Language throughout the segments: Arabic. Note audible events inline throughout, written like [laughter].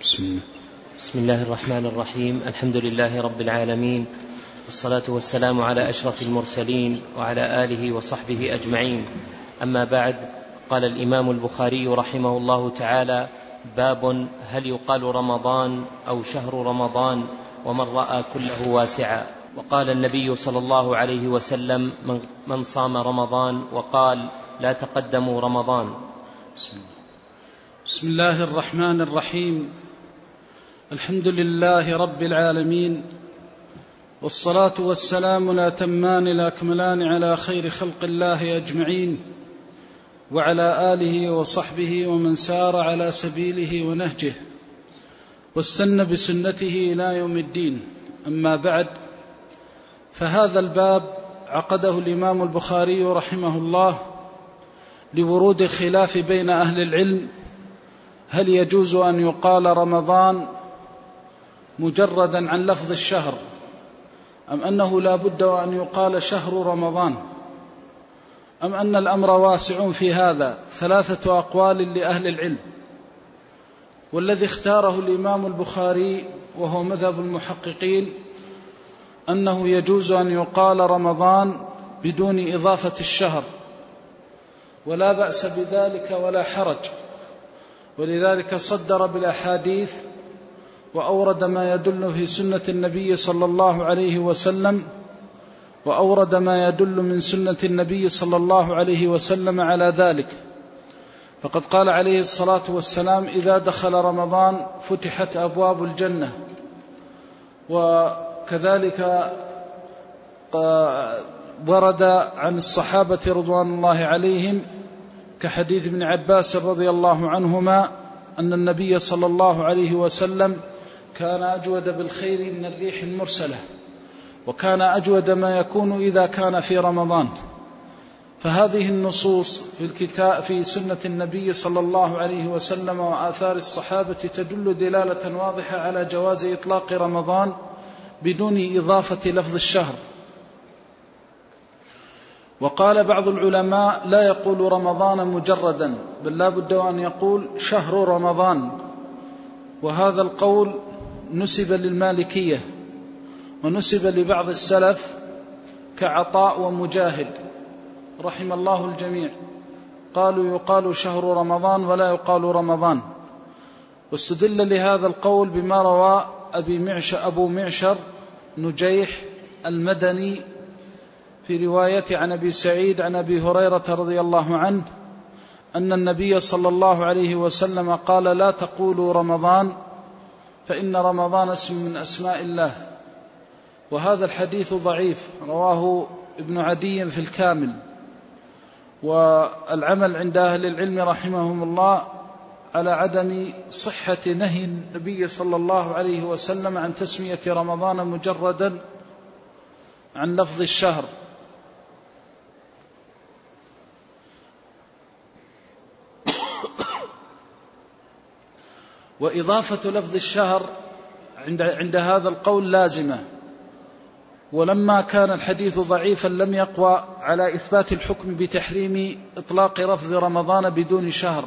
بسم الله. بسم الله الرحمن الرحيم. الحمد لله رب العالمين. والصلاة والسلام على أشرف المرسلين وعلى آله وصحبه أجمعين. أما بعد قال الإمام البخاري رحمه الله تعالى باب هل يقال رمضان أو شهر رمضان ومن رأى كله واسعا. وقال النبي صلى الله عليه وسلم من, من صام رمضان وقال لا تقدموا رمضان بسم الله. بسم الله الرحمن الرحيم. الحمد لله رب العالمين والصلاة والسلام الأتمان الأكملان على خير خلق الله أجمعين وعلى آله وصحبه ومن سار على سبيله ونهجه واستنى بسنته إلى يوم الدين. أما بعد فهذا الباب عقده الإمام البخاري رحمه الله لورود الخلاف بين أهل العلم هل يجوز أن يقال رمضان مجردا عن لفظ الشهر أم أنه لا بد أن يقال شهر رمضان؟ أم أن الأمر واسع في هذا؟ ثلاثة أقوال لأهل العلم. والذي اختاره الإمام البخاري وهو مذهب المحققين أنه يجوز أن يقال رمضان بدون إضافة الشهر ولا بأس بذلك ولا حرج. ولذلك صدر بالأحاديث وأورد ما يدل في سنة النبي صلى الله عليه وسلم وأورد ما يدل من سنة النبي صلى الله عليه وسلم على ذلك. فقد قال عليه الصلاة والسلام إذا دخل رمضان فتحت أبواب الجنة. وكذلك ورد عن الصحابة رضوان الله عليهم كحديث ابن عباس رضي الله عنهما أن النبي صلى الله عليه وسلم كان أجود بالخير من الريح المرسلة وكان أجود ما يكون إذا كان في رمضان. فهذه النصوص في الكتاب في سنة النبي صلى الله عليه وسلم وآثار الصحابة تدل دلالة واضحة على جواز إطلاق رمضان بدون إضافة لفظ الشهر. وقال بعض العلماء لا يقول رمضان مجردا بل لا بد أن يقول شهر رمضان. وهذا القول نسب للمالكية ونسب لبعض السلف كعطاء ومجاهد. رحم الله الجميع. قالوا يقال شهر رمضان ولا يقال رمضان. واستدل لهذا القول بما روى أبي معشر أبو معشر نجيح المدني في رواية عن أبي سعيد عن أبي هريرة رضي الله عنه أن النبي صلى الله عليه وسلم قال لا تقولوا رمضان فإن رمضان اسم من أسماء الله. وهذا الحديث ضعيف رواه ابن عدي في الكامل. والعمل عند أهل العلم رحمهم الله على عدم صحة نهي النبي صلى الله عليه وسلم عن تسمية رمضان مجردا عن لفظ الشهر. وإضافة لفظ الشهر عند عند هذا القول لازمة. ولما كان الحديث ضعيفا لم يقوى على إثبات الحكم بتحريم إطلاق رفض رمضان بدون شهر.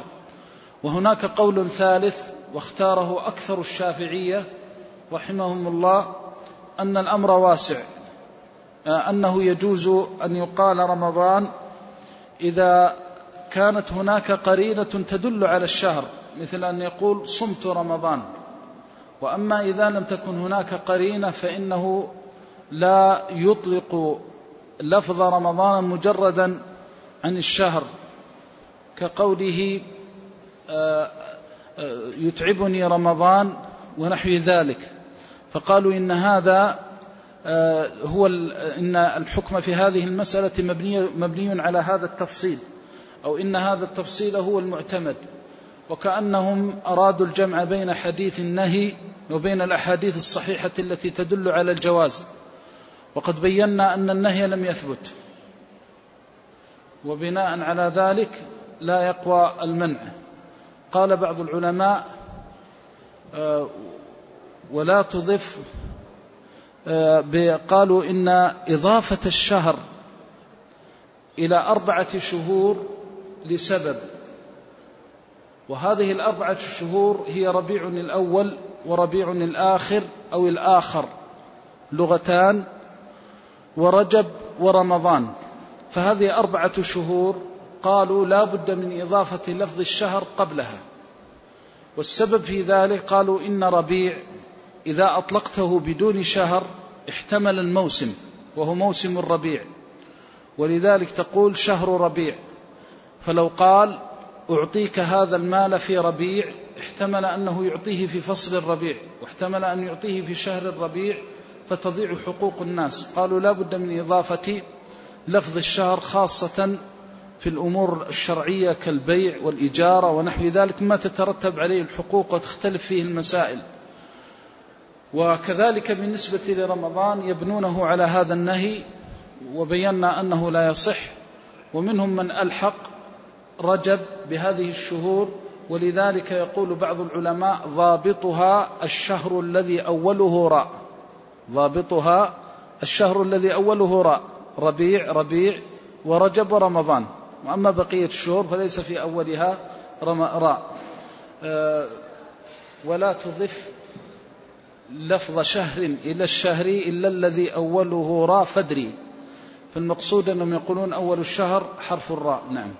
وهناك قول ثالث واختاره أكثر الشافعية رحمهم الله أن الأمر واسع أنه يجوز أن يقال رمضان إذا كانت هناك قرينة تدل على الشهر. مثل أن يقول صمت رمضان. وأما إذا لم تكن هناك قرينة فإنه لا يطلق لفظ رمضان مجردا عن الشهر. كقوله يتعبني رمضان ونحو ذلك. فقالوا إن هذا هو إن الحكم في هذه المسألة مبني, مبني على هذا التفصيل أو إن هذا التفصيل هو المعتمد. وكأنهم أرادوا الجمع بين حديث النهي وبين الأحاديث الصحيحة التي تدل على الجواز. وقد بينا أن النهي لم يثبت. وبناء على ذلك لا يقوى المنع. قال بعض العلماء ولا تضف قالوا إن إضافة الشهر إلى أربعة شهور لسبب. وهذه الأربعة الشهور هي ربيع الأول وربيع الآخر أو الآخر لغتان ورجب ورمضان. فهذه أربعة شهور قالوا لا بد من إضافة لفظ الشهر قبلها. والسبب في ذلك قالوا إن ربيع إذا أطلقته بدون شهر احتمل الموسم وهو موسم الربيع. ولذلك تقول شهر ربيع. فلو قال أعطيك هذا المال في ربيع احتمل أنه يعطيه في فصل الربيع واحتمل أن يعطيه في شهر الربيع فتضيع حقوق الناس. قالوا لا بد من إضافة لفظ الشهر خاصة في الأمور الشرعية كالبيع والإجارة ونحو ذلك ما تترتب عليه الحقوق وتختلف فيه المسائل. وكذلك بالنسبة لرمضان يبنونه على هذا النهي وبينا أنه لا يصح ومنهم من ألحق رجب بهذه الشهور ولذلك يقول بعض العلماء ضابطها الشهر الذي أوله راء. ضابطها الشهر الذي أوله راء. ربيع ربيع ورجب ورمضان وأما بقية الشهور فليس في أولها راء. أه ولا تضف لفظ شهر إلى الشهر إلا الذي أوله راء فدري فالمقصود أنهم يقولون أول الشهر حرف الراء. نعم.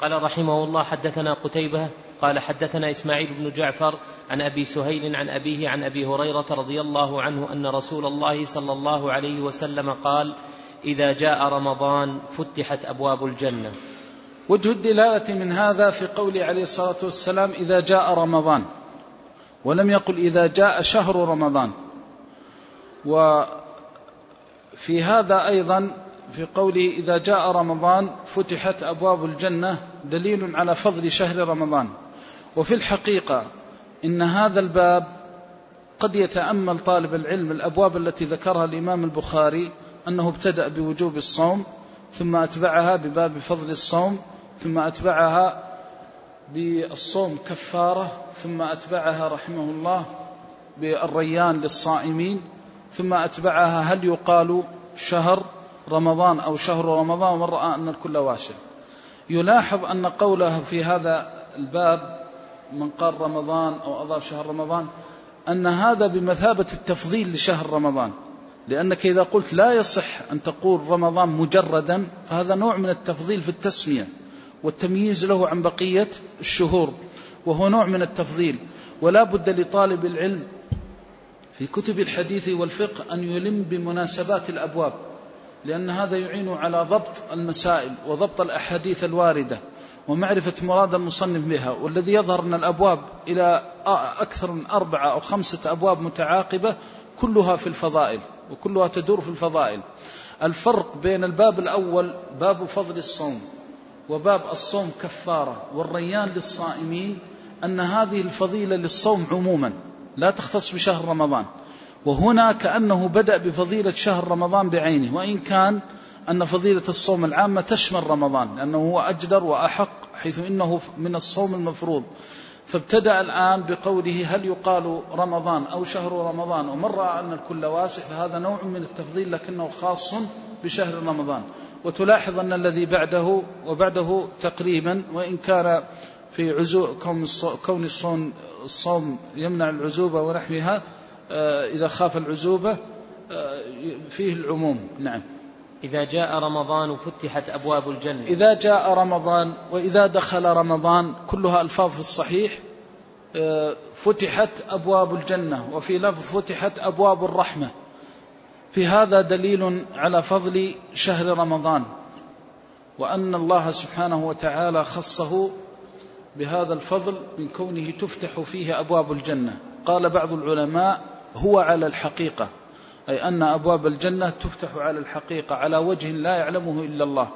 قال رحمه الله حدثنا قتيبة قال حدثنا إسماعيل بن جعفر عن أبي سهيل عن أبيه عن أبي هريرة رضي الله عنه أن رسول الله صلى الله عليه وسلم قال إذا جاء رمضان فتحت أبواب الجنة. وجه الدلالة من هذا في قوله عليه الصلاة والسلام إذا جاء رمضان. ولم يقل إذا جاء شهر رمضان. وفي هذا أيضا في قوله إذا جاء رمضان فتحت أبواب الجنة دليل على فضل شهر رمضان. وفي الحقيقة إن هذا الباب قد يتأمل طالب العلم الأبواب التي ذكرها الإمام البخاري أنه ابتدأ بوجوب الصوم ثم أتبعها بباب فضل الصوم ثم أتبعها بالصوم كفارة ثم أتبعها رحمه الله بالريان للصائمين ثم أتبعها هل يقال شهر رمضان أو شهر رمضان ومن رأى أن الكل واشع يلاحظ أن قوله في هذا الباب من قال رمضان أو أضاف شهر رمضان أن هذا بمثابة التفضيل لشهر رمضان. لأنك إذا قلت لا يصح أن تقول رمضان مجردا فهذا نوع من التفضيل في التسمية والتمييز له عن بقية الشهور وهو نوع من التفضيل. ولا بد لطالب العلم في كتب الحديث والفقه أن يلم بمناسبات الأبواب. لأن هذا يعين على ضبط المسائل وضبط الأحاديث الواردة ومعرفة مراد المصنف بها والذي يظهر أن الأبواب إلى أكثر من أربعة أو خمسة أبواب متعاقبة كلها في الفضائل وكلها تدور في الفضائل. الفرق بين الباب الأول باب فضل الصوم وباب الصوم كفارة والريان للصائمين أن هذه الفضيلة للصوم عموما لا تختص بشهر رمضان. وهنا كأنه بدأ بفضيلة شهر رمضان بعينه وإن كان أن فضيلة الصوم العامة تشمل رمضان لأنه هو أجدر وأحق حيث إنه من الصوم المفروض. فابتدأ الآن بقوله هل يقال رمضان أو شهر رمضان ومن رأى أن الكل واسع فهذا نوع من التفضيل لكنه خاص بشهر رمضان. وتلاحظ أن الذي بعده وبعده تقريبا وإن كان في عزو كون الصوم, يمنع العزوبة ونحوها إذا خاف العزوبة آه، فيه العموم. نعم. إذا جاء رمضان فتحت أبواب الجنة. إذا جاء رمضان وإذا دخل رمضان كلها ألفاظ في الصحيح آه، فتحت أبواب الجنة وفي لفظ فتحت أبواب الرحمة. في هذا دليل على فضل شهر رمضان. وأن الله سبحانه وتعالى خصه بهذا الفضل من كونه تفتح فيه أبواب الجنة. قال بعض العلماء هو على الحقيقة. أي أن أبواب الجنة تفتح على الحقيقة على وجه لا يعلمه إلا الله.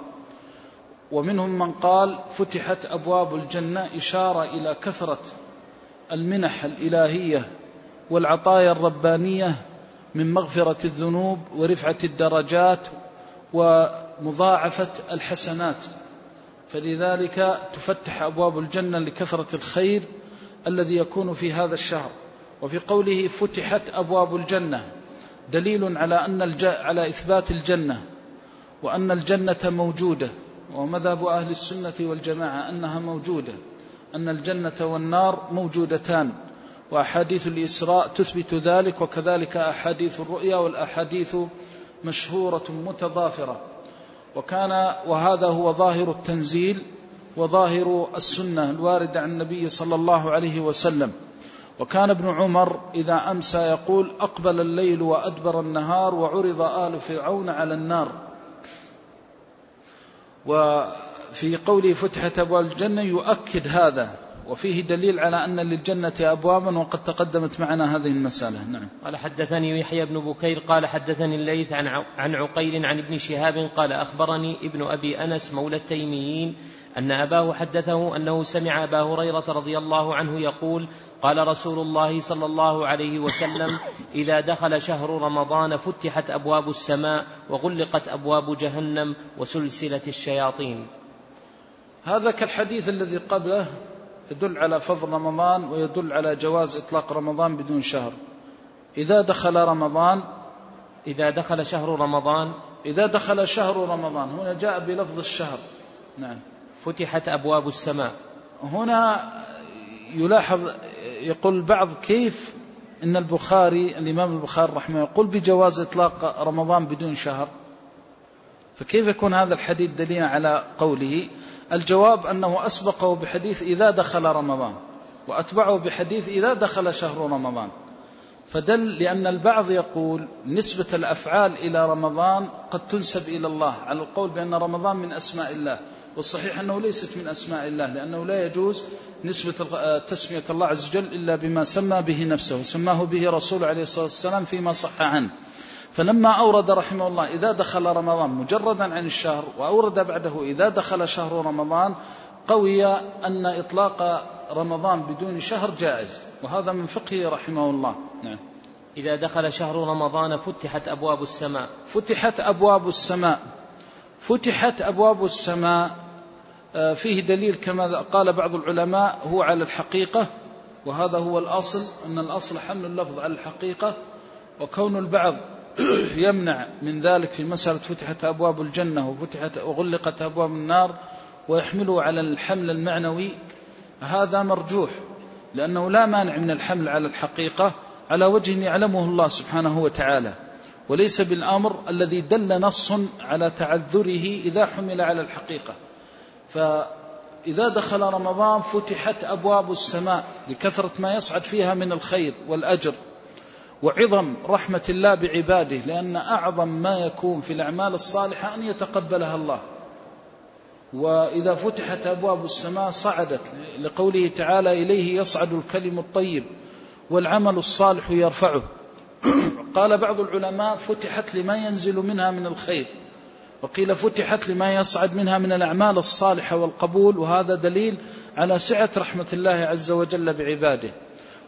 ومنهم من قال فتحت أبواب الجنة إشارة إلى كثرة المنح الإلهية والعطايا الربانية من مغفرة الذنوب ورفعة الدرجات ومضاعفة الحسنات. فلذلك تفتح أبواب الجنة لكثرة الخير الذي يكون في هذا الشهر. وفي قوله فتحت أبواب الجنة دليل على أن الج... على إثبات الجنة وأن الجنة موجودة ومذهب أهل السنة والجماعة أنها موجودة أن الجنة والنار موجودتان وأحاديث الإسراء تثبت ذلك وكذلك أحاديث الرؤيا والأحاديث مشهورة متضافرة. وكان وهذا هو ظاهر التنزيل وظاهر السنة الواردة عن النبي صلى الله عليه وسلم. وكان ابن عمر إذا أمسى يقول أقبل الليل وأدبر النهار وعرض آل فرعون على النار. وفي قوله فتحت أبواب الجنة يؤكد هذا وفيه دليل على أن للجنة أبوابا وقد تقدمت معنا هذه المسألة. نعم. قال حدثني يحيى بن بكير قال حدثني الليث عن عن عقيل عن ابن شهاب قال أخبرني ابن أبي أنس مولى التيميين أن أباه حدثه أنه سمع أبا هريرة رضي الله عنه يقول قال رسول الله صلى الله عليه وسلم إذا دخل شهر رمضان فتحت أبواب السماء وغلقت أبواب جهنم وسلسلة الشياطين. هذا كالحديث الذي قبله يدل على فضل رمضان ويدل على جواز إطلاق رمضان بدون شهر. إذا دخل رمضان إذا دخل شهر رمضان إذا دخل شهر رمضان هنا جاء بلفظ الشهر. نعم. فتحت أبواب السماء. هنا يلاحظ يقول البعض كيف إن البخاري الإمام البخاري رحمه يقول بجواز إطلاق رمضان بدون شهر؟ فكيف يكون هذا الحديث دليلا على قوله الجواب أنه أسبقه بحديث إذا دخل رمضان وأتبعه بحديث إذا دخل شهر رمضان. فدل لأن البعض يقول نسبة الأفعال إلى رمضان قد تنسب إلى الله على القول بأن رمضان من أسماء الله والصحيح أنه ليست من أسماء الله لأنه لا يجوز نسبة تسمية الله عز وجل إلا بما سمى به نفسه سماه به رسول عليه الصلاة والسلام فيما صح عنه. فلما أورد رحمه الله إذا دخل رمضان مجردا عن الشهر وأورد بعده إذا دخل شهر رمضان قوي أن إطلاق رمضان بدون شهر جائز. وهذا من فقهه رحمه الله. نعم. إذا دخل شهر رمضان فتحت أبواب السماء. فتحت أبواب السماء. فتحت أبواب السماء. آه، فيه دليل كما قال بعض العلماء هو على الحقيقة وهذا هو الأصل أن الأصل حمل اللفظ على الحقيقة وكون البعض [clears throat] يمنع من ذلك في مسألة فتحت أبواب الجنة وفتحت وغلقت أبواب النار ويحمله على الحمل المعنوي هذا مرجوح لأنه لا مانع من الحمل على الحقيقة على وجه يعلمه الله سبحانه وتعالى. وليس بالأمر الذي دل نص على تعذره إذا حمل على الحقيقة. فإذا دخل رمضان فتحت أبواب السماء لكثرة ما يصعد فيها من الخير والأجر. وعظم رحمة الله بعباده لأن أعظم ما يكون في الأعمال الصالحة أن يتقبلها الله. وإذا فتحت أبواب السماء صعدت لقوله تعالى إليه يصعد الكلم الطيب والعمل الصالح يرفعه. قال بعض العلماء فتحت لما ينزل منها من الخير. وقيل فتحت لما يصعد منها من الأعمال الصالحة والقبول وهذا دليل على سعة رحمة الله عز وجل بعباده.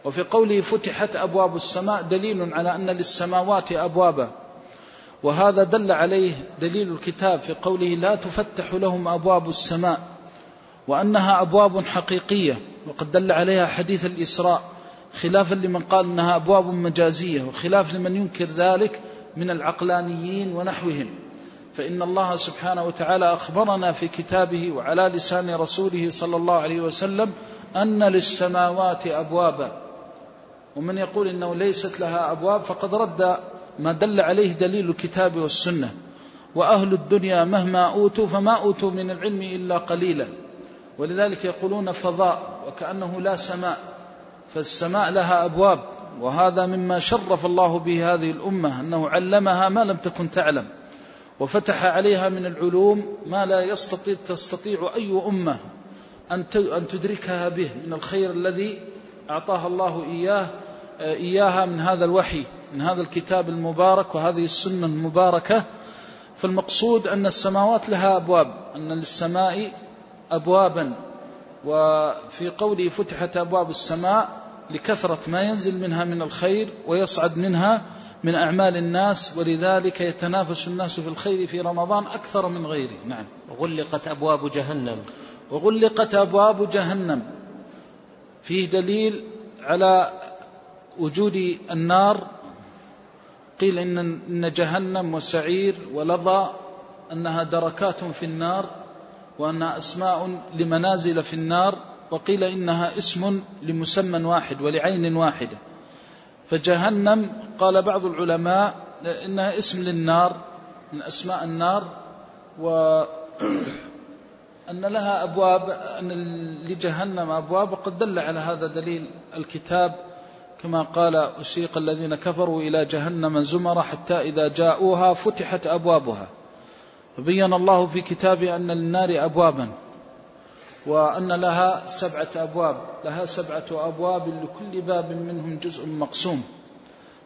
وفي قوله فتحت أبواب السماء دليل على أن للسماوات أبوابا. وهذا دل عليه دليل الكتاب في قوله لا تفتح لهم أبواب السماء وأنها أبواب حقيقية. وقد دل عليها حديث الإسراء خلافا لمن قال إنها أبواب مجازية وخلاف لمن ينكر ذلك من العقلانيين ونحوهم. فإن الله سبحانه وتعالى أخبرنا في كتابه وعلى لسان رسوله صلى الله عليه وسلم أن للسماوات أبوابا. ومن يقول إنه ليست لها أبواب فقد رد ما دل عليه دليل الكتاب والسنة. وأهل الدنيا مهما أوتوا فما أوتوا من العلم إلا قليلا. ولذلك يقولون فضاء وكأنه لا سماء. فالسماء لها أبواب. وهذا مما شرف الله به هذه الأمة أنه علمها ما لم تكن تعلم. وفتح عليها من العلوم ما لا يستطيع تستطيع أي أمة أن تدركها به من الخير الذي أعطاها الله إياه إياها من هذا الوحي من هذا الكتاب المبارك وهذه السنة المباركة. فالمقصود أن السماوات لها أبواب أن للسماء أبوابا. وفي قوله فتحت أبواب السماء لكثرة ما ينزل منها من الخير ويصعد منها من أعمال الناس ولذلك يتنافس الناس في الخير في رمضان أكثر من غيره. نعم. غلقت أبواب جهنم. وغلقت أبواب جهنم. فيه دليل على وجود النار. قيل إن, إن جهنم وسعير ولظى أنها دركات في النار وأنها أسماء لمنازل في النار وقيل إنها اسم لمسمى واحد ولعين واحدة. فجهنم قال بعض العلماء إنها اسم للنار من أسماء النار وأن [clears throat] لها أبواب أن لجهنم أبواب وقد دل على هذا دليل الكتاب كما قال أسيق الذين كفروا إلى جهنم زمر حتى إذا جاءوها فتحت أبوابها. فبين الله في كتابه أن للنار أبوابا. وأن لها سبعة أبواب لها سبعة أبواب لكل باب منهم جزء مقسوم.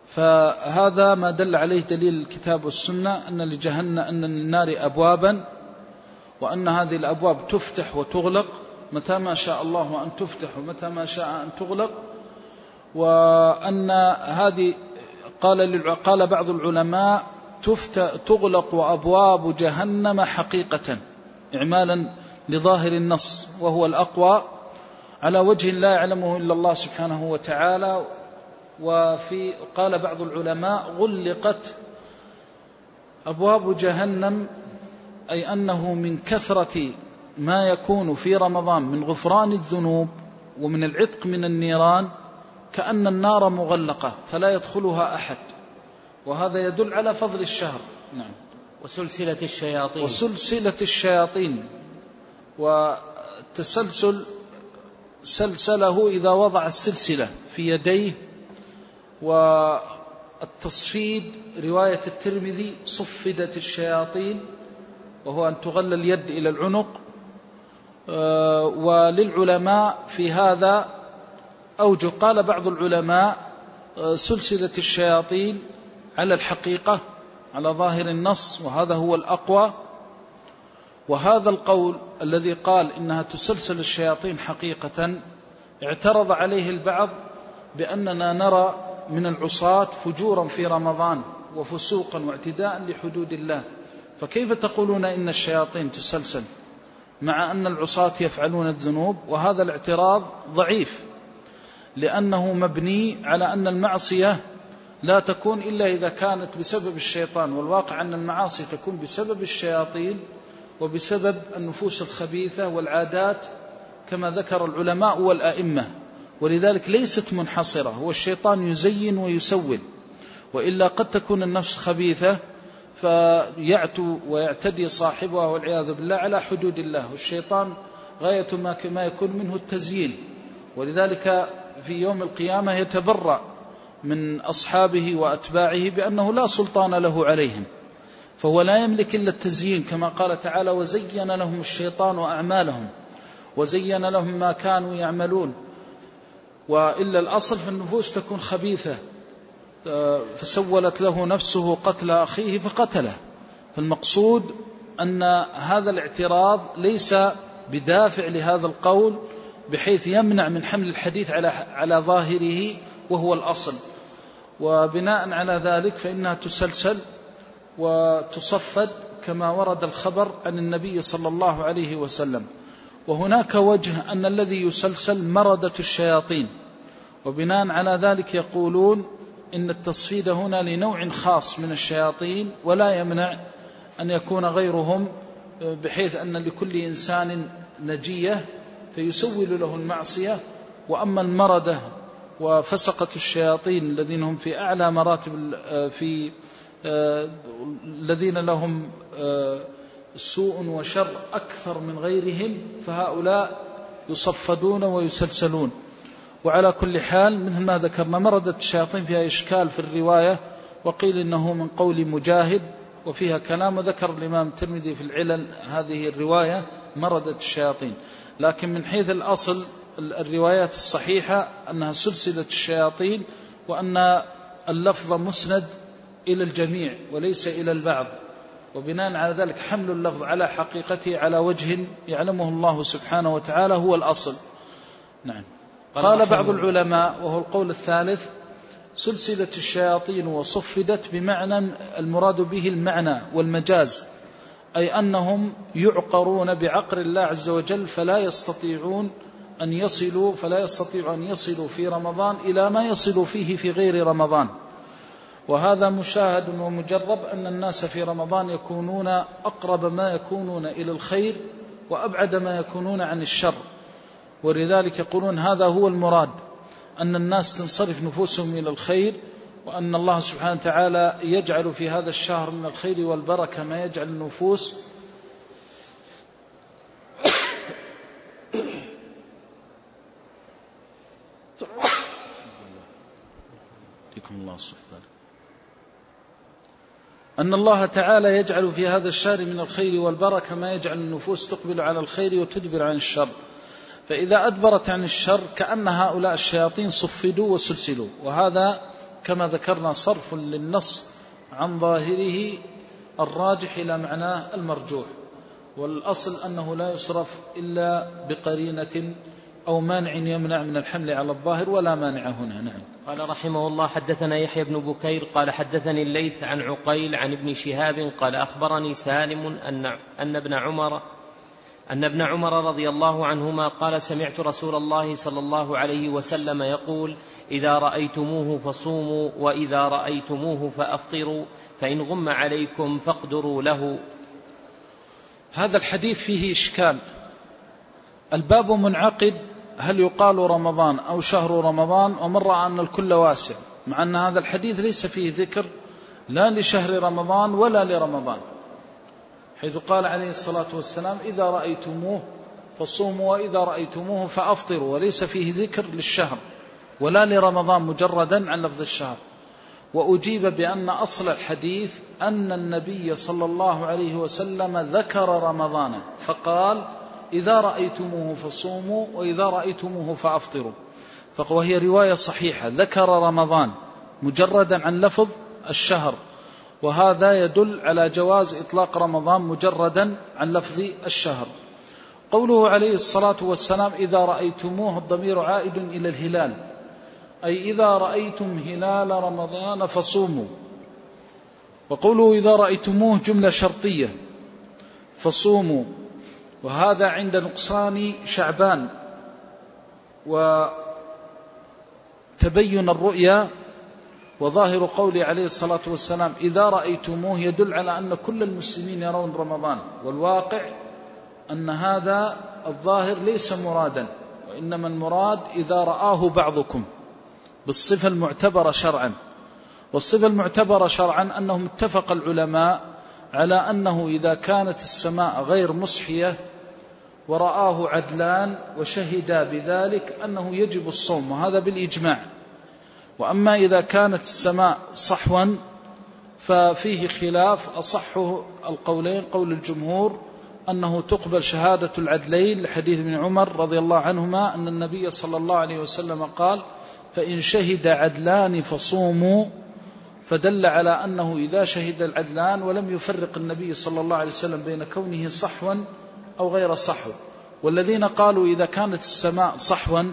فهذا ما دل عليه دليل الكتاب والسنة أن لجهنم أن للنار أبوابا وأن هذه الأبواب تفتح وتغلق. متى ما شاء الله أن تفتح ومتى ما شاء أن تغلق. وأن هذه قال قال بعض العلماء تغلق أبواب جهنم حقيقة إعمالا لظاهر النص وهو الأقوى. على وجه لا يعلمه إلا الله سبحانه وتعالى. وفي قال بعض العلماء غلقت أبواب جهنم أي أنه من كثرة ما يكون في رمضان من غفران الذنوب ومن العتق من النيران كأن النار مغلقة فلا يدخلها أحد. وهذا يدل على فضل الشهر. نعم. وسلسلة الشياطين. وسلسلة الشياطين. وتسلسل سلسله إذا وضع السلسلة في يديه والتصفيد رواية الترمذي صفدت الشياطين وهو أن تغل اليد إلى العنق آه، وللعلماء في هذا أوجه. قال بعض العلماء آه، سلسلة الشياطين على الحقيقة على ظاهر النص وهذا هو الأقوى. وهذا القول الذي قال إنها تسلسل الشياطين حقيقة اعترض عليه البعض بأننا نرى من العصاة فجورا في رمضان وفسوقا واعتداء لحدود الله. فكيف تقولون إن الشياطين تسلسل مع أن العصاة يفعلون الذنوب؟ وهذا الاعتراض ضعيف لأنه مبني على أن المعصية لا تكون إلا إذا كانت بسبب الشيطان والواقع أن المعاصي تكون بسبب الشياطين وبسبب النفوس الخبيثة والعادات كما ذكر العلماء والأئمة. ولذلك ليست منحصرة هو الشيطان يزين ويسول. وإلا قد تكون النفس خبيثة فيعتو ويعتدي صاحبها والعياذ بالله على حدود الله. والشيطان غاية ما ما يكون منه التزيين. ولذلك في يوم القيامة يتبرأ من أصحابه وأتباعه بأنه لا سلطان له عليهم. فهو لا يملك إلا التزيين كما قال تعالى وزين لهم الشيطان أعمالهم وزين لهم ما كانوا يعملون. وإلا الأصل في النفوس تكون خبيثة فسولت له نفسه قتل أخيه فقتله. فالمقصود أن هذا الاعتراض ليس بدافع لهذا القول بحيث يمنع من حمل الحديث على على ظاهره وهو الأصل. وبناء على ذلك فإنها تسلسل وتصفد كما ورد الخبر عن النبي صلى الله عليه وسلم. وهناك وجه أن الذي يسلسل مردة الشياطين. وبناء على ذلك يقولون إن التصفيد هنا لنوع خاص من الشياطين ولا يمنع أن يكون غيرهم بحيث أن لكل إنسان نجية فيسول له المعصية. وأما المردة وفسقة الشياطين الذين هم في أعلى مراتب في الذين لهم سوء وشر أكثر من غيرهم فهؤلاء يصفدون ويسلسلون. وعلى كل حال مثل ما ذكرنا مردة الشياطين فيها إشكال في الرواية وقيل إنه من قول مجاهد وفيها كلام وذكر الإمام الترمذي في العلل هذه الرواية مردة الشياطين. لكن من حيث الأصل الروايات الصحيحة أنها سلسلة الشياطين وأن اللفظ مسند إلى الجميع وليس إلى البعض. وبناء على ذلك حمل اللفظ على حقيقته على وجه يعلمه الله سبحانه وتعالى هو الأصل. نعم. قال بعض العلماء وهو القول الثالث سلسلة الشياطين وصفدت بمعنى المراد به المعنى والمجاز أي أنهم يعقرون بعقر الله عز وجل فلا يستطيعون أن يصلوا فلا يستطيعوا أن يصلوا في رمضان إلى ما يصلوا فيه في غير رمضان. وهذا مشاهد ومجرب أن الناس في رمضان يكونون أقرب ما يكونون إلى الخير وأبعد ما يكونون عن الشر. ولذلك يقولون هذا هو المراد أن الناس تنصرف نفوسهم إلى الخير وأن الله سبحانه وتعالى يجعل في هذا الشهر من الخير والبركة ما يجعل النفوس. الله الصحبان أن الله تعالى يجعل في هذا الشهر من الخير والبركة ما يجعل النفوس تقبل على الخير وتدبر عن الشر. فإذا أدبرت عن الشر كأن هؤلاء الشياطين صفدوا وسلسلوا. وهذا كما ذكرنا صرف للنص عن ظاهره الراجح إلى معناه المرجوح. والأصل أنه لا يصرف إلا بقرينة أو مانع يمنع من الحمل على الظاهر ولا مانع هنا نعم. قال رحمه الله حدثنا يحيى بن بكير قال حدثني الليث عن عقيل عن ابن شهاب قال أخبرني سالم أن, أن ابن عمر أن ابن عمر رضي الله عنهما قال سمعت رسول الله صلى الله عليه وسلم يقول إذا رأيتموه فصوموا وإذا رأيتموه فأفطروا فإن غم عليكم فاقدروا له. هذا الحديث فيه إشكال. الباب منعقد هل يقال رمضان أو شهر رمضان ومن رأى أن الكل واسع مع أن هذا الحديث ليس فيه ذكر لا لشهر رمضان ولا لرمضان. حيث قال عليه الصلاة والسلام إذا رأيتموه فصوموا وإذا رأيتموه فأفطروا وليس فيه ذكر للشهر ولا لرمضان مجردا عن لفظ الشهر. وأجيب بأن أصل الحديث أن النبي صلى الله عليه وسلم ذكر رمضان فقال إذا رأيتموه فصوموا وإذا رأيتموه فأفطروا. وهي رواية صحيحة. ذكر رمضان مجردا عن لفظ الشهر. وهذا يدل على جواز إطلاق رمضان مجردا عن لفظ الشهر. قوله عليه الصلاة والسلام إذا رأيتموه الضمير عائد إلى الهلال. أي إذا رأيتم هلال رمضان فصوموا. وقوله إذا رأيتموه جملة شرطية. فصوموا. وهذا عند نقصان شعبان. وتبين الرؤيا وظاهر قوله عليه الصلاة والسلام إذا رأيتموه يدل على أن كل المسلمين يرون رمضان. والواقع أن هذا الظاهر ليس مرادا وإنما المراد إذا رآه بعضكم بالصفة المعتبرة شرعا. والصفة المعتبرة شرعا أنهم اتفق العلماء على أنه إذا كانت السماء غير مصحية ورآه عدلان وشهدا بذلك أنه يجب الصوم وهذا بالإجماع. وأما إذا كانت السماء صحوا ففيه خلاف أصحه القولين قول الجمهور أنه تقبل شهادة العدلين لحديث ابن عمر رضي الله عنهما أن النبي صلى الله عليه وسلم قال فإن شهد عدلان فصوموا فدل على أنه إذا شهد العدلان ولم يفرق النبي صلى الله عليه وسلم بين كونه صحوا أو غير صحو. والذين قالوا إذا كانت السماء صحوا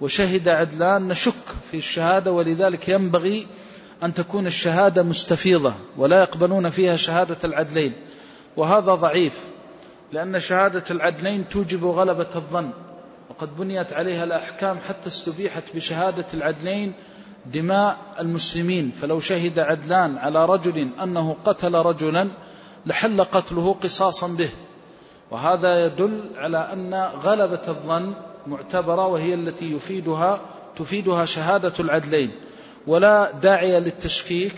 وشهد عدلان نشك في الشهادة ولذلك ينبغي أن تكون الشهادة مستفيضة ولا يقبلون فيها شهادة العدلين. وهذا ضعيف لأن شهادة العدلين توجب غلبة الظن وقد بنيت عليها الأحكام حتى استبيحت بشهادة العدلين دماء المسلمين فلو شهد عدلان على رجل أنه قتل رجلا لحل قتله قصاصا به. وهذا يدل على أن غلبة الظن معتبرة وهي التي يفيدها تفيدها شهادة العدلين. ولا داعي للتشكيك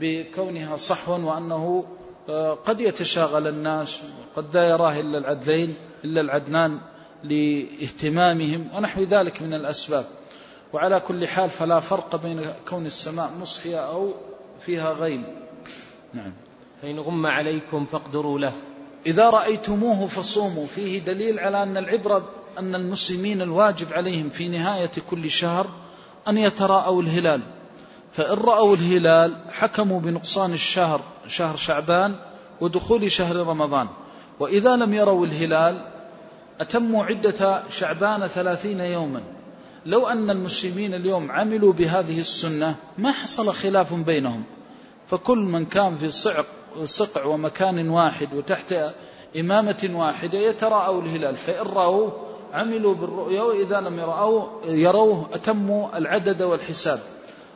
بكونها صحوا وأنه آه، قد يتشاغل الناس قد لا يراه إلا العدلين إلا العدنان لإهتمامهم ونحو ذلك من الأسباب. وعلى كل حال فلا فرق بين كون السماء مصحية أو فيها غيم. نعم. فإن غم عليكم فاقدروا له. إذا رأيتموه فصوموا. فيه دليل على أن العبرة أن المسلمين الواجب عليهم في نهاية كل شهر أن يتراءوا الهلال. فإن رأوا الهلال حكموا بنقصان الشهر شهر شعبان ودخول شهر رمضان. وإذا لم يروا الهلال أتموا عدة شعبان ثلاثين يوما. لو أن المسلمين اليوم عملوا بهذه السنة ما حصل خلاف بينهم. فكل من كان في صعق صقع ومكان واحد وتحت إمامة واحدة يتراءوا الهلال. فإن رأوه عملوا بالرؤيا وإذا لم يرأوه, يروه أتموا العدد والحساب.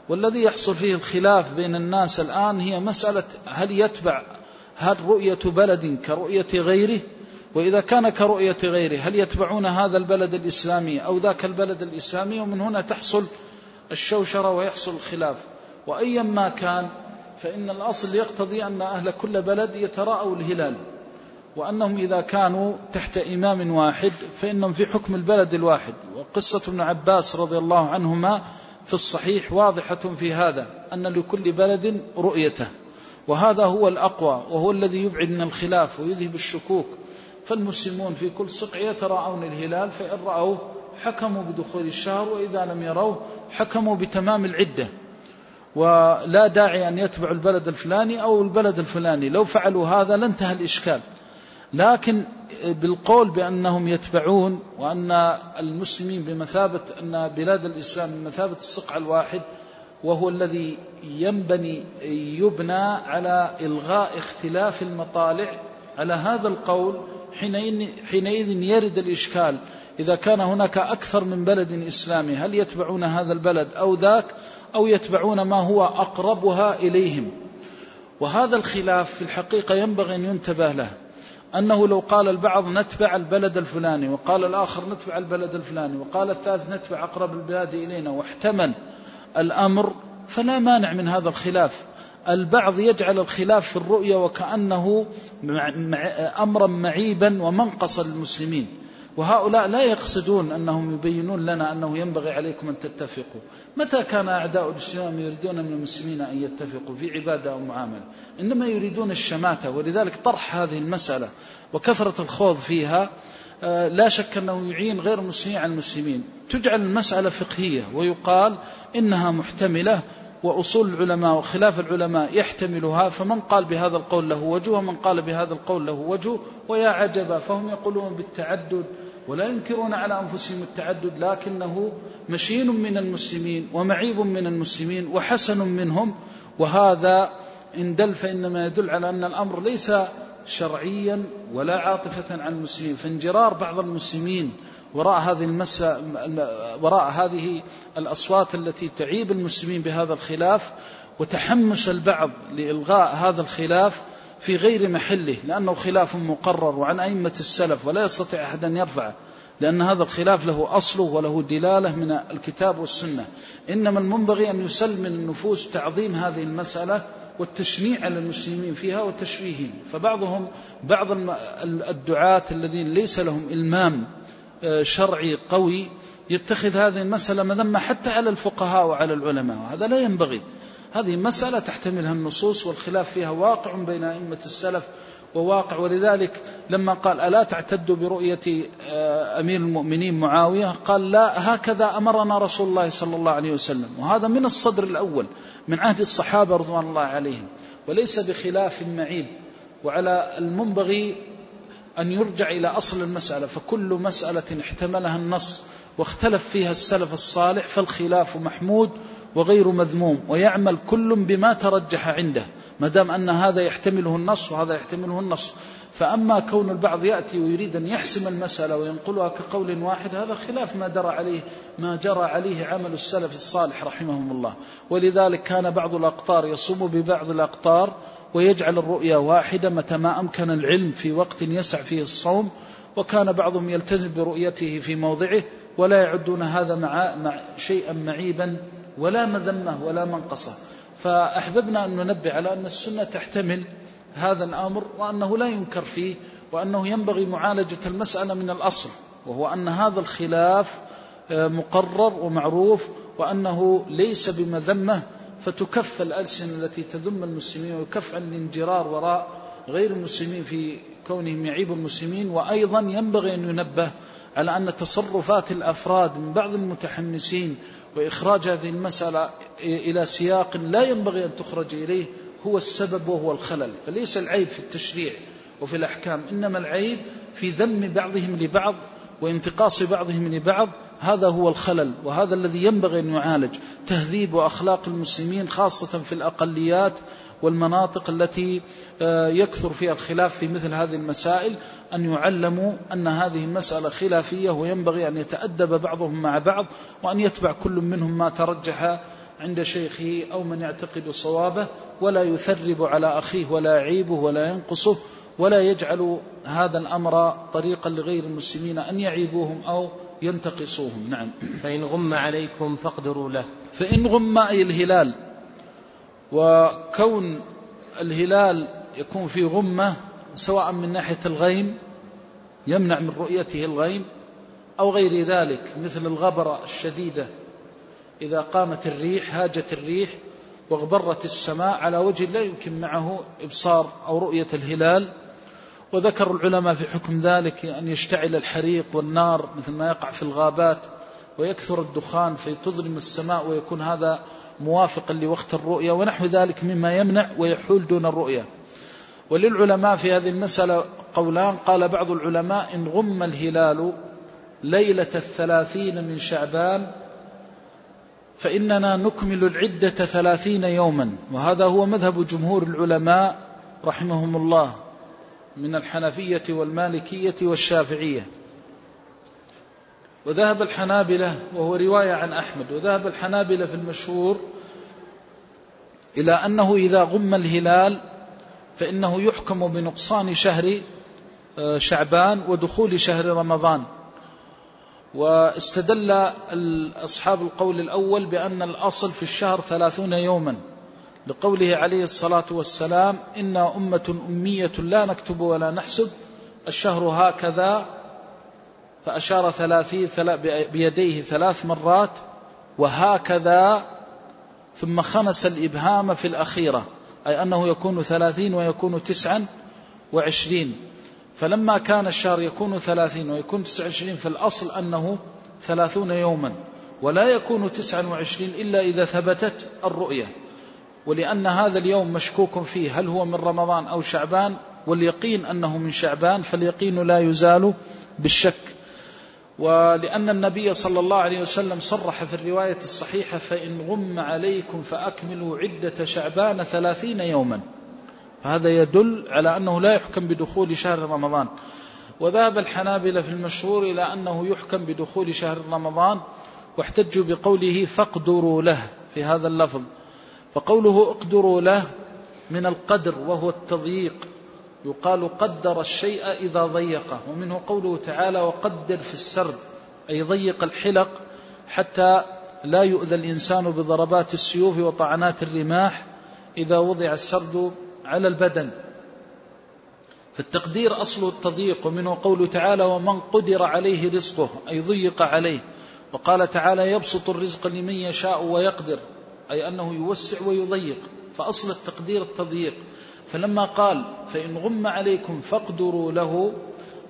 والذي يحصل فيه الخلاف بين الناس الآن هي مسألة هل يتبع هل رؤية بلد كرؤية غيره وإذا كان كرؤية غيره هل يتبعون هذا البلد الإسلامي أو ذاك البلد الإسلامي؟ ومن هنا تحصل الشوشرة ويحصل الخلاف. وأيا ما كان فإن الأصل يقتضي أن أهل كل بلد يتراءوا الهلال. وأنهم إذا كانوا تحت إمام واحد فإنهم في حكم البلد الواحد. وقصة ابن عباس رضي الله عنهما في الصحيح واضحة في هذا أن لكل بلد رؤيته. وهذا هو الأقوى وهو الذي يبعد من الخلاف ويذهب الشكوك. فالمسلمون في كل سقع يتراءون الهلال فإن رأوا حكموا بدخول الشهر وإذا لم يروا حكموا بتمام العدة. ولا داعي أن يتبعوا البلد الفلاني أو البلد الفلاني. لو فعلوا هذا لانتهى الإشكال. لكن بالقول بأنهم يتبعون وأن المسلمين بمثابة أن بلاد الإسلام بمثابة السقع الواحد وهو الذي ينبني يبنى على إلغاء اختلاف المطالع على هذا القول حينئذ يرد الإشكال. إذا كان هناك أكثر من بلد إسلامي هل يتبعون هذا البلد أو ذاك؟ أو يتبعون ما هو أقربها إليهم؟ وهذا الخلاف في الحقيقة ينبغي أن ينتبه له. أنه لو قال البعض نتبع البلد الفلاني وقال الآخر نتبع البلد الفلاني وقال الثالث نتبع أقرب البلاد إلينا واحتمل الأمر فلا مانع من هذا الخلاف. البعض يجعل الخلاف في الرؤية وكأنه أمرا معيبا ومنقصا للمسلمين. وهؤلاء لا يقصدون أنهم يبينون لنا أنه ينبغي عليكم أن تتفقوا. متى كان أعداء الإسلام يريدون من المسلمين أن يتفقوا؟ في عبادة أو معاملة. إنما يريدون الشماتة ولذلك طرح هذه المسألة وكثرة الخوض فيها. آه، لا شك أنه يعين غير المسلمين على المسلمين. تجعل المسألة فقهية ويقال إنها محتملة وأصول العلماء وخلاف العلماء يحتملها فمن قال بهذا القول له وجه ومن قال بهذا القول له وجه ويا عجبا فهم يقولون بالتعدد ولا ينكرون على أنفسهم التعدد لكنه مشين من المسلمين ومعيب من المسلمين وحسن منهم وهذا إن دل فإنما يدل على أن الأمر ليس شرعيا ولا عاطفة عن المسلمين. فانجرار بعض المسلمين وراء هذه المسألة وراء هذه الأصوات التي تعيب المسلمين بهذا الخلاف وتحمس البعض لإلغاء هذا الخلاف في غير محله لأنه خلاف مقرر وعن أئمة السلف ولا يستطيع أحد أن يرفعه لأن هذا الخلاف له أصله وله دلالة من الكتاب والسنة. إنما المنبغي أن يسلم النفوس تعظيم هذه المسألة والتشنيع على المسلمين فيها وتشويههم. فبعضهم بعض الدعاة الذين ليس لهم إلمام شرعي قوي يتخذ هذه المسألة مذمة حتى على الفقهاء وعلى العلماء وهذا لا ينبغي. هذه مسألة تحتملها النصوص والخلاف فيها واقع بين أئمة السلف وواقع. ولذلك لما قال ألا تعتد برؤية آه، أمير المؤمنين معاوية؟ قال لا هكذا أمرنا رسول الله صلى الله عليه وسلم. وهذا من الصدر الأول من عهد الصحابة رضوان الله عليهم. وليس بخلاف معيب. وعلى المنبغي أن يرجع إلى أصل المسألة فكل مسألة احتملها النص واختلف فيها السلف الصالح فالخلاف محمود وغير مذموم ويعمل كل بما ترجح عنده ما دام أن هذا يحتمله النص وهذا يحتمله النص. فأما كون البعض يأتي ويريد أن يحسم المسألة وينقلها كقول واحد هذا خلاف ما درى عليه ما جرى عليه عمل السلف الصالح رحمهم الله. ولذلك كان بعض الأقطار يصوم ببعض الأقطار ويجعل الرؤيا واحدة متى ما أمكن العلم في وقت يسع فيه الصوم وكان بعضهم يلتزم برؤيته في موضعه ولا يعدون هذا مع, شيئا معيبا ولا مذمة ولا منقصة. فأحببنا أن ننبه على أن السنة تحتمل هذا الأمر وأنه لا ينكر فيه وأنه ينبغي معالجة المسألة من الأصل وهو أن هذا الخلاف آه، مقرر ومعروف وأنه ليس بمذمة فتكف الألسنة التي تذم المسلمين ويكف عن الانجرار وراء غير المسلمين في كونهم يعيب المسلمين. وأيضا ينبغي أن ينبه على أن تصرفات الأفراد من بعض المتحمسين وإخراج هذه المسألة إلى سياق لا ينبغي أن تخرج إليه هو السبب وهو الخلل. فليس العيب في التشريع وفي الأحكام إنما العيب في ذم بعضهم لبعض وانتقاص بعضهم لبعض هذا هو الخلل وهذا الذي ينبغي أن يعالج تهذيب وأخلاق المسلمين خاصة في الأقليات والمناطق التي آه، يكثر فيها الخلاف في مثل هذه المسائل أن يعلموا أن هذه المسألة خلافية وينبغي أن يتأدب بعضهم مع بعض وأن يتبع كل منهم ما ترجح عند شيخه أو من يعتقد صوابه ولا يثرب على أخيه ولا يعيبه ولا ينقصه. ولا يجعلوا هذا الأمر طريقا لغير المسلمين أن يعيبوهم أو ينتقصوهم. نعم. فإن غم عليكم فاقدروا له. فإن غم أي الهلال وكون الهلال يكون في غمة سواء من ناحية الغيم يمنع من رؤيته الغيم أو غير ذلك مثل الغبرة الشديدة إذا قامت الريح هاجت الريح واغبرت السماء على وجه لا يمكن معه إبصار أو رؤية الهلال وذكر العلماء في حكم ذلك أن يشتعل الحريق والنار مثل ما يقع في الغابات ويكثر الدخان فتظلم السماء ويكون هذا موافقا لوقت الرؤيا ونحو ذلك مما يمنع ويحول دون الرؤيا وللعلماء في هذه المسألة قولان. قال بعض العلماء إن غم الهلال ليلة الثلاثين من شعبان فإننا نكمل العدة ثلاثين يوما. وهذا هو مذهب جمهور العلماء رحمهم الله. من الحنفية والمالكية والشافعية. وذهب الحنابلة وهو رواية عن أحمد وذهب الحنابلة في المشهور إلى أنه إذا غم الهلال فإنه يحكم بنقصان شهر آه، شعبان ودخول شهر رمضان. واستدل أصحاب القول الأول بأن الأصل في الشهر ثلاثون يوما. لقوله عليه الصلاة والسلام إنا أمة أمية لا نكتب ولا نحسب. الشهر هكذا فأشار ثلاثين بيديه ثلاث مرات وهكذا ثم خنس الإبهام في الأخيرة. أي أنه يكون ثلاثين ويكون تسعا وعشرين. فلما كان الشهر يكون ثلاثين ويكون تسع وعشرين فالأصل أنه ثلاثون يوما. ولا يكون تسعا وعشرين إلا إذا ثبتت الرؤية. ولأن هذا اليوم مشكوك فيه. هل هو من رمضان أو شعبان؟ واليقين أنه من شعبان فاليقين لا يزال بالشك. ولأن النبي صلى الله عليه وسلم صرح في الرواية الصحيحة فإن غم عليكم فأكملوا عدة شعبان ثلاثين يوما. فهذا يدل على أنه لا يحكم بدخول شهر رمضان. وذهب الحنابلة في المشهور إلى أنه يحكم بدخول شهر رمضان واحتجوا بقوله فاقدروا له في هذا اللفظ. فقوله اقدروا له من القدر وهو التضييق يقال قدر الشيء إذا ضيقه ومنه قوله تعالى وقدر في السرد أي ضيق الحلق حتى لا يؤذى الإنسان بضربات السيوف وطعنات الرماح إذا وضع السرد على البدن. فالتقدير أصل التضييق ومنه قوله تعالى ومن قدر عليه رزقه أي ضيق عليه. وقال تعالى يبسط الرزق لمن يشاء ويقدر. أي أنه يوسع ويضيق فأصل التقدير التضييق. فلما قال فإن غم عليكم فاقدروا له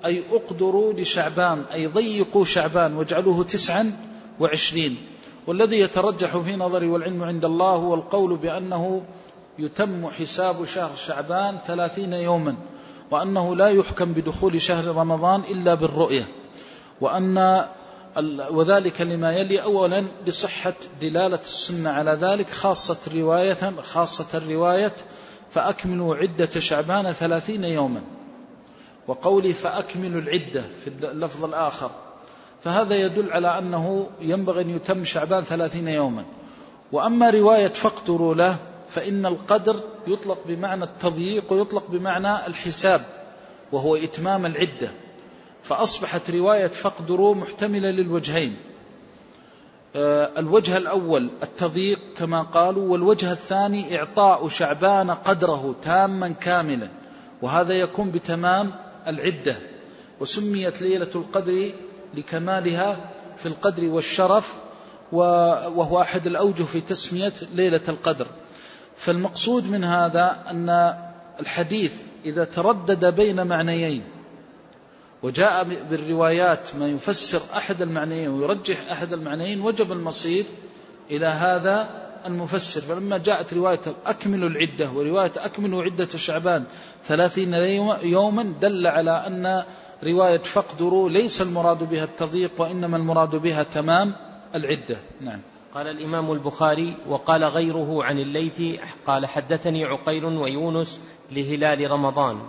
أي اقدروا لشعبان أي ضيقوا شعبان واجعلوه تسعا وعشرين. والذي يترجح في نظري والعلم عند الله هو القول بأنه يتم حساب شهر شعبان ثلاثين يوما وأنه لا يحكم بدخول شهر رمضان إلا بالرؤية وأن وذلك لما يلي أولا بصحة دلالة السنة على ذلك خاصة رواية خاصة الرواية فأكملوا عدة شعبان ثلاثين يوما. وقولي فأكملوا العدة في اللفظ الآخر. فهذا يدل على أنه ينبغي أن يتم شعبان ثلاثين يوما. وأما رواية فاقدروا له فإن القدر يطلق بمعنى التضييق ويطلق بمعنى الحساب وهو إتمام العدة. فأصبحت رواية فاقدروا محتملة للوجهين. آه، الوجه الأول التضييق كما قالوا والوجه الثاني إعطاء شعبان قدره تاما كاملا وهذا يكون بتمام العدة. وسميت ليلة القدر لكمالها في القدر والشرف وهو أحد الأوجه في تسمية ليلة القدر. فالمقصود من هذا أن الحديث إذا تردد بين معنيين وجاء بالروايات ما يفسر أحد المعنيين ويرجح أحد المعنيين وجب المصير إلى هذا المفسر. فلما جاءت رواية أكملوا العدة ورواية أكملوا عدة شعبان ثلاثين يوما دل على أن رواية فاقدروا ليس المراد بها التضييق وإنما المراد بها تمام العدة. نعم. قال الإمام البخاري وقال غيره عن الليث قال حدثني عقيل ويونس لهلال رمضان.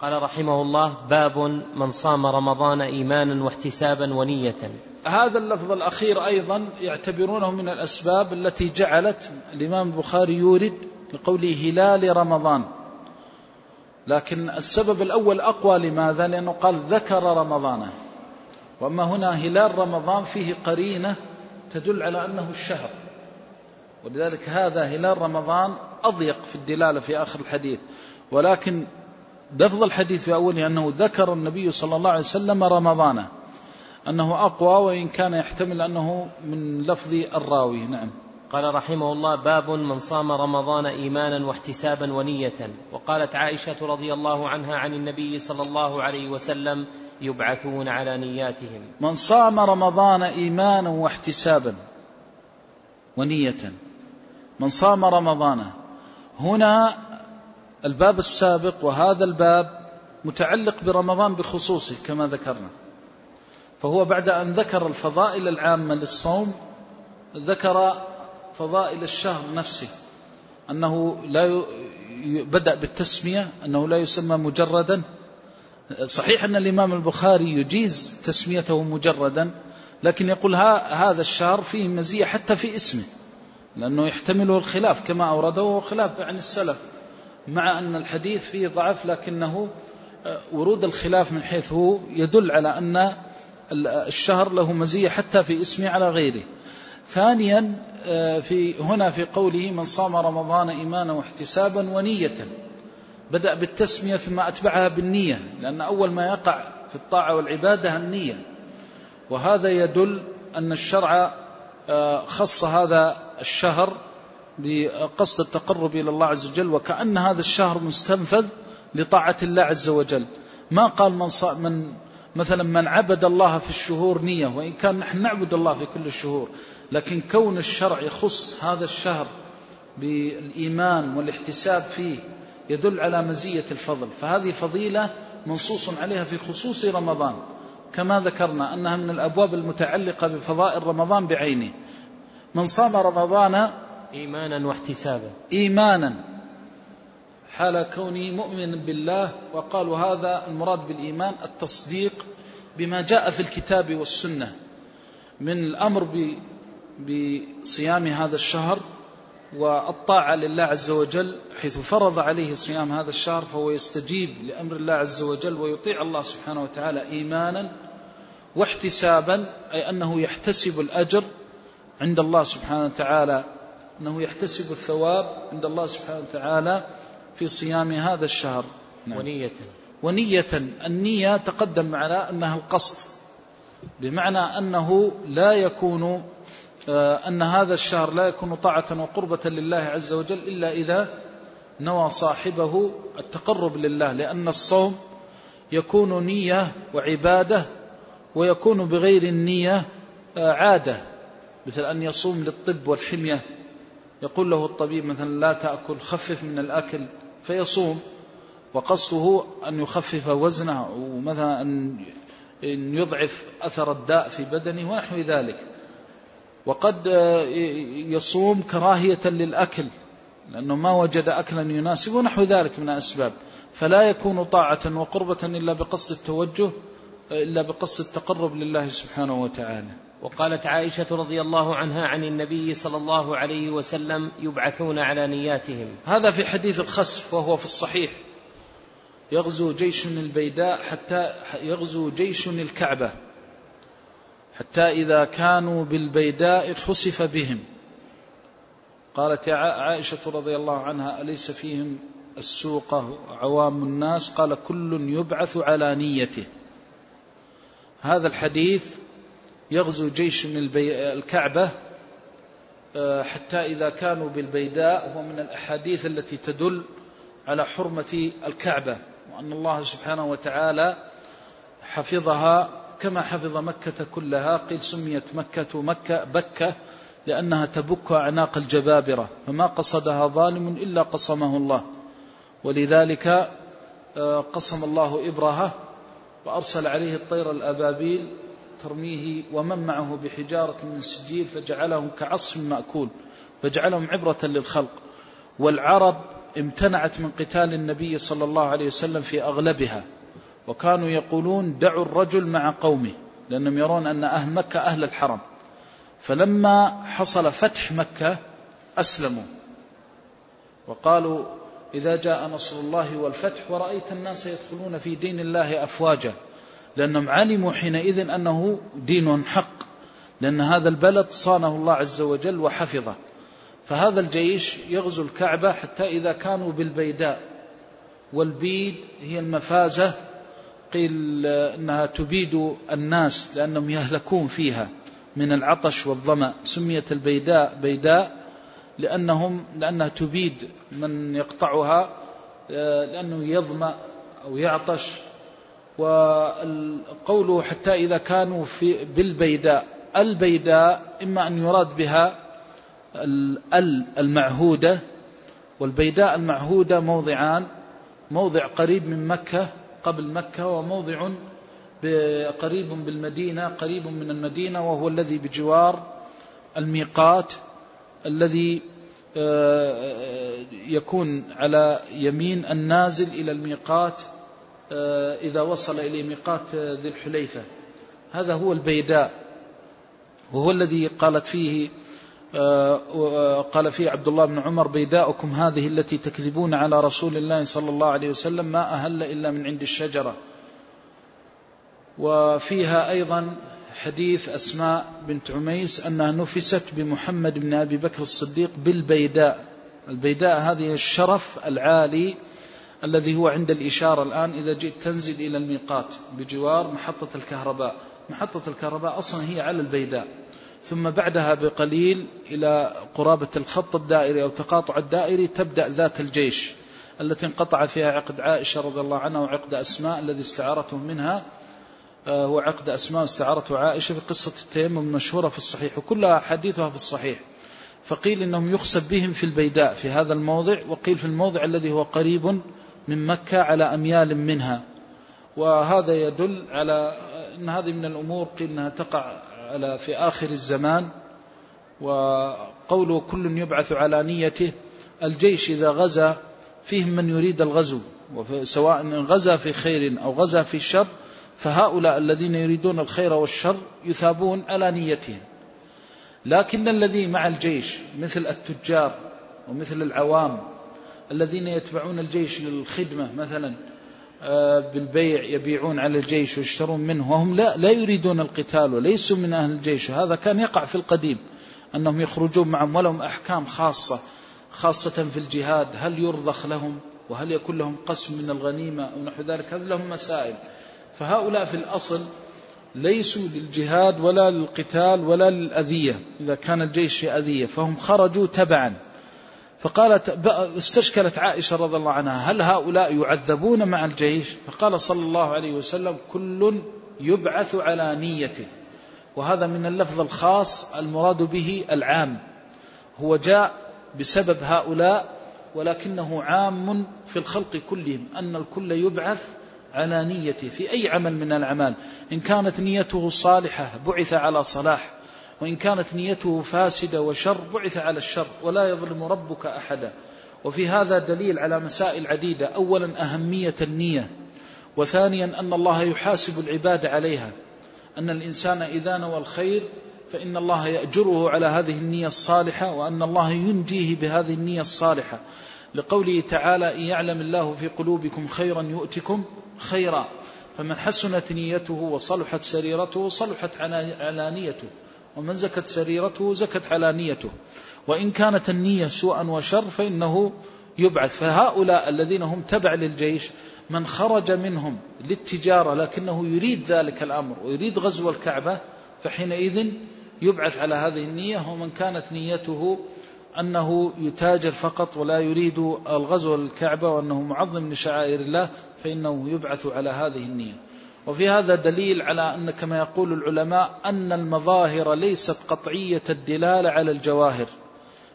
قال رحمه الله باب من صام رمضان إيمانا واحتسابا ونية. هذا اللفظ الأخير أيضا يعتبرونه من الأسباب التي جعلت الإمام البخاري يورد بقوله هلال رمضان. لكن السبب الأول أقوى لماذا؟ لأنه قال ذكر رمضان. وأما هنا هلال رمضان فيه قرينة تدل على أنه الشهر. ولذلك هذا هلال رمضان أضيق في الدلالة في آخر الحديث. ولكن لفظ الحديث في أوله أنه ذكر النبي صلى الله عليه وسلم رمضان أنه أقوى وإن كان يحتمل أنه من لفظ الراوي نعم. قال رحمه الله باب من صام رمضان إيمانا واحتسابا ونية. وقالت عائشة رضي الله عنها عن النبي صلى الله عليه وسلم يبعثون على نياتهم. من صام رمضان إيمانا واحتسابا ونية. من صام رمضان. هنا الباب السابق وهذا الباب متعلق برمضان بخصوصه كما ذكرنا. فهو بعد أن ذكر الفضائل العامة للصوم ذكر فضائل الشهر نفسه. أنه لا بدأ بالتسمية أنه لا يسمى مجردا. صحيح أن الإمام البخاري يجيز تسميته مجردا لكن يقول هذا الشهر فيه مزية حتى في اسمه لأنه يحتمله الخلاف كما أورده خلاف عن السلف. مع أن الحديث فيه ضعف لكنه آه، ورود الخلاف من حيث هو يدل على أن الشهر له مزية حتى في اسمه على غيره. ثانيا آه، في هنا في قوله من صام رمضان إيمانا واحتسابا ونية. بدأ بالتسمية ثم أتبعها بالنية لأن أول ما يقع في الطاعة والعبادة النية. وهذا يدل أن الشرع آه، خص هذا الشهر بقصد التقرب إلى الله عز وجل وكأن هذا الشهر مستنفذ لطاعة الله عز وجل. ما قال من, من مثلا من عبد الله في الشهور نية وإن كان نحن نعبد الله في كل الشهور لكن كون الشرع يخص هذا الشهر بالإيمان والاحتساب فيه يدل على مزية الفضل. فهذه فضيلة منصوص عليها في خصوص رمضان. كما ذكرنا أنها من الأبواب المتعلقة بفضائل رمضان بعينه. من صام رمضان إيمانا واحتسابا. إيمانا. حال كونه مؤمن بالله وقالوا هذا المراد بالإيمان التصديق بما جاء في الكتاب والسنة. من الأمر بصيام هذا الشهر والطاعة لله عز وجل. حيث فرض عليه صيام هذا الشهر فهو يستجيب لأمر الله عز وجل ويطيع الله سبحانه وتعالى إيمانا واحتسابا أي أنه يحتسب الأجر عند الله سبحانه وتعالى. أنه يحتسب الثواب عند الله سبحانه وتعالى في صيام هذا الشهر. نعم. ونية. ونية. النية تقدم معنا أنها القصد بمعنى أنه لا يكون آه، أن هذا الشهر لا يكون طاعة وقربة لله عز وجل إلا إذا نوى صاحبه التقرب لله لأن الصوم يكون نية وعبادة ويكون بغير النية آه، عادة مثل أن يصوم للطب والحمية. يقول له الطبيب مثلا لا تأكل خفف من الأكل فيصوم. وقصده أن يخفف وزنه ومثلا أن يضعف أثر الداء في بدنه ونحو ذلك. وقد يصوم كراهية للأكل لأنه ما وجد أكلا يناسبه نحو ذلك من الأسباب. فلا يكون طاعة وقربة إلا بقصد التوجه إلا بقصد التقرب لله سبحانه وتعالى. وقالت عائشة رضي الله عنها عن النبي صلى الله عليه وسلم يبعثون على نياتهم. هذا في حديث الخسف وهو في الصحيح. يغزو جيش البيداء حتى يغزو جيش الكعبة حتى إذا كانوا بالبيداء خسف بهم. قالت عائشة رضي الله عنها أليس فيهم السوقة عوام الناس؟ قال كل يبعث على نيته. هذا الحديث يغزو جيش من الكعبة آه، حتى إذا كانوا بالبيداء هو من الأحاديث التي تدل على حرمة الكعبة وأن الله سبحانه وتعالى حفظها كما حفظ مكة كلها. قيل سميت مكة مكة بكة لأنها تبك أعناق الجبابرة فما قصدها ظالم إلا قصمه الله. ولذلك آه، قصم الله إبرهة وأرسل عليه الطير الأبابيل ترميه ومن معه بحجارة من سجيل فجعلهم كعصف مأكول فجعلهم عبرة للخلق. والعرب امتنعت من قتال النبي صلى الله عليه وسلم في أغلبها وكانوا يقولون دعوا الرجل مع قومه لأنهم يرون أن أهل مكة أهل الحرم. فلما حصل فتح مكة أسلموا. وقالوا إذا جاء نصر الله والفتح ورأيت الناس يدخلون في دين الله أفواجا. لأنهم علموا حينئذ أنه دين حق لأن هذا البلد صانه الله عز وجل وحفظه. فهذا الجيش يغزو الكعبة حتى إذا كانوا بالبيداء. والبيد هي المفازة قيل أنها تبيد الناس لأنهم يهلكون فيها من العطش والظمأ. سميت البيداء بيداء لأنهم لأنها تبيد من يقطعها لأنه يظمأ أو يعطش. وقوله حتى إذا كانوا في بالبيداء. البيداء إما أن يراد بها ال المعهودة والبيداء المعهودة موضعان موضع قريب من مكة قبل مكة وموضع قريب بالمدينة قريب من المدينة وهو الذي بجوار الميقات الذي آه، يكون على يمين النازل إلى الميقات. إذا وصل إلى ميقات ذي الحليفة. هذا هو البيداء. وهو الذي قالت فيه آه، قال فيه عبد الله بن عمر بيداؤكم هذه التي تكذبون على رسول الله صلى الله عليه وسلم ما أهل إلا من عند الشجرة. وفيها أيضا حديث أسماء بنت عميس أنها نفست بمحمد بن أبي بكر الصديق بالبيداء. البيداء هذه الشرف العالي الذي هو عند الإشارة الآن إذا جئت تنزل إلى الميقات بجوار محطة الكهرباء. محطة الكهرباء أصلا هي على البيداء. ثم بعدها بقليل إلى قرابة الخط الدائري أو تقاطع الدائري تبدأ ذات الجيش التي انقطع فيها عقد عائشة رضي الله عنها وعقد أسماء الذي استعارته منها آه، هو عقد أسماء استعارته عائشة في قصة التيمم المشهورة في الصحيح وكلها حديثها في الصحيح. فقيل إنهم يخسب بهم في البيداء في هذا الموضع وقيل في الموضع الذي هو قريب من مكة على أميال منها. وهذا يدل على أن هذه من الأمور قيل أنها تقع على في آخر الزمان. وقوله كل يبعث على نيته الجيش إذا غزا فيهم من يريد الغزو. سواء غزا في خير أو غزا في شر فهؤلاء الذين يريدون الخير والشر يثابون على نيتهم. لكن الذي مع الجيش مثل التجار ومثل العوام الذين يتبعون الجيش للخدمة مثلا آه، بالبيع يبيعون على الجيش ويشترون منه وهم لا, لا يريدون القتال وليسوا من أهل الجيش. هذا كان يقع في القديم أنهم يخرجون معهم ولهم أحكام خاصة خاصة في الجهاد هل يرضخ لهم وهل يكون لهم قسم من الغنيمة أو نحو ذلك هذه لهم مسائل. فهؤلاء في الأصل ليسوا للجهاد ولا للقتال ولا للأذية إذا كان الجيش أذية فهم خرجوا تبعا. فقالت استشكلت عائشة رضي الله عنها هل هؤلاء يعذبون مع الجيش؟ فقال صلى الله عليه وسلم كل يبعث على نيته. وهذا من اللفظ الخاص المراد به العام. هو جاء بسبب هؤلاء ولكنه عام في الخلق كلهم أن الكل يبعث على نيته في أي عمل من الأعمال. إن كانت نيته صالحة بعث على صلاح. وإن كانت نيته فاسدة وشر بعث على الشر ولا يظلم ربك أحدا. وفي هذا دليل على مسائل عديدة. أولا أهمية النية وثانيا أن الله يحاسب العباد عليها. أن الإنسان إذا نوى الخير فإن الله يأجره على هذه النية الصالحة وأن الله ينجيه بهذه النية الصالحة. لقوله تعالى إن يعلم الله في قلوبكم خيرا يؤتكم خيرا. فمن حسنت نيته وصلحت سريرته صلحت علانيته. ومن زكت سريرته زكت علانيته. وإن كانت النية سوءا وشر فإنه يبعث. فهؤلاء الذين هم تبع للجيش من خرج منهم للتجارة لكنه يريد ذلك الأمر ويريد غزو الكعبة فحينئذ يبعث على هذه النية. ومن كانت نيته أنه يتاجر فقط ولا يريد الغزو للكعبة وأنه معظم لشعائر الله فإنه يبعث على هذه النية. وفي هذا دليل على أن كما يقول العلماء أن المظاهر ليست قطعية الدلالة على الجواهر.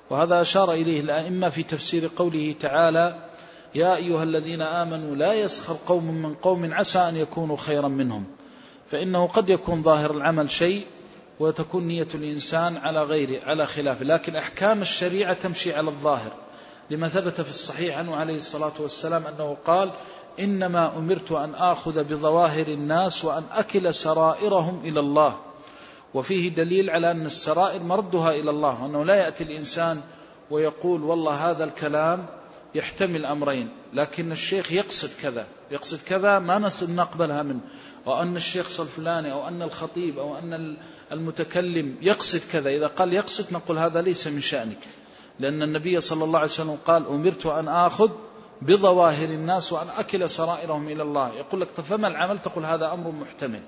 وهذا أشار إليه الأئمة في تفسير قوله تعالى يا أيها الذين آمنوا لا يسخر قوم من قوم عسى أن يكونوا خيرا منهم فإنه قد يكون ظاهر العمل شيء وتكون نية الإنسان على غيره على خلافه لكن أحكام الشريعة تمشي على الظاهر لما ثبت في الصحيح عنه عليه الصلاة والسلام أنه قال إنما أمرت أن آخذ بظواهر الناس وأن أكل سرائرهم إلى الله. وفيه دليل على أن السرائر مردها إلى الله وأنه لا يأتي الإنسان ويقول والله هذا الكلام يحتمل أمرين لكن الشيخ يقصد كذا يقصد كذا ما نقبلها منه. أو أن الشيخ الفلاني أو أن الخطيب أو أن المتكلم يقصد كذا إذا قال يقصد نقول هذا ليس من شأنك. لأن النبي صلى الله عليه وسلم قال أمرت أن آخذ بظواهر الناس وأن أكل سرائرهم إلى الله. يقول لك فما العمل؟ تقول هذا أمر محتمل.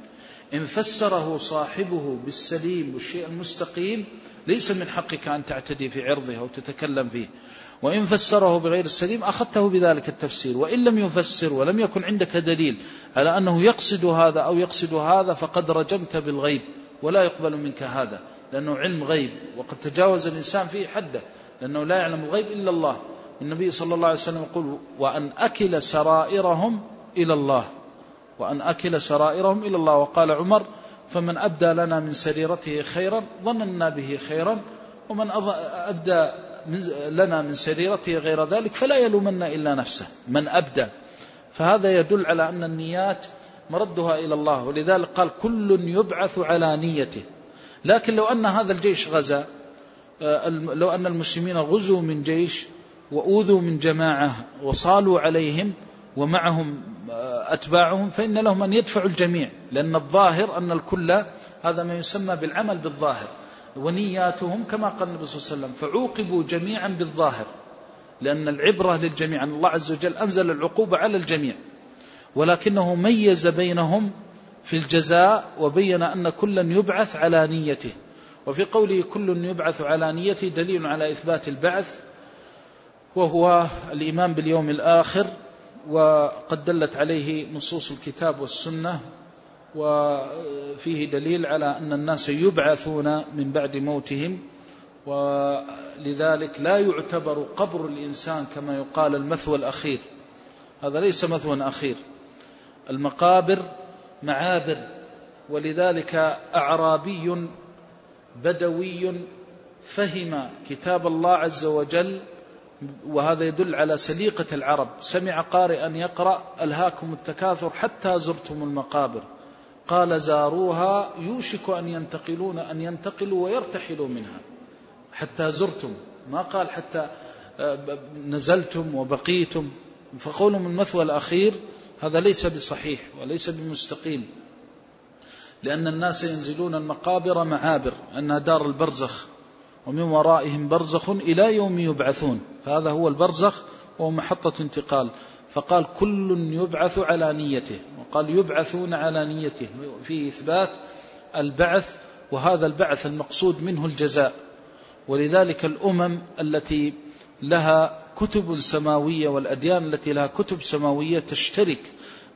إن فسره صاحبه بالسليم والشيء المستقيم ليس من حقك أن تعتدي في عرضه أو تتكلم فيه. وإن فسره بغير السليم أخذته بذلك التفسير. وإن لم يفسر ولم يكن عندك دليل على أنه يقصد هذا أو يقصد هذا فقد رجمت بالغيب ولا يقبل منك هذا لأنه علم غيب. وقد تجاوز الإنسان فيه حده لأنه لا يعلم الغيب إلا الله. النبي صلى الله عليه وسلم يقول وأن أكل سرائرهم إلى الله. وأن أكل سرائرهم إلى الله. وقال عمر فمن أبدى لنا من سريرته خيرا ظننا به خيرا ومن أبدى لنا من سريرته غير ذلك فلا يلومن إلا نفسه. من أبدى. فهذا يدل على أن النيات مردها إلى الله. ولذلك قال كل يبعث على نيته. لكن لو أن هذا الجيش غزا آه، لو أن المسلمين غزوا من جيش وأوذوا من جماعة وصالوا عليهم ومعهم آه، أتباعهم فإن لهم أن يدفعوا الجميع لأن الظاهر أن الكل هذا ما يسمى بالعمل بالظاهر ونياتهم كما قال النبي صلى الله عليه وسلم فعوقبوا جميعا بالظاهر لأن العبرة للجميع أن الله عز وجل أنزل العقوبة على الجميع ولكنه ميز بينهم في الجزاء وبين أن كلا يبعث على نيته وفي قوله كل يبعث على نيته دليل على إثبات البعث وهو الإيمان باليوم الآخر وقد دلت عليه نصوص الكتاب والسنة وفيه دليل على أن الناس يبعثون من بعد موتهم ولذلك لا يعتبر قبر الإنسان كما يقال المثوى الأخير. هذا ليس مثوى أخير. المقابر معابر ولذلك أعرابي بدوي فهم كتاب الله عز وجل وهذا يدل على سليقة العرب. سمع قارئا يقرأ ألهاكم التكاثر حتى زرتم المقابر. قال زاروها يوشك أن ينتقلون أن ينتقلوا ويرتحلوا منها. حتى زرتم. ما قال حتى آه، نزلتم وبقيتم. فقولهم المثوى الأخير هذا ليس بصحيح وليس بمستقيم. لأن الناس ينزلون المقابر معابر أنها دار البرزخ. ومن ورائهم برزخ إلى يوم يبعثون. فهذا هو البرزخ وهو محطة انتقال. فقال كل يبعث على نيته. وقال يبعثون على نيته. فيه إثبات البعث وهذا البعث المقصود منه الجزاء. ولذلك الأمم التي لها كتب سماوية والأديان التي لها كتب سماوية تشترك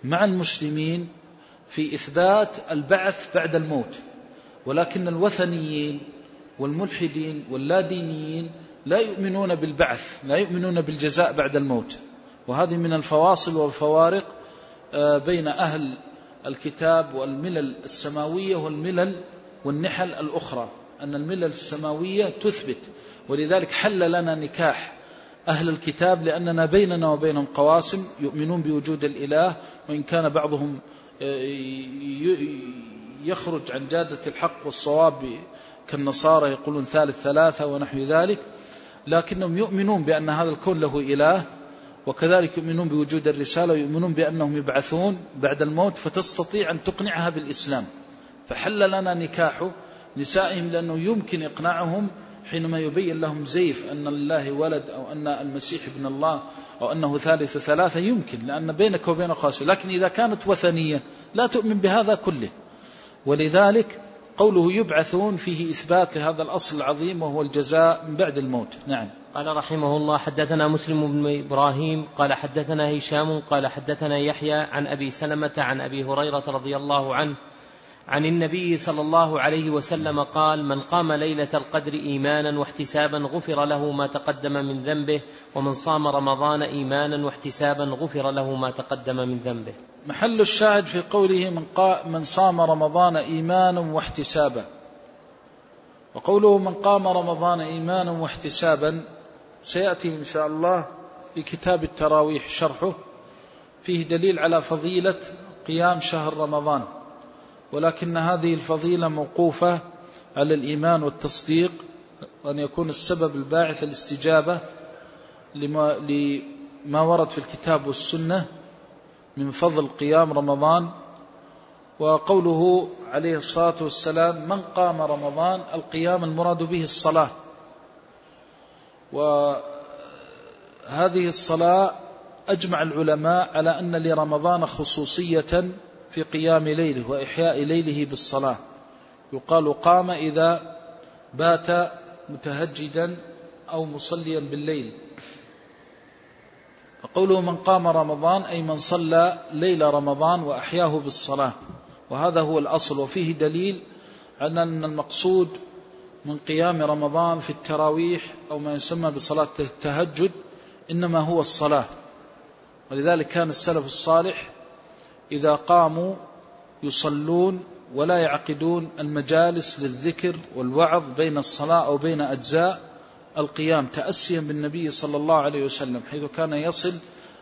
مع المسلمين في إثبات البعث بعد الموت. ولكن الوثنيين والملحدين واللادينيين لا يؤمنون بالبعث لا يؤمنون بالجزاء بعد الموت. وهذه من الفواصل والفوارق آه، بين أهل الكتاب والملل السماوية والملل والنحل الأخرى. أن الملل السماوية تثبت. ولذلك حل لنا نكاح أهل الكتاب لأننا بيننا وبينهم قواسم يؤمنون بوجود الإله وإن كان بعضهم آه، يخرج عن جادة الحق والصواب كالنصارى يقولون ثالث ثلاثة ونحو ذلك. لكنهم يؤمنون بأن هذا الكون له إله وكذلك يؤمنون بوجود الرسالة ويؤمنون بأنهم يبعثون بعد الموت فتستطيع أن تقنعها بالإسلام. فحل لنا نكاح نسائهم لأنه يمكن إقناعهم حينما يبين لهم زيف أن لله ولد أو أن المسيح ابن الله أو أنه ثالث ثلاثة. يمكن لأن بينك وبين قاسم لكن إذا كانت وثنية لا تؤمن بهذا كله. ولذلك قوله يبعثون فيه إثبات لهذا الأصل العظيم وهو الجزاء من بعد الموت. نعم. قال رحمه الله حدثنا مسلم بن إبراهيم قال حدثنا هشام قال حدثنا يحيى عن أبي سلمة عن أبي هريرة رضي الله عنه عن النبي صلى الله عليه وسلم قال من قام ليلة القدر إيمانا واحتسابا غفر له ما تقدم من ذنبه ومن صام رمضان إيمانا واحتسابا غفر له ما تقدم من ذنبه. محل الشاهد في قوله من, قا من صام رمضان إيمانا واحتسابا. وقوله من قام رمضان إيمانا واحتسابا سيأتي إن شاء الله في كتاب التراويح شرحه فيه دليل على فضيلة قيام شهر رمضان. ولكن هذه الفضيلة موقوفة على الإيمان والتصديق وأن يكون السبب الباعث الاستجابة ما ورد في الكتاب والسنة من فضل قيام رمضان. وقوله عليه الصلاة والسلام من قام رمضان القيام المراد به الصلاة. وهذه الصلاة أجمع العلماء على أن لرمضان خصوصية في قيام ليله وإحياء ليله بالصلاة. يقال قام إذا بات متهجدا أو مصليا بالليل. فقوله من قام رمضان أي من صلى ليل رمضان وأحياه بالصلاة. وهذا هو الأصل. وفيه دليل أن المقصود من قيام رمضان في التراويح أو ما يسمى بصلاة التهجد إنما هو الصلاة. ولذلك كان السلف الصالح إذا قاموا يصلون ولا يعقدون المجالس للذكر والوعظ بين الصلاة أو بين أجزاء القيام تأسيا بالنبي صلى الله عليه وسلم حيث كان يصل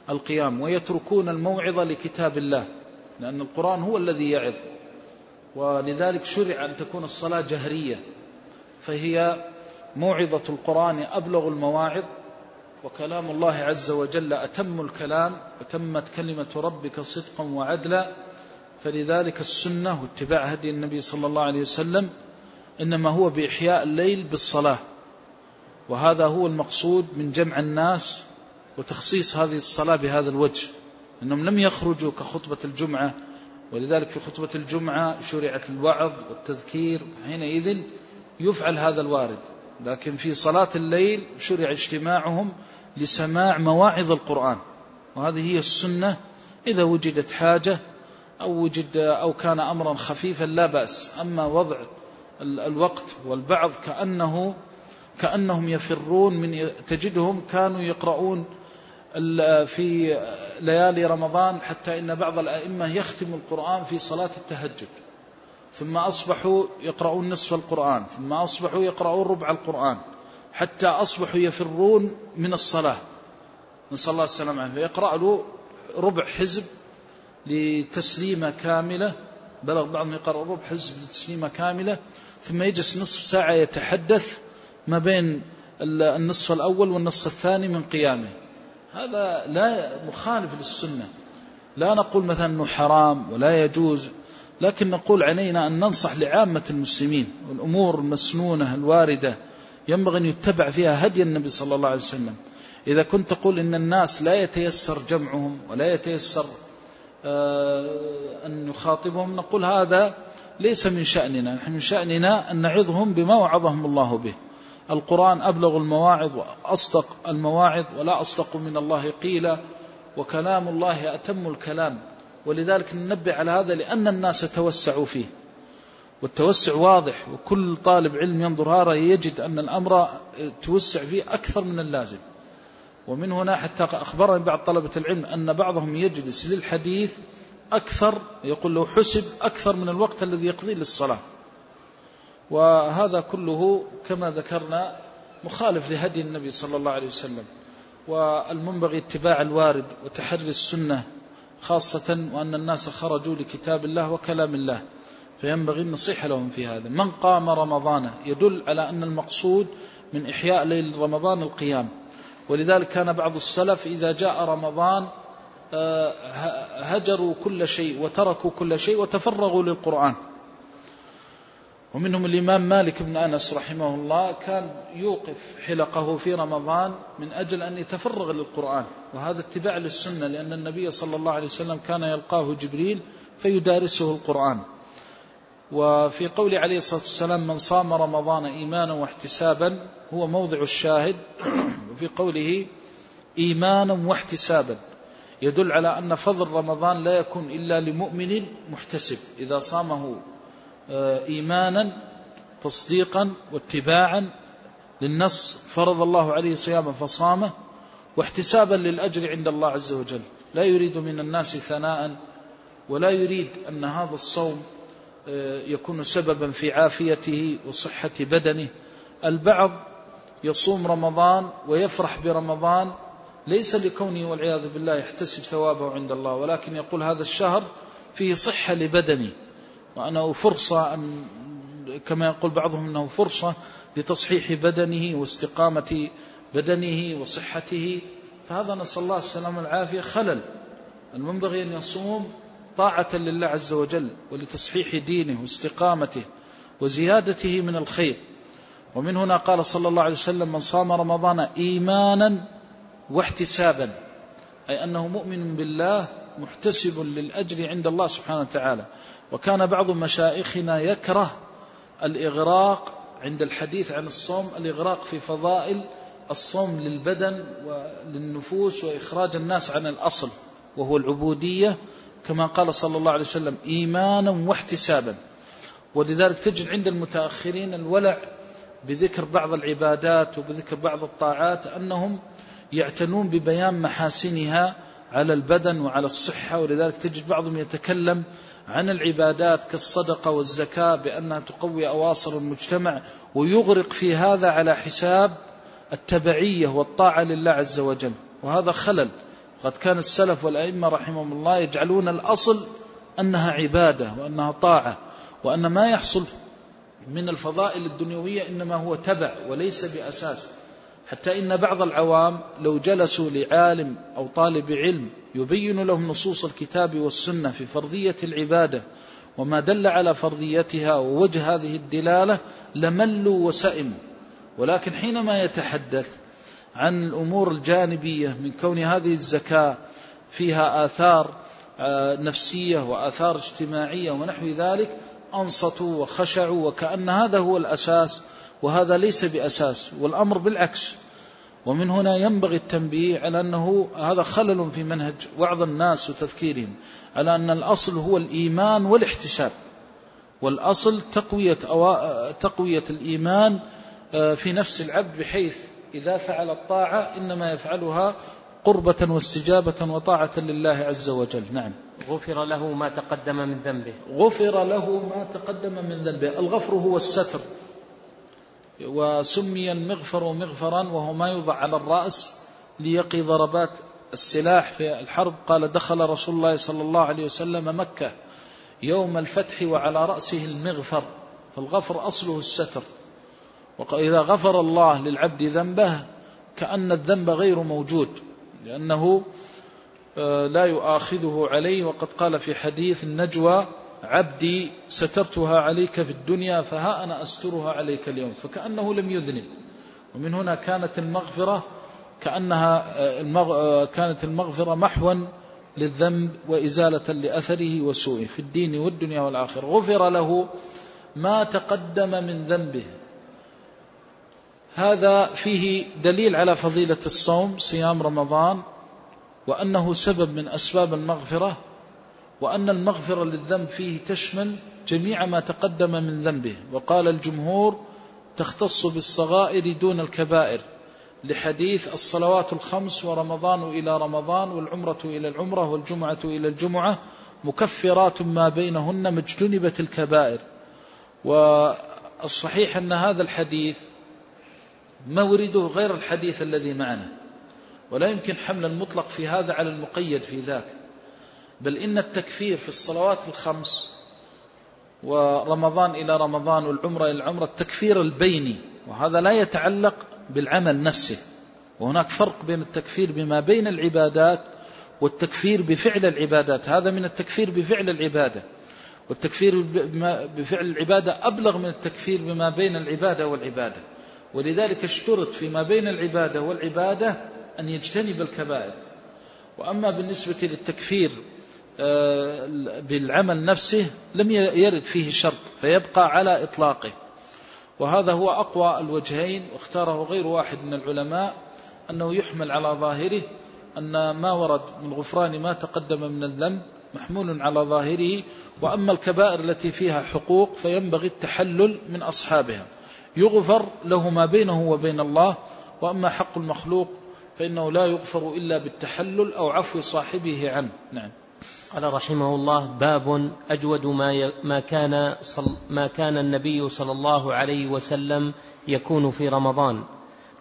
القيام ويتركون الموعظة لكتاب الله لأن القرآن هو الذي يعظ. ولذلك شرع أن تكون الصلاة جهرية فهي موعظة القرآن أبلغ المواعظ وكلام الله عز وجل أتم الكلام وتمت كلمة ربك صدقا وعدلا فلذلك السنة واتباع هدي النبي صلى الله عليه وسلم إنما هو بإحياء الليل بالصلاة. وهذا هو المقصود من جمع الناس وتخصيص هذه الصلاة بهذا الوجه أنهم لم يخرجوا كخطبة الجمعة ولذلك في خطبة الجمعة شرعت الوعظ والتذكير حينئذ يفعل هذا الوارد. لكن في صلاة الليل شرع اجتماعهم لسماع مواعظ القرآن. وهذه هي السنة إذا وجدت حاجة أو وجد أو كان أمرا خفيفا لا بأس. أما وضع الوقت والبعض كأنه كأنهم يفرون من تجدهم كانوا يقرؤون في ليالي رمضان حتى إن بعض الأئمة يختم القرآن في صلاة التهجد. ثم أصبحوا يقرؤون نصف القرآن ثم أصبحوا يقرؤون ربع القرآن حتى أصبحوا يفرون من الصلاة. نسأل الله السلامة فيقرأ له ربع حزب لتسليمة كاملة. بلغ بعضهم يقرأ ربع حزب لتسليمة كاملة. ثم يجلس نصف ساعة يتحدث ما بين النصف الأول والنصف الثاني من قيامه. هذا لا مخالف للسنة. لا نقول مثلا أنه حرام ولا يجوز. لكن نقول علينا أن ننصح لعامة المسلمين والأمور المسنونة الواردة ينبغي أن يتبع فيها هدي النبي صلى الله عليه وسلم. إذا كنت تقول إن الناس لا يتيسر جمعهم ولا يتيسر آه، أن نخاطبهم نقول هذا ليس من شأننا. نحن من شأننا أن نعظهم بما وعظهم الله به. القرآن أبلغ المواعظ وأصدق المواعظ ولا أصدق من الله قيلا وكلام الله أتم الكلام. ولذلك ننبه على هذا لأن الناس توسعوا فيه. والتوسع واضح وكل طالب علم ينظر هذا يجد أن الأمر توسع فيه أكثر من اللازم. ومن هنا حتى أخبرني بعض طلبة العلم أن بعضهم يجلس للحديث أكثر يقول له حسب أكثر من الوقت الذي يقضيه للصلاة. وهذا كله كما ذكرنا مخالف لهدي النبي صلى الله عليه وسلم. والمنبغي اتباع الوارد وتحري السنة. خاصة وأن الناس خرجوا لكتاب الله وكلام الله. فينبغي النصيحة لهم في هذا. من قام رمضان يدل على أن المقصود من إحياء ليل رمضان القيام. ولذلك كان بعض السلف إذا جاء رمضان آه، هجروا كل شيء وتركوا كل شيء وتفرغوا للقرآن. ومنهم الإمام مالك بن أنس رحمه الله كان يوقف حلقه في رمضان من أجل أن يتفرغ للقرآن وهذا اتباع للسنة لأن النبي صلى الله عليه وسلم كان يلقاه جبريل فيدارسه القرآن. وفي قول عليه الصلاة والسلام من صام رمضان إيمانا واحتسابا هو موضع الشاهد. [coughs] وفي قوله إيمانا واحتسابا. يدل على أن فضل رمضان لا يكون إلا لمؤمن محتسب إذا صامه إيمانا تصديقا واتباعا للنص فرض الله عليه صياما فصامه واحتسابا للأجر عند الله عز وجل. لا يريد من الناس ثناء ولا يريد أن هذا الصوم آه، يكون سببا في عافيته وصحة بدنه. البعض يصوم رمضان ويفرح برمضان ليس لكونه والعياذ بالله يحتسب ثوابه عند الله ولكن يقول هذا الشهر فيه صحة لبدني وأنه فرصة أن كما يقول بعضهم أنه فرصة لتصحيح بدنه واستقامة بدنه وصحته. فهذا نسأل الله السلامة والعافية. خلل. المنبغي أن يصوم طاعة لله عز وجل ولتصحيح دينه واستقامته وزيادته من الخير. ومن هنا قال صلى الله عليه وسلم من صام رمضان إيمانا واحتسابا أي أنه مؤمن بالله محتسب للأجر عند الله سبحانه وتعالى. وكان بعض مشايخنا يكره الإغراق عند الحديث عن الصوم الإغراق في فضائل الصوم للبدن وللنفوس وإخراج الناس عن الأصل وهو العبودية كما قال صلى الله عليه وسلم إيمانا واحتسابا. ولذلك تجد عند المتأخرين الولع بذكر بعض العبادات وبذكر بعض الطاعات أنهم يعتنون ببيان محاسنها على البدن وعلى الصحة. ولذلك تجد بعضهم يتكلم عن العبادات كالصدقة والزكاة بأنها تقوي أواصر المجتمع ويغرق في هذا على حساب التبعية والطاعة لله عز وجل. وهذا خلل. قد كان السلف والأئمة رحمهم الله يجعلون الأصل أنها عبادة وأنها طاعة وأن ما يحصل من الفضائل الدنيوية إنما هو تبع وليس بأساس. حتى إن بعض العوام لو جلسوا لعالم أو طالب علم يبين لهم نصوص الكتاب والسنة في فرضية العبادة وما دل على فرضيتها ووجه هذه الدلالة لملوا وسئموا. ولكن حينما يتحدث عن الأمور الجانبية من كون هذه الزكاة فيها آثار آه، نفسية وآثار اجتماعية ونحو ذلك أنصتوا وخشعوا وكأن هذا هو الأساس وهذا ليس بأساس والأمر بالعكس. ومن هنا ينبغي التنبيه على أنه هذا خلل في منهج وعظ الناس وتذكيرهم على أن الأصل هو الإيمان والاحتساب. والأصل تقوية, تقوية الإيمان آه، في نفس العبد بحيث إذا فعل الطاعة إنما يفعلها قربة واستجابة وطاعة لله عز وجل. نعم. غفر له ما تقدم من ذنبه. غفر له ما تقدم من ذنبه. الغفر هو الستر. وسمي المغفر مغفرا وهو ما يوضع على الرأس ليقي ضربات السلاح في الحرب. قال دخل رسول الله صلى الله عليه وسلم مكة يوم الفتح وعلى رأسه المغفر فالغفر أصله الستر. وإذا غفر الله للعبد ذنبه كأن الذنب غير موجود لأنه آه، لا يؤاخذه عليه. وقد قال في حديث النجوى عبدي سترتها عليك في الدنيا فها أنا أسترها عليك اليوم. فكأنه لم يذنب. ومن هنا كانت المغفرة كأنها آه، آه، كانت المغفرة محوا للذنب وإزالة لأثره وسوءه في الدين والدنيا والآخرة. غفر له ما تقدم من ذنبه. هذا فيه دليل على فضيلة الصوم صيام رمضان وأنه سبب من أسباب المغفرة. وأن المغفرة للذنب فيه تشمل جميع ما تقدم من ذنبه. وقال الجمهور تختص بالصغائر دون الكبائر لحديث الصلوات الخمس ورمضان إلى رمضان والعمرة إلى العمرة والجمعة إلى الجمعة مكفرات ما بينهن مجتنبة الكبائر. والصحيح أن هذا الحديث مورده غير الحديث الذي معنا ولا يمكن حمل المطلق في هذا على المقيد في ذاك. بل إن التكفير في الصلوات الخمس ورمضان إلى رمضان والعمرة إلى العمرة التكفير البيني وهذا لا يتعلق بالعمل نفسه. وهناك فرق بين التكفير بما بين العبادات والتكفير بفعل العبادات. هذا من التكفير بفعل العبادة. والتكفير بفعل العبادة أبلغ من التكفير بما بين العبادة والعبادة. ولذلك اشترط فيما بين العبادة والعبادة أن يجتنب الكبائر. وأما بالنسبة للتكفير بالعمل نفسه لم يرد فيه شرط فيبقى على إطلاقه. وهذا هو أقوى الوجهين واختاره غير واحد من العلماء أنه يحمل على ظاهره أن ما ورد من غفران ما تقدم من الذنب محمول على ظاهره وأما الكبائر التي فيها حقوق فينبغي التحلل من أصحابها. يغفر له ما بينه وبين الله وأما حق المخلوق فإنه لا يغفر إلا بالتحلل أو عفو صاحبه عنه. نعم. قال رحمه الله باب أجود ما ما كان ما كان النبي صلى الله عليه وسلم يكون في رمضان.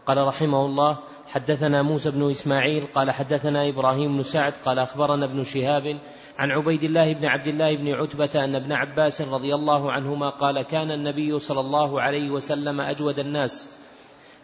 قال رحمه الله حدثنا موسى بن إسماعيل قال حدثنا إبراهيم بن سعد قال أخبرنا ابن شهاب عن عبيد الله بن عبد الله بن عتبة أن ابن عباس رضي الله عنهما قال كان النبي صلى الله عليه وسلم أجود الناس.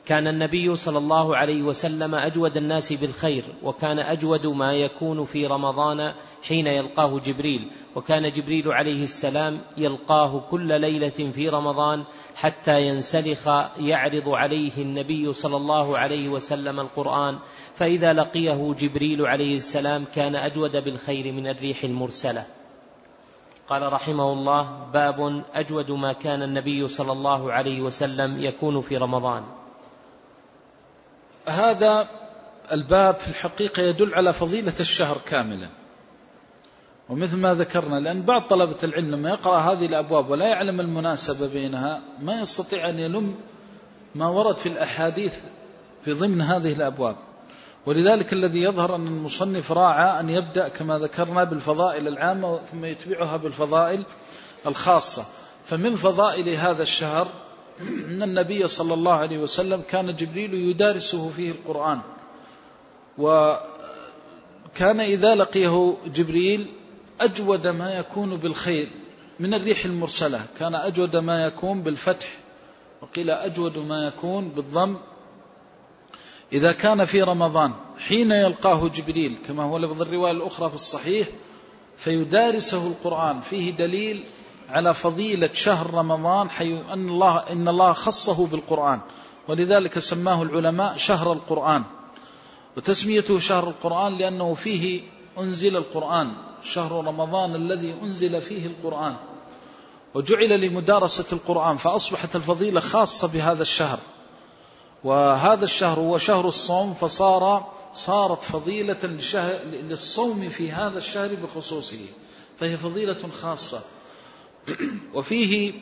كان النبي صلى الله عليه وسلم أجود الناس بالخير وكان أجود ما يكون في رمضان حين يلقاه جبريل وكان جبريل عليه السلام يلقاه كل ليلة في رمضان حتى ينسلخ يعرض عليه النبي صلى الله عليه وسلم القرآن. فإذا لقيه جبريل عليه السلام كان أجود بالخير من الريح المرسلة. قال رحمه الله باب أجود ما كان النبي صلى الله عليه وسلم يكون في رمضان. هذا الباب في الحقيقة يدل على فضيلة الشهر كاملا. ومثل ما ذكرنا لأن بعض طلبة العلم لما يقرأ هذه الأبواب ولا يعلم المناسبة بينها ما يستطيع أن يلم ما ورد في الأحاديث في ضمن هذه الأبواب. ولذلك الذي يظهر أن المصنف راعى أن يبدأ كما ذكرنا بالفضائل العامة ثم يتبعها بالفضائل الخاصة. فمن فضائل هذا الشهر أن النبي صلى الله عليه وسلم كان جبريل يدارسه فيه القرآن. وكان إذا لقيه جبريل أجود ما يكون بالخير من الريح المرسلة. كان أجود ما يكون بالفتح وقيل أجود ما يكون بالضم. إذا كان في رمضان حين يلقاه جبريل كما هو لفظ الرواية الأخرى في الصحيح فيدارسه القرآن. فيه دليل على فضيلة شهر رمضان حي أن الله, إن الله خصه بالقرآن. ولذلك سماه العلماء شهر القرآن. وتسميته شهر القرآن لأنه فيه أنزل القرآن شهر رمضان الذي أنزل فيه القرآن وجعل لمدارسة القرآن فأصبحت الفضيلة خاصة بهذا الشهر. وهذا الشهر هو شهر الصوم فصار صارت فضيلة للصوم في هذا الشهر بخصوصه فهي فضيلة خاصة. وفيه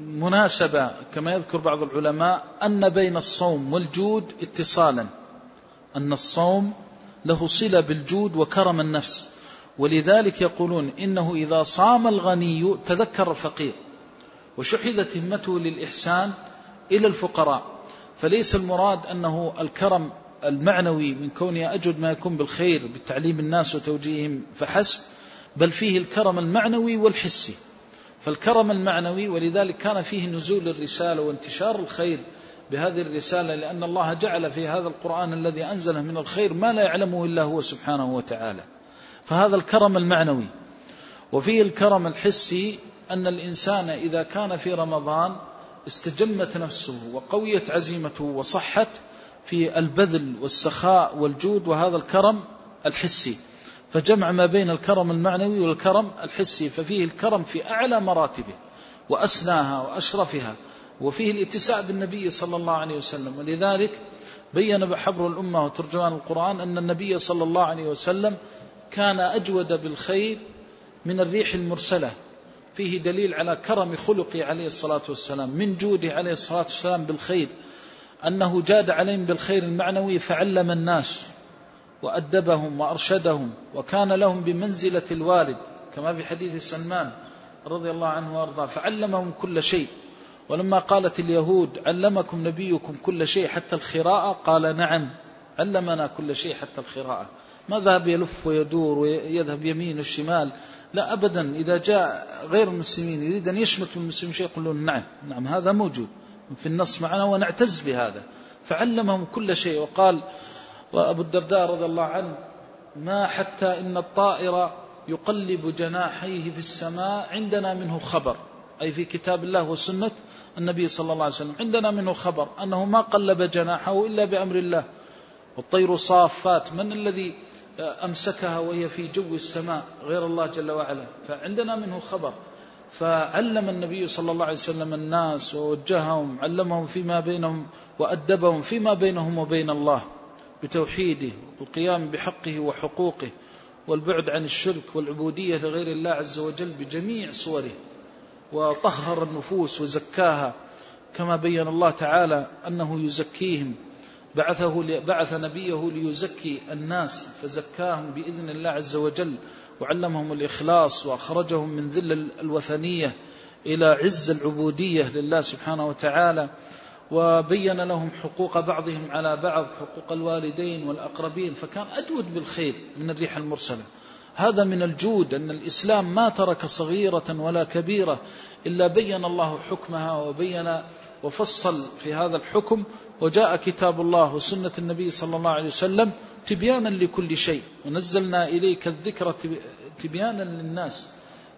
مناسبة كما يذكر بعض العلماء أن بين الصوم والجود اتصالا. أن الصوم له صلة بالجود وكرم النفس. ولذلك يقولون إنه إذا صام الغني تذكر الفقير. وشحذت همته للإحسان إلى الفقراء. فليس المراد أنه الكرم المعنوي من كونه أجد ما يكون بالخير بتعليم الناس وتوجيههم فحسب بل فيه الكرم المعنوي والحسي. فالكرم المعنوي ولذلك كان فيه نزول الرسالة وانتشار الخير بهذه الرسالة لأن الله جعل في هذا القرآن الذي أنزله من الخير ما لا يعلمه إلا هو سبحانه وتعالى. فهذا الكرم المعنوي. وفيه الكرم الحسي أن الإنسان إذا كان في رمضان استجمت نفسه وقويت عزيمته وصحت في البذل والسخاء والجود وهذا الكرم الحسي. فجمع ما بين الكرم المعنوي والكرم الحسي ففيه الكرم في أعلى مراتبه وأسناها وأشرفها. وفيه الاتساع بالنبي صلى الله عليه وسلم. ولذلك بين بحبر الأمة وترجمان القرآن أن النبي صلى الله عليه وسلم كان أجود بالخير من الريح المرسلة. فيه دليل على كرم خلقه عليه الصلاة والسلام من جوده عليه الصلاة والسلام بالخير. أنه جاد عليهم بالخير المعنوي فعلم الناس وأدبهم وأرشدهم وكان لهم بمنزلة الوالد كما في حديث سلمان رضي الله عنه وأرضاه فعلمهم كل شيء. ولما قالت اليهود علمكم نبيكم كل شيء حتى الخراءة قال نعم علمنا كل شيء حتى الخراءة ما ذهب يلف ويدور ويذهب يمين والشمال لا أبدا. إذا جاء غير المسلمين يريد أن يشمت المسلمين شيء يقولون نعم نعم هذا موجود. في النص معنا ونعتز بهذا. فعلمهم كل شيء. وقال وأبو الدرداء رضي الله عنه ما حتى إن الطائر يقلب جناحيه في السماء عندنا منه خبر. أي في كتاب الله وسنة النبي صلى الله عليه وسلم. عندنا منه خبر أنه ما قلب جناحه إلا بأمر الله. والطير صافات من الذي أمسكها وهي في جو السماء غير الله جل وعلا؟ فعندنا منه خبر. فعلم النبي صلى الله عليه وسلم الناس ووجههم علمهم فيما بينهم وأدبهم فيما بينهم وبين الله بتوحيده والقيام بحقه وحقوقه والبعد عن الشرك والعبودية لغير الله عز وجل بجميع صوره. وطهر النفوس وزكاها كما بين الله تعالى أنه يزكيهم. بعثه بعث نبيه ليزكي الناس فزكاهم بإذن الله عز وجل وعلمهم الإخلاص وأخرجهم من ذل الوثنية إلى عز العبودية لله سبحانه وتعالى. وبين لهم حقوق بعضهم على بعض حقوق الوالدين والأقربين فكان أجود بالخير من الريح المرسلة. هذا من الجود أن الإسلام ما ترك صغيرة ولا كبيرة إلا بين الله حكمها وبين وفصل في هذا الحكم وجاء كتاب الله وسنة النبي صلى الله عليه وسلم تبيانا لكل شيء ونزلنا إليك الذكر تبيانا للناس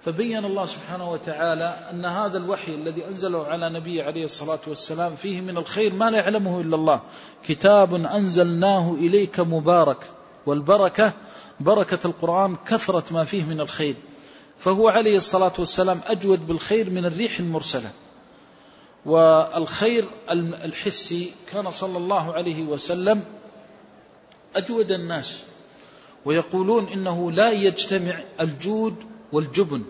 فبين الله سبحانه وتعالى أن هذا الوحي الذي أنزله على نبي عليه الصلاة والسلام فيه من الخير ما لا يعلمه إلا الله كتاب أنزلناه إليك مبارك والبركة بركة القرآن كثرة ما فيه من الخير. فهو عليه الصلاة والسلام أجود بالخير من الريح المرسلة. والخير الحسي كان صلى الله عليه وسلم أجود الناس. ويقولون إنه لا يجتمع الجود والجبن.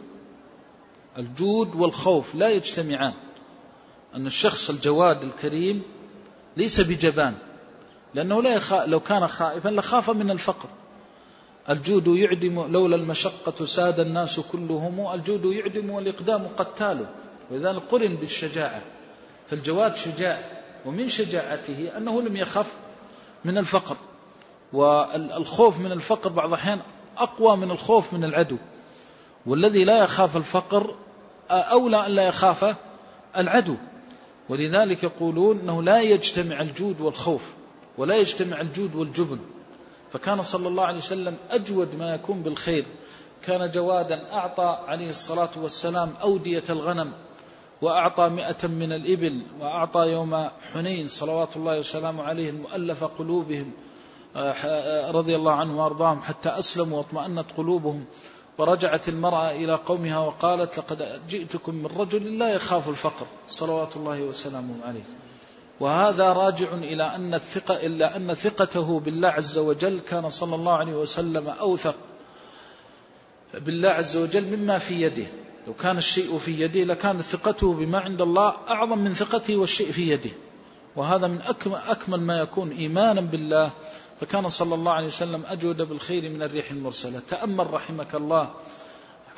الجود والخوف لا يجتمعان. أن الشخص الجواد الكريم ليس بجبان. لأنه لا يخاف لو كان خائفا لخاف من الفقر. الجود يعدم لولا المشقة ساد الناس كلهم الجود يعدم والإقدام قتال. ولذلك قرن بالشجاعة. فالجواد شجاع ومن شجاعته أنه لم يخف من الفقر. والخوف من الفقر بعض الأحيان أقوى من الخوف من العدو. والذي لا يخاف الفقر أولى أن لا يخاف العدو. ولذلك يقولون أنه لا يجتمع الجود والخوف ولا يجتمع الجود والجبن. فكان صلى الله عليه وسلم أجود ما يكون بالخير. كان جوادا أعطى عليه الصلاة والسلام أودية الغنم وأعطى مئة من الإبل وأعطى يوم حنين صلوات الله وسلامه عليه المؤلف قلوبهم آه، رضي الله عنه وأرضاهم حتى أسلموا واطمأنت قلوبهم. ورجعت المرأة إلى قومها وقالت لقد جئتكم من رجل لا يخاف الفقر. صلوات الله وسلامه عليه. وهذا راجع إلى أن الثقة إلا أن ثقته بالله عز وجل كان صلى الله عليه وسلم أوثق. بالله عز وجل مما في يده. لو كان الشيء في يده لكانت ثقته بما عند الله أعظم من ثقته والشيء في يده. وهذا من أكمل ما يكون إيمانا بالله. فكان صلى الله عليه وسلم أجود بالخير من الريح المرسلة. تأمل رحمك الله.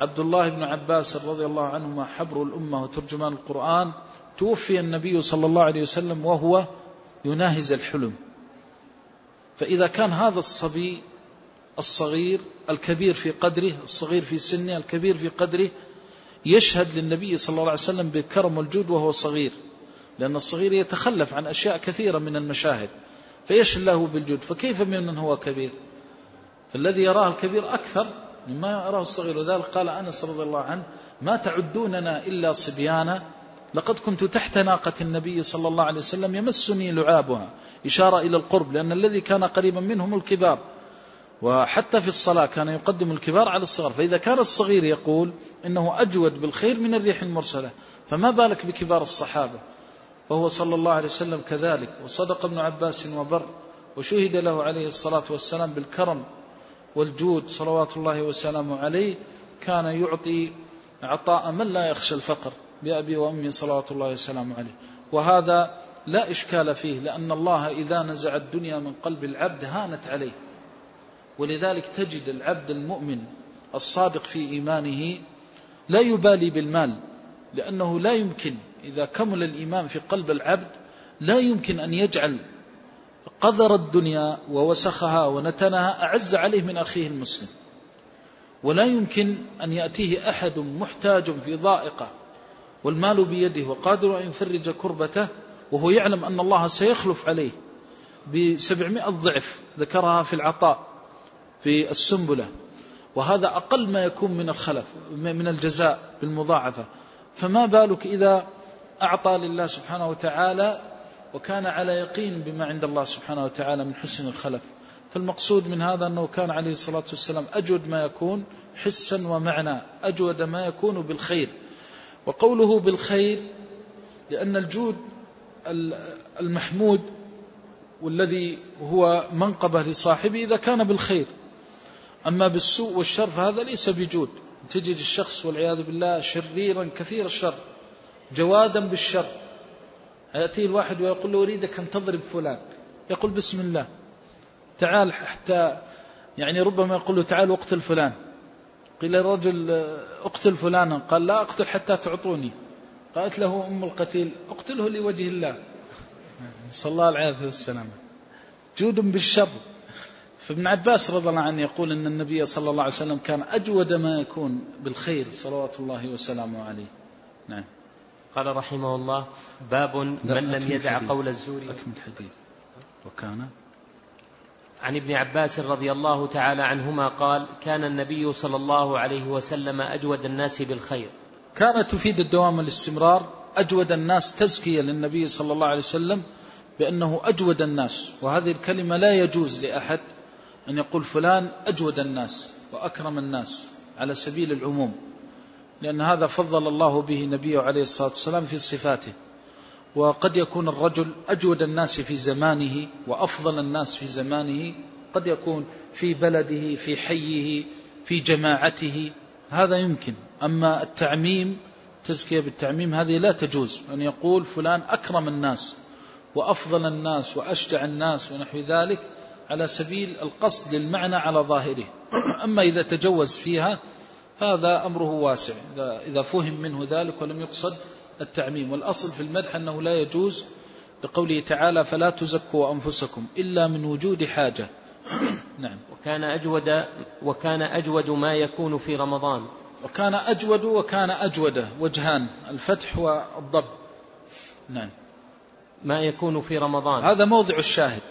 عبد الله بن عباس رضي الله عنهما حبر الأمة وترجمان القرآن. توفي النبي صلى الله عليه وسلم وهو يناهز الحلم. فإذا كان هذا الصبي الصغير الكبير في قدره الصغير في سنه الكبير في قدره يشهد للنبي صلى الله عليه وسلم بالكرم والجود وهو صغير. لأن الصغير يتخلف عن أشياء كثيرة من المشاهد فيشهد له بالجود. فكيف من هو كبير؟ فالذي يراه الكبير أكثر مما يراه الصغير. وذلك قال أنس رضي الله عنه ما تعدوننا إلا صبيانا لقد كنت تحت ناقة النبي صلى الله عليه وسلم يمسني لعابها إشارة إلى القرب لأن الذي كان قريبا منهم الكبار. وحتى في الصلاة كان يقدم الكبار على الصغار. فإذا كان الصغير يقول إنه أجود بالخير من الريح المرسلة فما بالك بكبار الصحابة؟ فهو صلى الله عليه وسلم كذلك. وصدق ابن عباس وبر وشهد له عليه الصلاة والسلام بالكرم والجود صلوات الله وسلامه عليه كان يعطي عطاء من لا يخشى الفقر. بأبي وأمي صلوات الله وسلامه عليه. وهذا لا إشكال فيه لأن الله إذا نزع الدنيا من قلب العبد هانت عليه. ولذلك تجد العبد المؤمن الصادق في إيمانه لا يبالي بالمال لأنه لا يمكن إذا كمل الإيمان في قلب العبد لا يمكن أن يجعل قدر الدنيا ووسخها ونتنها أعز عليه من أخيه المسلم. ولا يمكن أن يأتيه أحد محتاج في ضائقة والمال بيده وقادر أن يفرج كربته وهو يعلم أن الله سيخلف عليه بسبعمائة ضعف ذكرها في العطاء في السنبلة. وهذا أقل ما يكون من الخلف من الجزاء بالمضاعفة. فما بالك إذا أعطى لله سبحانه وتعالى وكان على يقين بما عند الله سبحانه وتعالى من حسن الخلف؟ فالمقصود من هذا أنه كان عليه الصلاة والسلام أجود ما يكون حسا ومعنى أجود ما يكون بالخير. وقوله بالخير لأن الجود المحمود والذي هو منقبة لصاحبه إذا كان بالخير. أما بالسوء والشر فهذا ليس بجود. تجد الشخص والعياذ بالله شريرا كثير الشر جوادا بالشر. يأتي الواحد ويقول له أريدك أن تضرب فلان. يقول بسم الله تعال حتى يعني ربما يقول له تعال واقتل فلان قيل الرجل اقتل فلانا. قال لا اقتل حتى تعطوني. قالت له أم القتيل اقتله لوجه الله. صلى الله العافية والسلام جود بالشر. فابن عباس رضي الله عنه يقول أن النبي صلى الله عليه وسلم كان أجود ما يكون بالخير صلوات الله وسلامه عليه. نعم. قال رحمه الله باب من لم يدع قول الزور أكمل الحديث. وكان عن ابن عباس رضي الله تعالى عنهما قال كان النبي صلى الله عليه وسلم أجود الناس بالخير. كانت تفيد الدوام والاستمرار أجود الناس تزكية للنبي صلى الله عليه وسلم بأنه أجود الناس وهذه الكلمة لا يجوز لأحد أن يقول فلان أجود الناس وأكرم الناس على سبيل العموم لأن هذا فضل الله به نبيه عليه الصلاة والسلام في صفاته. وقد يكون الرجل أجود الناس في زمانه وأفضل الناس في زمانه قد يكون في بلده في حيه في جماعته هذا يمكن. أما التعميم تزكية بالتعميم هذه لا تجوز. أن يقول فلان أكرم الناس وأفضل الناس وأشجع الناس ونحو ذلك على سبيل القصد للمعنى على ظاهره. أما إذا تجوز فيها فهذا أمره واسع. إذا فهم منه ذلك ولم يقصد التعميم. والأصل في المدح أنه لا يجوز لقوله تعالى فلا تزكوا أنفسكم إلا من وجود حاجة. [coughs] نعم. وكان أجود وكان أجود ما يكون في رمضان. وكان أجود وكان أجود وجهان الفتح والضب. نعم. ما يكون في رمضان. هذا موضع الشاهد.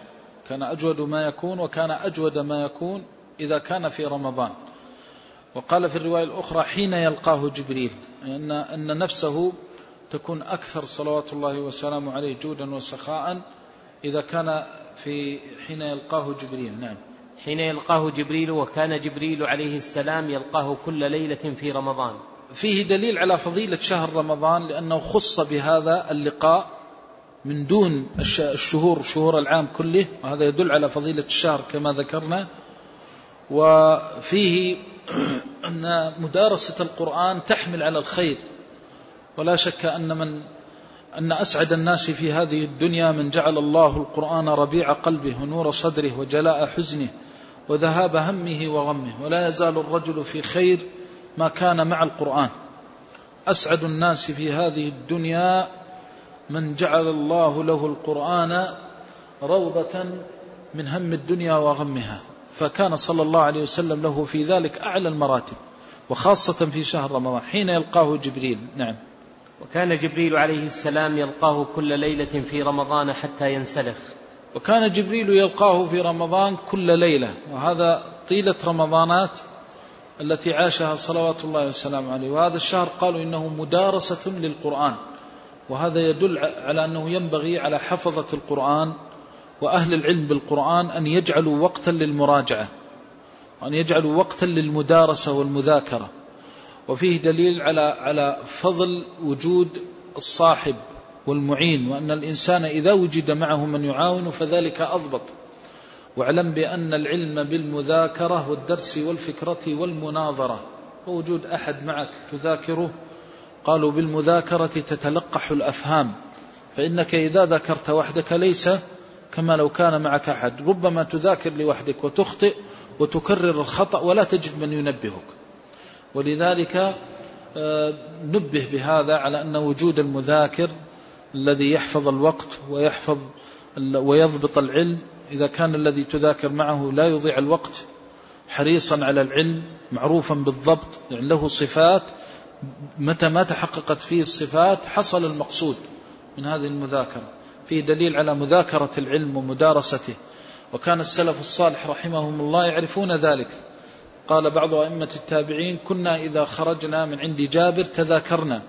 كان أجود ما يكون وكان أجود ما يكون إذا كان في رمضان. وقال في الرواية الأخرى حين يلقاه جبريل أن, أن نفسه تكون أكثر صلوات الله وسلامه عليه جودا وسخاء إذا كان في حين يلقاه جبريل. نعم. حين يلقاه جبريل وكان جبريل عليه السلام يلقاه كل ليلة في رمضان. فيه دليل على فضيلة شهر رمضان لأنه خص بهذا اللقاء من دون الشهور شهور العام كله وهذا يدل على فضيلة الشهر كما ذكرنا. وفيه أن مدارسة القرآن تحمل على الخير. ولا شك أن من أن أسعد الناس في هذه الدنيا من جعل الله القرآن ربيع قلبه ونور صدره وجلاء حزنه وذهاب همه وغمه ولا يزال الرجل في خير ما كان مع القرآن. أسعد الناس في هذه الدنيا من جعل الله له القرآن روضة من هم الدنيا وغمها. فكان صلى الله عليه وسلم له في ذلك أعلى المراتب وخاصة في شهر رمضان حين يلقاه جبريل. نعم. وكان جبريل عليه السلام يلقاه كل ليلة في رمضان حتى ينسلخ. وكان جبريل يلقاه في رمضان كل ليلة وهذا طيلة رمضانات التي عاشها صلوات الله وسلامه عليه. وهذا الشهر قالوا إنه مدارسة للقرآن وهذا يدل على أنه ينبغي على حفظة القرآن وأهل العلم بالقرآن أن يجعلوا وقتا للمراجعة وأن يجعلوا وقتا للمدارسة والمذاكرة. وفيه دليل على على فضل وجود الصاحب والمعين وأن الإنسان إذا وجد معه من يعاون فذلك أضبط. واعلم بأن العلم بالمذاكرة والدرس والفكرة والمناظرة. ووجود أحد معك تذاكره؟ قالوا بالمذاكرة تتلقح الأفهام. فإنك إذا ذكرت وحدك ليس كما لو كان معك أحد. ربما تذاكر لوحدك وتخطئ وتكرر الخطأ ولا تجد من ينبهك. ولذلك آه، نبه بهذا على أن وجود المذاكر الذي يحفظ الوقت ويحفظ ويضبط العلم إذا كان الذي تذاكر معه لا يضيع الوقت حريصا على العلم معروفا بالضبط يعني له صفات متى ما تحققت فيه الصفات حصل المقصود من هذه المذاكرة. فيه دليل على مذاكرة العلم ومدارسته. وكان السلف الصالح رحمهم الله يعرفون ذلك. قال بعض أئمة التابعين كنا إذا خرجنا من عند جابر تذاكرنا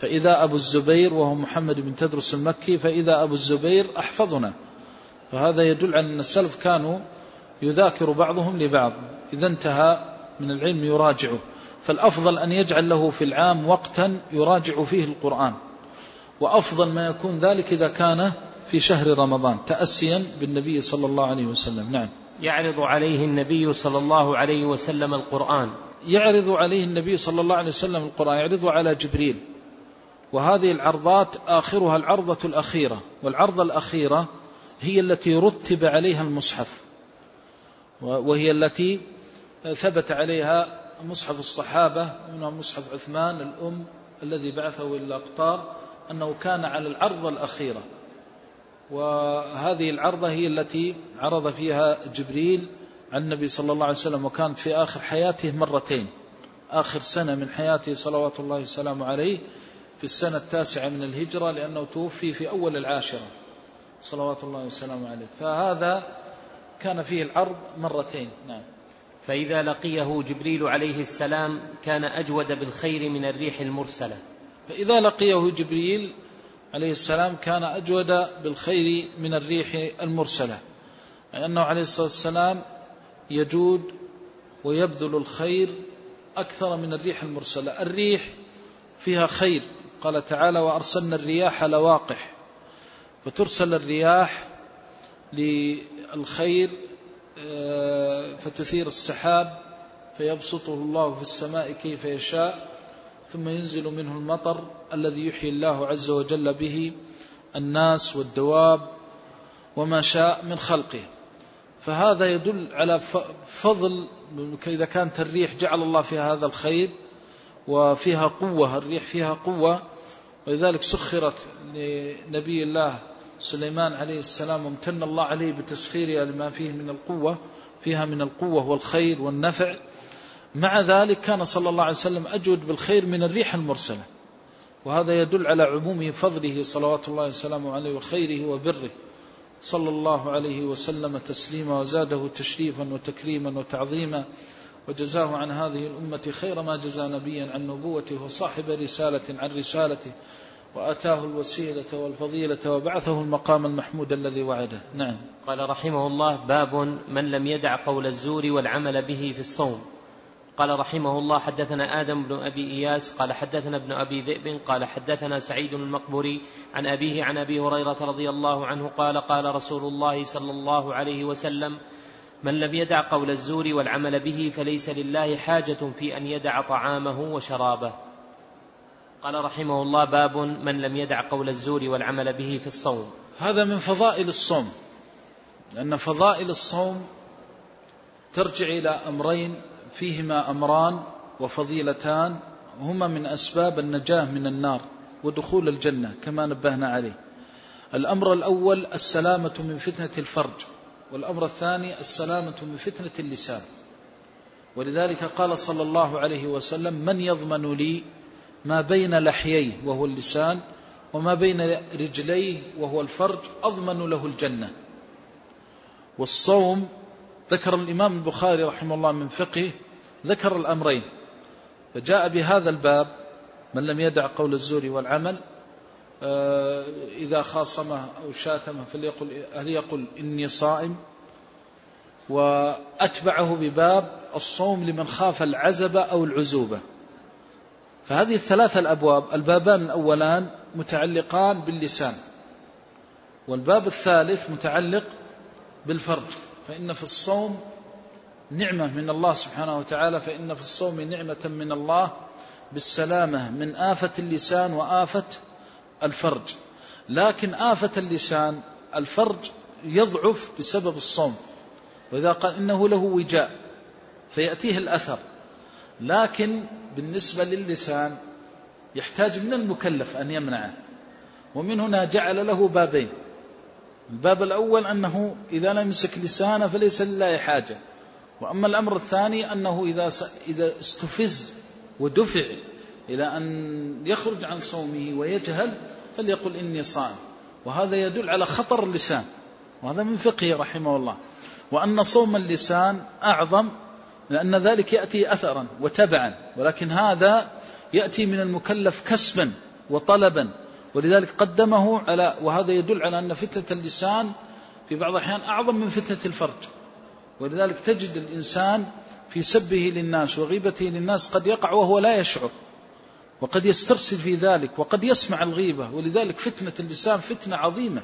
فإذا أبو الزبير وهو محمد بن تدرس المكي فإذا أبو الزبير أحفظنا. فهذا يدل على أن السلف كانوا يذاكر بعضهم لبعض إذا انتهى من العلم يراجعه. فالأفضل أن يجعل له في العام وقتا يراجع فيه القرآن. وأفضل ما يكون ذلك إذا كان في شهر رمضان تأسيا بالنبي صلى الله عليه وسلم. نعم. يعرض عليه النبي صلى الله عليه وسلم القرآن. يعرض عليه النبي صلى الله عليه وسلم القرآن يعرض على جبريل. وهذه العرضات آخرها العرضة الأخيرة والعرضة الأخيرة هي التي رتب عليها المصحف. وهي التي ثبت عليها مصحف الصحابة منها مصحف عثمان الأم الذي بعثه إلى الأقطار أنه كان على العرضة الأخيرة. وهذه العرضة هي التي عرض فيها جبريل عن النبي صلى الله عليه وسلم وكانت في آخر حياته مرتين. آخر سنة من حياته صلوات الله وسلامه عليه في السنة التاسعة من الهجرة لأنه توفي في أول العاشرة صلوات الله وسلامه عليه. فهذا كان فيه العرض مرتين. نعم. فإذا لقيه جبريل عليه السلام كان أجود بالخير من الريح المرسلة. فإذا لقيه جبريل عليه السلام كان أجود بالخير من الريح المرسلة لأنه عليه الصلاة والسلام يجود ويبذل الخير أكثر من الريح المرسلة. الريح فيها خير قال تعالى وأرسلنا الرياح لواقح فترسل الرياح للخير آه، فتثير السحاب فيبسطه الله في السماء كيف يشاء ثم ينزل منه المطر الذي يحيي الله عز وجل به الناس والدواب وما شاء من خلقه. فهذا يدل على فضل إذا كانت الريح جعل الله فيها هذا الخير وفيها قوة الريح فيها قوة. ولذلك سخرت لنبي الله سليمان عليه السلام وامتن الله عليه بتسخيرها لما فيه من القوة فيها من القوة والخير والنفع. مع ذلك كان صلى الله عليه وسلم أجود بالخير من الريح المرسلة. وهذا يدل على عموم فضله صلوات الله وسلامه عليه وخيره وبره. صلى الله عليه وسلم تسليما وزاده تشريفا وتكريما وتعظيما. وجزاه عن هذه الأمة خير ما جزى نبيا عن نبوته وصاحب رسالة عن رسالته. وأتاه الوسيلة والفضيلة وبعثه المقام المحمود الذي وعده. نعم. قال رحمه الله باب من لم يدع قول الزور والعمل به في الصوم. قال رحمه الله حدثنا آدم بن أبي إياس قال حدثنا ابن أبي ذئب قال حدثنا سعيد المقبري عن أبيه عن أبي هريرة رضي الله عنه قال قال رسول الله صلى الله عليه وسلم من لم يدع قول الزور والعمل به فليس لله حاجة في أن يدع طعامه وشرابه. قال رحمه الله باب من لم يدع قول الزور والعمل به في الصوم. هذا من فضائل الصوم لأن فضائل الصوم ترجع إلى أمرين فيهما أمران وفضيلتان هما من أسباب النجاة من النار ودخول الجنة كما نبهنا عليه. الأمر الأول السلامة من فتنة الفرج. والأمر الثاني السلامة من فتنة اللسان. ولذلك قال صلى الله عليه وسلم من يضمن لي ما بين لحييه وهو اللسان وما بين رجليه وهو الفرج أضمن له الجنة. والصوم ذكر الإمام البخاري رحمه الله من فقه ذكر الأمرين فجاء بهذا الباب من لم يدع قول الزور والعمل آه، إذا خاصمه أو شاتمه فليقل هل يقول إني صائم وأتبعه بباب الصوم لمن خاف العزبة أو العزوبة. فهذه الثلاثة الأبواب البابان الأولان متعلقان باللسان والباب الثالث متعلق بالفرج. فإن في الصوم نعمة من الله سبحانه وتعالى فإن في الصوم نعمة من الله بالسلامة من آفة اللسان وآفة الفرج. لكن آفة اللسان الفرج يضعف بسبب الصوم. وإذا قال إنه له وجاء فيأتيه الأثر. لكن بالنسبة للسان يحتاج من المكلف أن يمنعه. ومن هنا جعل له بابين. الباب الأول أنه إذا لم يمسك لسانه فليس لله حاجة. وأما الأمر الثاني أنه إذا إذا استفز ودفع إلى أن يخرج عن صومه ويجهل فليقل إني صائم. وهذا يدل على خطر اللسان. وهذا من فقهه رحمه الله. وأن صوم اللسان أعظم لأن ذلك يأتي أثرا وتبعا. ولكن هذا يأتي من المكلف كسبا وطلبا. ولذلك قدمه على وهذا يدل على أن فتنة اللسان في بعض الأحيان أعظم من فتنة الفرج ولذلك تجد الإنسان في سبه للناس وغيبته للناس قد يقع وهو لا يشعر وقد يسترسل في ذلك وقد يسمع الغيبة. ولذلك فتنة اللسان فتنة عظيمة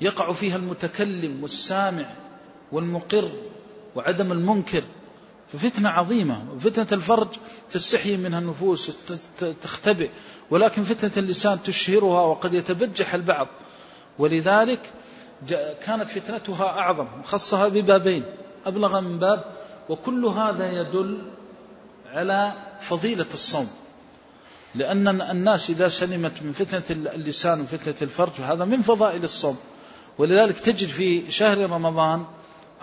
يقع فيها المتكلم والسامع والمقر وعدم المنكر. ففتنة عظيمة. فتنة الفرج تستحي منها النفوس تختبئ. ولكن فتنة اللسان تشهرها وقد يتبجح البعض. ولذلك كانت فتنتها أعظم خصها ببابين. أبلغ من باب وكل هذا يدل على فضيلة الصوم. لأن الناس إذا سلمت من فتنة اللسان وفتنة الفرج هذا من فضائل الصوم. ولذلك تجد في شهر رمضان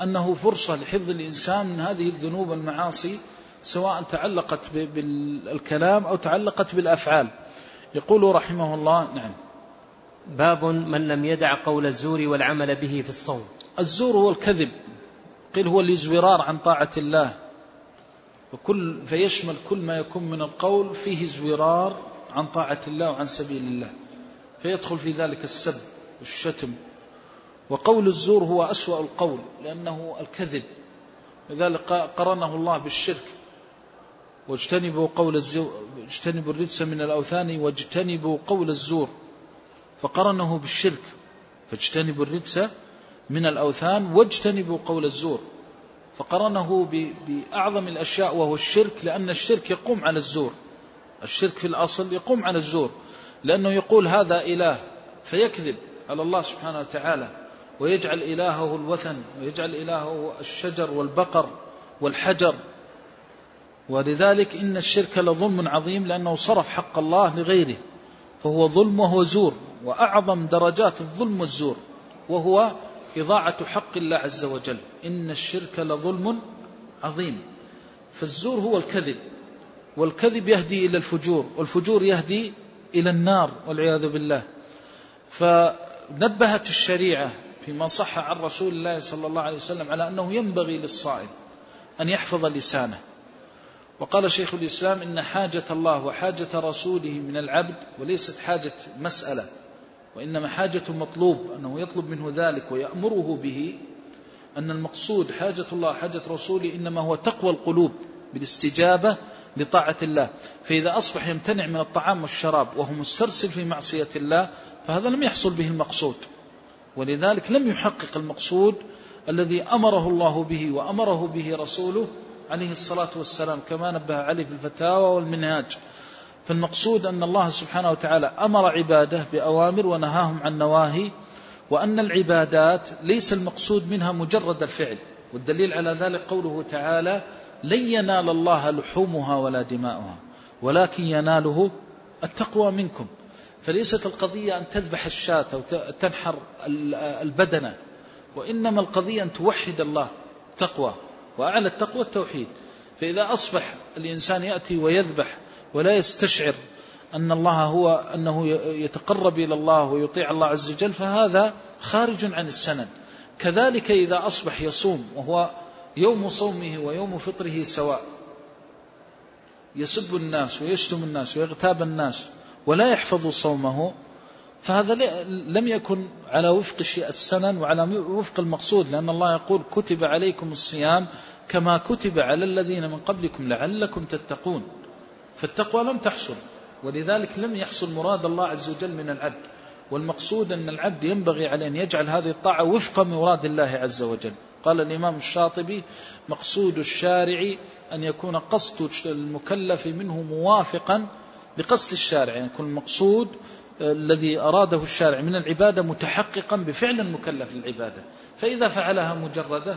أنه فرصة لحفظ الإنسان من هذه الذنوب والمعاصي سواء تعلقت بالكلام أو تعلقت بالأفعال. يقول رحمه الله نعم. باب من لم يدع قول الزور والعمل به في الصوم. الزور هو الكذب. قيل هو الازورار عن طاعة الله. وكل فيشمل كل ما يكون من القول فيه ازورار عن طاعة الله وعن سبيل الله. فيدخل في ذلك السب والشتم وقول الزور هو أسوأ القول لأنه الكذب. لذلك قرنه الله بالشرك. واجتنبوا قول الزور اجتنبوا الرجس من الأوثان واجتنبوا قول الزور. فقرنه بالشرك. فاجتنبوا الرجس من الأوثان واجتنبوا قول الزور. فقرنه بأعظم الأشياء وهو الشرك لأن الشرك يقوم على الزور. الشرك في الأصل يقوم على الزور. لأنه يقول هذا إله فيكذب على الله سبحانه وتعالى. ويجعل إلهه الوثن ويجعل إلهه الشجر والبقر والحجر. ولذلك إن الشرك لظلم عظيم لأنه صرف حق الله لغيره فهو ظلم وهو زور وأعظم درجات الظلم والزور وهو إضاعة حق الله عز وجل. إن الشرك لظلم عظيم. فالزور هو الكذب والكذب يهدي إلى الفجور والفجور يهدي إلى النار والعياذ بالله. فنبهت الشريعة فيما صح عن رسول الله صلى الله عليه وسلم على أنه ينبغي للصائم أن يحفظ لسانه. وقال شيخ الإسلام إن حاجة الله وحاجة رسوله من العبد وليست حاجة مسألة وإنما حاجة مطلوب أنه يطلب منه ذلك ويأمره به أن المقصود حاجة الله حاجة رسوله إنما هو تقوى القلوب بالاستجابة لطاعة الله. فإذا أصبح يمتنع من الطعام والشراب وهو مسترسل في معصية الله فهذا لم يحصل به المقصود. ولذلك لم يحقق المقصود الذي أمره الله به وأمره به رسوله عليه الصلاة والسلام كما نبه عليه في الفتاوى والمنهاج. فالمقصود أن الله سبحانه وتعالى أمر عباده بأوامر ونهاهم عن نواهي وأن العبادات ليس المقصود منها مجرد الفعل. والدليل على ذلك قوله تعالى لن ينال الله لحومها ولا دماؤها ولكن يناله التقوى منكم. فليست القضية أن تذبح الشاة أو تنحر البدنة وإنما القضية أن توحد الله تقوى وأعلى التقوى التوحيد. فإذا أصبح الإنسان يأتي ويذبح ولا يستشعر أن الله هو أنه يتقرب إلى الله ويطيع الله عز وجل فهذا خارج عن السند. كذلك إذا أصبح يصوم وهو يوم صومه ويوم فطره سواء يسب الناس ويشتم الناس ويغتاب الناس ولا يحفظ صومه فهذا لم يكن على وفق السنن وعلى وفق المقصود لأن الله يقول كتب عليكم الصيام كما كتب على الذين من قبلكم لعلكم تتقون فالتقوى لم تحصل ولذلك لم يحصل مراد الله عز وجل من العبد. والمقصود أن العبد ينبغي عليه أن يجعل هذه الطاعة وفق مراد الله عز وجل. قال الإمام الشاطبي مقصود الشارع أن يكون قصد المكلف منه موافقا لقصد الشارع يعني يكون المقصود الذي أراده الشارع من العبادة متحققا بفعل المكلف للعبادة. فإذا فعلها مجردة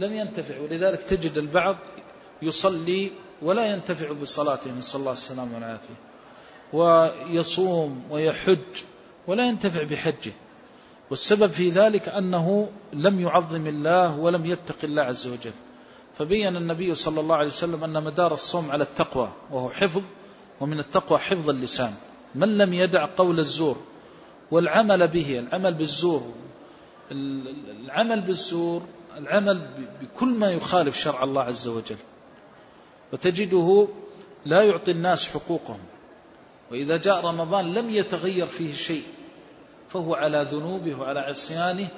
لم ينتفع ولذلك تجد البعض يصلي ولا ينتفع بصلاته نسأل الله السلامة والعافية ويصوم ويحج ولا ينتفع بحجه. والسبب في ذلك أنه لم يعظم الله ولم يتق الله عز وجل. فبين النبي صلى الله عليه وسلم أن مدار الصوم على التقوى وهو حفظ ومن التقوى حفظ اللسان. من لم يدع قول الزور والعمل به العمل بالزور العمل بالزور العمل بكل ما يخالف شرع الله عز وجل. وتجده لا يعطي الناس حقوقهم. وإذا جاء رمضان لم يتغير فيه شيء فهو على ذنوبه وعلى عصيانه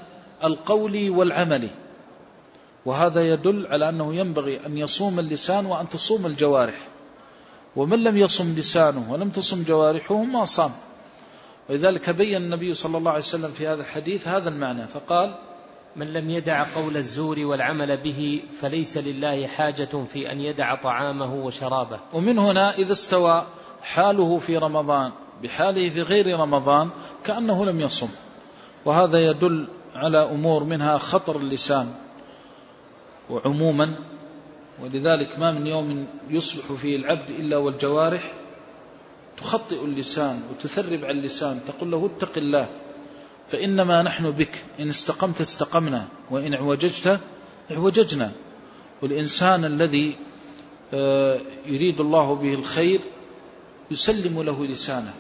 القولي والعملي وهذا يدل على أنه ينبغي أن يصوم اللسان وأن تصوم الجوارح. ومن لم يصم لسانه ولم تصم جوارحه ما صام. ولذلك بين النبي صلى الله عليه وسلم في هذا الحديث هذا المعنى فقال من لم يدع قول الزور والعمل به فليس لله حاجة في أن يدع طعامه وشرابه. ومن هنا إذا استوى حاله في رمضان بحاله في غير رمضان كأنه لم يصم. وهذا يدل على أمور منها خطر اللسان. وعموما ولذلك ما من يوم يصبح فيه العبد إلا والجوارح تخطئ اللسان وتثرب على اللسان تقول له اتق الله فإنما نحن بك إن استقمت استقمنا وإن اعوججت اعوججنا. والإنسان الذي آه، يريد الله به الخير يسلم له لسانه.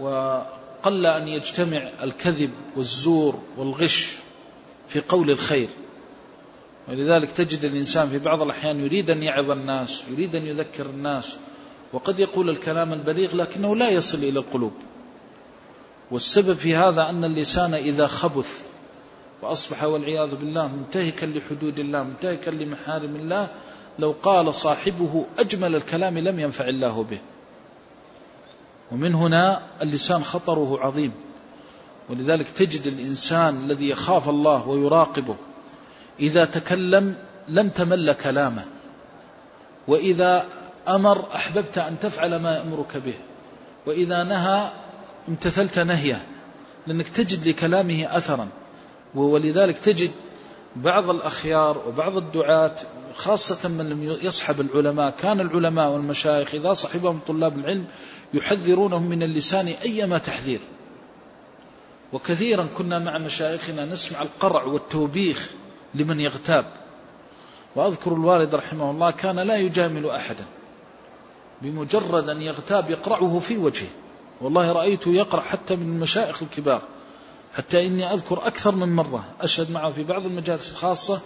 وقل أن يجتمع الكذب والزور والغش في قول الخير. ولذلك تجد الإنسان في بعض الأحيان يريد أن يعظ الناس يريد أن يذكر الناس وقد يقول الكلام البليغ لكنه لا يصل إلى القلوب. والسبب في هذا أن اللسان إذا خبث وأصبح والعياذ بالله منتهكا لحدود الله منتهكا لمحارم الله لو قال صاحبه أجمل الكلام لم ينفع الله به. ومن هنا اللسان خطره عظيم. ولذلك تجد الإنسان الذي يخاف الله ويراقبه إذا تكلم لم تمل كلامه وإذا أمر أحببت أن تفعل ما يأمرك به وإذا نهى امتثلت نهيه لأنك تجد لكلامه أثرا ولذلك تجد بعض الأخيار وبعض الدعاة خاصة من لم يصحب العلماء كان العلماء والمشايخ إذا صحبهم طلاب العلم يحذرونهم من اللسان أيما تحذير. وكثيرا كنا مع مشايخنا نسمع القرع والتوبيخ لمن يغتاب. وأذكر الوالد رحمه الله كان لا يجامل أحدا. بمجرد أن يغتاب يقرعه في وجهه. والله رأيته يقرأ حتى من المشايخ الكبار. حتى إني أذكر أكثر من مرة أشهد معه في بعض المجالس الخاصة.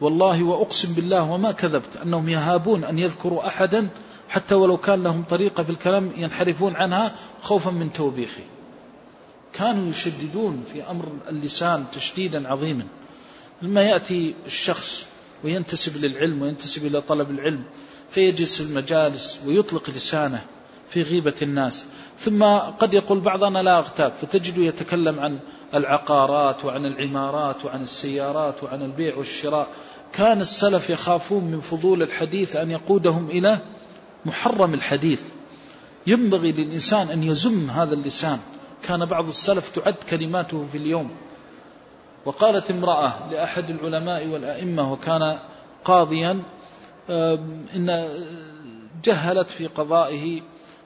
والله وأقسم بالله وما كذبت أنهم يهابون أن يذكروا أحدا حتى ولو كان لهم طريقة في الكلام ينحرفون عنها خوفا من توبيخه. كانوا يشددون في أمر اللسان تشديدا عظيما. لما يأتي الشخص وينتسب للعلم وينتسب إلى طلب العلم فيجلس في المجالس ويطلق لسانه في غيبة الناس. ثم قد يقول بعضنا لا أغتاب فتجد يتكلم عن العقارات وعن العمارات وعن السيارات وعن البيع والشراء. كان السلف يخافون من فضول الحديث أن يقودهم إلى محرم الحديث. ينبغي للإنسان أن يزم هذا اللسان. كان بعض السلف تعد كلماته في اليوم. وقالت امرأة لأحد العلماء والأئمة وكان قاضيا إن جهلت في قضائه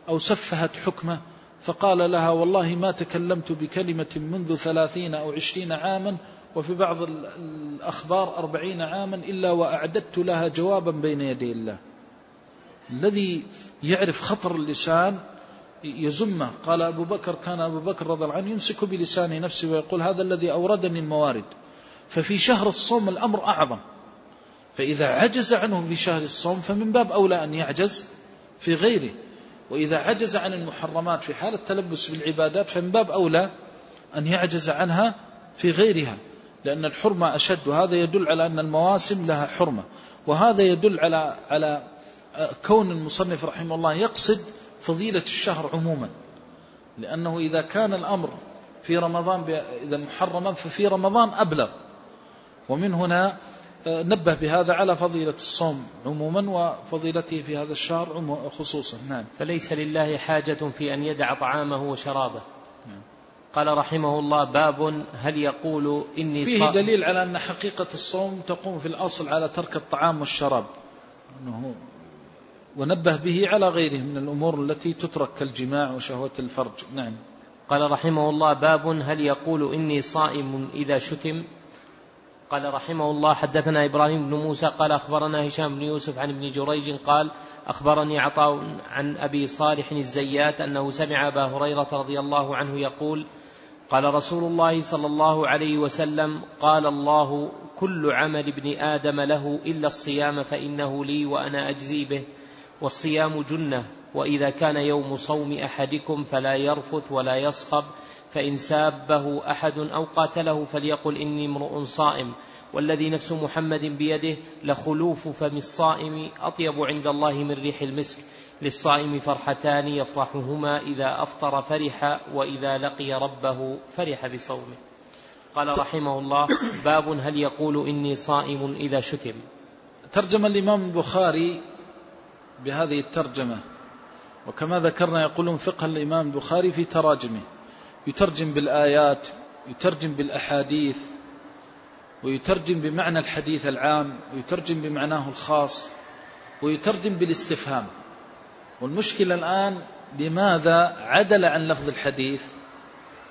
أو سفهت حكمه فقال لها والله ما تكلمت بكلمة منذ ثلاثين أو عشرين عاما وفي بعض الأخبار أربعين عاما إلا وأعددت لها جوابا بين يدي الله. الذي يعرف خطر اللسان يزمه قال أبو بكر كان أبو بكر رضي الله عنه يمسك بلسان نفسه ويقول هذا الذي أوردني الموارد ففي شهر الصوم الأمر أعظم. فإذا عجز عنه في شهر الصوم فمن باب أولى أن يعجز في غيره. وإذا عجز عن المحرمات في حال التلبس بالعبادات فمن باب أولى أن يعجز عنها في غيرها. لأن الحرمة أشد. وهذا يدل على أن المواسم لها حرمة. وهذا يدل على على كون المصنف رحمه الله يقصد فضيلة الشهر عموما. لأنه إذا كان الأمر في رمضان إذا محرما ففي رمضان أبلغ. ومن هنا آه، نبه بهذا على فضيلة الصوم عموما وفضيلته في هذا الشهر خصوصا. نعم. فليس لله حاجة في أن يدع طعامه وشرابه. نعم. قال رحمه الله باب هل يقول إني فيه دليل على أن حقيقة الصوم تقوم في الأصل على ترك الطعام والشراب. أنه ونبه به على غيره من الأمور التي تترك كالجماع وشهوة الفرج. نعم. قال رحمه الله باب هل يقول إني صائم إذا شتم؟ قال رحمه الله حدثنا إبراهيم بن موسى قال أخبرنا هشام بن يوسف عن ابن جريج قال أخبرني عطاء عن أبي صالح الزيات أنه سمع أبا هريرة رضي الله عنه يقول قال رسول الله صلى الله عليه وسلم قال الله كل عمل ابن آدم له إلا الصيام فإنه لي وأنا أجزي به. والصيام جنة وإذا كان يوم صوم أحدكم فلا يرفث ولا يصخب فإن سابه أحد أو قاتله فليقل إني امرؤ صائم. والذي نفس محمد بيده لخلوف فم الصائم أطيب عند الله من ريح المسك. للصائم فرحتان يفرحهما إذا أفطر فرح وإذا لقي ربه فرح بصومه. قال رحمه الله باب هل يقول إني صائم إذا شتم. ترجم الإمام البخاري بهذه الترجمة. وكما ذكرنا يقولون فقه الإمام البخاري في تراجمه. يترجم بالآيات يترجم بالأحاديث ويترجم بمعنى الحديث العام ويترجم بمعناه الخاص ويترجم بالاستفهام. والمشكلة الآن لماذا عدل عن لفظ الحديث؟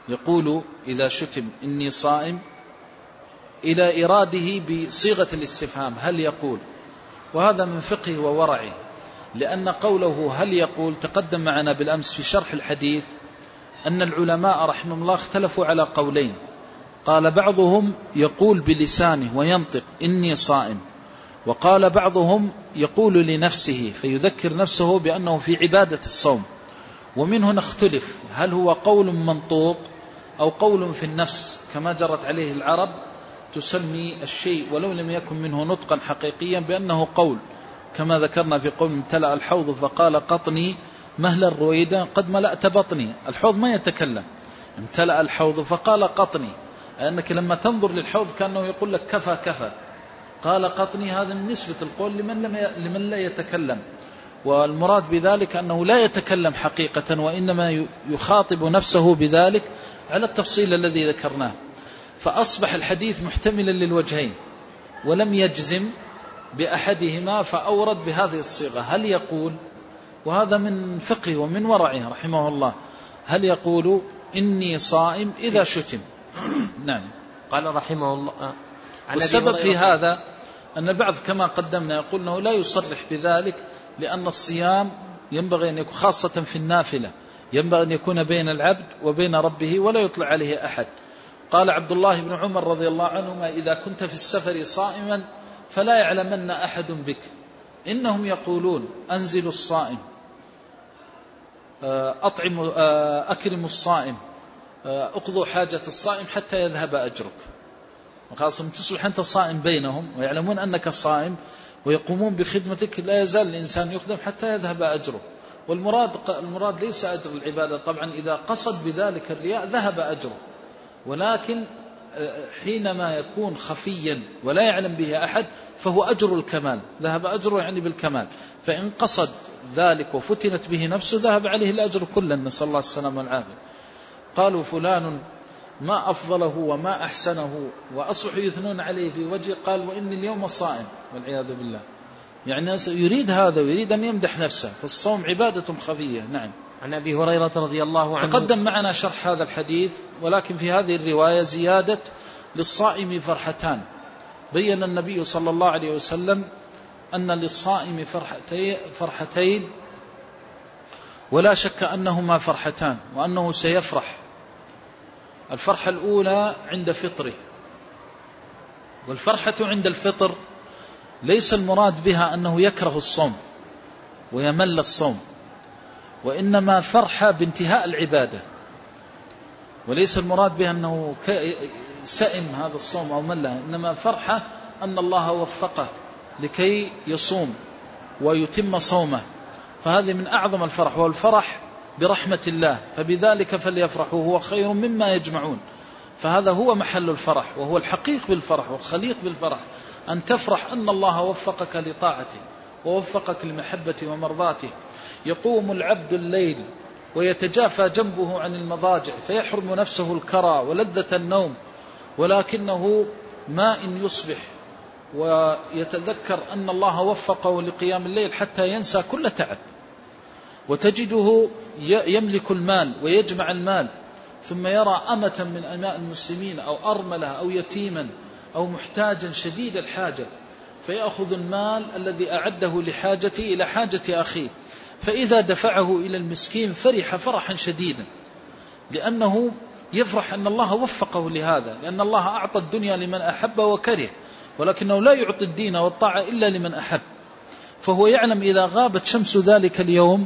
يقول إذا شتم إني صائم إلى إراده بصيغة الاستفهام. هل يقول؟ وهذا من فقه وورعه. لأن قوله هل يقول تقدم معنا بالأمس في شرح الحديث أن العلماء رحمهم الله اختلفوا على قولين. قال بعضهم يقول بلسانه وينطق إني صائم. وقال بعضهم يقول لنفسه فيذكر نفسه بأنه في عبادة الصوم. ومن هنا اختلف. هل هو قول منطوق أو قول في النفس كما جرت عليه العرب تسمي الشيء ولو لم يكن منه نطقا حقيقيا بأنه قول. كما ذكرنا في قول امتلأ الحوض فقال قطني مهل الرويدة قد ملأت بطني. الحوض ما يتكلم. امتلأ الحوض فقال قطني. أنك لما تنظر للحوض كأنه يقول لك كفى كفى. قال قطني هذا من نسبة القول لمن, لم. لمن لا يتكلم. والمراد بذلك أنه لا يتكلم حقيقة وإنما يخاطب نفسه بذلك على التفصيل الذي ذكرناه. فأصبح الحديث محتملا للوجهين. ولم يجزم بأحدهما فأورد بهذه الصيغة. هل يقول وهذا من فقه ومن ورعه رحمه الله هل يقول إني صائم إذا شتم؟ نعم. قال رحمه الله والسبب في هذا أن البعض كما قدمنا يقول أنه لا يصرح بذلك لأن الصيام ينبغي أن يكون خاصة في النافلة ينبغي أن يكون بين العبد وبين ربه ولا يطلع عليه أحد. قال عبد الله بن عمر رضي الله عنهما إذا كنت في السفر صائما فلا يعلمن أحد بك. إنهم يقولون أنزلوا الصائم. آه، أطعموا آه، أكرموا الصائم. آه، أقضوا حاجة الصائم حتى يذهب أجرك. وخاصة تصبح أنت صائم بينهم ويعلمون أنك صائم ويقومون بخدمتك لا يزال الإنسان يخدم حتى يذهب أجره. والمراد المراد ليس أجر العبادة. طبعا إذا قصد بذلك الرياء ذهب أجره. ولكن حينما يكون خفيا ولا يعلم به أحد فهو أجر الكمال ذهب أجره يعني بالكمال. فإن قصد ذلك وفتنت به نفسه ذهب عليه الأجر كلا نسأل الله السلامة والعافية. قالوا فلان ما أفضله وما أحسنه وأصبحوا يثنون عليه في وجهه قال وإني اليوم صائم والعياذ بالله. يعني يريد هذا ويريد أن يمدح نفسه فالصوم عبادة خفية نعم. عن أبي هريرة رضي الله عنه. تقدم معنا شرح هذا الحديث ولكن في هذه الرواية زيادة للصائم فرحتان. بين النبي صلى الله عليه وسلم أن للصائم فرحتين, ولا شك أنهما فرحتان وأنه سيفرح. الفرحة الأولى عند فطره. والفرحة عند الفطر ليس المراد بها أنه يكره الصوم ويمل الصوم. وإنما فرحة بانتهاء العبادة. وليس المراد بها أنه سئم هذا الصوم أو مله إنما فرحة أن الله وفقه لكي يصوم ويتم صومه. فهذه من أعظم الفرح والفرح برحمة الله. فبذلك فليفرحوا هو خير مما يجمعون. فهذا هو محل الفرح وهو الحقيق بالفرح والخليق بالفرح. أن تفرح أن الله وفقك لطاعته ووفقك لمحبته ومرضاته. يقوم العبد الليل ويتجافى جنبه عن المضاجع فيحرم نفسه الكرى ولذة النوم ولكنه ما إن يصبح ويتذكر أن الله وفقه لقيام الليل حتى ينسى كل تعب. وتجده يملك المال ويجمع المال ثم يرى أمة من أماء المسلمين أو أرملة أو يتيما أو محتاجا شديد الحاجة فيأخذ المال الذي أعده لحاجته إلى حاجة أخيه. فإذا دفعه إلى المسكين فرح فرحا شديدا لأنه يفرح أن الله وفقه لهذا لأن الله أعطى الدنيا لمن أحب وكره ولكنه لا يعطي الدين والطاعة إلا لمن أحب. فهو يعلم إذا غابت شمس ذلك اليوم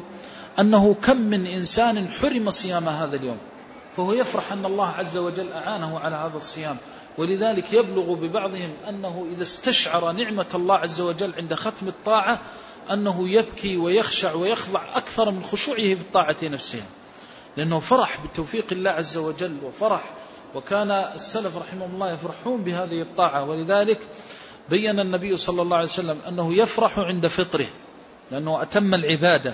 أنه كم من إنسان حرم صيام هذا اليوم. فهو يفرح أن الله عز وجل أعانه على هذا الصيام. ولذلك يبلغ ببعضهم أنه إذا استشعر نعمة الله عز وجل عند ختم الطاعة أنه يبكي ويخشع ويخضع أكثر من خشوعه في الطاعة نفسها لأنه فرح بتوفيق الله عز وجل وفرح وكان السلف رحمهم الله يفرحون بهذه الطاعة. ولذلك بين النبي صلى الله عليه وسلم أنه يفرح عند فطره لأنه أتم العبادة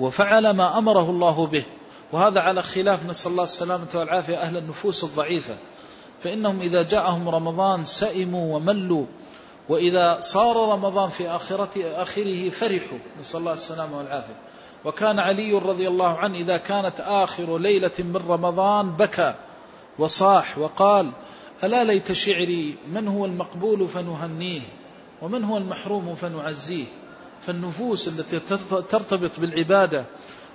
وفعل ما أمره الله به. وهذا على خلاف نسأل الله السلامة والعافية أهل النفوس الضعيفة. فإنهم إذا جاءهم رمضان سئموا وملوا. وإذا صار رمضان في آخرة آخره فرحوا. نسأل الله السلامة والعافية. وكان علي رضي الله عنه إذا كانت آخر ليلة من رمضان بكى وصاح وقال ألا ليت شعري من هو المقبول فنهنيه ومن هو المحروم فنعزيه? فالنفوس التي ترتبط بالعبادة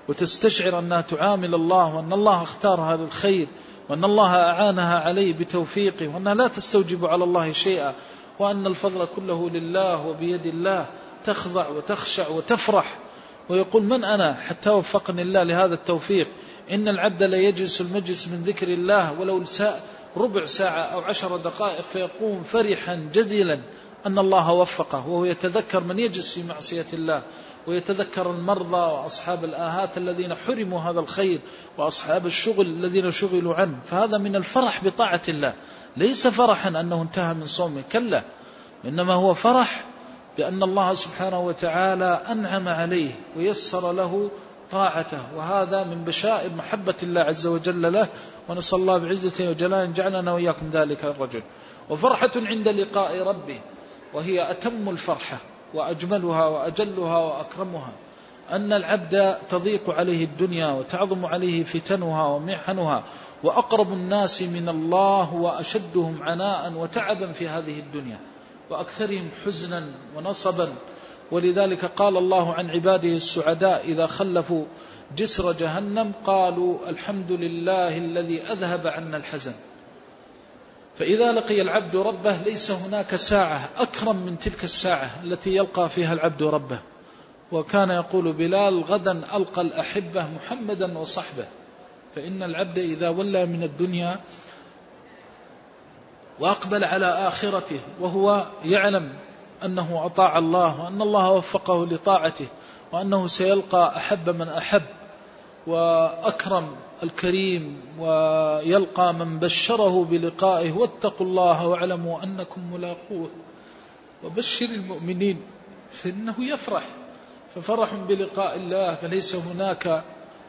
وتستشعر أنها تعامل الله وأن الله اختارها للخير وأن الله أعانها عليه بتوفيقه وأنها لا تستوجب على الله شيئا. وأن الفضل كله لله وبيد الله تخضع وتخشع وتفرح. ويقول من أنا؟ حتى وفقني الله لهذا التوفيق. إن العبد لا يجلس المجلس من ذكر الله ولو ربع ساعة أو عشر دقائق فيقوم فرحا جدلا أن الله وفقه. وهو يتذكر من يجلس في معصية الله ويتذكر المرضى وأصحاب الآهات الذين حرموا هذا الخير وأصحاب الشغل الذين شغلوا عنه. فهذا من الفرح بطاعة الله. ليس فرحا أنه انتهى من صومه. كلا إنما هو فرح بأن الله سبحانه وتعالى أنعم عليه ويسر له طاعته. وهذا من بشائر محبة الله عز وجل له ونسأل الله بعزته وجلاله جعلنا وإياكم ذلك الرجل. وفرحة عند لقاء ربه وهي أتم الفرحة وأجملها وأجلها وأكرمها. أن العبد تضيق عليه الدنيا وتعظم عليه فتنها ومحنها وأقرب الناس من الله وأشدهم عناء وتعبا في هذه الدنيا وأكثرهم حزنا ونصبا. ولذلك قال الله عن عباده السعداء إذا خلفوا جسر جهنم قالوا الحمد لله الذي أذهب عنا الحزن. فإذا لقي العبد ربه ليس هناك ساعة أكرم من تلك الساعة التي يلقى فيها العبد ربه. وكان يقول بلال غدا ألقى الأحبة محمدا وصحبه. فإن العبد إذا ولى من الدنيا وأقبل على آخرته وهو يعلم أنه أطاع الله وأن الله وفقه لطاعته وأنه سيلقى أحب من أحب وأكرم الكريم ويلقى من بشره بلقائه واتقوا الله واعلموا أنكم ملاقوه وبشر المؤمنين فإنه يفرح ففرح بلقاء الله فليس هناك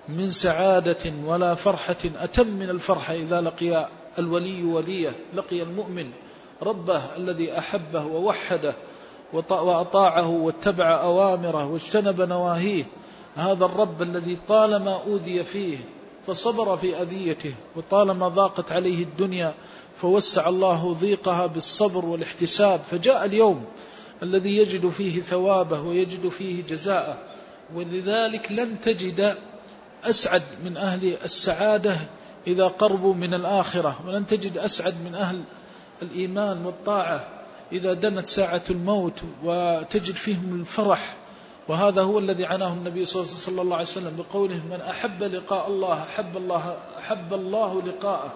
من سعادة ولا فرحة أتم من الفرحة إذا لقي الولي وليه لقي المؤمن ربه الذي أحبه ووحده وأطاعه واتبع أوامره واجتنب نواهيه. هذا الرب الذي طالما أوذي فيه فصبر في أذيته وطالما ضاقت عليه الدنيا فوسع الله ضيقها بالصبر والاحتساب. فجاء اليوم الذي يجد فيه ثوابه ويجد فيه جزاءه ولذلك لن تجد أسعد من أهل السعادة إذا قربوا من الآخرة. ولن تجد أسعد من أهل الإيمان والطاعة إذا دنت ساعة الموت وتجد فيهم الفرح. وهذا هو الذي عناه النبي صلى الله عليه وسلم بقوله من أحب لقاء الله أحب الله, أحب الله لقاءه.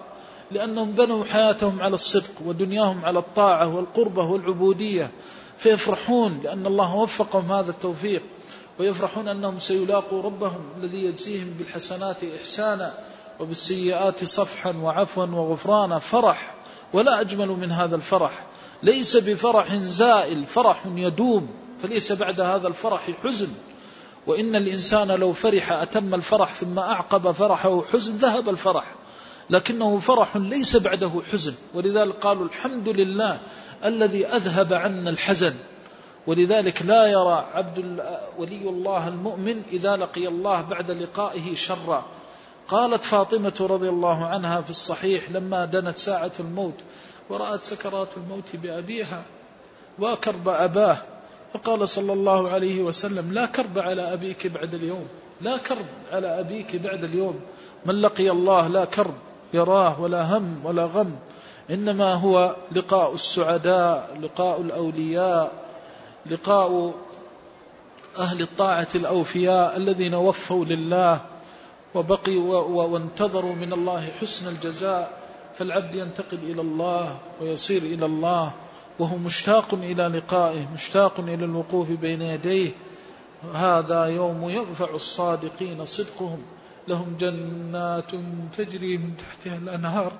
لأنهم بنوا حياتهم على الصدق ودنياهم على الطاعة والقربة والعبودية فيفرحون لأن الله وفقهم هذا التوفيق. ويفرحون أنهم سيلاقوا ربهم الذي يجزيهم بالحسنات إحسانا وبالسيئات صفحا وعفوا وغفرانا. فرح ولا أجمل من هذا الفرح. ليس بفرح زائل فرح يدوم. فليس بعد هذا الفرح حزن. وإن الإنسان لو فرح أتم الفرح ثم أعقب فرحه حزن ذهب الفرح. لكنه فرح ليس بعده حزن. ولذلك قالوا الحمد لله الذي أذهب عنا الحزن. ولذلك لا يرى عبد ولي الله المؤمن إذا لقي الله بعد لقائه شرا. قالت فاطمة رضي الله عنها في الصحيح لما دنت ساعة الموت ورأت سكرات الموت بأبيها وكرب أباه. فقال صلى الله عليه وسلم لا كرب على أبيك بعد اليوم لا كرب على أبيك بعد اليوم. من لقي الله لا كرب يراه ولا هم ولا غم. إنما هو لقاء السعداء لقاء الأولياء. لقاء أهل الطاعة الأوفياء الذين وفوا لله وبقوا وانتظروا من الله حسن الجزاء فالعبد ينتقل إلى الله ويصير إلى الله وهو مشتاق إلى لقائه مشتاق إلى الوقوف بين يديه. هذا يوم ينفع الصادقين صدقهم. لهم جنات تجري من تحتها الأنهار.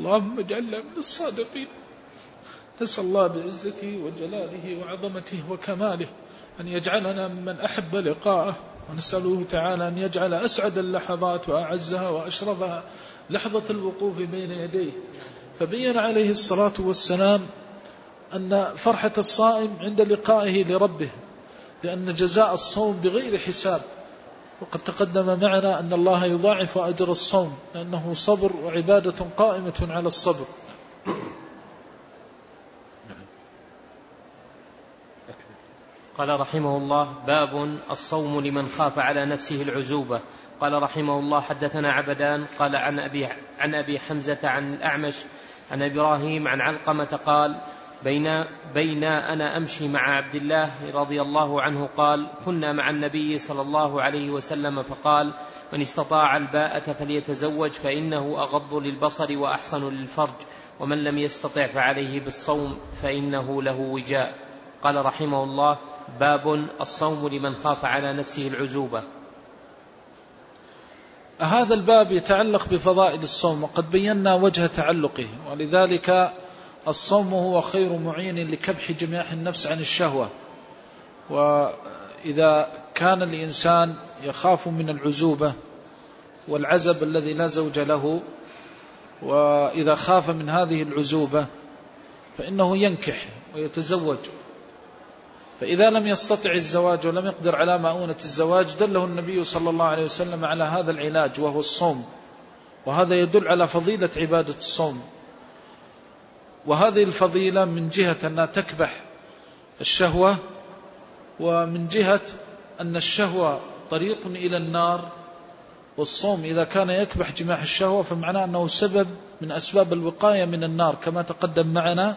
اللهم اجعلنا من الصادقين. نسأل الله بعزته وجلاله وعظمته وكماله أن يجعلنا ممن أحب لقاءه ونسأله تعالى أن يجعل أسعد اللحظات وأعزها وأشرفها لحظة الوقوف بين يديه. فبين عليه الصلاة والسلام أن فرحة الصائم عند لقائه لربه لأن جزاء الصوم بغير حساب. وقد تقدم معنا أن الله يضاعف أجر الصوم لأنه صبر وعبادة قائمة على الصبر. قال رحمه الله باب الصوم لمن خاف على نفسه العزوبة. قال رحمه الله حدثنا عبدان قال عن أبي, عن أبي حمزة عن الأعمش عن إبراهيم عن علقمة قال بين بين أنا أمشي مع عبد الله رضي الله عنه قال كنا مع النبي صلى الله عليه وسلم فقال من استطاع الباءة فليتزوج فإنه أغض للبصر وأحسن للفرج ومن لم يستطع فعليه بالصوم فإنه له وجاء. قال رحمه الله باب الصوم لمن خاف على نفسه العزوبة. هذا الباب يتعلق بفضائل الصوم وقد بينا وجه تعلقه ولذلك الصوم هو خير معين لكبح جماح النفس عن الشهوة. وإذا كان الإنسان يخاف من العزوبة والعزب الذي لا زوج له وإذا خاف من هذه العزوبة فإنه ينكح ويتزوج. فإذا لم يستطع الزواج ولم يقدر على مؤونة الزواج دله النبي صلى الله عليه وسلم على هذا العلاج وهو الصوم. وهذا يدل على فضيلة عبادة الصوم. وهذه الفضيلة من جهة أنها تكبح الشهوة ومن جهة أن الشهوة طريق إلى النار. والصوم إذا كان يكبح جماح الشهوة فمعناه أنه سبب من أسباب الوقاية من النار كما تقدم معنا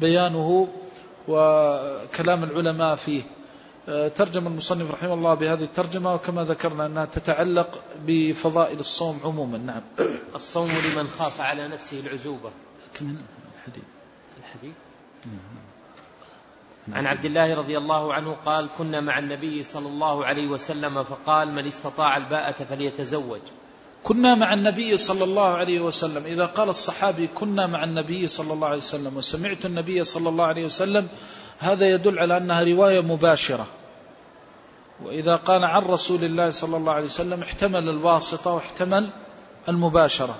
بيانه وكلام العلماء فيه. ترجم المصنف رحمه الله بهذه الترجمة وكما ذكرنا أنها تتعلق بفضائل الصوم عموما. نعم. الصوم لمن خاف على نفسه العزوبة. الحديث؟ الحديث؟ عن عبد الله رضي الله عنه قال كنا مع النبي صلى الله عليه وسلم فقال من استطاع الباءة فليتزوج. كنا مع النبي صلى الله عليه وسلم. إذا قال الصحابي كنا مع النبي صلى الله عليه وسلم وسمعت النبي صلى الله عليه وسلم هذا يدل على أنها رواية مباشرة. وإذا قال عن رسول الله صلى الله عليه وسلم احتمل الواسطة واحتمل المباشرة.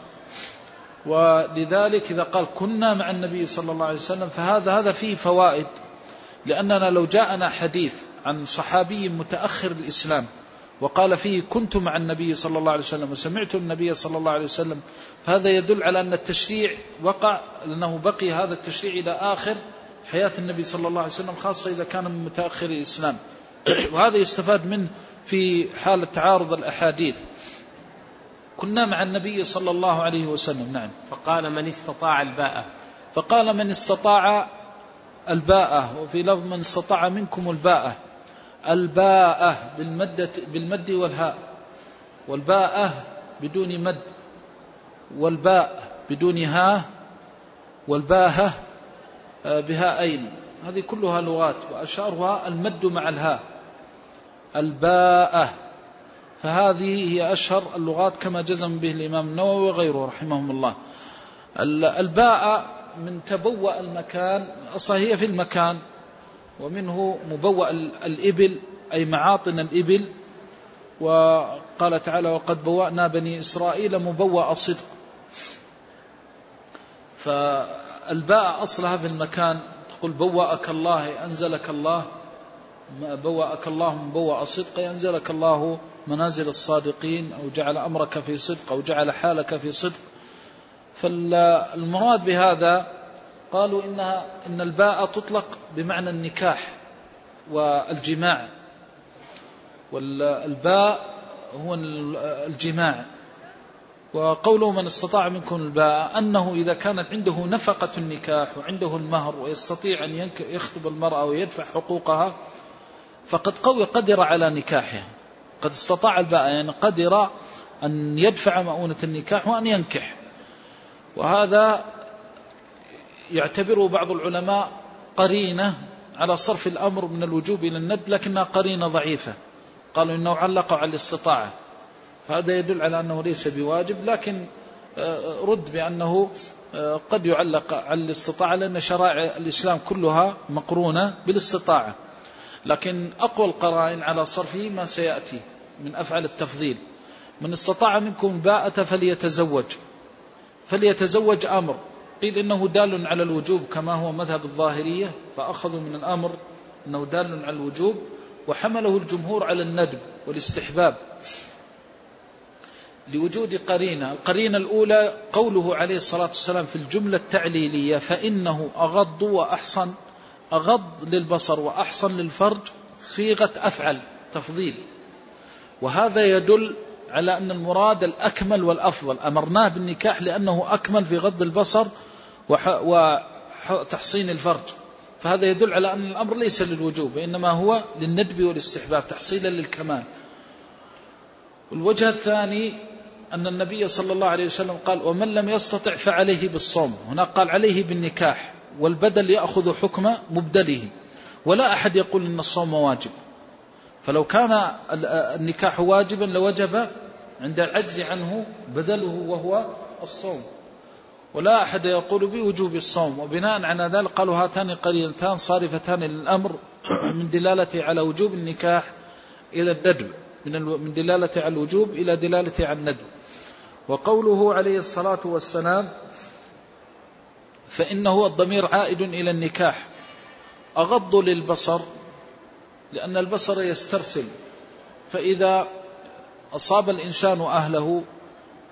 ولذلك إذا قال كنا مع النبي صلى الله عليه وسلم فهذا هذا فيه فوائد. لأننا لو جاءنا حديث عن صحابي متأخر الإسلام وقال فيه كنت مع النبي صلى الله عليه وسلم وسمعت النبي صلى الله عليه وسلم. فهذا يدل على أن التشريع وقع لأنه بقي هذا التشريع إلى آخر حياة النبي صلى الله عليه وسلم خاصة إذا كان من متأخر الإسلام. [clears throat] وهذا يستفاد منه في حالة تعارض الأحاديث. كنا مع النبي صلى الله عليه وسلم نعم. فقال من استطاع الباءة فقال من استطاع الباءة وفي لفظ من استطاع منكم الباءة الباءة بالمد, بالمد والهاء. والباءة بدون مد. والباء بدون ها. والباهة آه، بهاءين هذه كلها لغات وأشارها المد مع الهاء. الباءة. فهذه هي أشهر اللغات كما جزم به الإمام النووي وغيره رحمهم الله. الباء من تبوأ المكان أصلا هي في المكان. ومنه مبوأ الإبل أي معاطن الإبل. وقال تعالى وقد بوأنا بني إسرائيل مبوأ صدق فالباء أصلها في المكان تقول بوأك الله أنزلك الله. بوأك الله مبوأ صدق ينزلك الله منازل الصادقين أو جعل أمرك في صدق أو جعل حالك في صدق. فالمراد بهذا قالوا إنها إن الباء تطلق بمعنى النكاح والجماع. والباء هو الجماع. وقوله من استطاع منكم الباء أنه إذا كانت عنده نفقة النكاح وعنده المهر ويستطيع أن يخطب المرأة ويدفع حقوقها فقد قوي قدر على نكاحها. قد استطاع الباء يعني قدر أن يدفع مؤونة النكاح وأن ينكح. وهذا يعتبره بعض العلماء قرينة على صرف الأمر من الوجوب إلى الند لكنها قرينة ضعيفة. قالوا إنه علق على الاستطاعة. هذا يدل على أنه ليس بواجب لكن آه، رد بأنه آه، قد يعلق على الاستطاعة لأن شرائع الإسلام كلها مقرونة بالاستطاعة. لكن أقوى القرائن على صرفه ما سيأتي من أفعل التفضيل. من استطاع منكم الباءة فليتزوج. فليتزوج أمر. قيل إنه دال على الوجوب كما هو مذهب الظاهرية فأخذوا من الأمر أنه دال على الوجوب وحمله الجمهور على الندب والاستحباب لوجود قرينة. القرينة الأولى قوله عليه الصلاة والسلام في الجملة التعليلية فإنه أغض وأحصن أغض للبصر وأحصن للفرج صيغة أفعل تفضيل. وهذا يدل على أن المراد الأكمل والأفضل. أمرناه بالنكاح لأنه أكمل في غض البصر وتحصين الفرج. فهذا يدل على أن الأمر ليس للوجوب وإنما هو للندب والاستحباب تحصيلا للكمال. والوجه الثاني أن النبي صلى الله عليه وسلم قال ومن لم يستطع فعليه بالصوم. هنا قال عليه بالنكاح. والبدل يأخذ حكم مبدله. ولا أحد يقول أن الصوم واجب. فلو كان النكاح واجبا لوجب عند العجز عنه بدله وهو الصوم. ولا أحد يقول بوجوب الصوم وبناء على ذلك قالوا هاتان قرينتان صارفتان للأمر من دلالته على وجوب النكاح إلى الندب من دلالة على الوجوب إلى دلالة على الندب. وقوله عليه الصلاة والسلام فإنه الضمير عائد إلى النكاح أغض للبصر لأن البصر يسترسل فإذا أصاب الإنسان أهله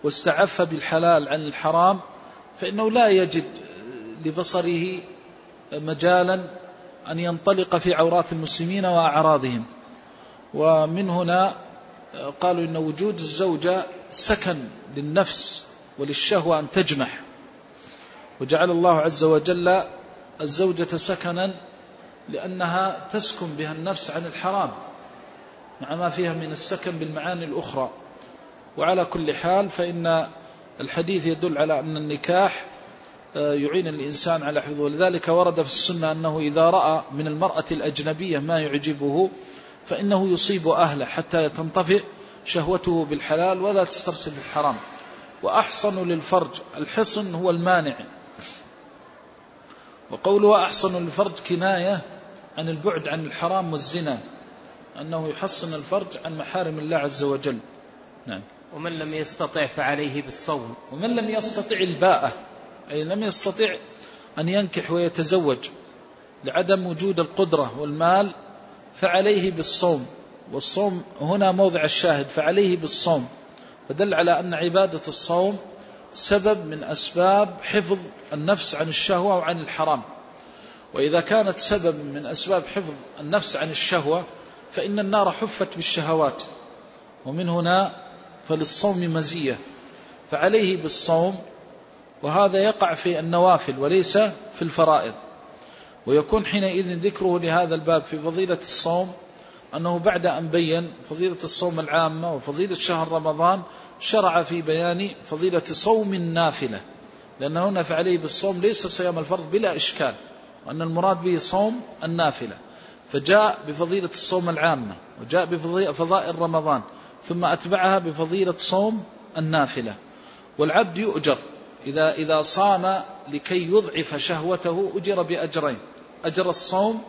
واستعف بالحلال عن الحرام فإنه لا يجد لبصره مجالا أن ينطلق في عورات المسلمين وأعراضهم. ومن هنا قالوا إن وجود الزوجة سكن للنفس وللشهوة أن تجمح. وجعل الله عز وجل الزوجة سكنا لأنها تسكن بها النفس عن الحرام. مع ما فيها من السكن بالمعاني الأخرى. وعلى كل حال فإن الحديث يدل على أن النكاح آه، يعين الإنسان على حفظه. ولذلك ورد في السنة أنه إذا رأى من المرأة الأجنبية ما يعجبه فإنه يصيب أهله حتى تنطفئ شهوته بالحلال ولا تسترسل بالحرام وأحصن للفرج الحصن هو المانع. وقوله أحصن للفرج كناية عن البعد عن الحرام والزنا أنه يحصن الفرج عن محارم الله عز وجل. نعم. ومن لم يستطع فعليه بالصوم. ومن لم يستطع الباءة أي لم يستطع أن ينكح ويتزوج لعدم وجود القدرة والمال فعليه بالصوم. والصوم هنا موضع الشاهد فعليه بالصوم. فدل على أن عبادة الصوم سبب من أسباب حفظ النفس عن الشهوة وعن الحرام. وإذا كانت سبب من أسباب حفظ النفس عن الشهوة فإن النار حفت بالشهوات. ومن هنا فللصوم مزية. فعليه بالصوم وهذا يقع في النوافل وليس في الفرائض. ويكون حينئذ ذكره لهذا الباب في فضيلة الصوم أنه بعد أن بين فضيلة الصوم العامة وفضيلة شهر رمضان شرع في بيان فضيلة صوم النافلة. لأن هنا فعليه بالصوم ليس صيام الفرض بلا إشكال وأن المراد به صوم النافلة. فجاء بفضيلة الصوم العامة وجاء بفضائل رمضان. ثم أتبعها بفضيلة صوم النافلة. والعبد يؤجر. إذا, إذا صام لكي يضعف شهوته أجر بأجرين. أجر الصوم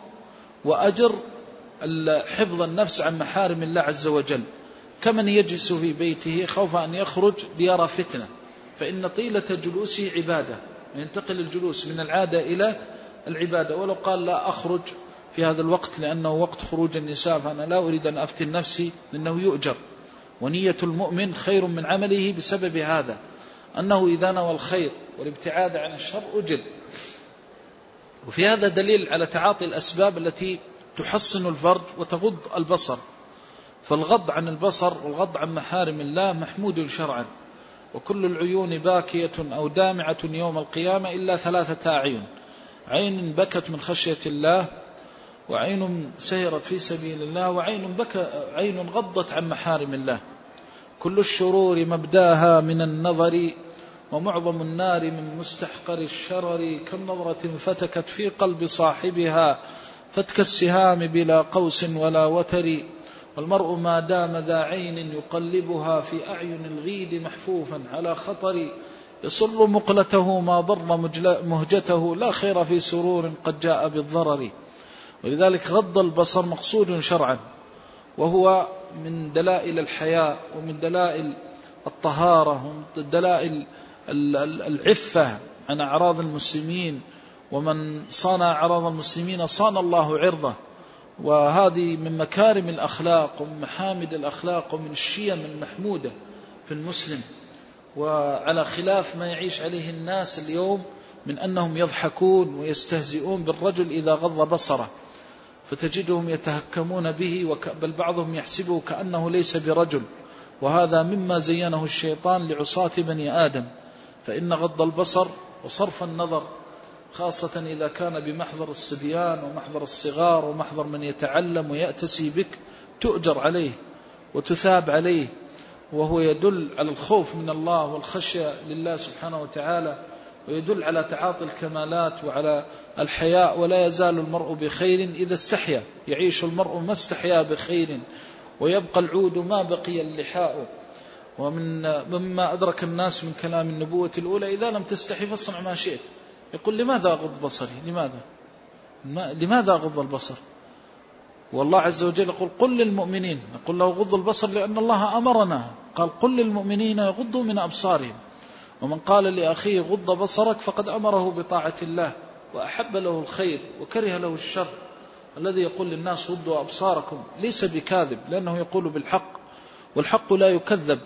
وأجر حفظ النفس عن محارم الله عز وجل. كمن يجلس في بيته خوف أن يخرج ليرى فتنة. فإن طيلة جلوسه عبادة. ينتقل الجلوس من العادة إلى العبادة. ولو قال لا أخرج في هذا الوقت لأنه وقت خروج النساء فأنا لا أريد أن أفتن نفسي لأنه يؤجر. ونية المؤمن خير من عمله بسبب هذا أنه إذا نوى الخير والابتعاد عن الشر أجر وفي هذا دليل على تعاطي الأسباب التي تحصن الفرج وتغض البصر. فالغض عن البصر والغض عن محارم الله محمود شرعا وكل العيون باكية أو دامعة يوم القيامة إلا ثلاثة أعين. عين بكت من خشية الله وعين سهرت في سبيل الله وعين بكى عين غضت عن محارم الله. كل الشرور مبداها من النظر ومعظم النار من مستحقر الشرر. كم نظرة فتكت في قلب صاحبها فتك السهام بلا قوس ولا وتر. والمرء ما دام ذا عين يقلبها في أعين الغيد محفوفا على خطر. يصر مقلته ما ضر مهجته. لا خير في سرور قد جاء بالضرر. ولذلك غض البصر مقصود شرعا وهو من دلائل الحياء ومن دلائل الطهارة ومن دلائل العفة عن أعراض المسلمين ومن صان أعراض المسلمين صان الله عرضه. وهذه من مكارم الأخلاق ومن محامد الأخلاق ومن الشيم المحمودة في المسلم. وعلى خلاف ما يعيش عليه الناس اليوم من أنهم يضحكون ويستهزئون بالرجل إذا غض بصره. فتجدهم يتهكمون به بل بعضهم يحسبه كأنه ليس برجل. وهذا مما زينه الشيطان لعصاة بني آدم. فإن غض البصر وصرف النظر خاصة إذا كان بمحضر الصبيان ومحضر الصغار ومحضر من يتعلم ويأتسي بك تؤجر عليه وتثاب عليه. وهو يدل على الخوف من الله والخشية لله سبحانه وتعالى ويدل على تعاطي الكمالات وعلى الحياء ولا يزال المرء بخير إذا استحيا. يعيش المرء ما استحيا بخير ويبقى العود ما بقي اللحاء. ومن مما أدرك الناس من كلام النبوة الأولى إذا لم تستحي فاصنع ما شئت. يقول لماذا أغض بصري؟ لماذا؟ لماذا أغض البصر؟ والله عز وجل يقول قل للمؤمنين. نقول له غض البصر لأن الله أمرنا. قال قل للمؤمنين يغضوا من أبصارهم. ومن قال لأخيه غض بصرك فقد أمره بطاعة الله وأحب له الخير وكره له الشر. الذي يقول للناس غضوا أبصاركم ليس بكاذب لأنه يقول بالحق والحق لا يكذب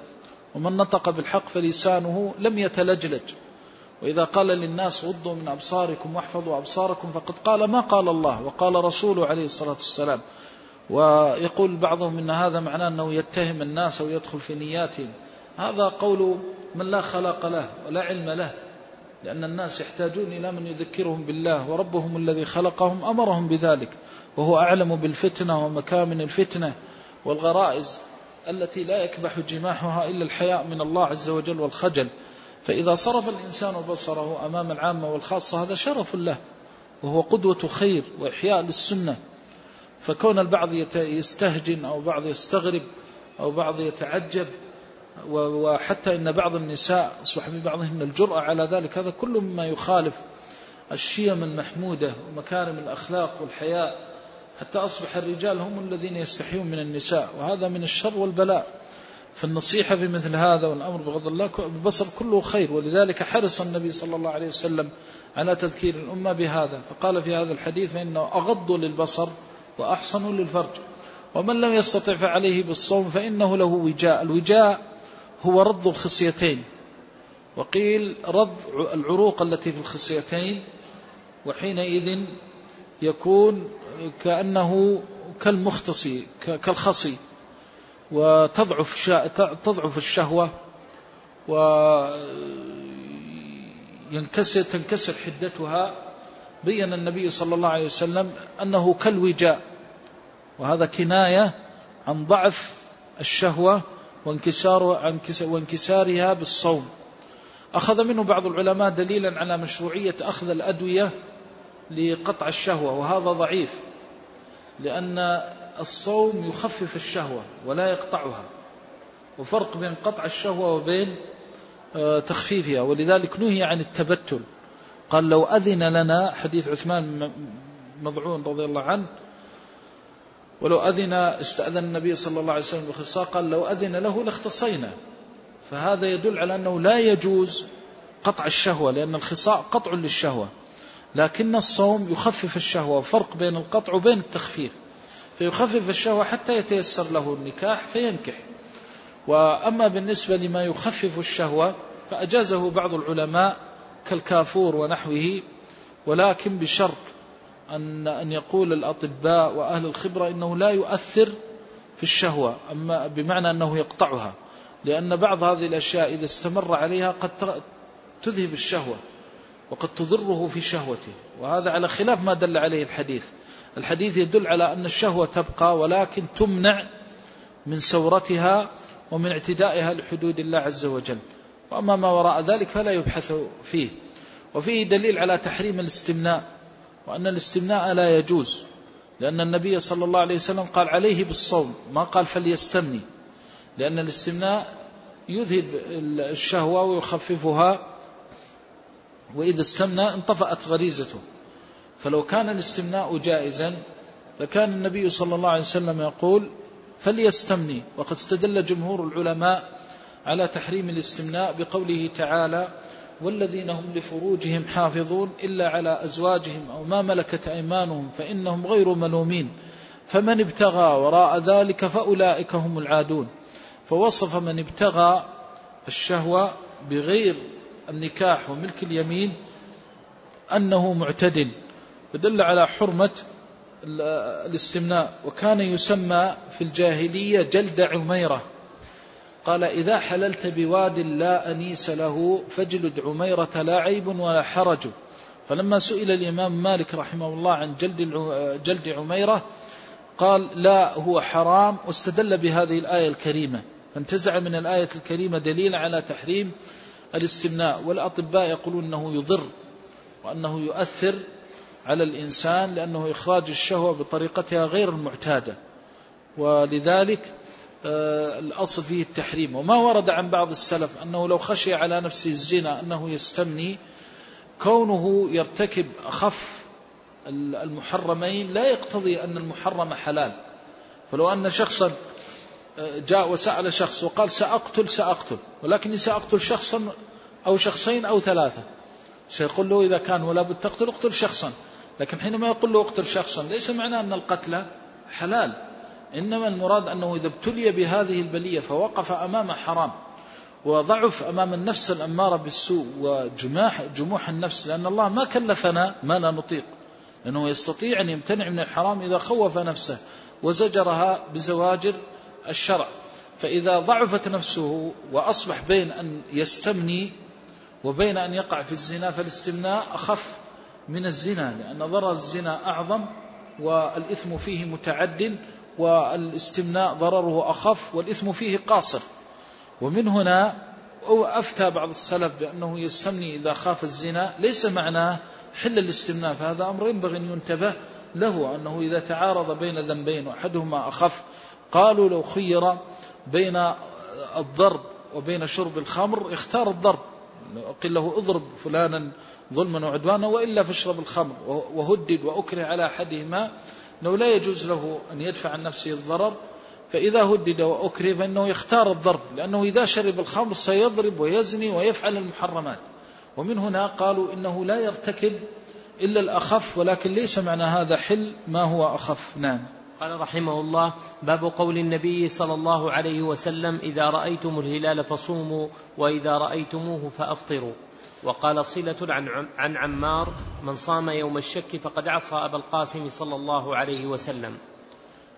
ومن نطق بالحق فلسانه لم يتلجلج. وإذا قال للناس غضوا من أبصاركم واحفظوا أبصاركم فقد قال ما قال الله وقال رسوله عليه الصلاة والسلام. ويقول بعضهم إن هذا معناه أنه يتهم الناس أو يدخل في نياتهم. هذا قول من لا خلاق له ولا علم له. لأن الناس يحتاجون إلى من يذكرهم بالله وربهم الذي خلقهم أمرهم بذلك. وهو أعلم بالفتنة ومكامن الفتنة والغرائز التي لا يكبح جماحها إلا الحياء من الله عز وجل والخجل. فإذا صرف الإنسان بصره أمام العامة والخاصة هذا شرف له وهو قدوة خير وإحياء للسنة. فكون البعض يستهجن أو بعض يستغرب أو بعض يتعجب وحتى إن بعض النساء أصبح ببعضهن الجرأة على ذلك هذا كله مما يخالف الشيم المحمودة ومكارم الأخلاق والحياء حتى أصبح الرجال هم الذين يستحيون من النساء وهذا من الشر والبلاء. فالنصيحة في مثل هذا والأمر بغض الله البصر كله خير ولذلك حرص النبي صلى الله عليه وسلم على تذكير الأمة بهذا. فقال في هذا الحديث فإنه أغض للبصر وأحصن للفرج ومن لم يستطع فعليه بالصوم فإنه له وجاء. الوجاء هو رض الخصيتين. وقيل رض العروق التي في الخصيتين وحينئذ يكون كأنه كالمختصي كالخصي. وتضعف تضعف الشهوة وينكسر تنكسر حدتها. بين النبي صلى الله عليه وسلم أنه كالوجاء. وهذا كناية عن ضعف الشهوة وانكسار وانكسارها بالصوم. أخذ منه بعض العلماء دليلا على مشروعية أخذ الأدوية لقطع الشهوة وهذا ضعيف لأن الصوم يخفف الشهوة ولا يقطعها وفرق بين قطع الشهوة وبين آه، تخفيفها ولذلك نهي عن التبتل. قال لو أذن لنا حديث عثمان مضعون رضي الله عنه ولو أذن استأذن النبي صلى الله عليه وسلم بخصاء قال لو أذن له لاختصينا. فهذا يدل على أنه لا يجوز قطع الشهوة لأن الخصاء قطع للشهوة. لكن الصوم يخفف الشهوة وفرق بين القطع وبين التخفيف. فيخفف الشهوة حتى يتيسر له النكاح فينكح. وأما بالنسبة لما يخفف الشهوة فأجازه بعض العلماء كالكافور ونحوه ولكن بشرط أن أن يقول الأطباء وأهل الخبرة إنه لا يؤثر في الشهوة أما بمعنى أنه يقطعها لأن بعض هذه الأشياء إذا استمر عليها قد تذهب الشهوة وقد تضره في شهوته وهذا على خلاف ما دل عليه الحديث. الحديث يدل على أن الشهوة تبقى ولكن تمنع من سورتها ومن اعتدائها لحدود الله عز وجل. وأما ما وراء ذلك فلا يبحث فيه. وفيه دليل على تحريم الاستمناء. وأن الاستمناء لا يجوز لأن النبي صلى الله عليه وسلم قال عليه بالصوم ما قال فليستمني لأن الاستمناء يذهب الشهوة ويخففها وإذا استمنى انطفأت غريزته. فلو كان الاستمناء جائزا لكان النبي صلى الله عليه وسلم يقول فليستمني. وقد استدل جمهور العلماء على تحريم الاستمناء بقوله تعالى والذين هم لفروجهم حافظون إلا على أزواجهم أو ما ملكت أيمانهم فإنهم غير ملومين. فمن ابتغى وراء ذلك فأولئك هم العادون. فوصف من ابتغى الشهوة بغير النكاح وملك اليمين أنه معتد فدل على حرمة الاستمناء. وكان يسمى في الجاهلية جلد عميرة. قال إذا حللت بواد لا أنيس له فاجلد عميرة لا عيب ولا حرج. فلما سئل الإمام مالك رحمه الله عن جلد جلد عميرة قال لا هو حرام. واستدل بهذه الآية الكريمة. فانتزع من الآية الكريمة دليل على تحريم الاستمناء. والأطباء يقولون أنه يضر وأنه يؤثر على الإنسان لأنه إخراج الشهوة بطريقتها غير المعتادة. ولذلك الأصل فيه التحريم. وما ورد عن بعض السلف أنه لو خشي على نفسه الزنا أنه يستمني كونه يرتكب أخف المحرمين لا يقتضي أن المحرم حلال. فلو أن شخصا آه، جاء وسأل شخص وقال سأقتل سأقتل. ولكني سأقتل شخصا أو شخصين أو ثلاثة. سيقول له إذا كان ولا بد تقتل اقتل شخصا. لكن حينما يقول له اقتل شخصا ليس معناه أن القتل حلال. إنما المراد أنه إذا ابتلي بهذه البلية فوقف أمام حرام وضعف أمام النفس الأمارة بالسوء وجماح جموح النفس لأن الله ما كلفنا ما لا نطيق. لأنه يستطيع أن يمتنع من الحرام إذا خوف نفسه وزجرها بزواجر الشرع. فإذا ضعفت نفسه وأصبح بين أن يستمني وبين أن يقع في الزنا فالاستمناء أخف من الزنا لأن ضرر الزنا أعظم والإثم فيه متعد والاستمناء ضرره أخف والإثم فيه قاصر. ومن هنا أفتى بعض السلف بأنه يستمني إذا خاف الزنا ليس معناه حل الاستمناء فهذا أمر ينبغي أن ينتبه له أنه إذا تعارض بين ذنبين وأحدهما أخف. قالوا لو خير بين الضرب وبين شرب الخمر اختار الضرب. قل له اضرب فلانا ظلما وعدوانا وإلا فاشرب الخمر وهدد وأكره على أحدهما. أنه لا يجوز له أن يدفع عن نفسه الضرر فإذا هدد وأكره فإنه يختار الضرب لأنه إذا شرب الخمر سيضرب ويزني ويفعل المحرمات. ومن هنا قالوا إنه لا يرتكب إلا الأخف ولكن ليس معنى هذا حل ما هو أخف؟ نعم. قال رحمه الله باب قول النبي صلى الله عليه وسلم إذا رأيتم الهلال فصوموا وإذا رأيتموه فأفطروا. وقال صلة عن, عن عمار من صام يوم الشك فقد عصى أبا القاسم صلى الله عليه وسلم.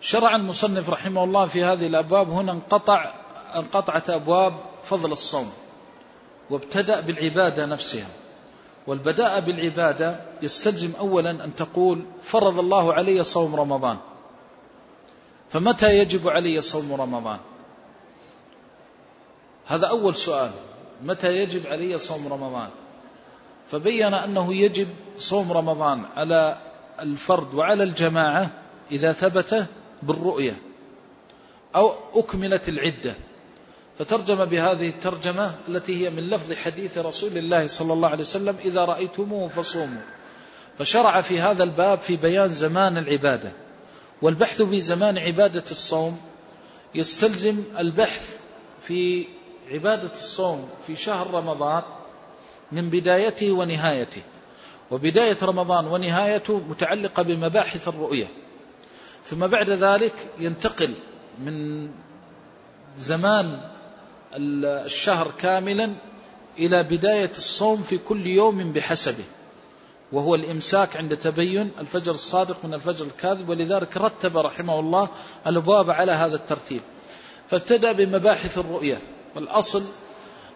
شرع المصنف رحمه الله في هذه الأبواب هنا انقطع انقطعت أبواب فضل الصوم وابتدأ بالعبادة نفسها. والبداء بالعبادة يستلزم أولا أن تقول فرض الله علي صوم رمضان فمتى يجب علي صوم رمضان؟ هذا أول سؤال. متى يجب علي صوم رمضان؟ فبين أنه يجب صوم رمضان على الفرد وعلى الجماعة إذا ثبت بالرؤية أو أكملت العدة. فترجم بهذه الترجمة التي هي من لفظ حديث رسول الله صلى الله عليه وسلم إذا رأيتموه فصوموا. فشرع في هذا الباب في بيان زمان العبادة. والبحث في زمان عبادة الصوم يستلزم البحث في عبادة الصوم في شهر رمضان من بدايته ونهايته. وبداية رمضان ونهايته متعلقة بمباحث الرؤية. ثم بعد ذلك ينتقل من زمان الشهر كاملا إلى بداية الصوم في كل يوم بحسبه. وهو الإمساك عند تبين الفجر الصادق من الفجر الكاذب. ولذلك رتب رحمه الله الأبواب على هذا الترتيب. فابتدأ بمباحث الرؤية. والأصل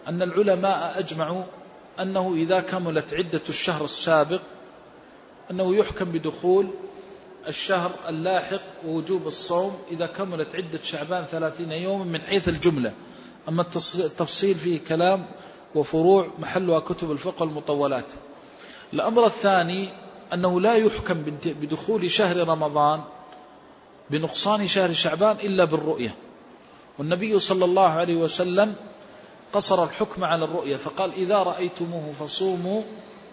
أن العلماء أجمعوا أنه إذا كملت عدة الشهر السابق أنه يحكم بدخول الشهر اللاحق ووجوب الصوم إذا كملت عدة شعبان ثلاثين يوما من حيث الجملة. أما التفصيل فيه كلام وفروع محلها كتب الفقه المطولات الأمر الثاني أنه لا يحكم بدخول شهر رمضان بنقصان شهر شعبان إلا بالرؤية. والنبي صلى الله عليه وسلم قصر الحكم على الرؤية فقال إذا رأيتموه فصوموا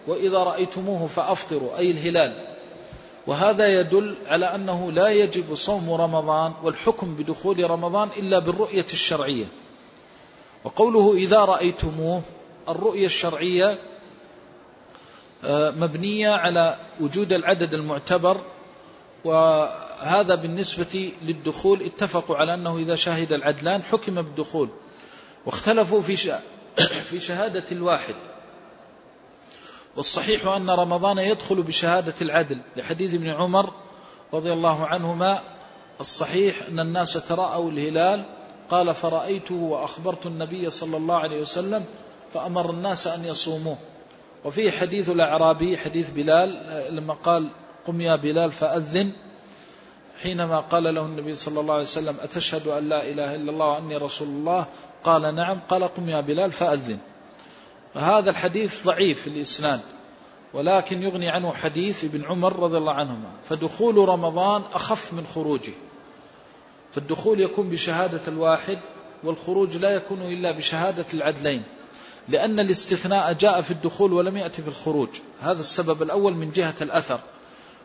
وإذا رأيتموه فأفطروا. أي الهلال. وهذا يدل على أنه لا يجب صوم رمضان والحكم بدخول رمضان إلا بالرؤية الشرعية. وقوله إذا رأيتموه الرؤية الشرعية آه، مبنية على وجود العدد المعتبر وهذا بالنسبة للدخول اتفقوا على أنه إذا شهد العدلان حكم بالدخول. واختلفوا في [coughs] في شهادة الواحد. والصحيح أن رمضان يدخل بشهادة العدل. لحديث ابن عمر رضي الله عنهما الصحيح أن الناس تراءوا الهلال قال فرأيته وأخبرت النبي صلى الله عليه وسلم فأمر الناس أن يصوموه. وفيه حديث الأعرابي حديث بلال لما قال قم يا بلال فأذن. حينما قال له النبي صلى الله عليه وسلم أتشهد أن لا إله إلا الله وأني رسول الله؟ قال نعم. قال قم يا بلال فأذن. هذا الحديث ضعيف في الإسناد ولكن يغني عنه حديث ابن عمر رضي الله عنهما. فدخول رمضان أخف من خروجه. فالدخول يكون بشهادة الواحد والخروج لا يكون إلا بشهادة العدلين. لأن الاستثناء جاء في الدخول ولم يأتي في الخروج. هذا السبب الأول من جهة الأثر.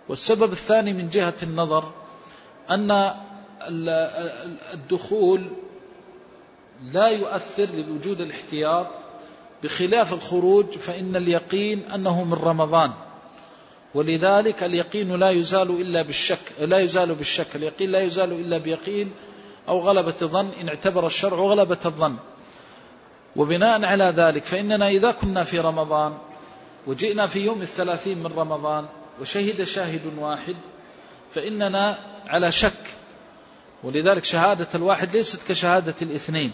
والسبب الثاني من جهة النظر. أن الدخول لا يؤثر لوجود الاحتياط بخلاف الخروج فإن اليقين أنه من رمضان. ولذلك اليقين لا يزال إلا بالشك لا يزال بالشك. اليقين لا يزال إلا بيقين أو غلبة الظن إن اعتبر الشرع غلبة الظن. وبناء على ذلك فإننا إذا كنا في رمضان وجئنا في يوم الثلاثين من رمضان وشهد شاهد واحد فإننا على شك. ولذلك شهادة الواحد ليست كشهادة الاثنين.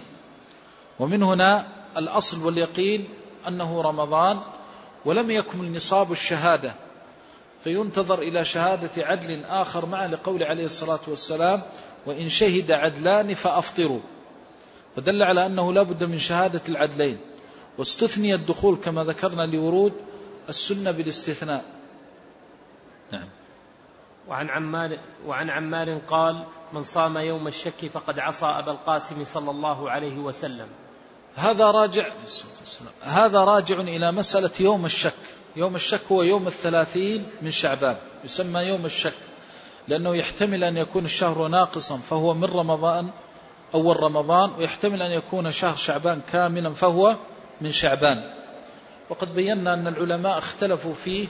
ومن هنا الأصل واليقين أنه رمضان ولم يكن نصاب الشهادة. فينتظر إلى شهادة عدل آخر معه لقول عليه الصلاة والسلام وإن شهد عدلان فأفطروا. فدل على أنه لا بد من شهادة العدلين. واستثني الدخول كما ذكرنا لورود السنة بالاستثناء. نعم. وعن عمار, وعن عمار قال من صام يوم الشك فقد عصى أبا القاسم صلى الله عليه وسلم. هذا راجع هذا راجع إلى مسألة يوم الشك. يوم الشك هو يوم الثلاثين من شعبان. يسمى يوم الشك. لأنه يحتمل أن يكون الشهر ناقصا فهو من رمضان أول رمضان ويحتمل أن يكون شهر شعبان كاملا فهو من شعبان. وقد بينا أن العلماء اختلفوا فيه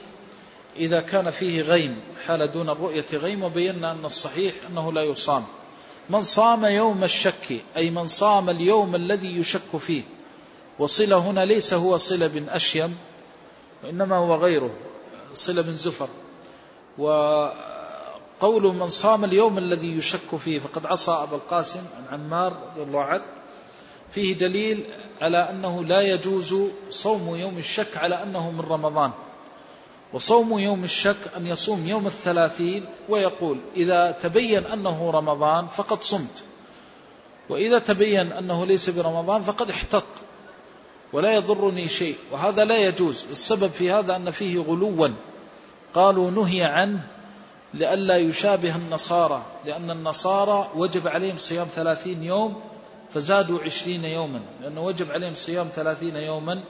إذا كان فيه غيم حال دون الرؤية غيم وبينا أن الصحيح أنه لا يصام. من صام يوم الشك أي من صام اليوم الذي يشك فيه. وصلة هنا ليس هو صلة بن أشيم وإنما هو غيره صلة بن زفر. وقول من صام اليوم الذي يشك فيه فقد عصى أبا القاسم عن عمار رضي الله عنه. فيه دليل على أنه لا يجوز صوم يوم الشك على أنه من رمضان. وصوم يوم الشك أن يصوم يوم الثلاثين ويقول إذا تبين أنه رمضان فقد صمت. وإذا تبين أنه ليس برمضان فقد احتط. ولا يضرني شيء. وهذا لا يجوز. السبب في هذا أن فيه غلوا قالوا نهي عنه لئلا يشابه النصارى. لأن النصارى وجب عليهم صيام ثلاثين يوم فزادوا عشرين يوما. لأنه وجب عليهم صيام ثلاثين يوما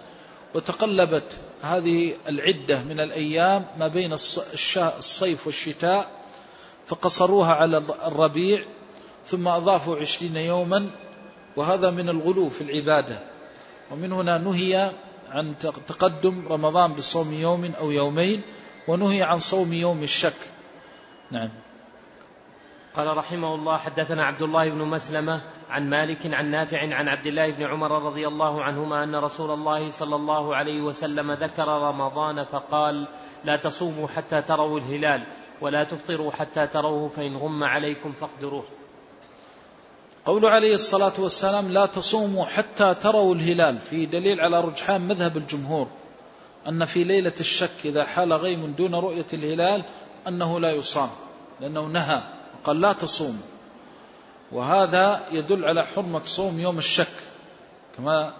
وتقلبت هذه العدة من الأيام ما بين الصيف والشتاء فقصروها على الربيع ثم أضافوا عشرين يوما وهذا من الغلو في العبادة. ومن هنا نهي عن تقدم رمضان بصوم يوم أو يومين ونهي عن صوم يوم الشك. نعم. قال رحمه الله حدثنا عبد الله بن مسلمة عن مالك عن نافع عن عبد الله بن عمر رضي الله عنهما أن رسول الله صلى الله عليه وسلم ذكر رمضان فقال لا تصوموا حتى تروا الهلال ولا تفطروا حتى تروه فإن غم عليكم فاقدروه. قول عليه الصلاة والسلام لا تصوموا حتى تروا الهلال. في دليل على رجحان مذهب الجمهور أن في ليلة الشك إذا حال غيم دون رؤية الهلال أنه لا يصام لأنه نهى قال لا تصوم. وهذا يدل على حرمة صوم يوم الشك. كما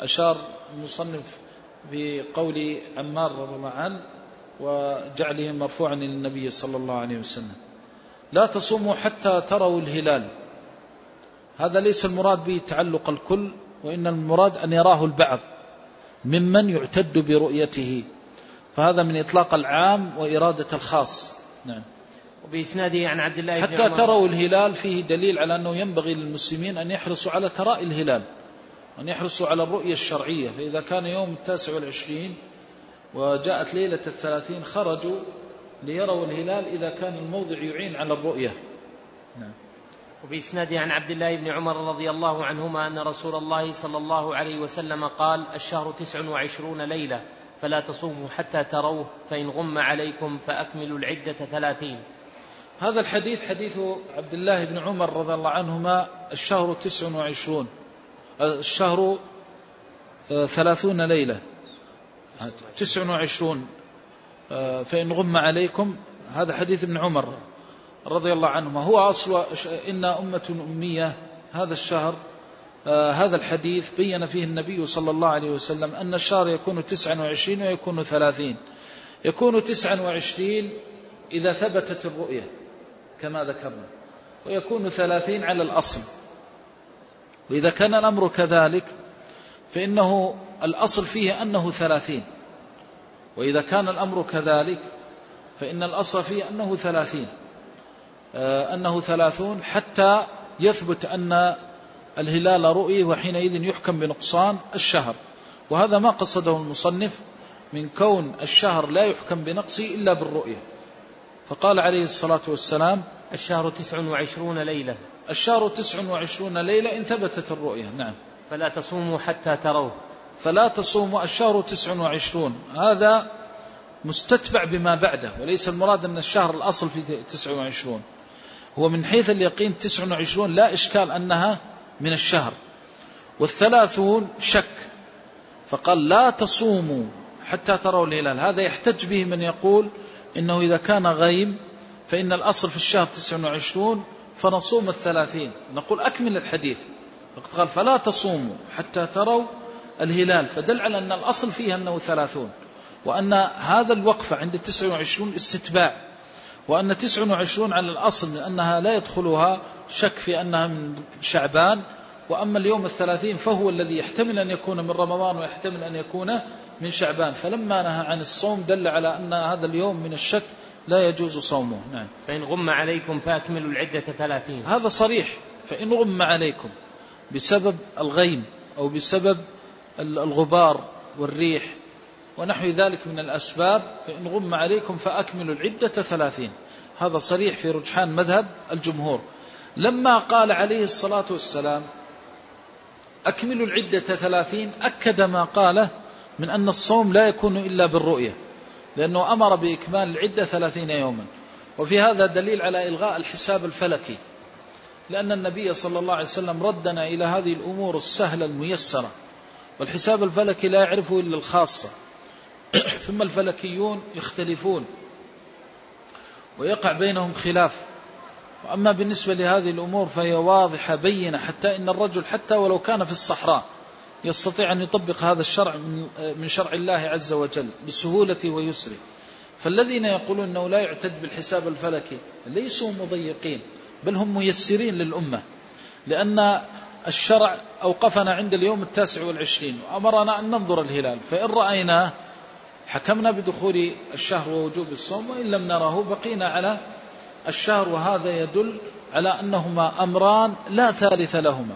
أشار المصنف في قول عمار رضي الله عنه وجعله مرفوعا للنبي صلى الله عليه وسلم. لا تصوموا حتى تروا الهلال. هذا ليس المراد به تعلق الكل وإن المراد أن يراه البعض ممن يعتد برؤيته. فهذا من إطلاق العام وإرادة الخاص. نعم. وبإسناده عن عبد الله حتى تروا الهلال فيه دليل على أنه ينبغي للمسلمين أن يحرصوا على تراء الهلال أن يحرصوا على الرؤية الشرعية. فإذا كان يوم التاسع والعشرين وجاءت ليلة الثلاثين خرجوا ليروا الهلال إذا كان الموضع يعين على الرؤية. نعم. وبإسناده عن عبد الله بن عمر رضي الله عنهما أن رسول الله صلى الله عليه وسلم قال الشهر تسع وعشرون ليلة فلا تصوموا حتى تروه فإن غم عليكم فأكملوا العدة ثلاثين. هذا الحديث حديث عبد الله بن عمر رضي الله عنهما الشهر تسع وعشرون. الشهر آه، ثلاثون ليلة. تسع وعشرون. آه، فإن غم عليكم هذا حديث ابن عمر رضي الله عنهما. هو أصل إن أمة أمية هذا الشهر آه هذا الحديث بين فيه النبي صلى الله عليه وسلم أن الشهر يكون تسعا وعشرين ويكون ثلاثين. يكون تسعا وعشرين إذا ثبتت الرؤية. كما ذكرنا. ويكون ثلاثين على الأصل. وإذا كان الأمر كذلك فإنه الأصل فيه أنه ثلاثين. وإذا كان الأمر كذلك فإن الأصل فيه أنه ثلاثين. آه، أنه ثلاثون حتى يثبت أن الهلال رؤي وحينئذ يحكم بنقصان الشهر. وهذا ما قصده المصنف من كون الشهر لا يحكم بنقصه إلا بالرؤية. فقال عليه الصلاة والسلام الشهر تسع وعشرون ليلة. الشهر تسع وعشرون ليلة إن ثبتت الرؤية. نعم. فلا تصوموا حتى تروه. فلا تصوموا الشهر تسع وعشرون. هذا مستتبع بما بعده وليس المراد أن الشهر الأصل في تسع وعشرون. هو من حيث اليقين تسع وعشرون لا إشكال أنها من الشهر. والثلاثون شك. فقال لا تصوموا حتى تروا الهلال. هذا يحتج به من يقول إنه إذا كان غيم فإن الأصل في الشهر تسع وعشرون فنصوم الثلاثين. نقول أكمل الحديث. قال فلا تصوموا حتى تروا الهلال. فدل على أن الأصل فيها أنه ثلاثون. وأن هذا الوقفة عند تسع وعشرون استتباع. وأن تسع وعشرون على الأصل من أنها لا يدخلها شك في أنها من شعبان. وأما اليوم الثلاثين فهو الذي يحتمل أن يكون من رمضان ويحتمل أن يكون من شعبان فلما نهى عن الصوم دل على أن هذا اليوم من الشك لا يجوز صومه. نعم. فإن غم عليكم فأكملوا العدة ثلاثين. هذا صريح. فإن غم عليكم بسبب الغيم أو بسبب الغبار والريح ونحو ذلك من الأسباب فإن غم عليكم فأكملوا العدة ثلاثين. هذا صريح في رجحان مذهب الجمهور. لما قال عليه الصلاة والسلام أكملوا العدة ثلاثين أكد ما قاله من أن الصوم لا يكون إلا بالرؤية لأنه أمر بإكمال العدة ثلاثين يوما. وفي هذا دليل على إلغاء الحساب الفلكي لأن النبي صلى الله عليه وسلم ردنا إلى هذه الأمور السهلة الميسرة. والحساب الفلكي لا يعرفه إلا الخاصة. [coughs] ثم الفلكيون يختلفون ويقع بينهم خلاف. وأما بالنسبة لهذه الأمور فهي واضحة بينة حتى إن الرجل حتى ولو كان في الصحراء يستطيع أن يطبق هذا الشرع من شرع الله عز وجل بسهولة ويسره. فالذين يقولون أنه لا يعتد بالحساب الفلكي ليسوا مضيقين بل هم ميسرين للأمة لأن الشرع أوقفنا عند اليوم التاسع والعشرين وأمرنا أن ننظر الهلال. فإن رأيناه حكمنا بدخول الشهر ووجوب الصوم وإن لم نره بقينا على الشهر وهذا يدل على أنهما أمران لا ثالث لهما.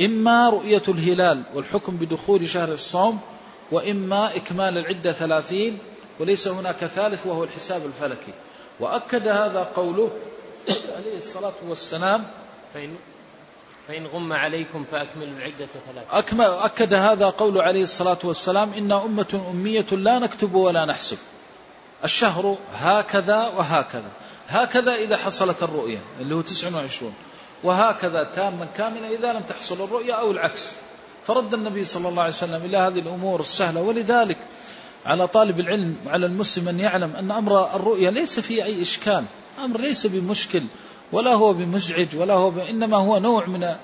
إما رؤية الهلال والحكم بدخول شهر الصوم وإما إكمال العدة ثلاثين وليس هناك ثالث وهو الحساب الفلكي. وأكد هذا قوله عليه الصلاة والسلام فإن, فإن غم عليكم فأكملوا العدة ثلاثين. أكد هذا قول عليه الصلاة والسلام إن أمة أمية لا نكتب ولا نحسب. الشهر هكذا وهكذا. هكذا إذا حصلت الرؤية اللي هو 29 وهكذا تاما كاملا إذا لم تحصل الرؤية أو العكس. فرد النبي صلى الله عليه وسلم إلى هذه الأمور السهلة. ولذلك على طالب العلم وعلى المسلم أن يعلم أن أمر الرؤية ليس فيه أي إشكال. أمر ليس بمشكل ولا هو بمزعج ولا هو ب... إنما هو نوع من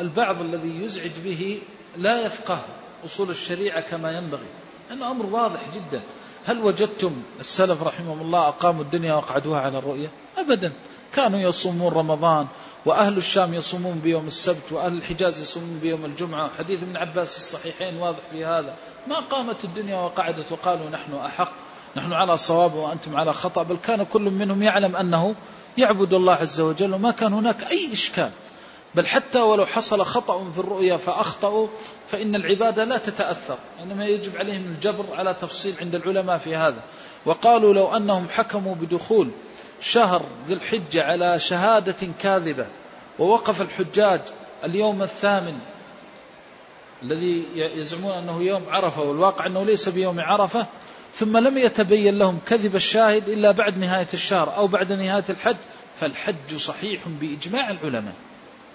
البعض الذي يزعج به لا يفقه أصول الشريعة كما ينبغي. أنه أمر واضح جدا. هل وجدتم السلف رحمهم الله أقاموا الدنيا وقعدوها على الرؤية؟ أبدا. كانوا يصومون رمضان وأهل الشام يصومون بيوم السبت وأهل الحجاز يصومون بيوم الجمعة. حديث ابن عباس الصحيحين واضح في هذا. ما قامت الدنيا وقعدت وقالوا نحن أحق نحن على صواب وأنتم على خطأ بل كان كل منهم يعلم أنه يعبد الله عز وجل وما كان هناك أي إشكال. بل حتى ولو حصل خطأ في الرؤيا فأخطأوا فإن العبادة لا تتأثر. إنما يجب عليهم الجبر على تفصيل عند العلماء في هذا. وقالوا لو أنهم حكموا بدخول شهر ذي الحجة على شهادة كاذبة ووقف الحجاج اليوم الثامن الذي يزعمون أنه يوم عرفة والواقع أنه ليس بيوم عرفة ثم لم يتبين لهم كذب الشاهد إلا بعد نهاية الشهر أو بعد نهاية الحج فالحج صحيح بإجماع العلماء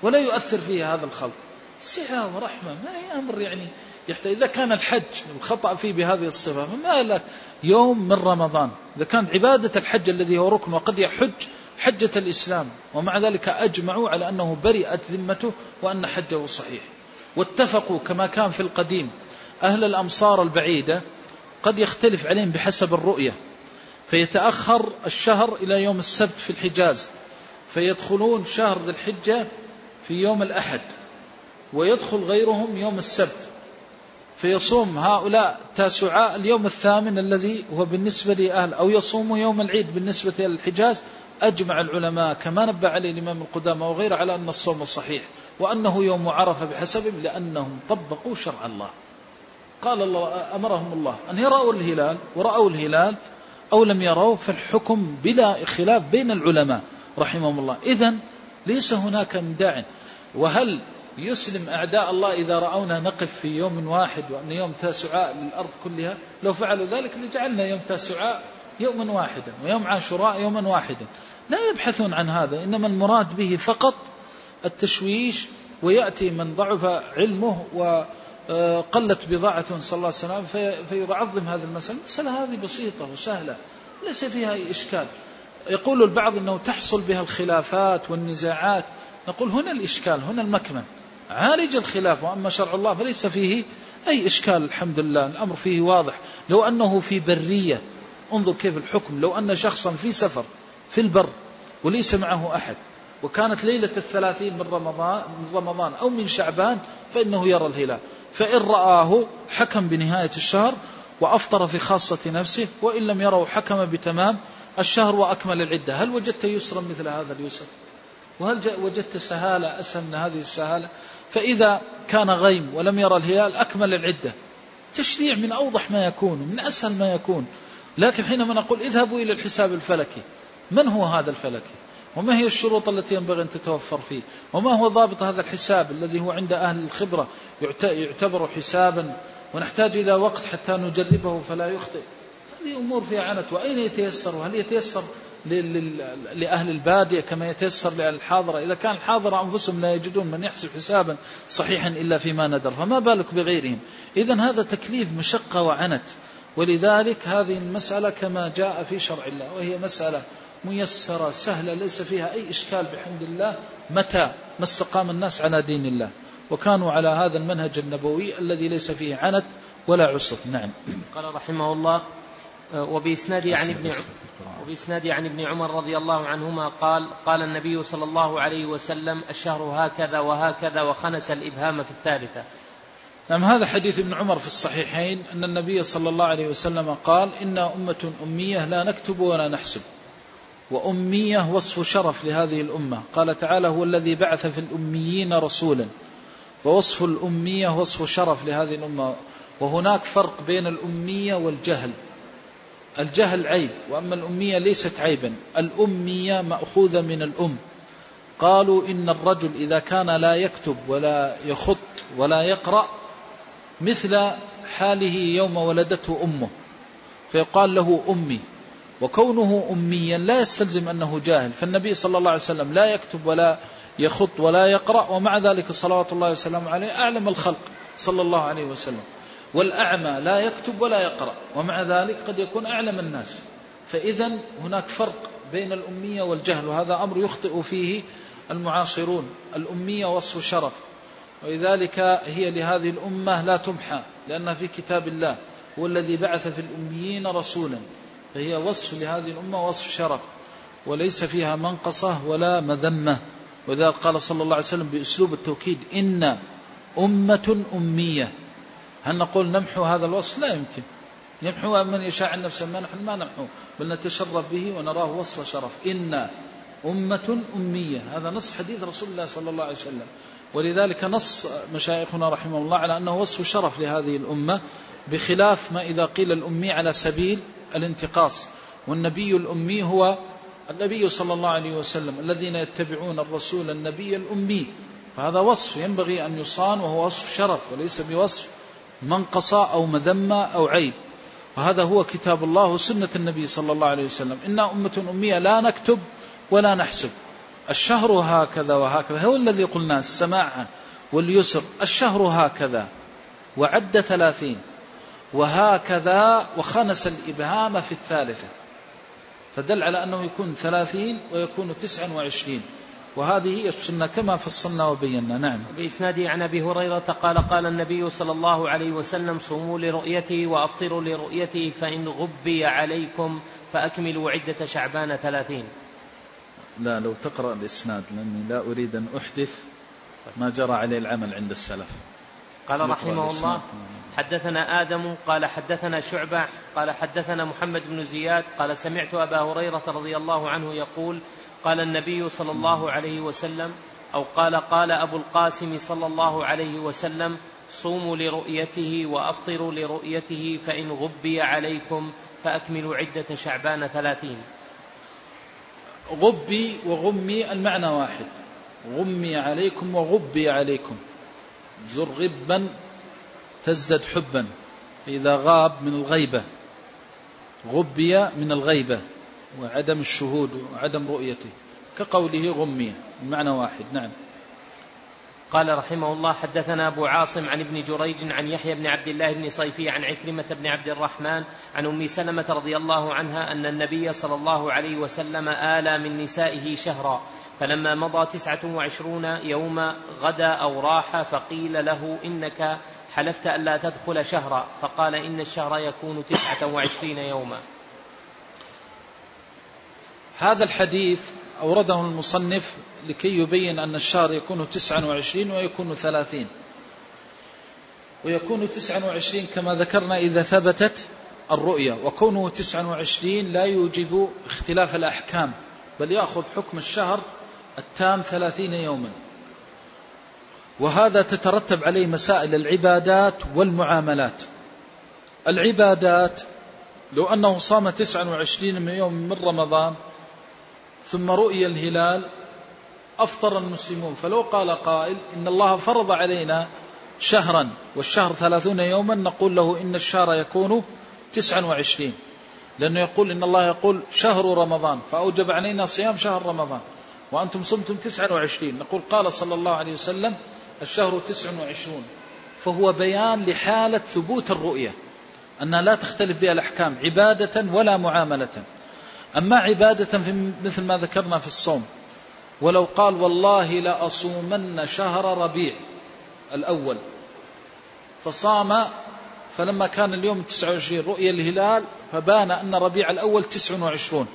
ولا يؤثر فيه هذا الخلط. سعة ورحمة ما هي أمر يعني يحتاج إذا كان الحج الخطأ فيه بهذه الصفة فما لك؟ يوم من رمضان. إذا كانت عبادة الحج الذي هو ركن وقد يحج حجة الإسلام ومع ذلك أجمعوا على أنه برئت ذمته وأن حجه صحيح. واتفقوا كما كان في القديم أهل الأمصار البعيدة قد يختلف عليهم بحسب الرؤية. فيتأخر الشهر إلى يوم السبت في الحجاز. فيدخلون شهر ذي الحجة في يوم الأحد ويدخل غيرهم يوم السبت. فيصوم هؤلاء تاسعاء اليوم الثامن الذي هو بالنسبة لأهل أو يصوموا يوم العيد بالنسبة للحجاز أجمع العلماء كما نبه عليه الإمام القدامى وغيره على أن الصوم صحيح وأنه يوم عرفة بحسبهم لأنهم طبقوا شرع الله. قال الله أمرهم الله أن يروا الهلال ورأوا الهلال أو لم يروا فالحكم بلا خلاف بين العلماء رحمهم الله. إذا ليس هناك مداع وهل يسلم أعداء الله إذا رأونا نقف في يوم واحد وأن يوم تاسعاء للأرض كلها. لو فعلوا ذلك لجعلنا يوم تاسعاء يوما واحدا ويوم عاشوراء يوما واحدا. لا يبحثون عن هذا إنما المراد به فقط التشويش ويأتي من ضعف علمه وقلت بضاعته صلى الله عليه وسلم فيعظم هذه المسألة. المسألة هذه بسيطة وسهلة ليس فيها أي إشكال. يقول البعض أنه تحصل بها الخلافات والنزاعات. نقول هنا الإشكال هنا المكمن. عالج الخلاف وأما شرع الله فليس فيه أي إشكال الحمد لله الأمر فيه واضح. لو أنه في برية انظر كيف الحكم. لو أن شخصا في سفر في البر وليس معه أحد وكانت ليلة الثلاثين من رمضان, من رمضان أو من شعبان فإنه يرى الهلال. فإن رآه حكم بنهاية الشهر وأفطر في خاصة نفسه وإن لم يره حكم بتمام الشهر وأكمل العدة. هل وجدت يسرا مثل هذا اليسر وهل وجدت سهالة أسهل من هذه السهالة؟ فإذا كان غيم ولم يرى الهلال أكمل العدة. تشريع من أوضح ما يكون من أسهل ما يكون. لكن حينما نقول اذهبوا إلى الحساب الفلكي من هو هذا الفلكي؟ وما هي الشروط التي ينبغي أن تتوفر فيه؟ وما هو ضابط هذا الحساب الذي هو عند أهل الخبرة يعتبر حسابا؟ ونحتاج إلى وقت حتى نجربه فلا يخطئ. هذه أمور فيها عنت. وأين يتيسر؟ وهل يتيسر لأهل البادية كما يتيسر لأهل الحاضرة إذا كان الحاضرة أنفسهم لا يجدون من يحسب حسابا صحيحا إلا فيما ندر. فما بالك بغيرهم؟ إذا هذا تكليف مشقة وعنت. ولذلك هذه المسألة كما جاء في شرع الله وهي مسألة ميسرة سهلة ليس فيها أي إشكال بحمد الله متى ما استقام الناس على دين الله. وكانوا على هذا المنهج النبوي الذي ليس فيه عنت ولا عسر نعم. قال رحمه الله وبإسناد عن ابن وبإسناد عن ابن عمر رضي الله عنهما قال قال النبي صلى الله عليه وسلم الشهر هكذا وهكذا وخنس الإبهام في الثالثة. نعم هذا حديث ابن عمر في الصحيحين أن النبي صلى الله عليه وسلم قال إنا أمة أمية لا نكتب ولا نحسب وأمية وصف شرف لهذه الأمة. قال تعالى هو الذي بعث في الأميين رسولا ووصف الأمية وصف شرف لهذه الأمة. وهناك فرق بين الأمية والجهل. الجهل عيب وأما الأمية ليست عيبا. الأمية مأخوذة من الأم. قالوا إن الرجل إذا كان لا يكتب ولا يخط ولا يقرأ مثل حاله يوم ولدته أمه. فيقال له أمي. وكونه أميا لا يستلزم أنه جاهل. فالنبي صلى الله عليه وسلم لا يكتب ولا يخط ولا يقرأ ومع ذلك صلوات الله وسلامه عليه أعلم الخلق صلى الله عليه وسلم. والأعمى لا يكتب ولا يقرأ ومع ذلك قد يكون أعلم الناس. فإذا هناك فرق بين الأمية والجهل وهذا أمر يخطئ فيه المعاصرون. الأمية وصف شرف ولذلك هي لهذه الأمة لا تمحى لأنها في كتاب الله. هو الذي بعث في الأميين رسولا فهي وصف لهذه الأمة وصف شرف. وليس فيها منقصة ولا مذمة. ولذلك قال صلى الله عليه وسلم بأسلوب التوكيد إن أمة أمية. هل نقول نمحو هذا الوصف؟ لا يمكن. يمحو من يشاء عن نفسه ما نحن ما نمحو. بل نتشرف به ونراه وصف شرف. إن أمة أمية. هذا نص حديث رسول الله صلى الله عليه وسلم. ولذلك نص مشايخنا رحمه الله على أنه وصف شرف لهذه الأمة بخلاف ما إذا قيل الأمي على سبيل الانتقاص. والنبي الأمي هو النبي صلى الله عليه وسلم الذين يتبعون الرسول النبي الأمي. فهذا وصف ينبغي أن يصان وهو وصف شرف وليس بوصف منقصة أو مذمة أو عيب. وهذا هو كتاب الله وسنة النبي صلى الله عليه وسلم. إنا أمة أمية لا نكتب ولا نحسب. الشهر هكذا وهكذا. هو الذي قلنا السماعة واليسر. الشهر هكذا. وعد ثلاثين. وهكذا وخنس الإبهام في الثالثة. فدل على أنه يكون ثلاثين ويكون تسعا وعشرين. وهذه هي السنة كما فصلنا وبينا. نعم. بإسناده عن أبي هريرة قال قال النبي صلى الله عليه وسلم صوموا لرؤيته وأفطروا لرؤيته فإن غبي عليكم فأكملوا عدة شعبان ثلاثين. لا لو تقرأ الإسناد لأني لا أريد أن أحدث ما جرى عليه العمل عند السلف. قال رحمه الله حدثنا آدم قال حدثنا شعبة قال حدثنا محمد بن زياد قال سمعت أبا هريرة رضي الله عنه يقول قال النبي صلى الله عليه وسلم أو قال قال أبو القاسم صلى الله عليه وسلم صوموا لرؤيته وأفطروا لرؤيته فإن غبي عليكم فأكملوا عدة شعبان ثلاثين. غبي وغمي المعنى واحد. غمي عليكم وغبي عليكم. زر غبا تزدد حبا. إذا غاب من الغيبة. غبي من الغيبة. وعدم الشهود وعدم رؤيته. كقوله غمي المعنى واحد نعم. قال رحمه الله حدثنا أبو عاصم عن ابن جريج عن يحيى بن عبد الله بن صيفي عن عكرمة بن عبد الرحمن عن أم سلمة رضي الله عنها أن النبي صلى الله عليه وسلم آلى من نسائه شهرا فلما مضى تسعة وعشرون يوما غدا أو راح فقيل له إنك حلفت ألا تدخل شهرا فقال إن الشهر يكون تسعة وعشرين يوما. هذا الحديث أورده المصنف لكي يبين أن الشهر يكون تسعا وعشرين ويكون ثلاثين. ويكون تسعا وعشرين كما ذكرنا إذا ثبتت الرؤية وكونه تسعا وعشرين لا يوجب اختلاف الأحكام بل يأخذ حكم الشهر التام ثلاثين يوما. وهذا تترتب عليه مسائل العبادات والمعاملات. العبادات لو أنه صام تسعا وعشرين من يوم من رمضان ثم رؤي الهلال أفطر المسلمون. فلو قال قائل إن الله فرض علينا شهرا والشهر ثلاثون يوما نقول له إن الشهر يكون تسعا وعشرين. لأنه يقول إن الله يقول شهر رمضان فأوجب علينا صيام شهر رمضان. وأنتم صمتم تسعا وعشرين. نقول قال صلى الله عليه وسلم الشهر تسع وعشرون. فهو بيان لحالة ثبوت الرؤية أنها لا تختلف بها الأحكام عبادة ولا معاملة. أما عبادة في مثل ما ذكرنا في الصوم ولو قال والله لأصومن شهر ربيع الأول فصام فلما كان اليوم 29 رؤية الهلال فبان أن ربيع الأول 29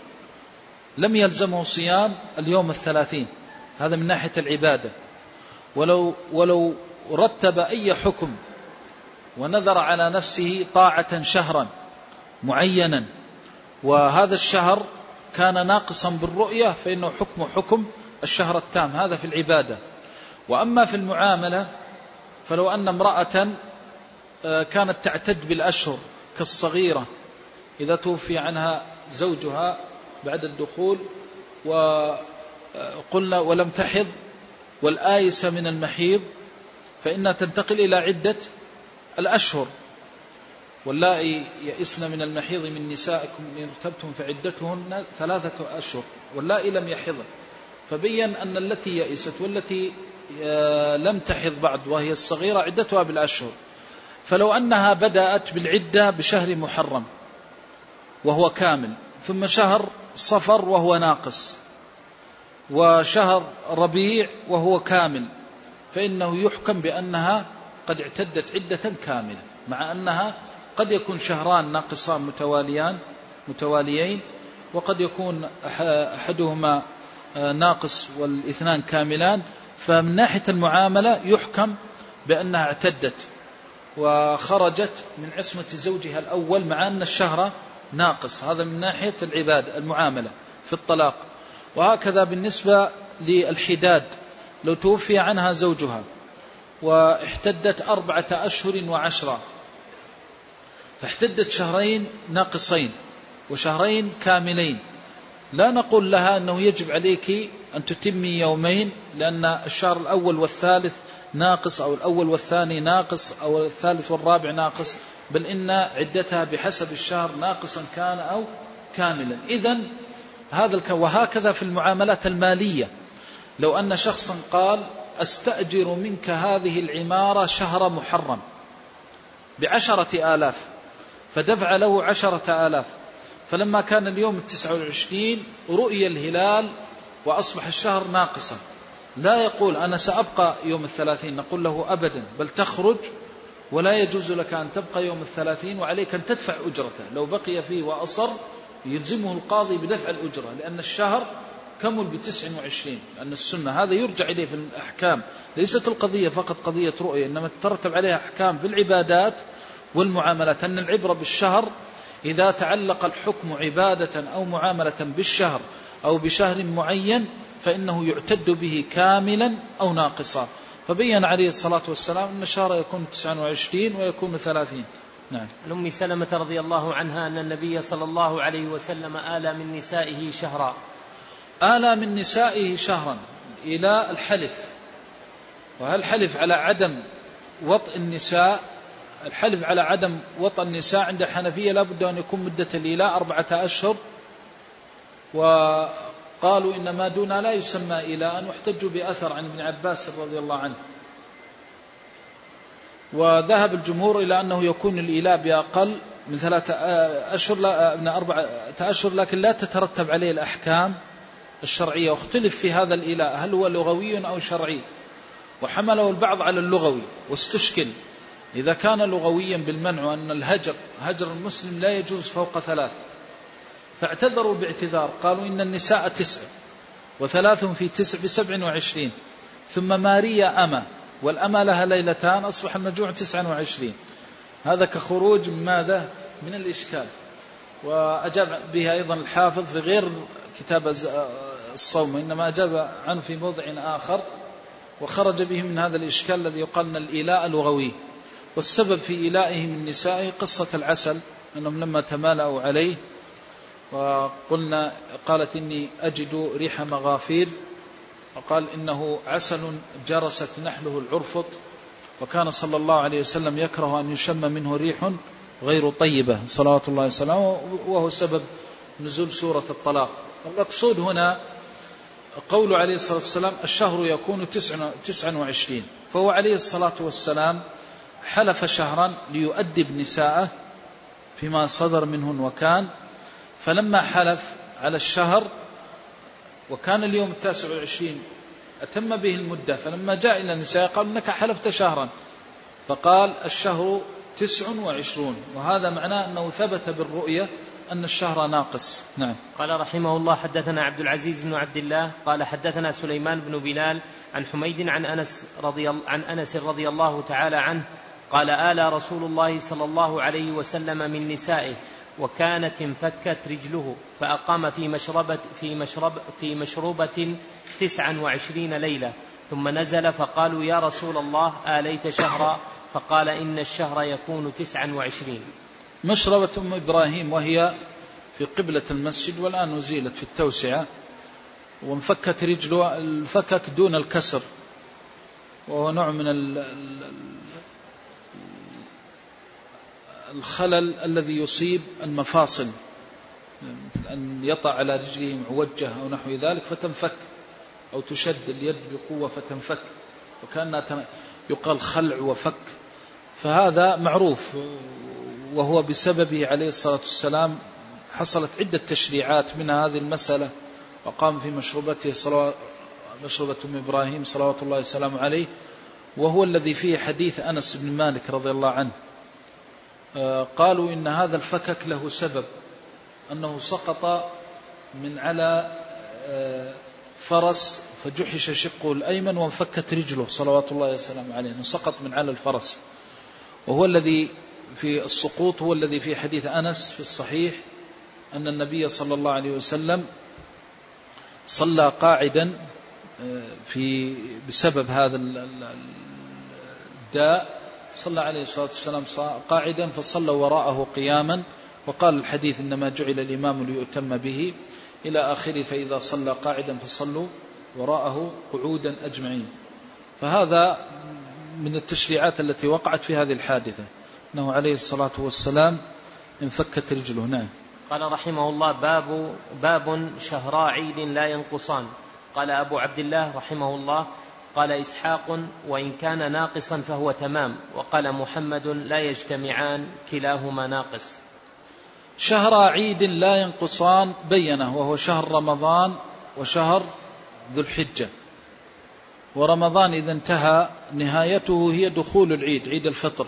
لم يلزمه صيام اليوم الثلاثين. هذا من ناحية العبادة. ولو, ولو رتب أي حكم ونذر على نفسه طاعة شهرا معينا وهذا الشهر كان ناقصا بالرؤية فإنه حكم حكم الشهر التام. هذا في العبادة. وأما في المعاملة فلو أن امرأة آه، كانت تعتد بالأشهر كالصغيرة إذا توفي عنها زوجها بعد الدخول وقلنا ولم تحض والآيسة من المحيض فإنها تنتقل إلى عدة الأشهر. واللائي يئسن من المحيض من نسائكم إن ارتبتم فعدتهن ثلاثة أشهر واللائي لم يحضن فبين أن التي يئست والتي آه، لم تحض بعد وهي الصغيرة عدتها بالأشهر. فلو أنها بدأت بالعدة بشهر محرم وهو كامل ثم شهر صفر وهو ناقص وشهر ربيع وهو كامل فإنه يحكم بأنها قد اعتدت عدة كاملة مع أنها قد يكون شهران ناقصان متواليان متواليين وقد يكون أحدهما آه، ناقص والاثنان كاملان فمن ناحية المعاملة يحكم بأنها اعتدت وخرجت من عصمة زوجها الأول مع أن الشهر ناقص. هذا من ناحية العبادة المعاملة في الطلاق. وهكذا بالنسبة للحداد. لو توفي عنها زوجها واحتدت أربعة أشهر وعشرة فاحتدت شهرين ناقصين وشهرين كاملين. لا نقول لها أنه يجب عليك أن تتمي يومين لأن الشهر الأول والثالث ناقص أو الأول والثاني ناقص أو الثالث والرابع ناقص بل إن عدتها بحسب الشهر ناقصا كان أو كاملا. إذا هذا وهكذا في المعاملات المالية. لو أن شخصا قال أستأجر منك هذه العمارة شهر محرم بعشرة آلاف فدفع له عشرة آلاف. فلما كان اليوم التسعة والعشرين رؤي الهلال وأصبح الشهر ناقصا. لا يقول أنا سأبقى يوم الثلاثين نقول له أبدا بل تخرج ولا يجوز لك أن تبقى يوم الثلاثين وعليك أن تدفع أجرته. لو بقي فيه وأصر يلزمه القاضي بدفع الأجرة لأن الشهر كمل بتسع وعشرين. لأن السنة هذا يرجع إليه في الأحكام. ليست القضية فقط قضية رؤية إنما تترتب عليها أحكام في العبادات والمعاملات أن العبرة بالشهر إذا تعلق الحكم عبادة أو معاملة بالشهر أو بشهر معين فإنه يعتد به كاملا أو ناقصا. فبين عليه الصلاة والسلام أن الشهر يكون 29 ويكون 30 نعم. عن أم سلمة رضي الله عنها أن النبي صلى الله عليه وسلم آلى من نسائه شهرا. آلى من نسائه شهرا إلى الحلف. وهل الحلف على عدم وطء النساء؟ الحلف على عدم وطء النساء عند الحنفية لا بد أن يكون مدة الإيلاء أربعة أشهر. وقالوا إن ما دون لا يسمى إيلاء واحتجوا بأثر عن ابن عباس رضي الله عنه. وذهب الجمهور إلى أنه يكون الإيلاء بأقل من ثلاثة أشهر لا من أربعة أشهر لكن لا تترتب عليه الأحكام الشرعية. واختلف في هذا الإيلاء هل هو لغوي أو شرعي؟ وحمله البعض على اللغوي واستشكل. إذا كان لغويا بالمنع وأن الهجر هجر المسلم لا يجوز فوق ثلاث. فاعتذروا باعتذار قالوا إن النساء تسع وثلاث في تسع بسبع وعشرين. ثم ماريا أما والأما لها ليلتان أصبح المجموع تسعا وعشرين. هذا كخروج من ماذا؟ من الإشكال. وأجاب بها أيضا الحافظ في غير كتاب الصوم إنما أجاب عنه في موضع آخر وخرج به من هذا الإشكال الذي يقال أن الإيلاء لغوي. والسبب في إيلائه من نسائه قصة العسل أنهم لما تمالأوا عليه وقلنا قالت إني أجد ريح مغافير وقال إنه عسل جرست نحله العرفط وكان صلى الله عليه وسلم يكره أن يشم منه ريح غير طيبة صلوات الله وسلامه وهو سبب نزول سورة الطلاق. المقصود هنا قول عليه الصلاة والسلام الشهر يكون تسعا وعشرين فهو عليه الصلاة والسلام حلف شهرا ليؤدب نساءه فيما صدر منهن وكان فلما حلف على الشهر وكان اليوم التاسع والعشرين أتم به المدة فلما جاء إلى النساء قال إنك حلفت شهرا فقال الشهر تسع وعشرون وهذا معناه أنه ثبت بالرؤية أن الشهر ناقص. نعم. قال رحمه الله حدثنا عبد العزيز بن عبد الله قال حدثنا سليمان بن بلال عن حميد عن أنس رضي, عن أنس رضي الله تعالى عنه قال آلى رسول الله صلى الله عليه وسلم من نسائه وكانت انفكت رجله فأقام في مشربة في مشرب في مشروبة تسعا وعشرين ليلة. ثم نزل فقالوا يا رسول الله آليت شهرا؟ فقال إن الشهر يكون تسعا وعشرين. مشربة أم إبراهيم وهي في قبلة المسجد والآن أزيلت في التوسعة وانفكت رجله الفكك دون الكسر وهو نوع من الخلل الذي يصيب المفاصل مثل أن يطع على رجله معوجة أو نحو ذلك فتنفك أو تشد اليد بقوة فتنفك وكأنها يقال خلع وفك. فهذا معروف وهو بسببه عليه الصلاة والسلام حصلت عدة تشريعات من هذه المسألة وقام في مشروبته صلوات مشروبة أم إبراهيم صلوات الله وسلامه عليه وهو الذي فيه حديث أنس بن مالك رضي الله عنه. قالوا إن هذا الفكك له سبب أنه سقط من على آه، فرس فجحش شقه الأيمن وانفكت رجله صلوات الله وسلامه عليه سقط من على الفرس. وهو الذي في السقوط هو الذي في حديث أنس في الصحيح أن النبي صلى الله عليه وسلم صلى قاعدا آه، في بسبب هذا الداء صلى عليه الصلاة والسلام قاعدا فصلى وراءه قياما وقال الحديث إنما جعل الإمام ليؤتم به. إلى آخره فإذا صلى قاعدا فصلوا وراءه قعودا أجمعين. فهذا من التشريعات التي وقعت في هذه الحادثة. أنه عليه الصلاة والسلام انفكت رجله. نعم. قال رحمه الله باب باب شهراء عيد لا ينقصان. قال أبو عبد الله رحمه الله قال إسحاق وإن كان ناقصا فهو تمام. وقال محمد لا يجتمعان كلاهما ناقص. شهر عيد لا ينقصان بينه وهو شهر رمضان وشهر ذو الحجة ورمضان إذا انتهى نهايته هي دخول العيد عيد الفطر.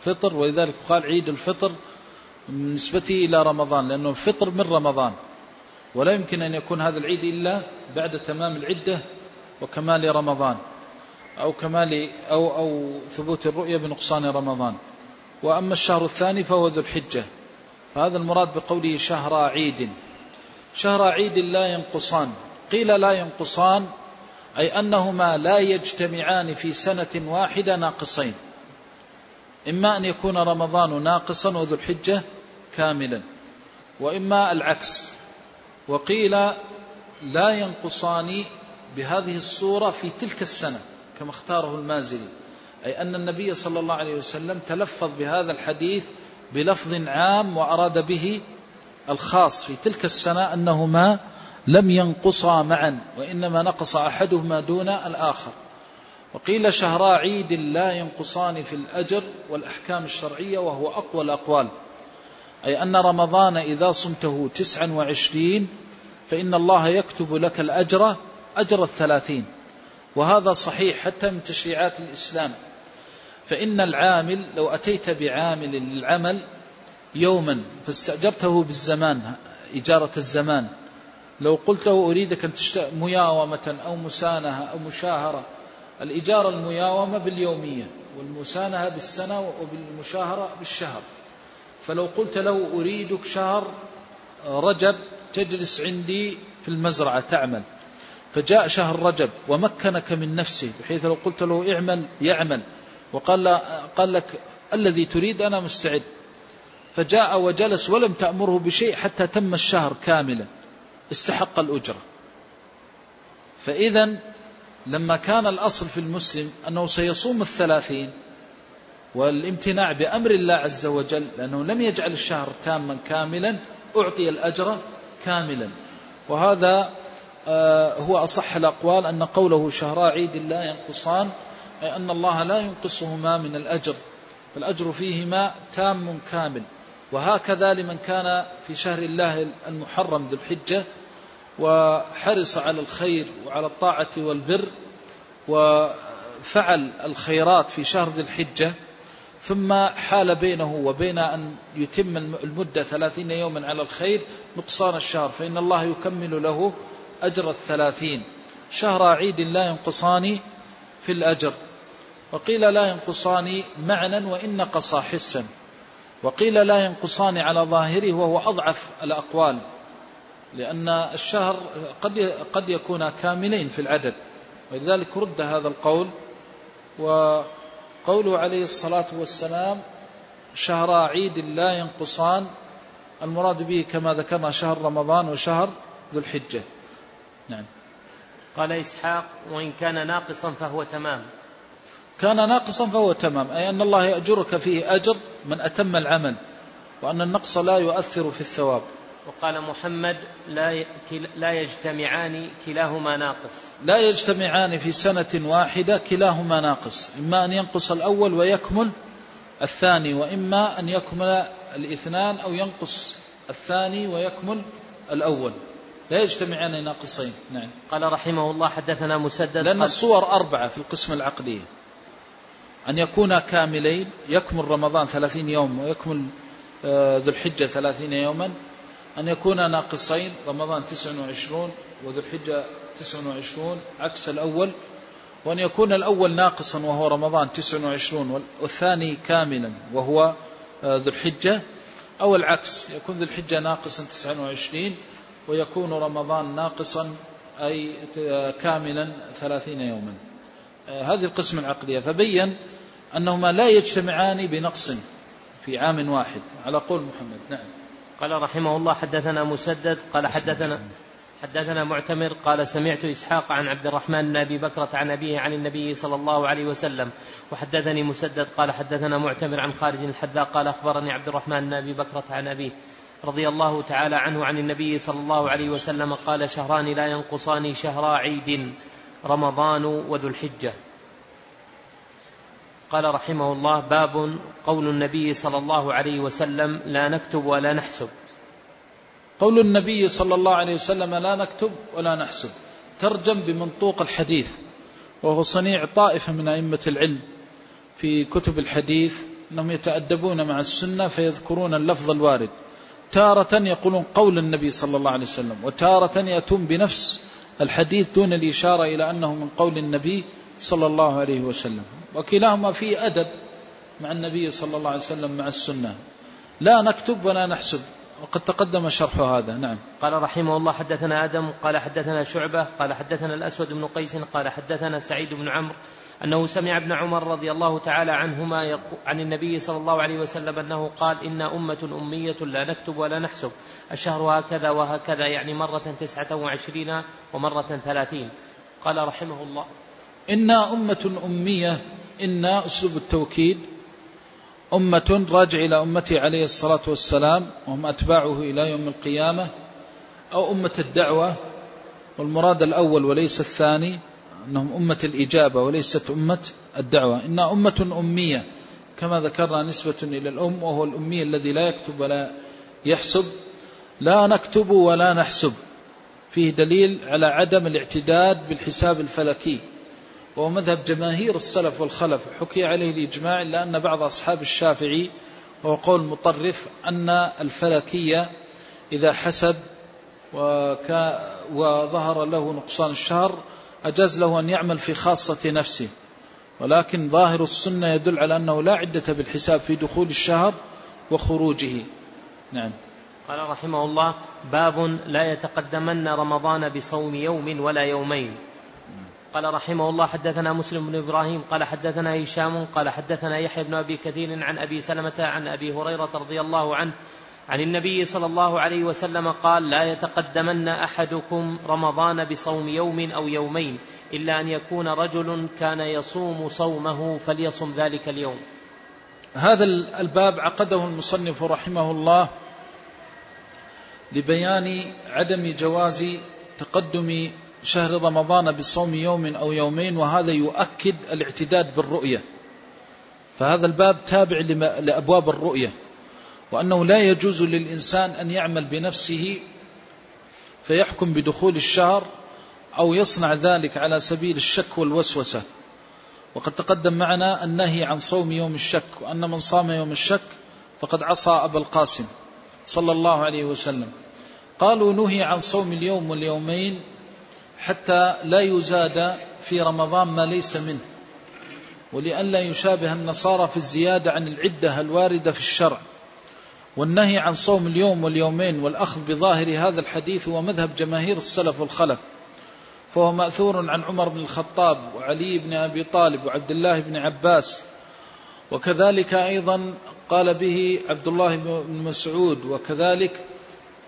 فطر ولذلك قال عيد الفطر نسبته إلى رمضان لأنه الفطر من رمضان. ولا يمكن أن يكون هذا العيد إلا بعد تمام العدة وكمال رمضان أو كمال أو أو ثبوت الرؤية بنقصان رمضان. وأما الشهر الثاني فهو ذو الحجة. فهذا المراد بقوله شهر عيد. شهر عيد لا ينقصان. قيل لا ينقصان أي أنهما لا يجتمعان في سنة واحدة ناقصين. إما أن يكون رمضان ناقصا وذو الحجة كاملا وإما العكس. وقيل لا ينقصان بهذه الصورة في تلك السنة كما اختاره المازلي أي أن النبي صلى الله عليه وسلم تلفظ بهذا الحديث بلفظ عام وأراد به الخاص في تلك السنة أنهما لم ينقصا معا وإنما نقص أحدهما دون الآخر. وقيل شهرا عيد لا ينقصان في الأجر والأحكام الشرعية وهو أقوى الأقوال. أي أن رمضان إذا صمته تسعا وعشرين فإن الله يكتب لك الأجر أجر الثلاثين وهذا صحيح حتى من تشريعات الإسلام. فإن العامل لو أتيت بعامل للعمل يوما فاستأجرته بالزمان إجارة الزمان. لو قلت له أريدك أن تشتغل مياومة أو مسانهة أو مشاهرة الإجارة المياومة باليومية والمسانهة بالسنة وبالمشاهرة بالشهر. فلو قلت له أريدك شهر رجب تجلس عندي في المزرعة تعمل. فجاء شهر رجب ومكنك من نفسه بحيث لو قلت له اعمل يعمل. وقال قال لك الذي تريد أنا مستعد. فجاء وجلس ولم تأمره بشيء حتى تم الشهر كاملا. استحق الأجرة. فإذا لما كان الأصل في المسلم أنه سيصوم الثلاثين والامتناع بأمر الله عز وجل لأنه لم يجعل الشهر تاما كاملا أعطي الأجر كاملا. وهذا هو أصح الأقوال أن قوله شهراء عيد لا ينقصان أي أن الله لا ينقصهما من الأجر فالأجر فيهما تام كامل. وهكذا لمن كان في شهر الله المحرم ذو الحجة وحرص على الخير وعلى الطاعة والبر وفعل الخيرات في شهر ذي الحجة ثم حال بينه وبين أن يتم المدة ثلاثين يوما على الخير نقصان الشهر فإن الله يكمل له أجر الثلاثين. شهر عيد لا ينقصان في الأجر. وقيل لا ينقصان معنى وإن نقصا حسا. وقيل لا ينقصان على ظاهره وهو أضعف الأقوال. لأن الشهر قد قد يكون كاملين في العدد. ولذلك رد هذا القول. وقوله عليه الصلاة والسلام شهر عيد لا ينقصان. المراد به كما ذكرنا شهر رمضان وشهر ذو الحجة. نعم. قال إسحاق وإن كان ناقصا فهو تمام. كان ناقصا فهو تمام أي أن الله يأجرك فيه أجر من أتم العمل وأن النقص لا يؤثر في الثواب. وقال محمد لا لا يجتمعان كلاهما ناقص. لا يجتمعان في سنة واحدة كلاهما ناقص إما أن ينقص الأول ويكمل الثاني وإما أن يكمل الإثنان أو ينقص الثاني ويكمل الأول. لا يجتمعان ناقصين. نعم. قال رحمه الله حدثنا مسدد لأن الصور أربعة في القسم العقدية أن يكون كاملين يكمل رمضان ثلاثين يوم ويكمل آه، ذو الحجة ثلاثين يوما. أن يكون ناقصين رمضان تسع وعشرون وذو الحجة تسع وعشرون عكس الأول. وأن يكون الأول ناقصا وهو رمضان تسع وعشرون والثاني كاملا وهو آه، ذو الحجة أو العكس يكون ذو الحجة ناقصا تسع وعشرين. ويكون رمضان ناقصا أي آه، كاملا ثلاثين يوما. هذه القسم العقلية. فبين أنهما لا يجتمعان بنقص في عام واحد. على قول محمد نعم. قال رحمه الله حدثنا مسدد قال حدثنا حدثنا معتمر قال سمعت إسحاق عن عبد الرحمن بن أبي بكرة عن أبيه عن النبي صلى الله عليه وسلم. وحدثني مسدد قال حدثنا معتمر عن خالد الحذاء قال أخبرني عبد الرحمن بن أبي بكرة عن أبيه. رضي الله تعالى عنه عن النبي صلى الله عليه وسلم قال شهران لا ينقصان شهرا عيد رمضان وذو الحجة. قال رحمه الله باب قول النبي صلى الله عليه وسلم لا نكتب ولا نحسب. قول النبي صلى الله عليه وسلم لا نكتب ولا نحسب. ترجم بمنطوق الحديث وهو صنيع طائفة من أئمة العلم. في كتب الحديث أنهم يتأدبون مع السنة فيذكرون اللفظ الوارد. تارة يقولون قول النبي صلى الله عليه وسلم وتارة يأتون بنفس الحديث دون الإشارة إلى أنه من قول النبي صلى الله عليه وسلم. وكلاهما فيه أدب مع النبي صلى الله عليه وسلم مع السنة. لا نكتب ولا نحسب. وقد تقدم شرح هذا. نعم. قال رحمه الله حدثنا آدم قال حدثنا شعبة قال حدثنا الأسود بن قيس قال حدثنا سعيد بن عمرو أنه سمع ابن عمر رضي الله تعالى عنهما عن النبي صلى الله عليه وسلم أنه قال إن أمة أمية لا نكتب ولا نحسب. الشهر هكذا وهكذا يعني مرة تسعة وعشرين ومرة ثلاثين. قال رحمه الله. إنا أمة أمية إنا أسلوب التوكيد أمة راجع إلى أمتي عليه الصلاة والسلام وهم أتباعه إلى يوم القيامة أو أمة الدعوة والمراد الأول وليس الثاني أنهم أمة الإجابة وليست أمة الدعوة. إنها أمة أمية كما ذكرنا نسبة إلى الأم وهو الأمي الذي لا يكتب ولا يحسب. لا نكتب ولا نحسب. فيه دليل على عدم الاعتداد بالحساب الفلكي. وهو مذهب جماهير السلف والخلف. حكي عليه الإجماع إلا أن بعض أصحاب الشافعي وهو قول مطرف أن الفلكية إذا حسب وظهر له نقصان الشهر أجاز له أن يعمل في خاصة نفسه. ولكن ظاهر السنة يدل على أنه لا عدة بالحساب في دخول الشهر وخروجه. نعم. قال رحمه الله باب لا يتقدمن رمضان بصوم يوم ولا يومين. قال رحمه الله حدثنا مسلم بن إبراهيم قال حدثنا هشام قال حدثنا يحيى بن أبي كثير عن أبي سلمة عن أبي هريرة رضي الله عنه عن النبي صلى الله عليه وسلم قال لا يتقدمن أحدكم رمضان بصوم يوم أو يومين إلا أن يكون رجل كان يصوم صومه فليصم ذلك اليوم. هذا الباب عقده المصنف رحمه الله لبيان عدم جواز تقدم شهر رمضان بصوم يوم أو يومين وهذا يؤكد الاعتداد بالرؤية. فهذا الباب تابع لأبواب الرؤية. وأنه لا يجوز للإنسان أن يعمل بنفسه فيحكم بدخول الشهر أو يصنع ذلك على سبيل الشك والوسوسة. وقد تقدم معنا النهي عن صوم يوم الشك وأن من صام يوم الشك فقد عصى أبا القاسم صلى الله عليه وسلم. قالوا نهي عن صوم اليوم واليومين حتى لا يزاد في رمضان ما ليس منه ولئلا يشابه النصارى في الزيادة عن العدة الواردة في الشرع. والنهي عن صوم اليوم واليومين والأخذ بظاهر هذا الحديث هو مذهب جماهير السلف والخلف فهو مأثور عن عمر بن الخطاب وعلي بن أبي طالب وعبد الله بن عباس وكذلك أيضا قال به عبد الله بن مسعود وكذلك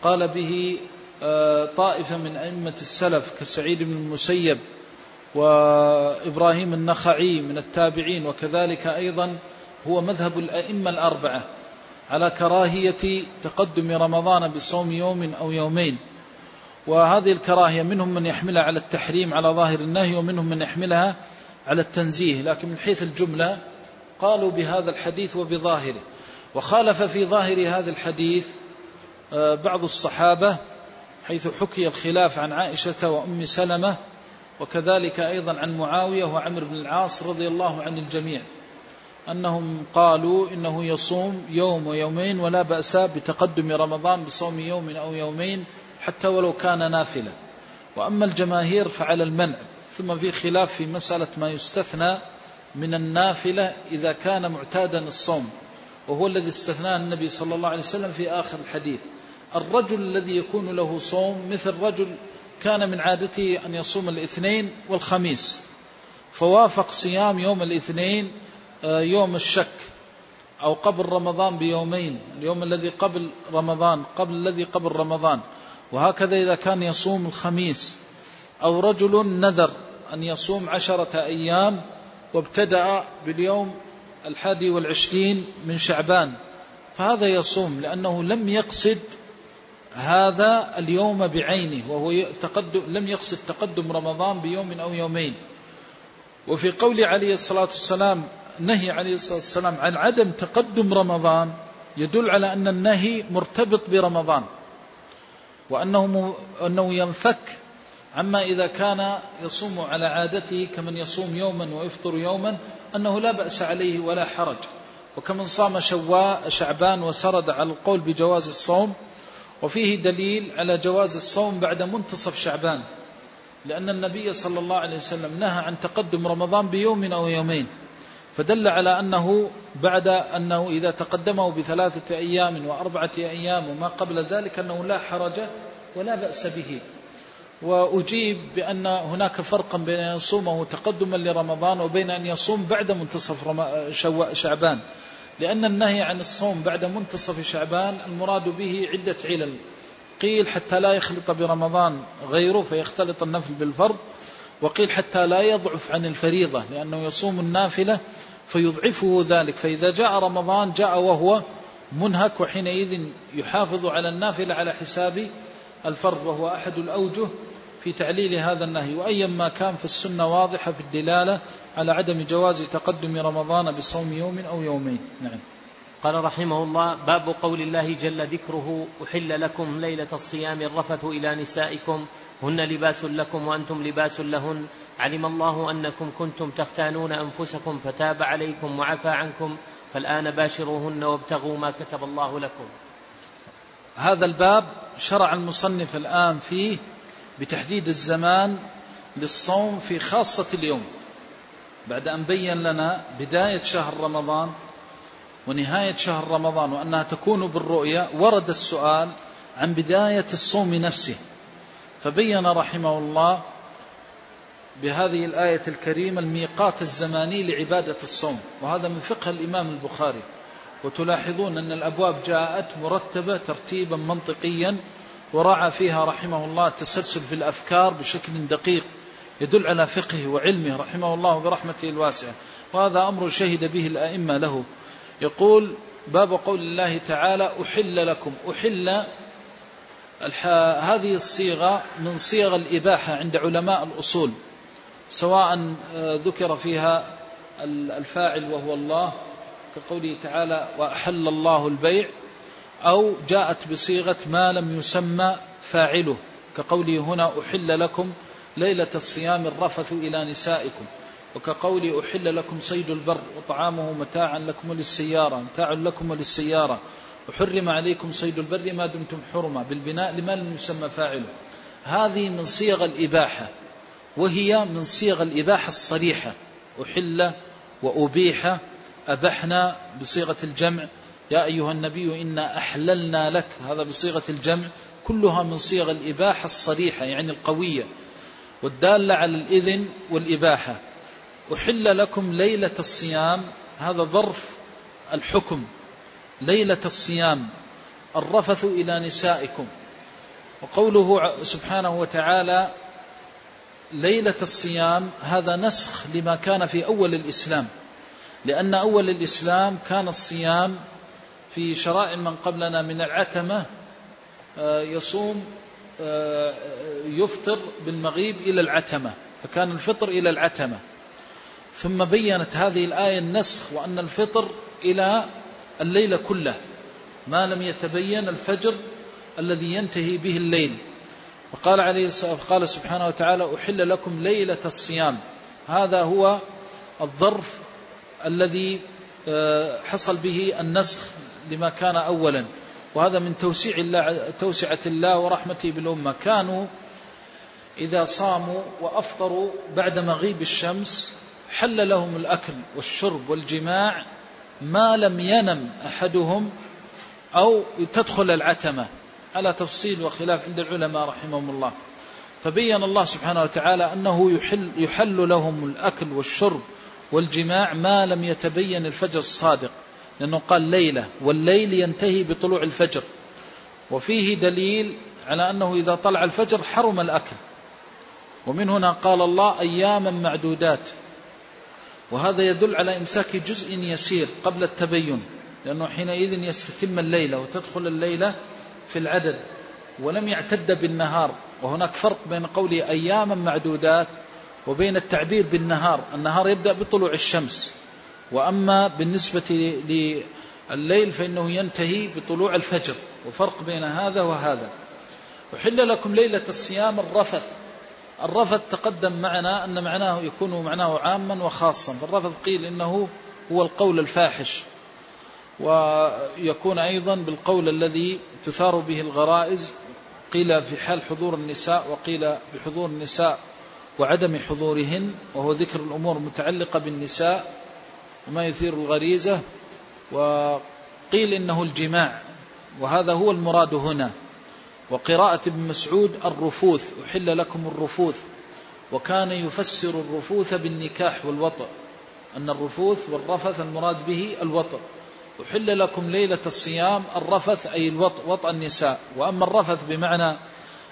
قال به آه، طائفة من أئمة السلف كسعيد بن المسيب وإبراهيم النخعي من التابعين وكذلك أيضا هو مذهب الأئمة الأربعة. على كراهية تقدم رمضان بصوم يوم أو يومين. وهذه الكراهية منهم من يحملها على التحريم على ظاهر النهي ومنهم من يحملها على التنزيه. لكن من حيث الجملة قالوا بهذا الحديث وبظاهره. وخالف في ظاهر هذا الحديث آه، بعض الصحابة حيث حكي الخلاف عن عائشة وأم سلمة وكذلك أيضا عن معاوية وعمر بن العاص رضي الله عن الجميع. أنهم قالوا إنه يصوم يوم ويومين ولا بأس بتقدم رمضان بصوم يوم أو يومين حتى ولو كان نافلة. وأما الجماهير فعلى المنع ثم في خلاف في مسألة ما يستثنى من النافلة إذا كان معتادا الصوم وهو الذي استثناه النبي صلى الله عليه وسلم في آخر الحديث. الرجل الذي يكون له صوم مثل رجل كان من عادته أن يصوم الاثنين والخميس فوافق صيام يوم الاثنين يوم الشك أو قبل رمضان بيومين اليوم الذي قبل رمضان قبل الذي قبل رمضان. وهكذا إذا كان يصوم الخميس أو رجل نذر أن يصوم عشرة أيام وابتدأ باليوم الحادي والعشرين من شعبان فهذا يصوم لأنه لم يقصد هذا اليوم بعينه وهو تقدم لم يقصد تقدم رمضان بيوم أو يومين. وفي قول عليه الصلاة والسلام نهي عليه الصلاة والسلام عن عدم تقدم رمضان يدل على أن النهي مرتبط برمضان وأنه أنه ينفك عما إذا كان يصوم على عادته كمن يصوم يوما ويفطر يوما أنه لا بأس عليه ولا حرج. وكمن صام شعبان وسرد على القول بجواز الصوم وفيه دليل على جواز الصوم بعد منتصف شعبان لأن النبي صلى الله عليه وسلم نهى عن تقدم رمضان بيوم أو يومين. فدل على أنه بعد أنه إذا تقدمه بثلاثة أيام وأربعة أيام وما قبل ذلك أنه لا حرج ولا بأس به. وأجيب بأن هناك فرقا بين أن يصومه تقدما لرمضان وبين أن يصوم بعد منتصف شعبان. لأن النهي عن الصوم بعد منتصف شعبان المراد به عدة علل. قيل حتى لا يخلط برمضان غيره فيختلط النفل بالفرض. وقيل حتى لا يضعف عن الفريضة لأنه يصوم النافلة فيضعفه ذلك. فإذا جاء رمضان جاء وهو منهك وحينئذ يحافظ على النافلة على حساب الفرض وهو أحد الأوجه في تعليل هذا النهي. وأيا ما كان فالسنة واضحة في الدلالة على عدم جواز تقدم رمضان بصوم يوم أو يومين. نعم. قال رحمه الله باب قول الله جل ذكره أحل لكم ليلة الصيام الرفث إلى نسائكم هن لباس لكم وأنتم لباس لهن. علم الله أنكم كنتم تختانون أنفسكم فتاب عليكم وعفى عنكم. فالآن باشروهن وابتغوا ما كتب الله لكم. هذا الباب شرع المصنف الآن فيه بتحديد الزمان للصوم في خاصة اليوم. بعد أن بين لنا بداية شهر رمضان ونهاية شهر رمضان وأنها تكون بالرؤية ورد السؤال عن بداية الصوم نفسه. فبين رحمه الله بهذه الآية الكريمة الميقات الزماني لعبادة الصوم وهذا من فقه الإمام البخاري. وتلاحظون أن الأبواب جاءت مرتبة ترتيبا منطقيا وراعى فيها رحمه الله التسلسل في الأفكار بشكل دقيق يدل على فقهه وعلمه رحمه الله برحمته الواسعة. وهذا أمر شهد به الأئمة له. يقول باب قول الله تعالى أحل لكم أحل هذه الصيغة من صيغ الإباحة عند علماء الأصول سواء آه، ذكر فيها الفاعل وهو الله كقوله تعالى وأحل الله البيع أو جاءت بصيغة ما لم يسمى فاعله كقوله هنا أحل لكم ليلة الصيام الرفث إلى نسائكم وكقولي أحل لكم صيد البر وطعامه متاعا لكم وللسيارة متاع لكم وللسيارة وحرم عليكم صيد البر ما دمتم حرما. بالبناء لما لم يسمى فاعله هذه من صيغ الإباحة. وهي من صيغ الإباحة الصريحة. أحل وأبيح. أبحنا بصيغة الجمع. يا أيها النبي إنا أحللنا لك. هذا بصيغة الجمع. كلها من صيغ الإباحة الصريحة يعني القوية. والدالة على الإذن والإباحة. أحل لكم ليلة الصيام. هذا ظرف الحكم. ليلة الصيام الرفث إلى نسائكم. وقوله سبحانه وتعالى ليلة الصيام هذا نسخ لما كان في أول الإسلام. لأن أول الإسلام كان الصيام في شرائع من قبلنا من العتمة آه، يصوم آه، يفطر بالمغيب إلى العتمة فكان الفطر إلى العتمة. ثم بينت هذه الآية النسخ وأن الفطر إلى الليل كله ما لم يتبين الفجر الذي ينتهي به الليل. وقال عليه قال سبحانه وتعالى أحل لكم ليلة الصيام. هذا هو الظرف الذي آه، حصل به النسخ لما كان أولا. وهذا من توسيع الله توسعة الله ورحمته بالأمة. كانوا إذا صاموا وأفطروا بعد مغيب الشمس حل لهم الأكل والشرب والجماع ما لم ينم أحدهم أو تدخل العتمة. على تفصيل وخلاف عند العلماء رحمهم الله. فبين الله سبحانه وتعالى أنه يحل, يحل لهم الأكل والشرب والجماع ما لم يتبين الفجر الصادق. لأنه قال ليلة والليل ينتهي بطلوع الفجر. وفيه دليل على أنه إذا طلع الفجر حرم الأكل. ومن هنا قال الله أياما معدودات. وهذا يدل على إمساك جزء يسير قبل التبين لأنه حينئذ يستتم الليلة وتدخل الليلة في العدد ولم يعتد بالنهار وهناك فرق بين قوله أياما معدودات وبين التعبير بالنهار النهار يبدأ بطلوع الشمس وأما بالنسبة لليل فإنه ينتهي بطلوع الفجر وفرق بين هذا وهذا. وحل لكم ليلة الصيام الرفث الرفث تقدم معنا أن معناه يكون معناه عاما وخاصا. فالرفث قيل إنه هو القول الفاحش ويكون أيضا بالقول الذي تثار به الغرائز قيل في حال حضور النساء وقيل بحضور النساء وعدم حضورهن وهو ذكر الأمور المتعلقة بالنساء وما يثير الغريزة وقيل إنه الجماع وهذا هو المراد هنا. وقراءة ابن مسعود الرفوث أحل لكم الرفوث وكان يفسر الرفوث بالنكاح والوطء أن الرفوث والرفث المراد به الوطء أحل لكم ليلة الصيام الرفث أي الوطء وطء النساء. وأما الرفث بمعنى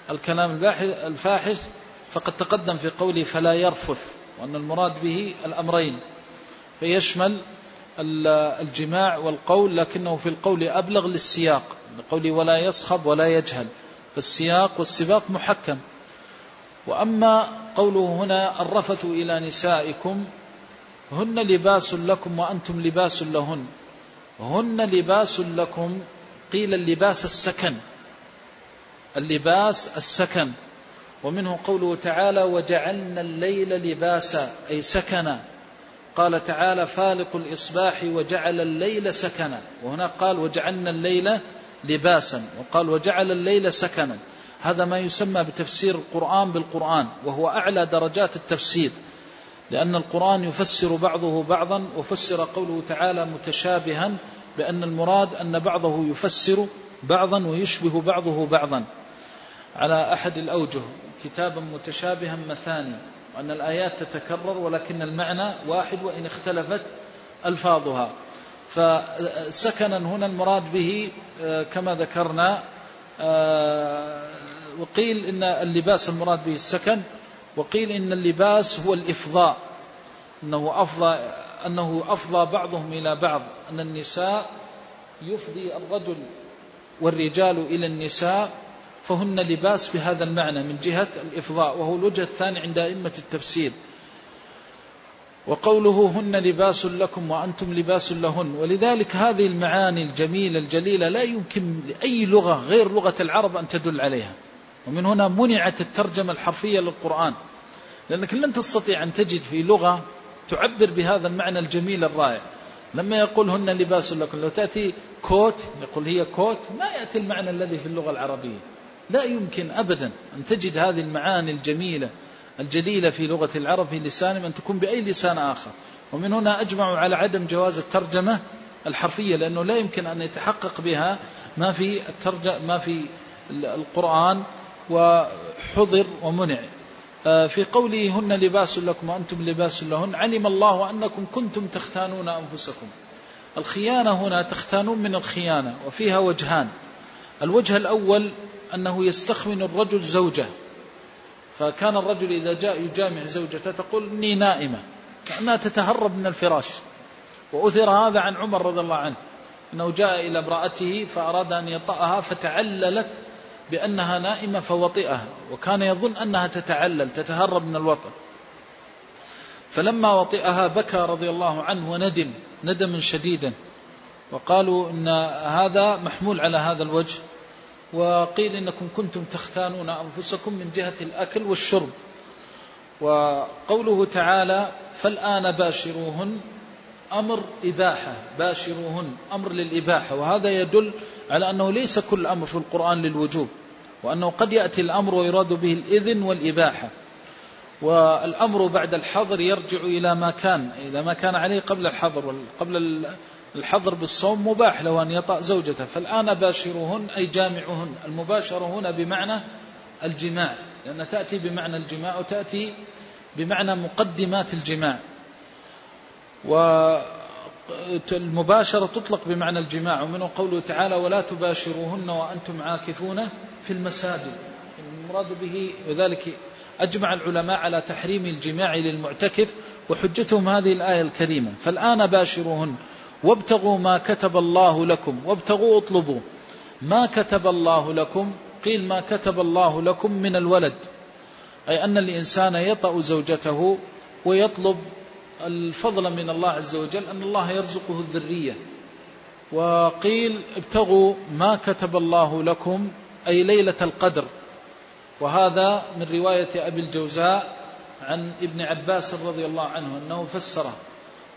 الكلام الفاحش فقد تقدم في قوله فلا يرفث وأن المراد به الأمرين. فيشمل الجماع والقول لكنه في القول أبلغ للسياق قوله ولا يصخب ولا يجهل. فالسياق والسباق محكم. وأما قوله هنا الرفث إلى نسائكم هن لباس لكم وأنتم لباس لهن. هن لباس لكم قيل اللباس السكن. اللباس السكن. ومنه قوله تعالى وجعلنا الليل لباسا أي سكنا. قال تعالى فالق الإصباح وجعل الليل سكنا. وهنا قال وجعلنا الليل لباسا وقال وجعل الليل سكنا. هذا ما يسمى بتفسير القرآن بالقرآن وهو أعلى درجات التفسير لأن القرآن يفسر بعضه بعضا وفسر قوله تعالى متشابها بأن المراد أن بعضه يفسر بعضا ويشبه بعضه بعضا. على أحد الأوجه كتابا متشابها مثاني وأن الآيات تتكرر ولكن المعنى واحد وإن اختلفت ألفاظها. فسكنا هنا المراد به آه، كما ذكرنا آه، وقيل إن اللباس المراد به السكن وقيل إن اللباس هو الإفضاء أنه أفضى أنه أفضى بعضهم إلى بعض أن النساء يفضي الرجل والرجال إلى النساء فهن لباس بهذا المعنى من جهة الإفضاء وهو الوجه الثاني عند أئمة التفسير. وقوله هن لباس لكم وأنتم لباس لهن. ولذلك هذه المعاني الجميلة الجليلة لا يمكن لأي لغة غير لغة العرب أن تدل عليها. ومن هنا منعت الترجمة الحرفية للقرآن. لأنك لن تستطيع أن تجد في لغة تعبر بهذا المعنى الجميل الرائع. لما يقول هن لباس لكم لو تأتي كوت يقول هي كوت ما يأتي المعنى الذي في اللغة العربية. لا يمكن أبدا أن تجد هذه المعاني الجميلة. الجليلة في لغة العرب في لسانهم أن تكون بأي لسان آخر. ومن هنا أجمعوا على عدم جواز الترجمة الحرفية لأنه لا يمكن أن يتحقق بها ما في الترجمة ما في القرآن وحضر ومنع. آه، في قوله هن لباس لكم وأنتم لباس لهن علم الله أنكم كنتم تختانون أنفسكم. الخيانة هنا تختانون من الخيانة وفيها وجهان. الوجه الأول أنه يستخمن الرجل زوجه. فكان الرجل إذا جاء يجامع زوجته تقول إني نائمة كأنها تتهرب من الفراش. وأثر هذا عن عمر رضي الله عنه أنه جاء إلى امرأته فأراد أن يطأها فتعللت بأنها نائمة فوطئها وكان يظن أنها تتعلل تتهرب من الوطن. فلما وطئها بكى رضي الله عنه وندم ندما شديدا. وقالوا إن هذا محمول على هذا الوجه. وقيل إنكم كنتم تختانون أنفسكم من جهة الأكل والشرب. وقوله تعالى فالآن باشروهن أمر إباحة باشروهن أمر للإباحة. وهذا يدل على أنه ليس كل أمر في القرآن للوجوب وأنه قد يأتي الأمر ويراد به الإذن والإباحة. والأمر بعد الحظر يرجع إلى ما كان إلى ما كان عليه قبل الحظر قبل الحظر بالصوم مباح له أن يطأ زوجته. فالآن باشروهن أي جامعهن المباشرة هنا بمعنى الجماع. لأن تأتي بمعنى الجماع وتأتي بمعنى مقدمات الجماع. المباشرة تطلق بمعنى الجماع. ومنه قوله تعالى ولا تباشروهن وأنتم عاكفون في المساجد. المراد به وذلك أجمع العلماء على تحريم الجماع للمعتكف وحجتهم هذه الآية الكريمة. فالآن باشروهن وابتغوا ما كتب الله لكم وابتغوا اطلبوا ما كتب الله لكم قيل ما كتب الله لكم من الولد. أي أن الإنسان يطأ زوجته ويطلب الفضل من الله عز وجل أن الله يرزقه الذرية. وقيل ابتغوا ما كتب الله لكم أي ليلة القدر. وهذا من رواية أبي الجوزاء عن ابن عباس رضي الله عنه أنه فسره.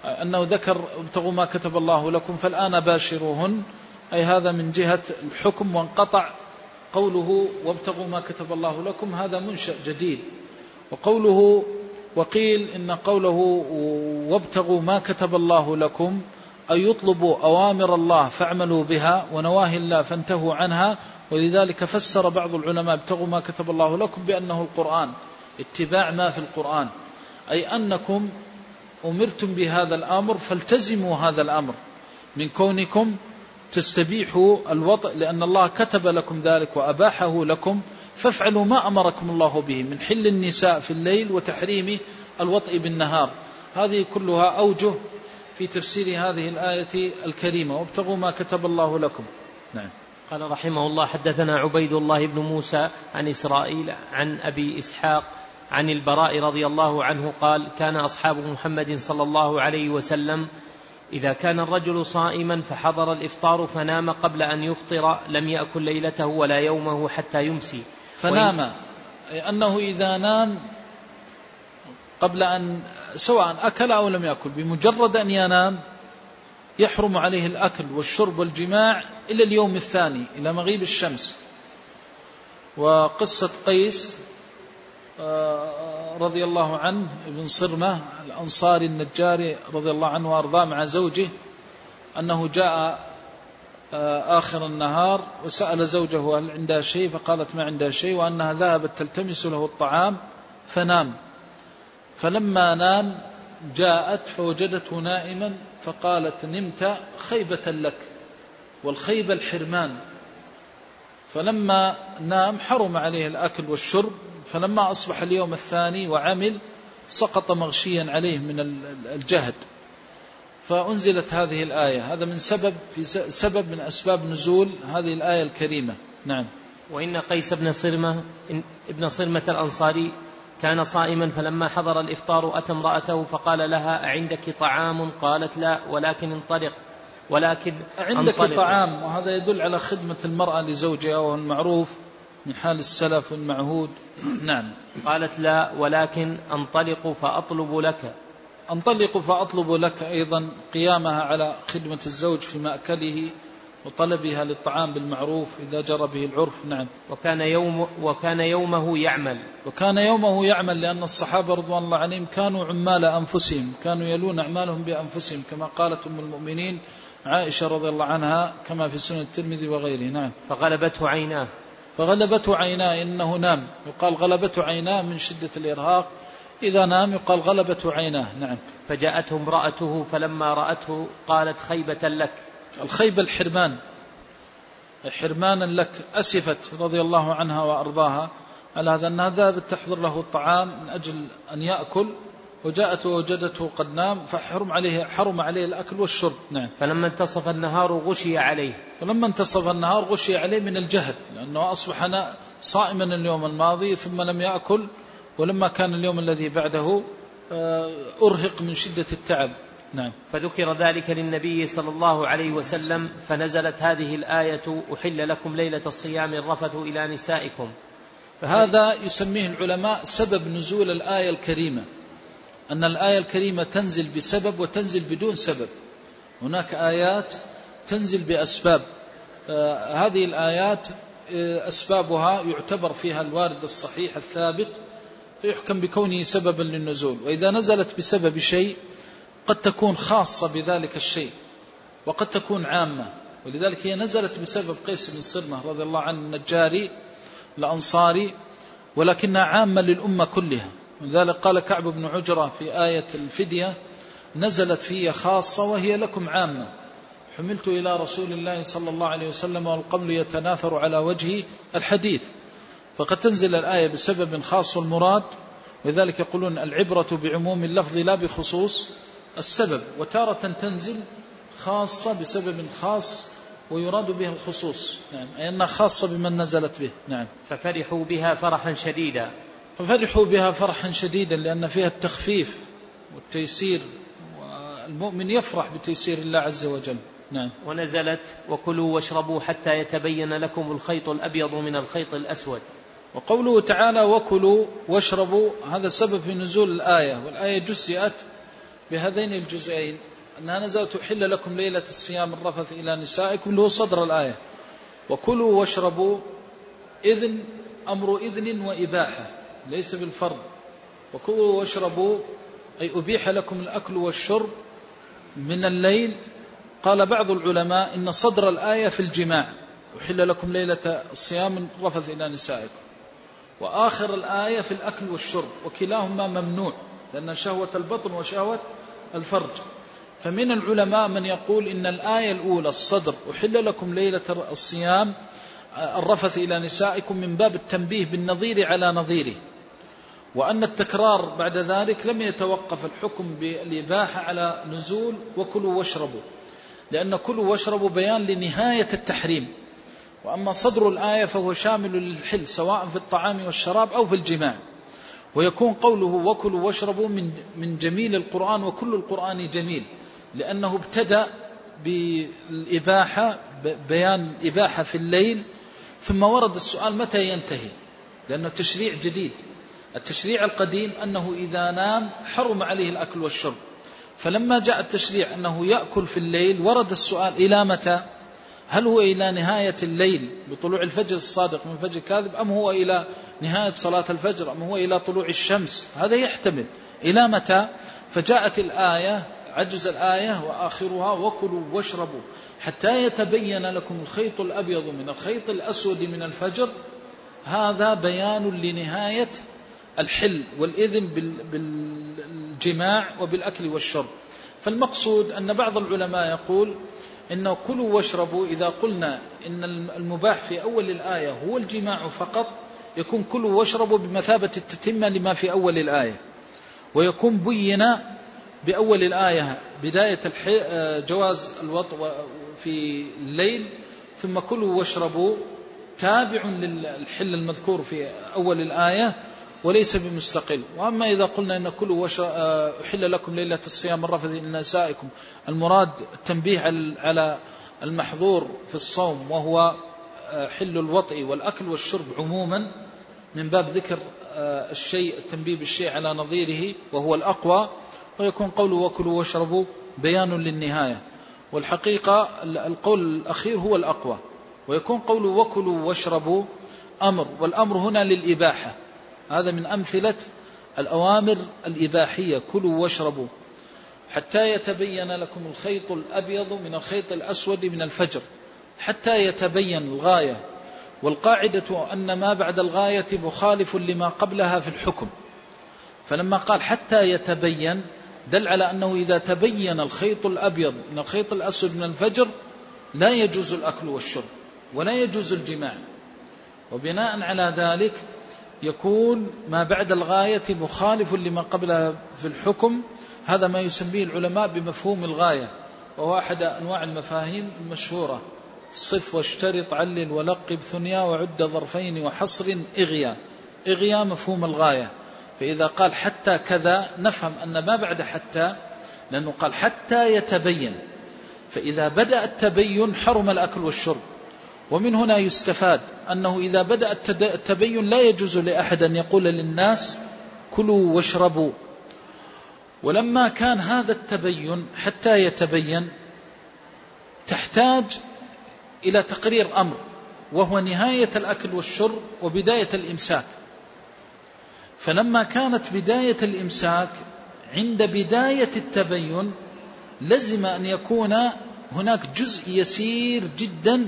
أنه ذكر ابتغوا ما كتب الله لكم فالآن باشروهن. أي هذا من جهة الحكم وانقطع قوله وابتغوا ما كتب الله لكم. هذا منشأ جديد. وقوله وقيل إن قوله وابتغوا ما كتب الله لكم أي يطلبوا أوامر الله فاعملوا بها ونواهي الله فانتهوا عنها. ولذلك فسر بعض العلماء ابتغوا ما كتب الله لكم بأنه القرآن اتباع ما في القرآن. أي أنكم أمرتم بهذا الأمر فالتزموا هذا الأمر. من كونكم تستبيحوا الوطء لأن الله كتب لكم ذلك وأباحه لكم فافعلوا ما أمركم الله به من حل النساء في الليل وتحريم الوطء بالنهار. هذه كلها أوجه في تفسير هذه الآية الكريمة. وابتغوا ما كتب الله لكم. نعم. قال رحمه الله حدثنا عبيد الله بن موسى عن إسرائيل عن أبي إسحاق عن البراء رضي الله عنه قال كان أصحاب محمد صلى الله عليه وسلم إذا كان الرجل صائما فحضر الإفطار فنام قبل أن يفطر لم يأكل ليلته ولا يومه حتى يمسي. فنام. أي أنه إذا نام قبل أن سواء أكل أو لم يأكل بمجرد أن ينام يحرم عليه الأكل والشرب والجماع إلى اليوم الثاني إلى مغيب الشمس. وقصة قيس رضي الله عنه ابن صرمة الأنصاري النجاري رضي الله عنه وأرضاه مع زوجه أنه جاء آه، آخر النهار وسأل زوجه هل عندها شيء فقالت ما عندها شيء وأنها ذهبت تلتمس له الطعام فنام. فلما نام جاءت فوجدته نائما فقالت نمت خيبة لك والخيبة الحرمان. فلما نام حرم عليه الأكل والشرب فلما أصبح اليوم الثاني وعمل سقط مغشيا عليه من الجهد. فأنزلت هذه الآية. هذا من سبب في سبب من أسباب نزول هذه الآية الكريمة. نعم. وإن قيس بن صرمة ابن صرمة الأنصاري كان صائما فلما حضر الإفطار أتى امرأته فقال لها أعندك طعام؟ قالت لا ولكن انطلق ولكن عندك طعام. وهذا يدل على خدمة المرأة لزوجها وهو المعروف. من حال السلف المعهود. نعم. قالت لا ولكن أنطلق فأطلب لك. أنطلق فأطلب لك أيضا قيامها على خدمة الزوج في مأكله وطلبها للطعام بالمعروف إذا جرى به العرف. نعم. وكان, يوم وكان يومه يعمل. وكان يومه يعمل لأن الصحابة رضوان الله عليهم كانوا عمال أنفسهم كانوا يلون أعمالهم بأنفسهم كما قالت أم المؤمنين عائشة رضي الله عنها كما في سنة الترمذي وغيره. نعم. فغلبته عيناه. فغلبته عيناه إنه نام. يقال غلبته عيناه من شدة الإرهاق. إذا نام يقال غلبته عيناه. نعم. فجاءته امرأته فلما رأته قالت خيبة لك. الخيبة الحرمان. حرمانا لك. أسفت رضي الله عنها وأرضاها. على هذا أنها ذهبت تحضر له الطعام من أجل أن يأكل. وجاءت ووجدته قد نام فحرم عليه حرم عليه الأكل والشرب. نعم. فلما انتصف النهار غشي عليه. فلما انتصف النهار غشي عليه من الجهد لأنه أصبح صائما اليوم الماضي ثم لم يأكل ولما كان اليوم الذي بعده آه، أرهق من شدة التعب. نعم. فذكر ذلك للنبي صلى الله عليه وسلم فنزلت هذه الآية أحل لكم ليلة الصيام الرفث إلى نسائكم. فهذا يسميه العلماء سبب نزول الآية الكريمة. أن الآية الكريمة تنزل بسبب وتنزل بدون سبب. هناك آيات تنزل بأسباب. آه هذه الآيات آه أسبابها يعتبر فيها الوارد الصحيح الثابت فيحكم بكونه سببا للنزول. وإذا نزلت بسبب شيء قد تكون خاصة بذلك الشيء وقد تكون عامة. ولذلك هي نزلت بسبب قيس بن صرمة رضي الله عنه النجاري الأنصاري ولكنها عامة للأمة كلها. ولذلك قال كعب بن عجرة في آية الفدية نزلت في خاصة وهي لكم عامة. حملت إلى رسول الله صلى الله عليه وسلم والقبل يتناثر على وجه الحديث. فقد تنزل الآية بسبب خاص المراد ولذلك يقولون العبرة بعموم اللفظ لا بخصوص السبب. وتارة تنزل خاصة بسبب خاص ويراد بها الخصوص. نعم أي أنها خاصة بمن نزلت به. نعم. ففرحوا بها فرحا شديدا. ففرحوا بها فرحا شديدا لأن فيها التخفيف والتيسير والمؤمن يفرح بتيسير الله عز وجل. نعم. ونزلت وكلوا واشربوا حتى يتبين لكم الخيط الأبيض من الخيط الأسود. وقوله تعالى وكلوا واشربوا هذا سبب في نزول الآية والآية جزئت بهذين الجزئين أنها نزلت تحل لكم ليلة الصيام الرفث إلى نسائكم. اللي هو صدر الآية. وكلوا واشربوا إذن أمر إذن وإباحة. ليس بالفرض. وكلوا واشربوا أي أبيح لكم الأكل والشرب من الليل. قال بعض العلماء إن صدر الآية في الجماع. أحل لكم ليلة الصيام الرفث إلى نسائكم. وآخر الآية في الأكل والشرب. وكلاهما ممنوع لأن شهوة البطن وشهوة الفرج. فمن العلماء من يقول إن الآية الأولى الصدر. أحل لكم ليلة الصيام الرفث إلى نسائكم من باب التنبيه بالنظير على نظيره. وأن التكرار بعد ذلك لم يتوقف الحكم بالإباحة على نزول وكلوا واشربوا لأن كلوا واشربوا بيان لنهاية التحريم. وأما صدر الآية فهو شامل للحل سواء في الطعام والشراب أو في الجماع. ويكون قوله وكلوا واشربوا من من جميل القرآن وكل القرآن جميل لأنه ابتدأ بالإباحة بيان إباحة في الليل ثم ورد السؤال متى ينتهي؟ لأنه تشريع جديد. التشريع القديم أنه إذا نام حرم عليه الأكل والشرب. فلما جاء التشريع أنه يأكل في الليل ورد السؤال إلى متى؟ هل هو إلى نهاية الليل بطلوع الفجر الصادق من فجر كاذب أم هو إلى نهاية صلاة الفجر أم هو إلى طلوع الشمس؟ هذا يحتمل. إلى متى؟ فجاءت الآية عجز الآية وآخرها وكلوا واشربوا حتى يتبين لكم الخيط الأبيض من الخيط الأسود من الفجر. هذا بيان لنهاية الحل والإذن بالجماع وبالأكل والشرب. فالمقصود أن بعض العلماء يقول إن كلوا واشربوا إذا قلنا إن المباح في أول الآية هو الجماع فقط يكون كلوا واشربوا بمثابة التتمة لما في أول الآية. ويكون بين بأول الآية بداية جواز الوطء في الليل ثم كلوا واشربوا تابع للحل المذكور في أول الآية وليس بمستقل. وأما إذا قلنا إن كلوا أحل لكم ليلة الصيام الرفث إلى نسائكم. المراد التنبيه على المحظور في الصوم وهو حل الوطء والأكل والشرب عموما من باب ذكر الشيء التنبيه بالشيء على نظيره وهو الأقوى. ويكون قوله وكلوا واشربوا بيان للنهاية. والحقيقة القول الأخير هو الأقوى. ويكون قوله وكلوا واشربوا أمر. والأمر هنا للإباحة. هذا من أمثلة الأوامر الإباحية. كلوا واشربوا حتى يتبين لكم الخيط الأبيض من الخيط الأسود من الفجر حتى يتبين الغاية. والقاعدة أن ما بعد الغاية مخالف لما قبلها في الحكم. فلما قال حتى يتبين دل على أنه إذا تبين الخيط الأبيض من الخيط الأسود من الفجر لا يجوز الأكل والشرب ولا يجوز الجماع. وبناء على ذلك يكون ما بعد الغاية مخالف لما قبلها في الحكم. هذا ما يسميه العلماء بمفهوم الغاية وهو أحد أنواع المفاهيم المشهورة. صف واشترط علل ولقب ثنيا وعد ظرفين وحصر إغيا. إغيا مفهوم الغاية. فإذا قال حتى كذا نفهم أن ما بعد حتى لأنه قال حتى يتبين. فإذا بدأ التبين حرم الأكل والشرب. ومن هنا يستفاد أنه إذا بدأ التبين لا يجوز لأحد أن يقول للناس كلوا واشربوا. ولما كان هذا التبين حتى يتبين تحتاج إلى تقرير أمر وهو نهاية الأكل والشرب وبداية الإمساك. فلما كانت بداية الإمساك عند بداية التبين لزم أن يكون هناك جزء يسير جدا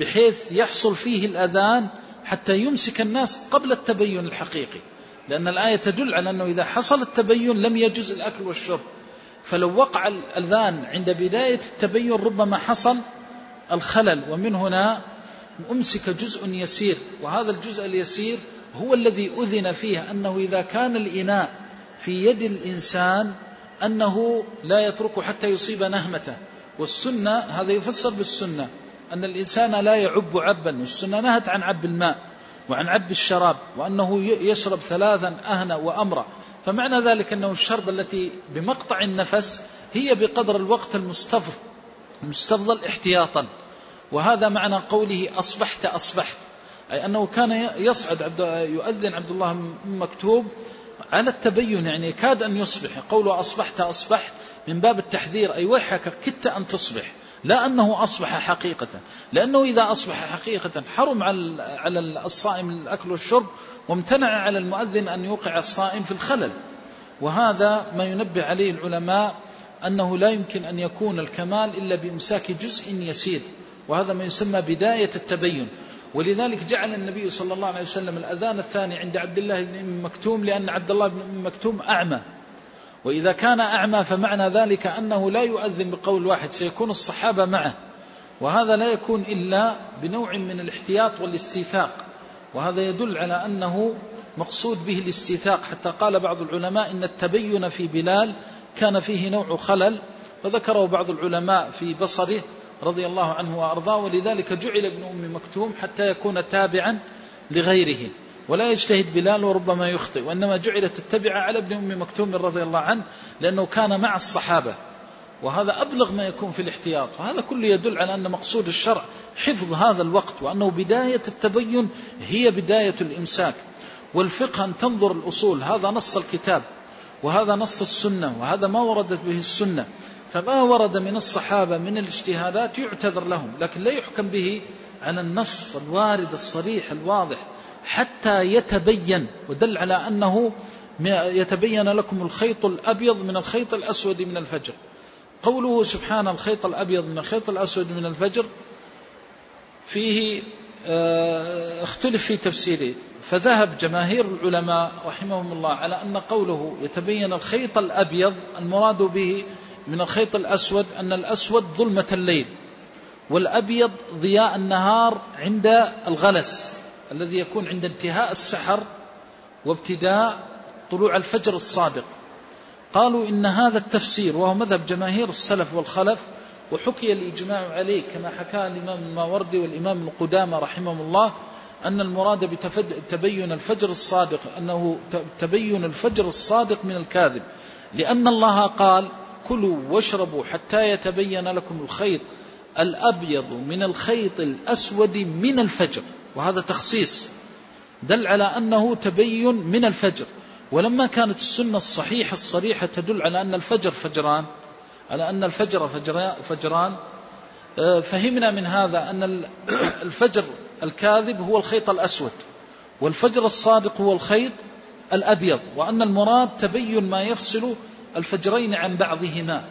بحيث يحصل فيه الأذان حتى يمسك الناس قبل التبين الحقيقي. لأن الآية تدل على أنه إذا حصل التبين لم يجوز الأكل والشرب. فلو وقع الأذان عند بداية التبين ربما حصل الخلل ومن هنا أمسك جزء يسير. وهذا الجزء اليسير هو الذي أذن فيه أنه إذا كان الإناء في يد الإنسان أنه لا يتركه حتى يصيب نهمته. والسنة هذا يفسر بالسنة. أن الإنسان لا يعب عبا والسنة نهت عن عب الماء وعن عب الشراب وأنه يشرب ثلاثا أهنا وأمرا. فمعنى ذلك أنه الشرب التي بمقطع النفس هي بقدر الوقت المستفض المستفضل احتياطا. وهذا معنى قوله أصبحت أصبحت أي أنه كان يصعد عبد يؤذن عبد الله مكتوب على التبين يعني كاد أن يصبح. قوله أصبحت أصبحت من باب التحذير أي ويحك كدت أن تصبح. لا أنه أصبح حقيقة. لأنه إذا أصبح حقيقة حرم على الصائم الأكل والشرب وامتنع على المؤذن أن يوقع الصائم في الخلل. وهذا ما ينبه عليه العلماء أنه لا يمكن أن يكون الكمال إلا بإمساك جزء يسير. وهذا ما يسمى بداية التبين. ولذلك جعل النبي صلى الله عليه وسلم الأذان الثاني عند عبد الله بن مكتوم لأن عبد الله بن مكتوم أعمى. وإذا كان أعمى فمعنى ذلك أنه لا يؤذن بقول واحد سيكون الصحابة معه. وهذا لا يكون إلا بنوع من الاحتياط والاستيثاق. وهذا يدل على أنه مقصود به الاستيثاق. حتى قال بعض العلماء إن التبين في بلال كان فيه نوع خلل وذكره بعض العلماء في بصره رضي الله عنه وأرضاه. ولذلك جعل ابن أم مكتوم حتى يكون تابعا لغيره. ولا يجتهد بلال وربما يخطئ وإنما جعلت التبعة على ابن أم مكتوم رضي الله عنه لأنه كان مع الصحابة. وهذا أبلغ ما يكون في الاحتياط. وهذا كله يدل على أن مقصود الشرع حفظ هذا الوقت وأنه بداية التبين هي بداية الإمساك. والفقه أن تنظر الأصول هذا نص الكتاب وهذا نص السنة وهذا ما وردت به السنة. فما ورد من الصحابة من الاجتهادات يعتذر لهم لكن لا يحكم به على النص الوارد الصريح الواضح. حتى يتبين ودل على أنه يتبين لكم الخيط الأبيض من الخيط الأسود من الفجر. قوله سبحان الخيط الأبيض من الخيط الأسود من الفجر فيه آه، اختلف في تفسيره. فذهب جماهير العلماء رحمهم الله على أن قوله يتبين الخيط الأبيض المراد به من الخيط الأسود أن الأسود ظلمة الليل والأبيض ضياء النهار عند الغلس. الذي يكون عند انتهاء السحر وابتداء طلوع الفجر الصادق. قالوا إن هذا التفسير وهو مذهب جماهير السلف والخلف وحكي الإجماع عليه كما حكى الإمام الماوردي والإمام القدامى رحمه الله أن المراد بتبين الفجر الصادق أنه تبين الفجر الصادق من الكاذب. لأن الله قال كلوا واشربوا حتى يتبين لكم الخيط الأبيض من الخيط الأسود من الفجر. وهذا تخصيص دل على أنه تبين من الفجر. ولما كانت السنة الصحيحة الصريحة تدل على أن الفجر فجران على أن الفجر فجران. آه، فهمنا من هذا أن الفجر الكاذب هو الخيط الأسود والفجر الصادق هو الخيط الأبيض وأن المراد تبين ما يفصل الفجرين عن بعضهما.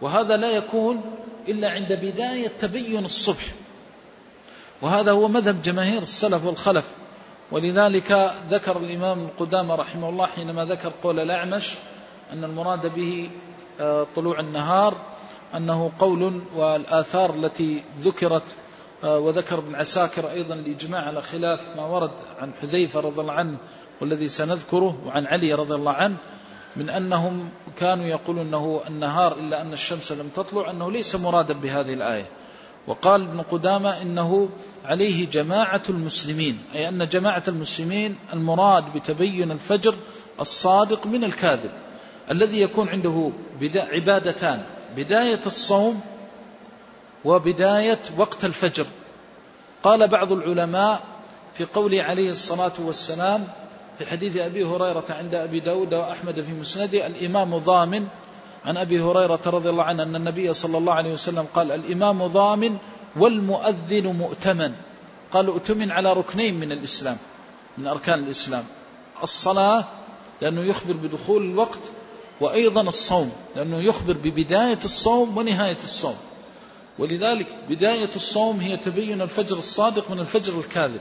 وهذا لا يكون إلا عند بداية تبين الصبح. وهذا هو مذهب جماهير السلف والخلف. ولذلك ذكر الإمام القدامى رحمه الله حينما ذكر قول الأعمش أن المراد به آه، طلوع النهار أنه قول والآثار التي ذكرت آه، وذكر ابن عساكر أيضا الإجماع على خلاف ما ورد عن حذيفة رضي الله عنه والذي سنذكره وعن علي رضي الله عنه من أنهم كانوا يقولون أنه النهار إلا أن الشمس لم تطلع أنه ليس مرادا بهذه الآية. وقال ابن قدامة إنه عليه جماعة المسلمين أي أن جماعة المسلمين المراد بتبين الفجر الصادق من الكاذب الذي يكون عنده عبادتان بداية الصوم وبداية وقت الفجر. قال بعض العلماء في قوله عليه الصلاة والسلام في حديث أبي هريرة عند أبي داود وأحمد في مسنده الإمام ضامن عن أبي هريرة رضي الله عنه أن النبي صلى الله عليه وسلم قال الإمام ضامن والمؤذن مؤتمن. قال أؤتمن على ركنين من الإسلام من أركان الإسلام. الصلاة لأنه يخبر بدخول الوقت وأيضا الصوم لأنه يخبر ببداية الصوم ونهاية الصوم. ولذلك بداية الصوم هي تبين الفجر الصادق من الفجر الكاذب.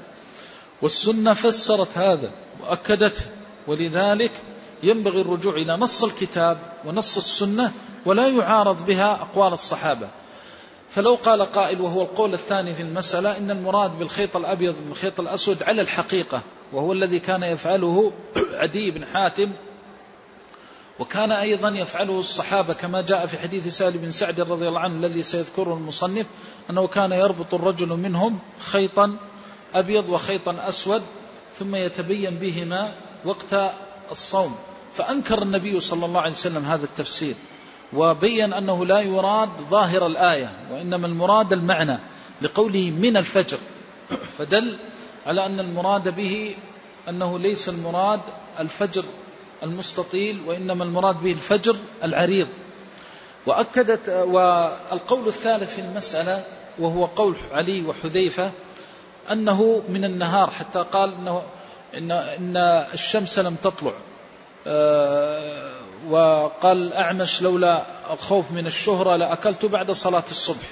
والسنة فسرت هذا وأكدته. ولذلك ينبغي الرجوع إلى نص الكتاب ونص السنة ولا يعارض بها أقوال الصحابة. فلو قال قائل وهو القول الثاني في المسألة إن المراد بالخيط الأبيض بالخيط الأسود على الحقيقة وهو الذي كان يفعله [clears throat] عدي بن حاتم وكان أيضا يفعله الصحابة كما جاء في حديث سالم بن سعد رضي الله عنه الذي سيذكره المصنف أنه كان يربط الرجل منهم خيطا أبيض وخيطا أسود ثم يتبين بهما وقت الصوم. فأنكر النبي صلى الله عليه وسلم هذا التفسير وبين أنه لا يراد ظاهر الآية وإنما المراد المعنى لقوله من الفجر. فدل على أن المراد به أنه ليس المراد الفجر المستطيل وإنما المراد به الفجر العريض. وأكدت والقول الثالث في المسألة وهو قول علي وحذيفة أنه من النهار حتى قال إنه إن, إن الشمس لم تطلع. آه، وقال الأعمش لولا الخوف من الشهرة لأكلت بعد صلاة الصبح.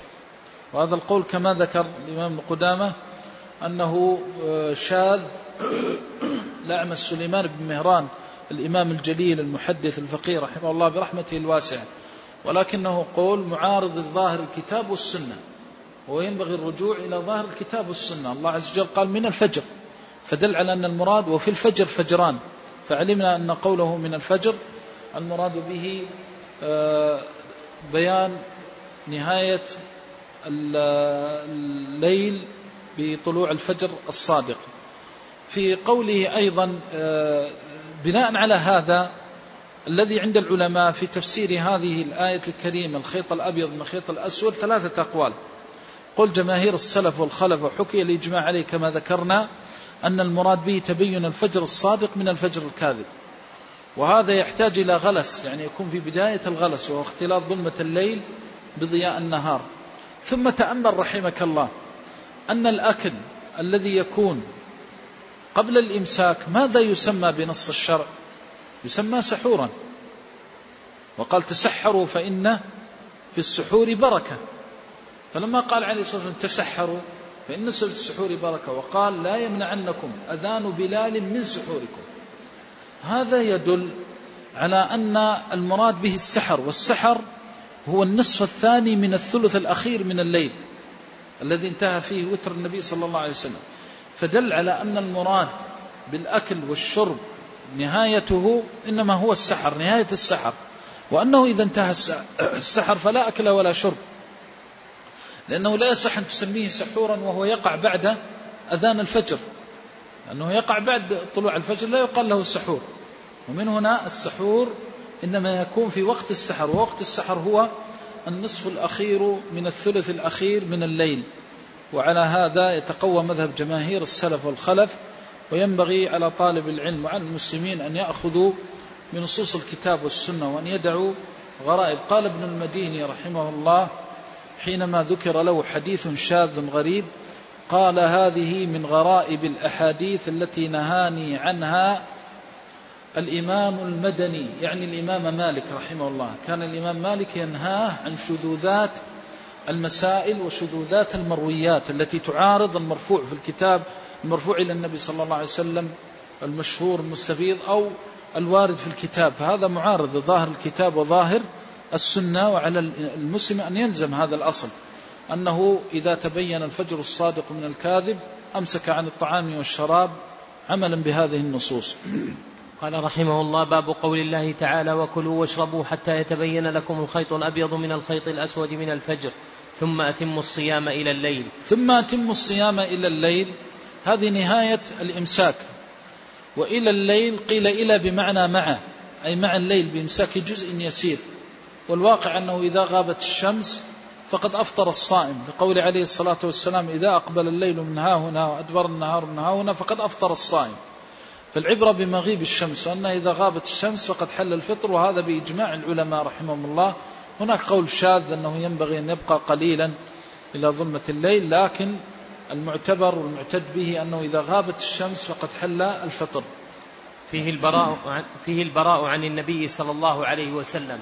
وهذا القول كما ذكر الإمام القدامة أنه آه، شاذ [coughs] الأعمش سليمان بن مهران الإمام الجليل المحدث الفقيه رحمه الله برحمته الواسعة. ولكنه قول معارض الظاهر الكتاب والسنة. وينبغي الرجوع إلى ظاهر الكتاب والسنة. الله عز وجل قال من الفجر. فدل على أن المراد وفي الفجر فجران. فعلمنا أن قوله من الفجر المراد به آه، بيان نهاية الليل بطلوع الفجر الصادق. في قوله أيضا آه، بناء على هذا الذي عند العلماء في تفسير هذه الآية الكريمة الخيط الأبيض من الخيط الأسود ثلاثة أقوال. قل جماهير السلف والخلف وحكي الإجماع عليه كما ذكرنا أن المراد به تبين الفجر الصادق من الفجر الكاذب. وهذا يحتاج إلى غلس يعني يكون في بداية الغلس وهو اختلاط ظلمة الليل بضياء النهار. ثم تأمل رحمك الله أن الأكل الذي يكون قبل الإمساك ماذا يسمى بنص الشرع؟ يسمى سحورا. وقال تسحروا فإن في السحور بركة. فلما قال عليه الصلاة والسلام تسحروا فإن في السحور بركة وقال لا يمنعنكم أذان بلال من سحوركم. هذا يدل على أن المراد به السحر والسحر هو النصف الثاني من الثلث الأخير من الليل الذي انتهى فيه وتر النبي صلى الله عليه وسلم. فدل على أن المراد بالأكل والشرب نهايته إنما هو السحر نهاية السحر وأنه إذا انتهى السحر فلا أكل ولا شرب. لأنه لا يصح أن تسميه سحورا وهو يقع بعد أذان الفجر. لأنه يقع بعد طلوع الفجر لا يقال له سحور ومن هنا السحور إنما يكون في وقت السحر ووقت السحر هو النصف الأخير من الثلث الأخير من الليل. وعلى هذا يتقوى مذهب جماهير السلف والخلف وينبغي على طالب العلم وعلى المسلمين أن يأخذوا من نصوص الكتاب والسنة وأن يدعوا غرائب. قال ابن المديني رحمه الله حينما ذكر له حديث شاذ غريب قال هذه من غرائب الأحاديث التي نهاني عنها الإمام المدني يعني الإمام مالك رحمه الله. كان الإمام مالك ينهاه عن شذوذات المسائل وشذوذات المرويات التي تعارض المرفوع في الكتاب المرفوع إلى النبي صلى الله عليه وسلم المشهور المستفيض أو الوارد في الكتاب. فهذا معارض ظاهر الكتاب وظاهر السنة وعلى المسلم أن يلزم هذا الأصل. أنه إذا تبين الفجر الصادق من الكاذب أمسك عن الطعام والشراب عملا بهذه النصوص. قال رحمه الله باب قول الله تعالى وكلوا واشربوا حتى يتبين لكم الخيط الأبيض من الخيط الأسود من الفجر ثم أتموا الصيام إلى الليل. ثم أتموا الصيام إلى الليل. هذه نهاية الإمساك. وإلى الليل قيل إلى بمعنى مع أي مع الليل بإمساك جزء يسير. والواقع أنه إذا غابت الشمس فقد أفطر الصائم. لقول عليه الصلاة والسلام إذا أقبل الليل من ها هنا وأدبر النهار من ها هنا فقد أفطر الصائم. فالعبرة بمغيب الشمس وأنه إذا غابت الشمس فقد حل الفطر وهذا بإجماع العلماء رحمهم الله. هناك قول شاذ أنه ينبغي أن يبقى قليلا إلى ظلمة الليل لكن المعتبر والمعتد به أنه إذا غابت الشمس فقد حل الفطر. فيه البراء فيه البراء عن النبي صلى الله عليه وسلم.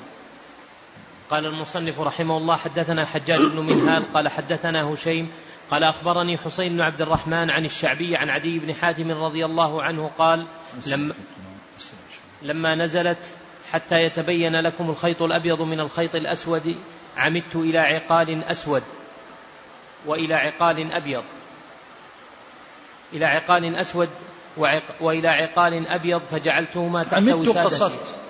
قال المصنف رحمه الله حدثنا حجاج بن منهال قال حدثنا هشيم قال أخبرني حسين بن عبد الرحمن عن الشعبي عن عدي بن حاتم رضي الله عنه قال لما لما نزلت حتى يتبين لكم الخيط الأبيض من الخيط الأسود عمدت إلى عقال أسود وإلى عقال أبيض. إلى عقال أسود وعق وإلى عقال أبيض فجعلتهما تحت عمدت وسادتي. قصدت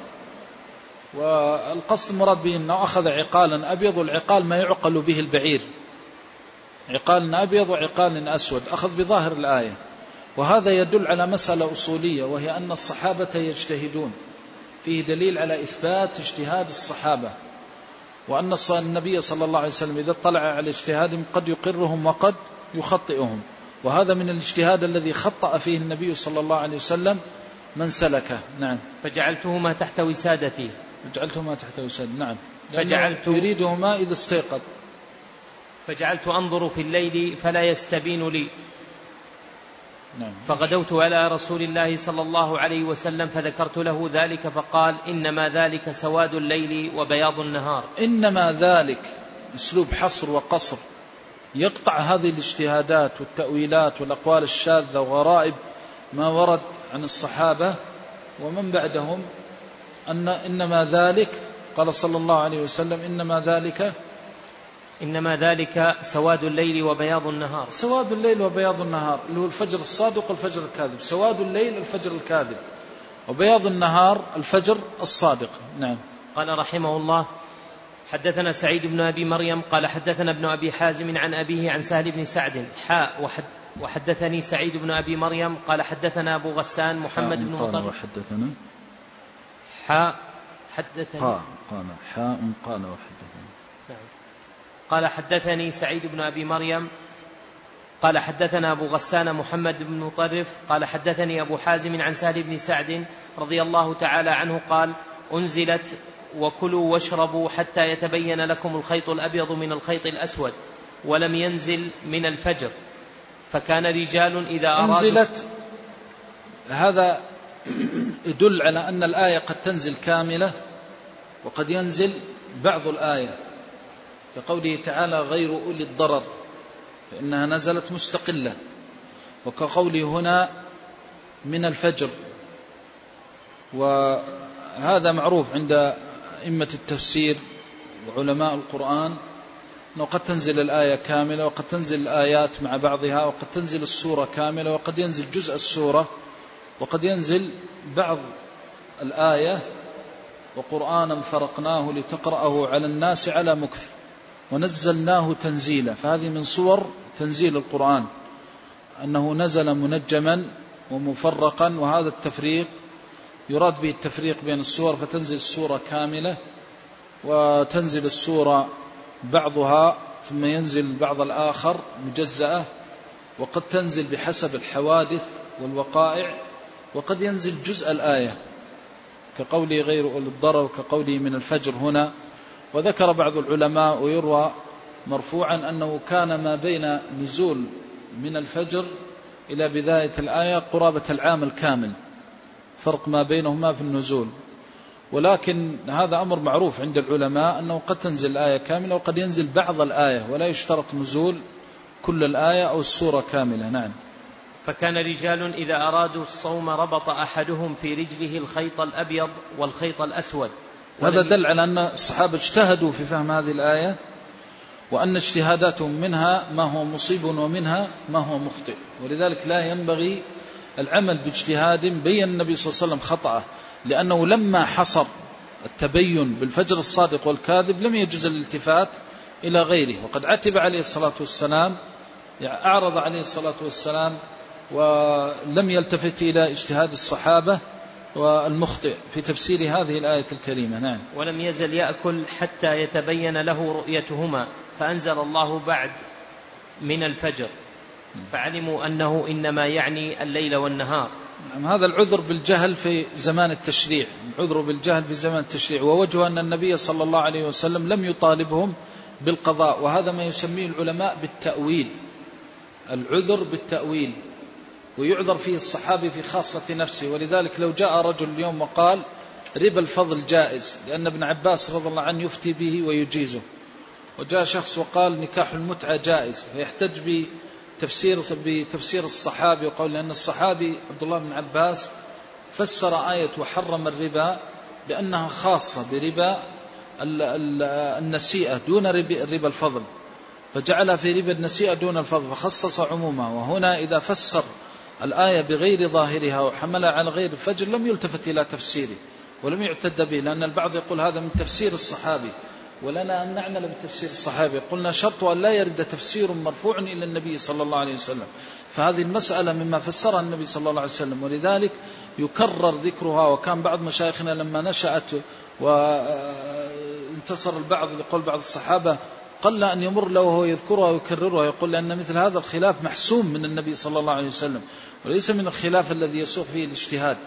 والقصد المراد به أنه أخذ عقالا أبيض والعقال ما يعقل به البعير. عقال أبيض وعقال أسود. أخذ بظاهر الآية. وهذا يدل على مسألة أصولية وهي أن الصحابة يجتهدون. فيه دليل على إثبات اجتهاد الصحابة. وأن النبي صلى الله عليه وسلم إذا اطلع على اجتهادهم قد يقرهم وقد يخطئهم. وهذا من الاجتهاد الذي خطأ فيه النبي صلى الله عليه وسلم من سلكه. نعم. فجعلتهما تحت وسادتي. جعلتهما تحت وساد نعم. فجعلت يريدهما إذا استيقظ. فجعلت أنظر في الليل فلا يستبين لي. نعم. فغدوت على رسول الله صلى الله عليه وسلم فذكرت له ذلك فقال إنما ذلك سواد الليل وبياض النهار. إنما ذلك أسلوب حصر وقصر يقطع هذه الاجتهادات والتأويلات والأقوال الشاذة وغرائب ما ورد عن الصحابة ومن بعدهم أن إنما ذلك قال صلى الله عليه وسلم إنما ذلك إنما ذلك سواد الليل وبياض النهار. سواد الليل وبياض النهار اللي هو الفجر الصادق والفجر الكاذب. سواد الليل الفجر الكاذب وبياض النهار الفجر الصادق. نعم. قال رحمه الله حدثنا سعيد بن أبي مريم قال حدثنا ابن أبي حازم عن أبيه عن سهل بن سعد. حاء وحد وحدثني سعيد بن أبي مريم قال حدثنا أبو غسان محمد بن مطر. وحدثنا. حاء. حدثني. قال قال حاء قال وحدثنا نعم. قال حدثني سعيد بن أبي مريم. قال حدثنا أبو غسان محمد بن مطرف. قال حدثني أبو حازم عن سهل بن سعد رضي الله تعالى عنه قال أنزلت وكلوا واشربوا حتى يتبين لكم الخيط الأبيض من الخيط الأسود ولم ينزل من الفجر. فكان رجال إذا أرادوا أنزلت هذا يدل على أن الآية قد تنزل كاملة وقد ينزل بعض الآية. كقوله تعالى غير أولي الضرر فإنها نزلت مستقلة. وكقوله هنا من الفجر. وهذا معروف عند أئمة التفسير وعلماء القرآن أنه قد تنزل الآية كاملة وقد تنزل الآيات مع بعضها وقد تنزل السورة كاملة وقد ينزل جزء السورة وقد ينزل بعض الآية وقرآنا فرقناه لتقرأه على الناس على مكث ونزلناه تنزيلا فهذه من صور تنزيل القرآن أنه نزل منجما ومفرقا وهذا التفريق يراد به التفريق بين السور فتنزل السورة كاملة وتنزل السورة بعضها ثم ينزل بعض الآخر مجزأة وقد تنزل بحسب الحوادث والوقائع وقد ينزل جزء الآية كقوله غير أولي الضرر وكقوله من الفجر هنا وذكر بعض العلماء ويروى مرفوعا أنه كان ما بين نزول من الفجر إلى بداية الآية قرابة العام الكامل فرق ما بينهما في النزول. ولكن هذا أمر معروف عند العلماء أنه قد تنزل الآية كاملة وقد ينزل بعض الآية ولا يشترط نزول كل الآية أو السورة كاملة. نعم. فكان رجال إذا أرادوا الصوم ربط أحدهم في رجله الخيط الأبيض والخيط الأسود. هذا دل على أن الصحابة اجتهدوا في فهم هذه الآية وأن اجتهاداتهم منها ما هو مصيب ومنها ما هو مخطئ. ولذلك لا ينبغي العمل باجتهاد بين النبي صلى الله عليه وسلم خطأه لأنه لما حصر التبين بالفجر الصادق والكاذب لم يجوز الالتفات إلى غيره. وقد عتب عليه الصلاة والسلام يعني أعرض عليه الصلاة والسلام ولم يلتفت إلى اجتهاد الصحابة والمخطئ في تفسير هذه الآية الكريمة. نعم. ولم يزل يأكل حتى يتبين له رؤيتهما فأنزل الله بعد من الفجر. فعلموا أنه إنما يعني الليل والنهار. نعم هذا العذر بالجهل في زمان التشريع. العذر بالجهل في زمان التشريع. ووجه أن النبي صلى الله عليه وسلم لم يطالبهم بالقضاء وهذا ما يسميه العلماء بالتأويل. العذر بالتأويل. ويعذر فيه الصحابي في خاصة نفسه. ولذلك لو جاء رجل اليوم وقال ربا الفضل جائز لأن ابن عباس رضي الله عنه يفتي به ويجيزه. وجاء شخص وقال نكاح المتعة جائز فيحتج بتفسير بتفسير الصحابي وقول لأن الصحابي عبد الله بن عباس فسر آية وحرم الربا بأنها خاصة بربا النسيئة دون ربا الفضل. فجعل في ربا النسيئة دون الفضل فخصص عمومها. وهنا إذا فسر الآية بغير ظاهرها وحملها على غير الفجر لم يلتفت إلى تفسيره ولم يعتد به لأن البعض يقول هذا من تفسير الصحابي ولنا أن نعمل بتفسير الصحابي. قلنا شرط أن لا يرد تفسير مرفوع إلى النبي صلى الله عليه وسلم. فهذه المسألة مما فسرها النبي صلى الله عليه وسلم ولذلك يكرر ذكرها. وكان بعض مشايخنا لما نشأت وانتصر البعض لقول بعض الصحابة قل أن يمر له وهو يذكرها ويكررها يقول لأن مثل هذا الخلاف محسوم من النبي صلى الله عليه وسلم وليس من الخلاف الذي يسوق فيه الاجتهاد.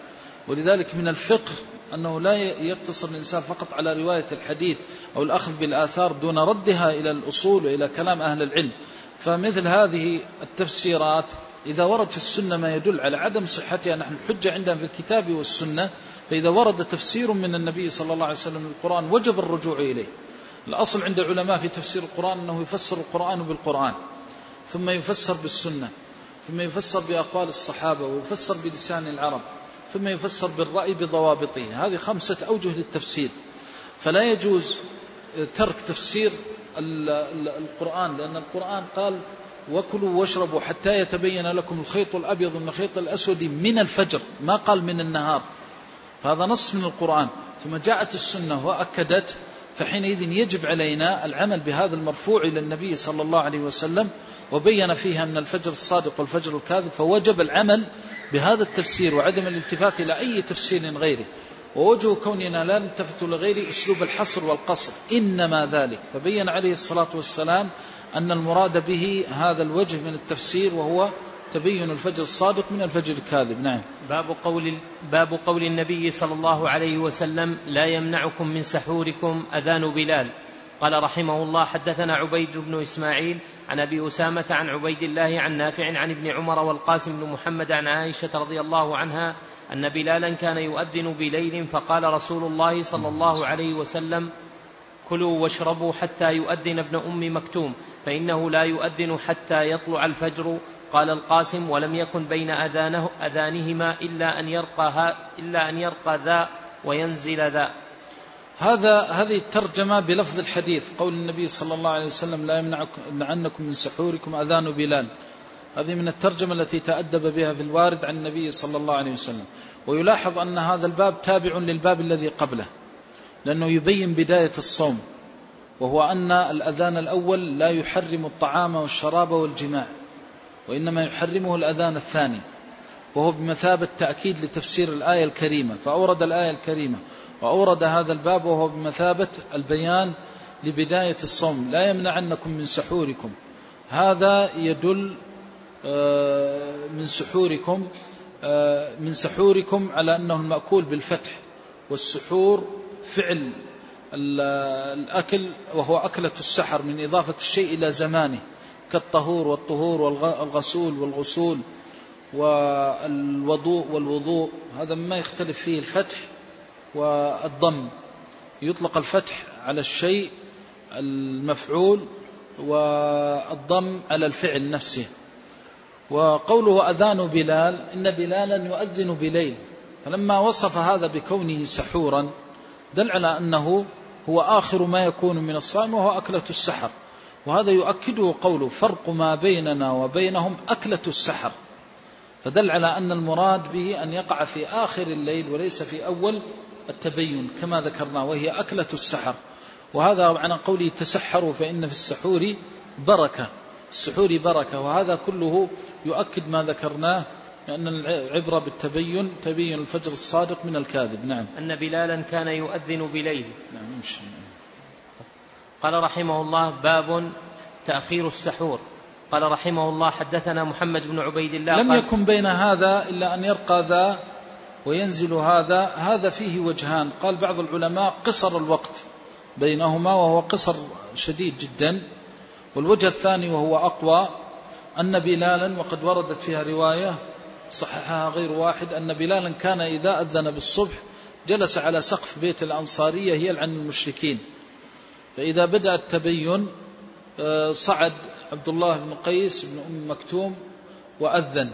ولذلك من الفقه أنه لا يقتصر الإنسان فقط على رواية الحديث أو الأخذ بالآثار دون ردها إلى الأصول وإلى كلام أهل العلم. فمثل هذه التفسيرات إذا ورد في السنة ما يدل على عدم صحتها نحن الحجة عندنا في الكتاب والسنة فإذا ورد تفسير من النبي صلى الله عليه وسلم للقرآن وجب الرجوع إليه. الأصل عند العلماء في تفسير القرآن أنه يفسر القرآن بالقرآن ثم يفسر بالسنة ثم يفسر بأقوال الصحابة ويفسر بلسان العرب ثم يفسر بالرأي بضوابطه. هذه خمسة أوجه للتفسير. فلا يجوز ترك تفسير القرآن لأن القرآن قال وكلوا واشربوا حتى يتبين لكم الخيط الأبيض من الخيط الأسود من الفجر ما قال من النهار. فهذا نص من القرآن. ثم جاءت السنة وأكدت فحينئذ يجب علينا العمل بهذا المرفوع إلى النبي صلى الله عليه وسلم وبين فيها من الفجر الصادق والفجر الكاذب فوجب العمل بهذا التفسير وعدم الالتفات إلى أي تفسير غيره. ووجه كوننا لا نلتفت لغير أسلوب الحصر والقصر إنما ذلك. فبين عليه الصلاة والسلام أن المراد به هذا الوجه من التفسير وهو تبين الفجر الصادق من الفجر الكاذب. نعم. باب قول باب قول النبي صلى الله عليه وسلم لا يمنعكم من سحوركم أذان بلال. قال رحمه الله حدثنا عبيد بن إسماعيل عن أبي أسامة عن عبيد الله عن نافع عن ابن عمر والقاسم بن محمد عن عائشة رضي الله عنها أن بلالا كان يؤذن بليل فقال رسول الله صلى الله عليه وسلم كلوا واشربوا حتى يؤذن ابن أم مكتوم فإنه لا يؤذن حتى يطلع الفجر قال القاسم ولم يكن بين أذانه أذانهما إلا أن يرقى إلا أن يرقى ذا وينزل ذا. هذا هذه الترجمة بلفظ الحديث قول النبي صلى الله عليه وسلم لا يمنعنكم من سحوركم أذان بلال. هذه من الترجمة التي تأدب بها في الوارد عن النبي صلى الله عليه وسلم. ويلاحظ أن هذا الباب تابع للباب الذي قبله لأنه يبين بداية الصوم وهو أن الأذان الأول لا يحرم الطعام والشراب والجماع. وإنما يحرمه الأذان الثاني وهو بمثابة تأكيد لتفسير الآية الكريمة. فأورد الآية الكريمة وأورد هذا الباب وهو بمثابة البيان لبداية الصوم. لا يمنعنكم من سحوركم. هذا يدل آه، من سحوركم آه، من سحوركم على أنه المأكول بالفتح والسحور فعل الأكل وهو أكلة السحر من إضافة الشيء إلى زمانه. كالطهور والطهور والغسول والغسول والوضوء والوضوء. هذا مما يختلف فيه الفتح والضم. يطلق الفتح على الشيء المفعول والضم على الفعل نفسه. وقوله أذان بلال إن بلالا يؤذن بليل. فلما وصف هذا بكونه سحورا دل على أنه هو آخر ما يكون من الصائم وهو أكلة السحر. وهذا يؤكده قوله فرق ما بيننا وبينهم أكلة السحر. فدل على أن المراد به أن يقع في آخر الليل وليس في أول التبين كما ذكرنا وهي أكلة السحر. وهذا معنى قوله تسحروا فإن في السحور بركة السحور بركة. وهذا كله يؤكد ما ذكرناه لأن العبرة بالتبين تبين الفجر الصادق من الكاذب. نعم. أن بلالا كان يؤذن بليل. نعم قال رحمه الله باب تأخير السحور. قال رحمه الله حدثنا محمد بن عبيد الله لم يكن بين هذا إلا أن يرقى ذا وينزل هذا هذا فيه وجهان. قال بعض العلماء قصر الوقت بينهما وهو قصر شديد جدا والوجه الثاني وهو أقوى أن بلالا وقد وردت فيها رواية صححها غير واحد أن بلالا كان إذا أذن بالصبح جلس على سقف بيت الأنصارية يلعن المشركين. فإذا بدأ التبين آه، صعد عبد الله بن قيس بن أم مكتوم وأذن.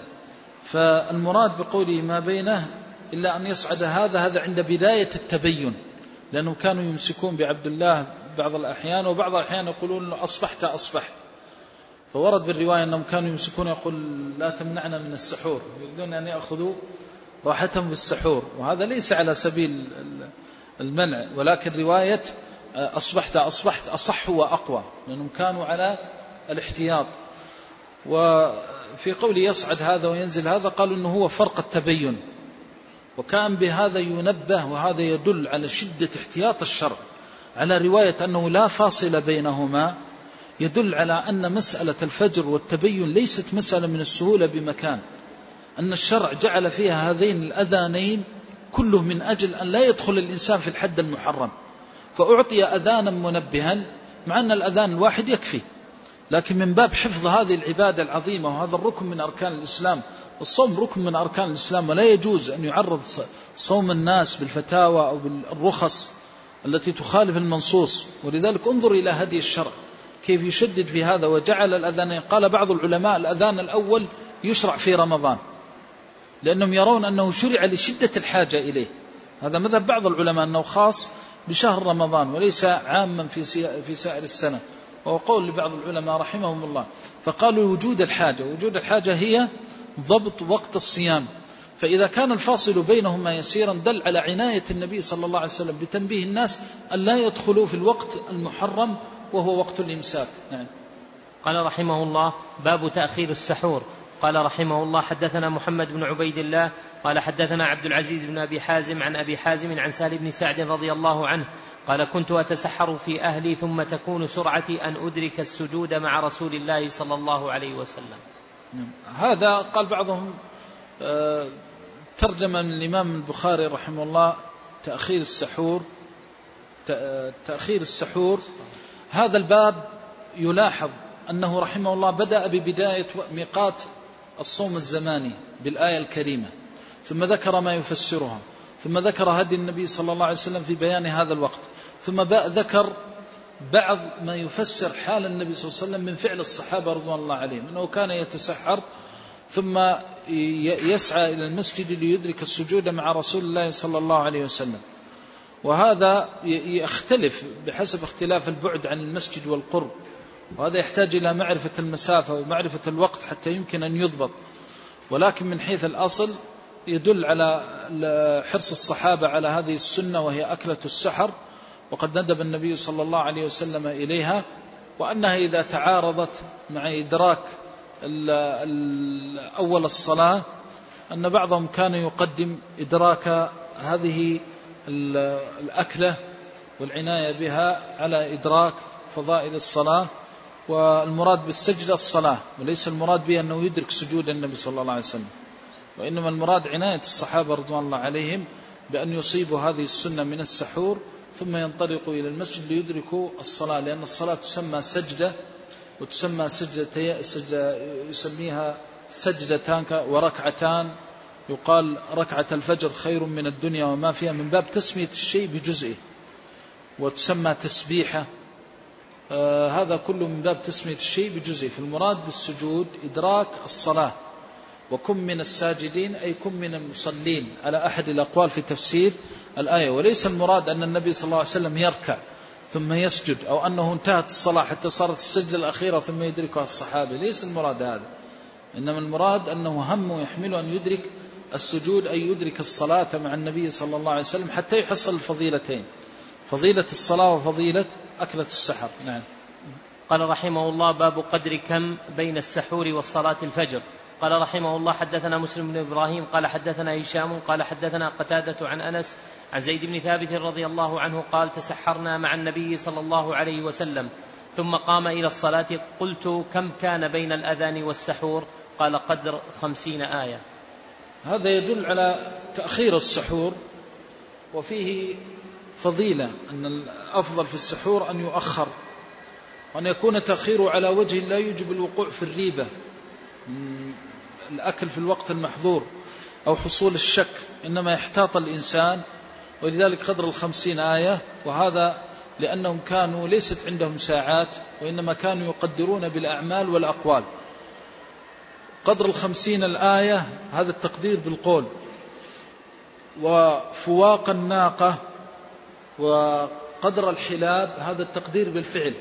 فالمراد بقوله ما بينه إلا أن يصعد هذا هذا عند بداية التبين لأنهم كانوا يمسكون بعبد الله بعض الأحيان وبعض الأحيان يقولون أصبحت أصبح. فورد بالرواية أنهم كانوا يمسكون يقول لا تمنعنا من السحور يريدون أن يأخذوا راحتهم بالسحور وهذا ليس على سبيل المنع ولكن رواية أصبحت أصبحت أصح وأقوى لأنهم كانوا على الاحتياط. وفي قول يصعد هذا وينزل هذا قالوا أنه هو فرق التبين. وكان بهذا ينبه وهذا يدل على شدة احتياط الشرع. على رواية أنه لا فاصل بينهما يدل على أن مسألة الفجر والتبين ليست مسألة من السهولة بمكان. أن الشرع جعل فيها هذين الأذانين كله من أجل أن لا يدخل الإنسان في الحد المحرم. فأعطي أذانا منبها مع أن الأذان الواحد يكفي. لكن من باب حفظ هذه العبادة العظيمة وهذا الركن من أركان الإسلام. الصوم ركن من أركان الإسلام ولا يجوز أن يعرض صوم الناس بالفتاوى أو بالرخص التي تخالف المنصوص. ولذلك انظر إلى هدي الشرع. كيف يشدد في هذا وجعل الأذان قال بعض العلماء الأذان الأول يشرع في رمضان. لأنهم يرون أنه شرع لشدة الحاجة إليه. هذا مذهب بعض العلماء أنه خاص بشهر رمضان وليس عاما في في سائر السنة. وهو قول لبعض العلماء رحمهم الله. فقالوا وجود الحاجة وجود الحاجة هي ضبط وقت الصيام. فإذا كان الفاصل بينهما يسيرا دل على عناية النبي صلى الله عليه وسلم بتنبيه الناس أن لا يدخلوا في الوقت المحرم وهو وقت الإمساك. نعم. قال رحمه الله باب تأخير السحور. قال رحمه الله حدثنا محمد بن عبيد الله قال حدثنا عبد العزيز بن أبي حازم عن أبي حازم عن سهل بن سعد رضي الله عنه قال كنت أتسحر في أهلي ثم تكون سرعتي أن أدرك السجود مع رسول الله صلى الله عليه وسلم. نعم. هذا قال بعضهم آه، ترجم من الإمام البخاري رحمه الله تأخير السحور تأخير السحور هذا الباب يلاحظ أنه رحمه الله بدأ ببداية ميقات الصوم الزماني بالآية الكريمة ثم ذكر ما يفسرها ثم ذكر هدي النبي صلى الله عليه وسلم في بيان هذا الوقت ثم ذكر بعض ما يفسر حال النبي صلى الله عليه وسلم من فعل الصحابة رضوان الله عليهم أنه كان يتسحر ثم يسعى إلى المسجد ليدرك السجود مع رسول الله صلى الله عليه وسلم. وهذا يختلف بحسب اختلاف البعد عن المسجد والقرب وهذا يحتاج إلى معرفة المسافة ومعرفة الوقت حتى يمكن أن يضبط. ولكن من حيث الأصل يدل على حرص الصحابة على هذه السنة وهي أكلة السحر وقد ندب النبي صلى الله عليه وسلم إليها وأنها إذا تعارضت مع إدراك أول الصلاة أن بعضهم كان يقدم إدراك هذه الأكلة والعناية بها على إدراك فضائل الصلاة والمراد بالسجدة الصلاة وليس المراد به أنه يدرك سجود النبي صلى الله عليه وسلم. وإنما المراد عناية الصحابة رضوان الله عليهم بأن يصيبوا هذه السنة من السحور ثم ينطلقوا إلى المسجد ليدركوا الصلاة لأن الصلاة تسمى سجدة وتسمى سجدة, سجدة يسميها سجدتان وركعتان. يقال ركعة الفجر خير من الدنيا وما فيها من باب تسمية الشيء بجزئه وتسمى تسبيحة. آه هذا كله من باب تسمية الشيء بجزء فالمراد بالسجود إدراك الصلاة. وكن من الساجدين أي كن من المصلين. على أحد الأقوال في تفسير الآية وليس المراد أن النبي صلى الله عليه وسلم يركع ثم يسجد أو أنه انتهت الصلاة حتى صارت السجدة الأخيرة ثم يدركها الصحابة ليس المراد هذا. إنما المراد أنه هم يحمل أن يدرك السجود أي يدرك الصلاة مع النبي صلى الله عليه وسلم حتى يحصل الفضيلتين. فضيلة الصلاة وفضيلة أكلة السحر. نعم. قال رحمه الله باب قدر كم بين السحور والصلاة الفجر. قال رحمه الله حدثنا مسلم بن إبراهيم قال حدثنا هشام قال حدثنا قتادة عن أنس عن زيد بن ثابت رضي الله عنه قال تسحرنا مع النبي صلى الله عليه وسلم ثم قام إلى الصلاة قلت كم كان بين الأذان والسحور؟ قال قدر خمسين آية. هذا يدل على تأخير السحور وفيه فضيلة أن الأفضل في السحور أن يؤخر وأن يكون تأخيره على وجه لا يوجب الوقوع في الريبة الأكل في الوقت المحظور أو حصول الشك إنما يحتاط الإنسان ولذلك قدر الخمسين آية وهذا لأنهم كانوا ليست عندهم ساعات وإنما كانوا يقدرون بالأعمال والأقوال. قدر الخمسين الآية هذا التقدير بالقول. وفواق الناقة وقدر الحلاب هذا التقدير بالفعل.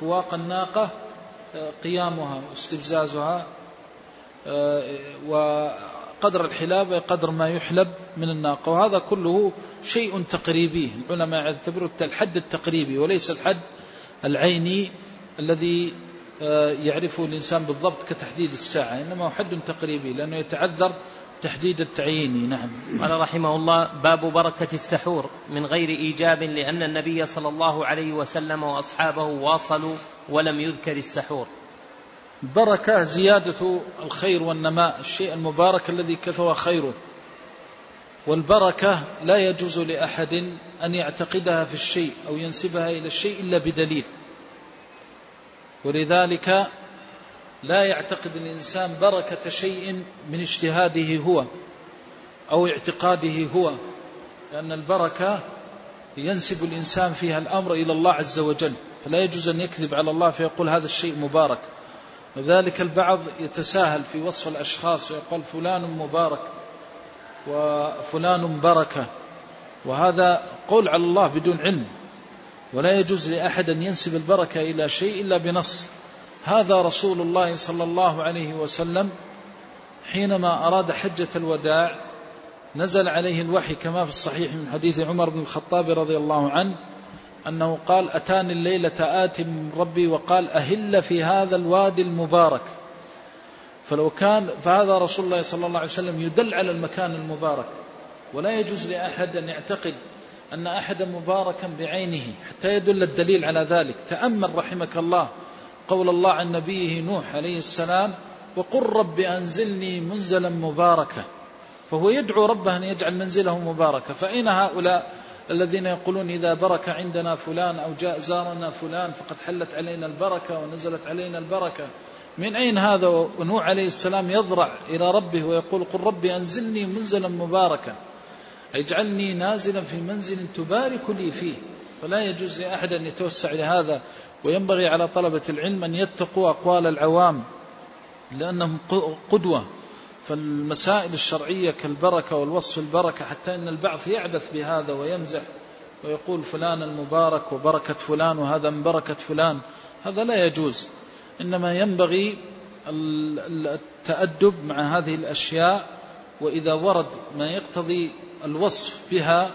فواق الناقة قيامها واستفزازها وقدر الحلاب قدر ما يحلب من الناقة. وهذا كله شيء تقريبي. العلماء يعتبره الحد التقريبي وليس الحد العيني الذي آه، يعرفه الإنسان بالضبط كتحديد الساعة إنما هو حد تقريبي لأنه يتعذر تحديد التعييني نعم. قال رحمه الله باب بركة السحور من غير إيجاب لأن النبي صلى الله عليه وسلم وأصحابه واصلوا ولم يذكر السحور. بركة زيادة الخير والنماء الشيء المبارك الذي كثر خيره والبركة لا يجوز لأحد أن يعتقدها في الشيء أو ينسبها إلى الشيء إلا بدليل. ولذلك لا يعتقد الإنسان بركة شيء من اجتهاده هو أو اعتقاده هو لأن البركة ينسب الإنسان فيها الأمر إلى الله عز وجل فلا يجوز أن يكذب على الله فيقول هذا الشيء مبارك. وذلك البعض يتساهل في وصف الأشخاص ويقول فلان مبارك وفلان بركة وهذا قول على الله بدون علم. ولا يجوز لأحد أن ينسب البركة إلى شيء إلا بنص. هذا رسول الله صلى الله عليه وسلم حينما أراد حجة الوداع نزل عليه الوحي كما في الصحيح من حديث عمر بن الخطاب رضي الله عنه أنه قال أتاني الليلة آت من ربي وقال أهل في هذا الوادي المبارك. فلو كان فهذا رسول الله صلى الله عليه وسلم يدل على المكان المبارك. ولا يجوز لأحد أن يعتقد أن أحدا مباركا بعينه حتى يدل الدليل على ذلك. تأمل رحمك الله قول الله عن نبيه نوح عليه السلام وقل رب أنزلني منزلا مباركا. فهو يدعو ربه أن يجعل منزله مباركا. فأين هؤلاء؟ الذين يقولون إذا برك عندنا فلان أو جاء زارنا فلان فقد حلت علينا البركة ونزلت علينا البركة. من أين هذا؟ ونوح عليه السلام يضرع إلى ربه ويقول قل ربي أنزلني منزلا مباركا. اجعلني نازلا في منزل تبارك لي فيه. فلا يجوز لأحد أن يتوسع لهذا وينبغي على طلبة العلم أن يتقوا أقوال العوام لأنهم قدوة. فالمسائل الشرعية كالبركة والوصف البركة حتى أن البعض يعبث بهذا ويمزح ويقول فلان المبارك وبركة فلان وهذا من بركة فلان. هذا لا يجوز. إنما ينبغي التأدب مع هذه الأشياء وإذا ورد ما يقتضي الوصف بها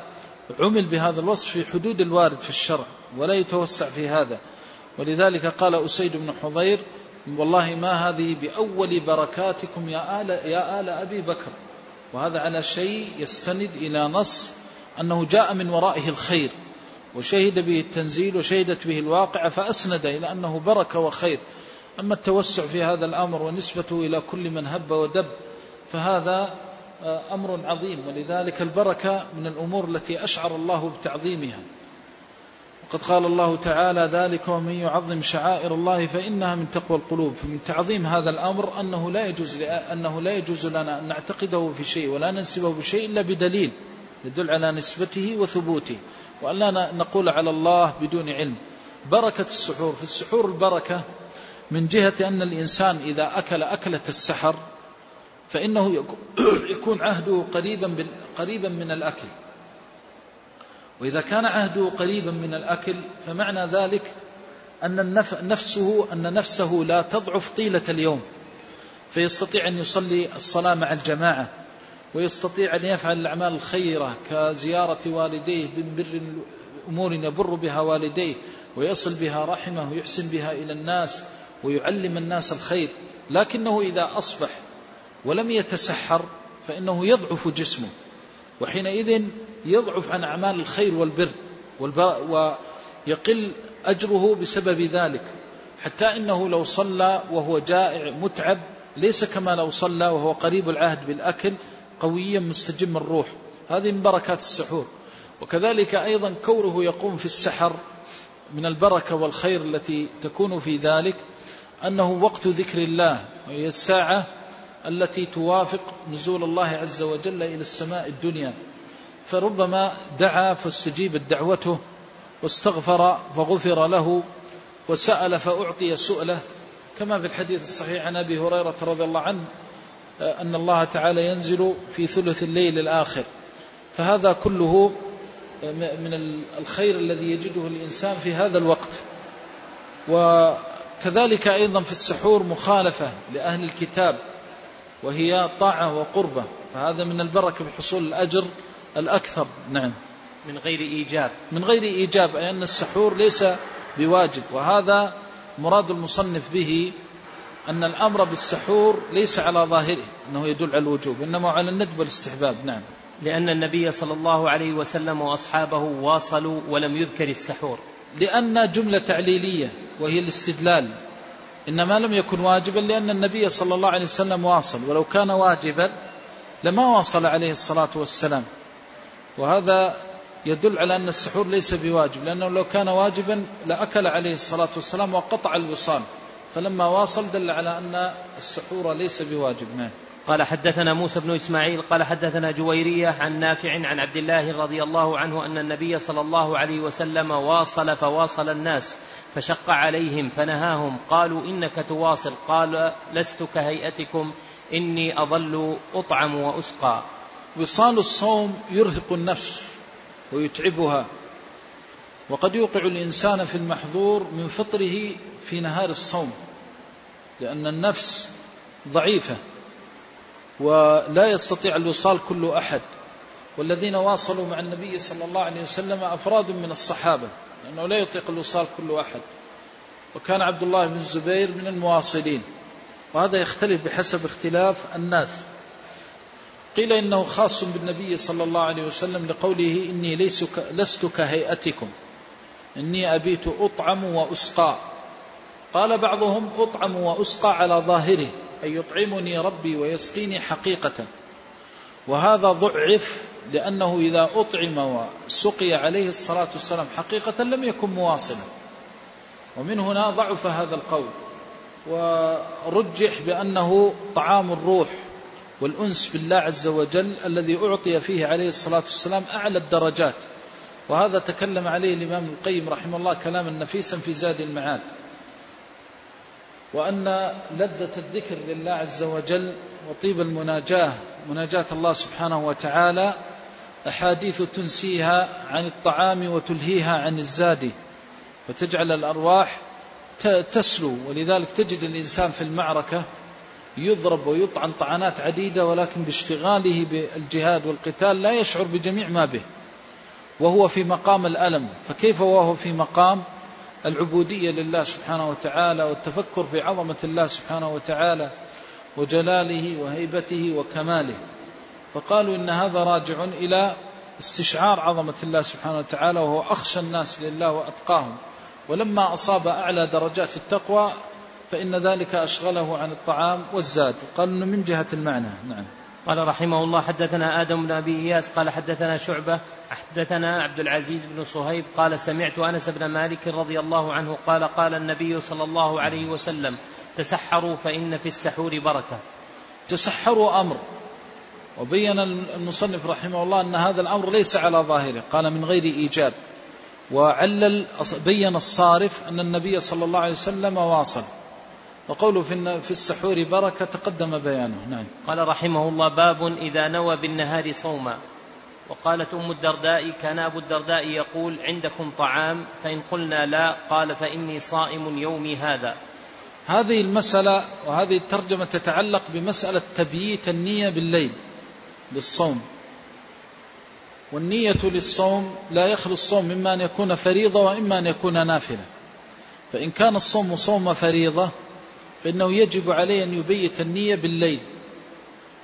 عمل بهذا الوصف في حدود الوارد في الشرع ولا يتوسع في هذا. ولذلك قال أسيد بن حضير والله ما هذه بأول بركاتكم يا آل, يا آل أبي بكر. وهذا على شيء يستند إلى نص أنه جاء من ورائه الخير وشهد به التنزيل وشهدت به الواقع فأسند إلى أنه بركة وخير. أما التوسع في هذا الأمر ونسبته إلى كل من هب ودب فهذا آه، أمر عظيم. ولذلك البركة من الأمور التي أشعر الله بتعظيمها. وقد قال الله تعالى ذلك ومن يعظم شعائر الله فإنها من تقوى القلوب. فمن تعظيم هذا الأمر أنه لا يجوز أنه لا يجوز لنا أن نعتقده في شيء ولا ننسبه بشيء إلا بدليل يدل على نسبته وثبوته. وأن لا نقول على الله بدون علم. بركة السحور. في السحور البركة من جهة أن الإنسان إذا أكل أكلة السحر فإنه [coughs] يكون عهده قريبا قريبا من الأكل. وإذا كان عهده قريبا من الأكل فمعنى ذلك أن نفسه أن نفسه لا تضعف طيلة اليوم. فيستطيع أن يصلي الصلاة مع الجماعة ويستطيع أن يفعل الأعمال الخيرة كزيارة والديه بر أمور يبر بها والديه ويصل بها رحمه ويحسن بها إلى الناس ويعلم الناس الخير. لكنه إذا أصبح ولم يتسحر فإنه يضعف جسمه. وحينئذ يضعف عن أعمال الخير والبر ويقل أجره بسبب ذلك حتى إنه لو صلى وهو جائع متعب ليس كما لو صلى وهو قريب العهد بالأكل قويا مستجم الروح. هذه من بركات السحور. وكذلك أيضا كونه يقوم في السحر من البركة والخير التي تكون في ذلك أنه وقت ذكر الله وهي الساعة التي توافق نزول الله عز وجل إلى السماء الدنيا. فربما دعا فاستجيبت دعوته واستغفر فغفر له وسأل فأعطي سؤله. كما في الحديث الصحيح عن أبي هريرة رضي الله عنه أن الله تعالى ينزل في ثلث الليل الآخر. فهذا كله من الخير الذي يجده الإنسان في هذا الوقت. وكذلك أيضا في السحور مخالفة لأهل الكتاب وهي طاعة وقربة. فهذا من البركة بحصول الأجر الأكثر نعم. من غير إيجاب. من غير إيجاب أي أن السحور ليس بواجب. وهذا مراد المصنف به أن الأمر بالسحور ليس على ظاهره أنه يدل على الوجوب إنما على الندب والاستحباب نعم. لأن النبي صلى الله عليه وسلم وأصحابه واصلوا ولم يذكر السحور. لأن جملة تعليلية وهي الاستدلال إنما لم يكن واجبا لأن النبي صلى الله عليه وسلم واصل. ولو كان واجبا لما واصل عليه الصلاة والسلام. وهذا يدل على أن السحور ليس بواجب لأنه لو كان واجبا لأكل عليه الصلاة والسلام وقطع الوصال فلما واصل دل على أن السحور ليس بواجب. نعم. قال حدثنا موسى بن إسماعيل قال حدثنا جويرية عن نافع عن عبد الله رضي الله عنه أن النبي صلى الله عليه وسلم واصل فواصل الناس فشق عليهم فنهاهم قالوا إنك تواصل قال لست كهيئتكم إني أظل أطعم وأسقى. وصال الصوم يرهق النفس ويتعبها وقد يوقع الإنسان في المحظور من فطره في نهار الصوم لأن النفس ضعيفة ولا يستطيع الوصال كل أحد والذين واصلوا مع النبي صلى الله عليه وسلم أفراد من الصحابة لأنه لا يطيق الوصال كل أحد وكان عبد الله بن الزبير من المواصلين وهذا يختلف بحسب اختلاف الناس. قيل إنه خاص بالنبي صلى الله عليه وسلم لقوله إني لست كهيئتكم. إني أبيت أطعم وأسقى. قال بعضهم أطعم وأسقى على ظاهره أي يطعمني ربي ويسقيني حقيقة. وهذا ضعف لأنه إذا أطعم وسقي عليه الصلاة والسلام حقيقة لم يكن مواصلا. ومن هنا ضعف هذا القول. ورجح بأنه طعام الروح. والأنس بالله عز وجل الذي أعطي فيه عليه الصلاة والسلام أعلى الدرجات. وهذا تكلم عليه الإمام القيم رحمه الله كلاما نفيسا في زاد المعاد. وأن لذة الذكر لله عز وجل وطيب المناجاة مناجاة الله سبحانه وتعالى أحاديث تنسيها عن الطعام وتلهيها عن الزاد وتجعل الأرواح تسلو. ولذلك تجد الإنسان في المعركة يضرب ويطعن طعنات عديدة ولكن باشتغاله بالجهاد والقتال لا يشعر بجميع ما به. وهو في مقام الألم. فكيف وهو في مقام العبودية لله سبحانه وتعالى والتفكر في عظمة الله سبحانه وتعالى وجلاله وهيبته وكماله؟ فقالوا إن هذا راجع إلى استشعار عظمة الله سبحانه وتعالى وهو أخشى الناس لله وأتقاهم. ولما أصاب أعلى درجات التقوى فإن ذلك أشغله عن الطعام والزاد. قال من جهة المعنى. نعم. قال رحمه الله حدثنا آدم بن أبي إياس قال حدثنا شعبة حدثنا عبد العزيز بن صهيب قال سمعت أنس بن مالك رضي الله عنه قال قال النبي صلى الله عليه وسلم تسحروا فإن في السحور بركة. تسحروا أمر. وبين المصنف رحمه الله أن هذا الأمر ليس على ظاهره. قال من غير إيجاب. وعلل بين الصارف أن النبي صلى الله عليه وسلم واصل. وقوله في في السحور بركة تقدم بيانه. نعم. قال رحمه الله باب إذا نوى بالنهار صوما. وقالت أم الدرداء كان أبو الدرداء يقول عندكم طعام؟ فإن قلنا لا قال فإني صائم يومي هذا. هذه المسألة وهذه الترجمة تتعلق بمسألة تبييت النية بالليل للصوم. والنية للصوم لا يخلو الصوم مما أن يكون فريضة وإما أن يكون نافلة. فإن كان الصوم صوم فريضة فإنه يجب عليه أن يبيت النية بالليل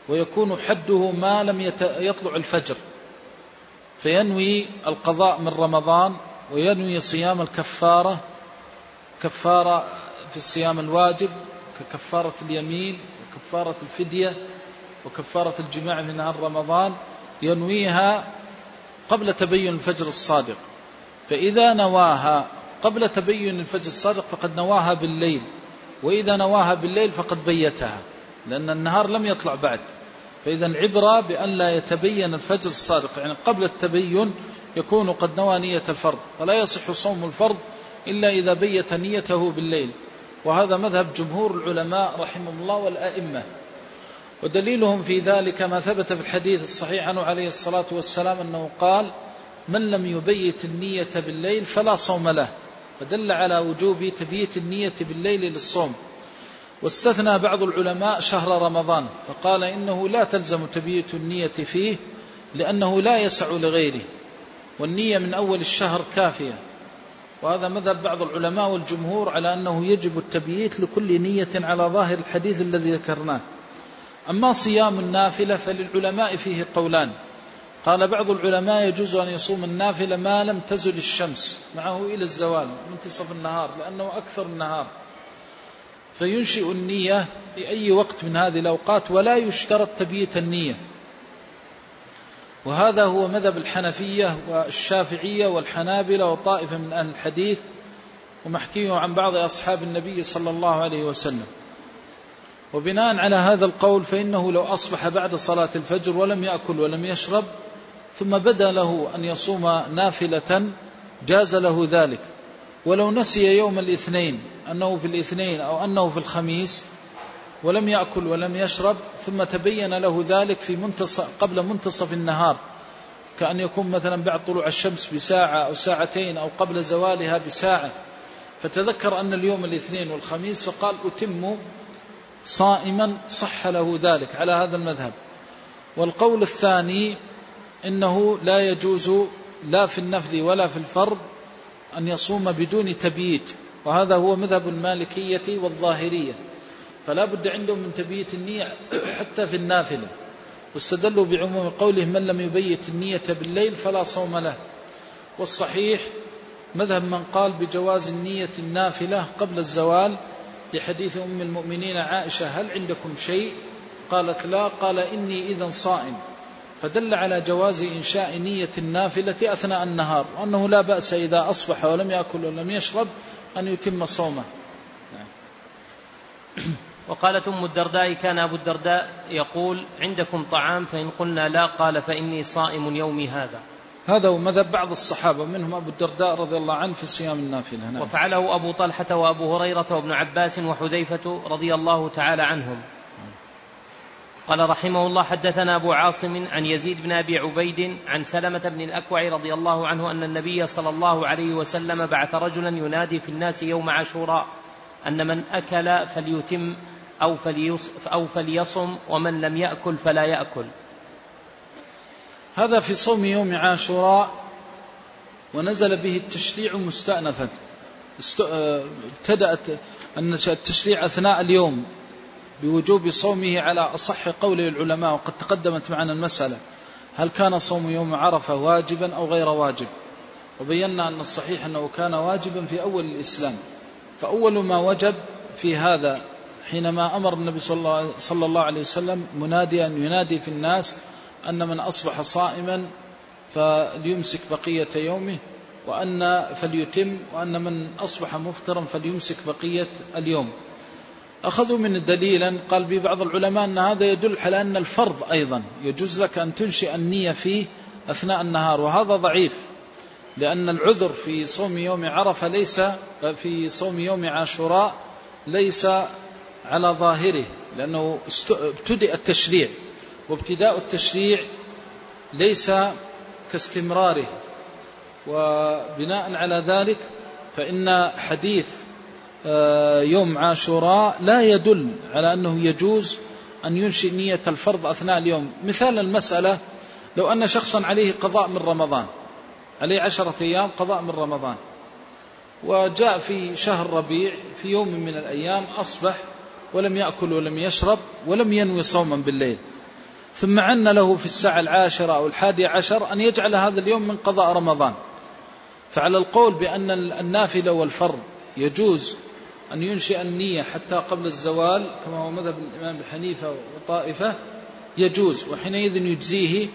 ويكون حده ما لم يطلع الفجر فينوي القضاء من رمضان وينوي صيام الكفارة كفارة في الصيام الواجب ككفارة اليمين وكفارة الفدية وكفارة الجماع من نهار رمضان ينويها قبل تبين الفجر الصادق. فإذا نواها قبل تبين الفجر الصادق فقد نواها بالليل. وإذا نواها بالليل فقد بيتها لأن النهار لم يطلع بعد. فإذا العبرة بأن لا يتبين الفجر الصادق يعني قبل التبين يكون قد نوى نية الفرض فلا يصح صوم الفرض إلا إذا بيت نيته بالليل. وهذا مذهب جمهور العلماء رحمهم الله والأئمة. ودليلهم في ذلك ما ثبت في الحديث الصحيح عنه عليه الصلاة والسلام أنه قال من لم يبيت النية بالليل فلا صوم له. فدل على وجوب تبييت النية بالليل للصوم. واستثنى بعض العلماء شهر رمضان فقال إنه لا تلزم تبييت النية فيه لأنه لا يسع لغيره والنية من أول الشهر كافية. وهذا مذهب بعض العلماء والجمهور على أنه يجب التبييت لكل نية على ظاهر الحديث الذي ذكرناه. أما صيام النافلة فللعلماء فيه قولان قال بعض العلماء يجوز أن يصوم النافلة ما لم تزل الشمس معه إلى الزوال منتصف النهار لأنه أكثر النهار. فينشئ النية في أي وقت من هذه الأوقات ولا يشترط تبييت النية. وهذا هو مذهب الحنفية والشافعية والحنابلة وطائفة من أهل الحديث ومحكيه عن بعض أصحاب النبي صلى الله عليه وسلم. وبناء على هذا القول فإنه لو أصبح بعد صلاة الفجر ولم يأكل ولم يشرب ثم بدا له أن يصوم نافلة جاز له ذلك. ولو نسي يوم الاثنين أنه في الاثنين أو أنه في الخميس ولم يأكل ولم يشرب ثم تبين له ذلك في منتصف قبل منتصف النهار. كأن يكون مثلا بعد طلوع الشمس بساعة أو ساعتين أو قبل زوالها بساعة. فتذكر أن اليوم الاثنين والخميس فقال أتم صائما صح له ذلك على هذا المذهب. والقول الثاني إنه لا يجوز لا في النفل ولا في الفرض أن يصوم بدون تبييت وهذا هو مذهب المالكية والظاهرية. فلا بد عندهم من تبييت النية [coughs] حتى في النافلة. واستدلوا بعموم قوله من لم يبيت النية بالليل فلا صوم له. والصحيح مذهب من قال بجواز النية النافلة قبل الزوال. لحديث أم المؤمنين عائشة هل عندكم شيء؟ قالت لا. قال إني إذا صائم. فدل على جواز إنشاء نية النافلة أثناء النهار وأنه لا بأس إذا أصبح ولم يأكل ولم يشرب أن يتم صومه. [coughs] وقالت أم الدرداء كان أبو الدرداء يقول عندكم طعام فإن قلنا لا قال فإني صائم يومي هذا. هذا هو مذهب بعض الصحابة منهم أبو الدرداء رضي الله عنه في صيام النافلة. نعم. وفعله أبو طلحة وأبو هريرة وابن عباس وحذيفة رضي الله تعالى عنهم. قال رحمه الله حدثنا أبو عاصم عن يزيد بن أبي عبيد عن سلمة بن الأكوع رضي الله عنه أن النبي صلى الله عليه وسلم بعث رجلا ينادي في الناس يوم عاشوراء أن من أكل فليتم أو, أو فليصم ومن لم يأكل فلا يأكل. هذا في صوم يوم عاشوراء ونزل به التشريع مستأنفا. ابتدأت التشريع أثناء اليوم. بوجوب صومه على أصح قول العلماء وقد تقدمت معنا المسألة. هل كان صوم يوم عرفة واجبا أو غير واجب؟ وبينا أن الصحيح أنه كان واجبا في أول الإسلام. فأول ما وجب في هذا حينما أمر النبي صلى الله عليه وسلم مناديا ينادي في الناس أن من أصبح صائما فليمسك بقية يومه وأن فليتم وأن من أصبح مفطرا فليمسك بقية اليوم. أخذوا من دليلا قال به بعض العلماء أن هذا يدل على أن الفرض أيضا يجوز لك أن تنشئ النية فيه أثناء النهار وهذا ضعيف لأن العذر في صوم يوم عرفة ليس في صوم يوم عاشوراء ليس على ظاهره لأنه ابتدأ التشريع وابتداء التشريع ليس كاستمراره وبناء على ذلك فإن حديث يوم عاشوراء لا يدل على أنه يجوز أن ينشئ نية الفرض أثناء اليوم. مثال المسألة لو أن شخصا عليه قضاء من رمضان عليه عشرة أيام قضاء من رمضان وجاء في شهر ربيع في يوم من الأيام أصبح ولم يأكل ولم يشرب ولم ينوي صوما بالليل. ثم عن له في الساعة العاشرة أو الحادية عشر أن يجعل هذا اليوم من قضاء رمضان. فعلى القول بأن النافلة والفرض يجوز أن ينشئ النية حتى قبل الزوال كما هو مذهب الإمام بحنيفة وطائفة يجوز وحينئذ يجزيه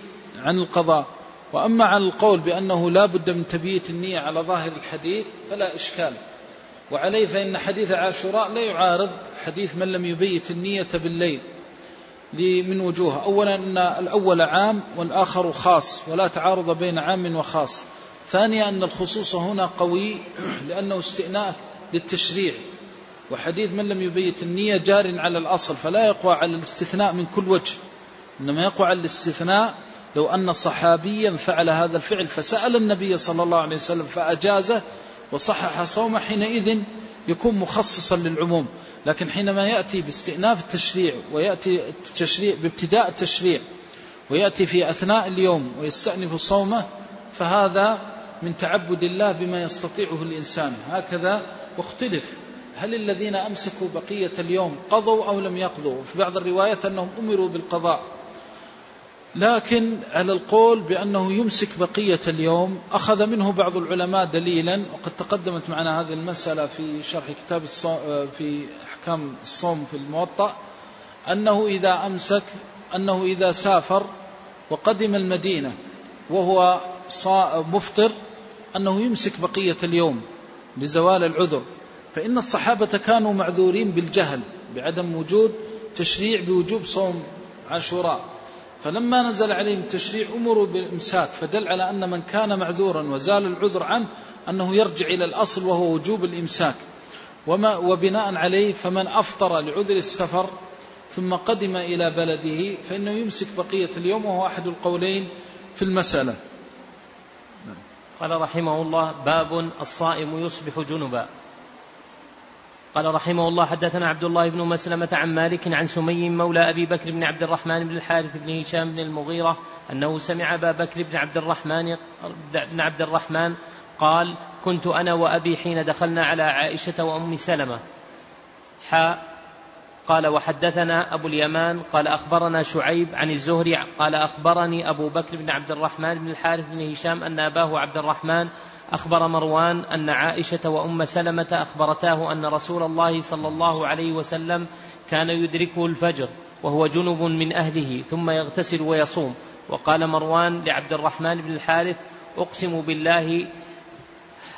عن القضاء. وأما على القول بأنه لا بد من تبييت النية على ظاهر الحديث فلا إشكال. وعليه فإن حديث عاشوراء لا يعارض حديث من لم يبيت النية بالليل من وجوه أولا أن الأول عام والآخر خاص ولا تعارض بين عام وخاص. ثانيا أن الخصوص هنا قوي لأنه استئناف للتشريع. وحديث من لم يبيت النية جار على الأصل فلا يقوى على الاستثناء من كل وجه. إنما يقوى على الاستثناء لو أن صحابيا فعل هذا الفعل فسأل النبي صلى الله عليه وسلم فأجازه وصحح صومه حينئذ يكون مخصصا للعموم. لكن حينما يأتي باستئناف التشريع ويأتي التشريع بابتداء التشريع ويأتي في أثناء اليوم ويستأنف صومه فهذا من تعبد الله بما يستطيعه الإنسان. هكذا واختلف هل الذين أمسكوا بقية اليوم قضوا أو لم يقضوا؟ في بعض الروايات أنهم أمروا بالقضاء. لكن على القول بأنه يمسك بقية اليوم أخذ منه بعض العلماء دليلا وقد تقدمت معنا هذه المسألة في شرح كتاب الصوم في أحكام الصوم في الموطأ أنه إذا أمسك أنه إذا سافر وقدم المدينة وهو مفطر أنه يمسك بقية اليوم لزوال العذر. فإن الصحابة كانوا معذورين بالجهل بعدم وجود تشريع بوجوب صوم عاشوراء. فلما نزل عليهم التشريع أمروا بالإمساك فدل على أن من كان معذورا وزال العذر عنه أنه يرجع إلى الأصل وهو وجوب الإمساك. وما وبناء عليه فمن أفطر لعذر السفر ثم قدم إلى بلده فإنه يمسك بقية اليوم وهو أحد القولين في المسألة. قال رحمه الله باب الصائم يصبح جنبا. قال رحمه الله حدثنا عبد الله بن مسلمة عن مالك عن سمي مولى أبي بكر بن عبد الرحمن بن الحارث بن هشام بن المغيرة أنه سمع أبا بكر بن عبد الرحمن بن عبد الرحمن قال كنت أنا وأبي حين دخلنا على عائشة وأم سلمة. حاء قال وحدثنا أبو اليمان قال أخبرنا شعيب عن الزهري قال أخبرني أبو بكر بن عبد الرحمن بن الحارث بن هشام أن أباه عبد الرحمن أخبر مروان أن عائشة وأم سلمة أخبرتاه أن رسول الله صلى الله عليه وسلم كان يدركه الفجر وهو جنب من أهله ثم يغتسل ويصوم. وقال مروان لعبد الرحمن بن الحارث أقسم بالله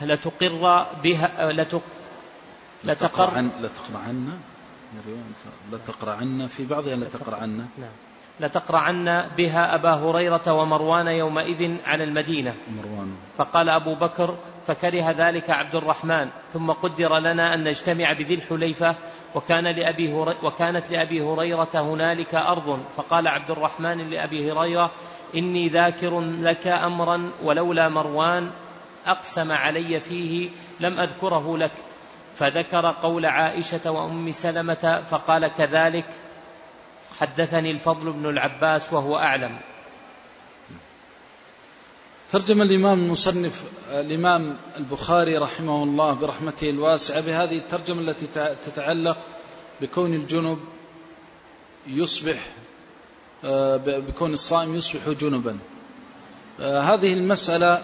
لتقر بها لتق لتقر لتقر عنا لتقرأ عنا في بعضها لتقرأ عنا نعم. لتقرعن بها أبا هريرة ومروان يومئذ على المدينة. مروان. فقال أبو بكر فكره ذلك عبد الرحمن ثم قدر لنا أن نجتمع بذي الحليفة وكان لأبي هري وكانت لأبي هريرة هنالك أرض. فقال عبد الرحمن لأبي هريرة إني ذاكر لك أمرا ولولا مروان أقسم علي فيه لم أذكره لك. فذكر قول عائشة وأم سلمة فقال كذلك حدثني الفضل بن العباس وهو أعلم. ترجم الإمام المصنف الإمام البخاري رحمه الله برحمته الواسعة بهذه الترجمة التي تتعلق بكون الجنب يصبح آه، بكون الصائم يصبح جنبا. آه، هذه المسألة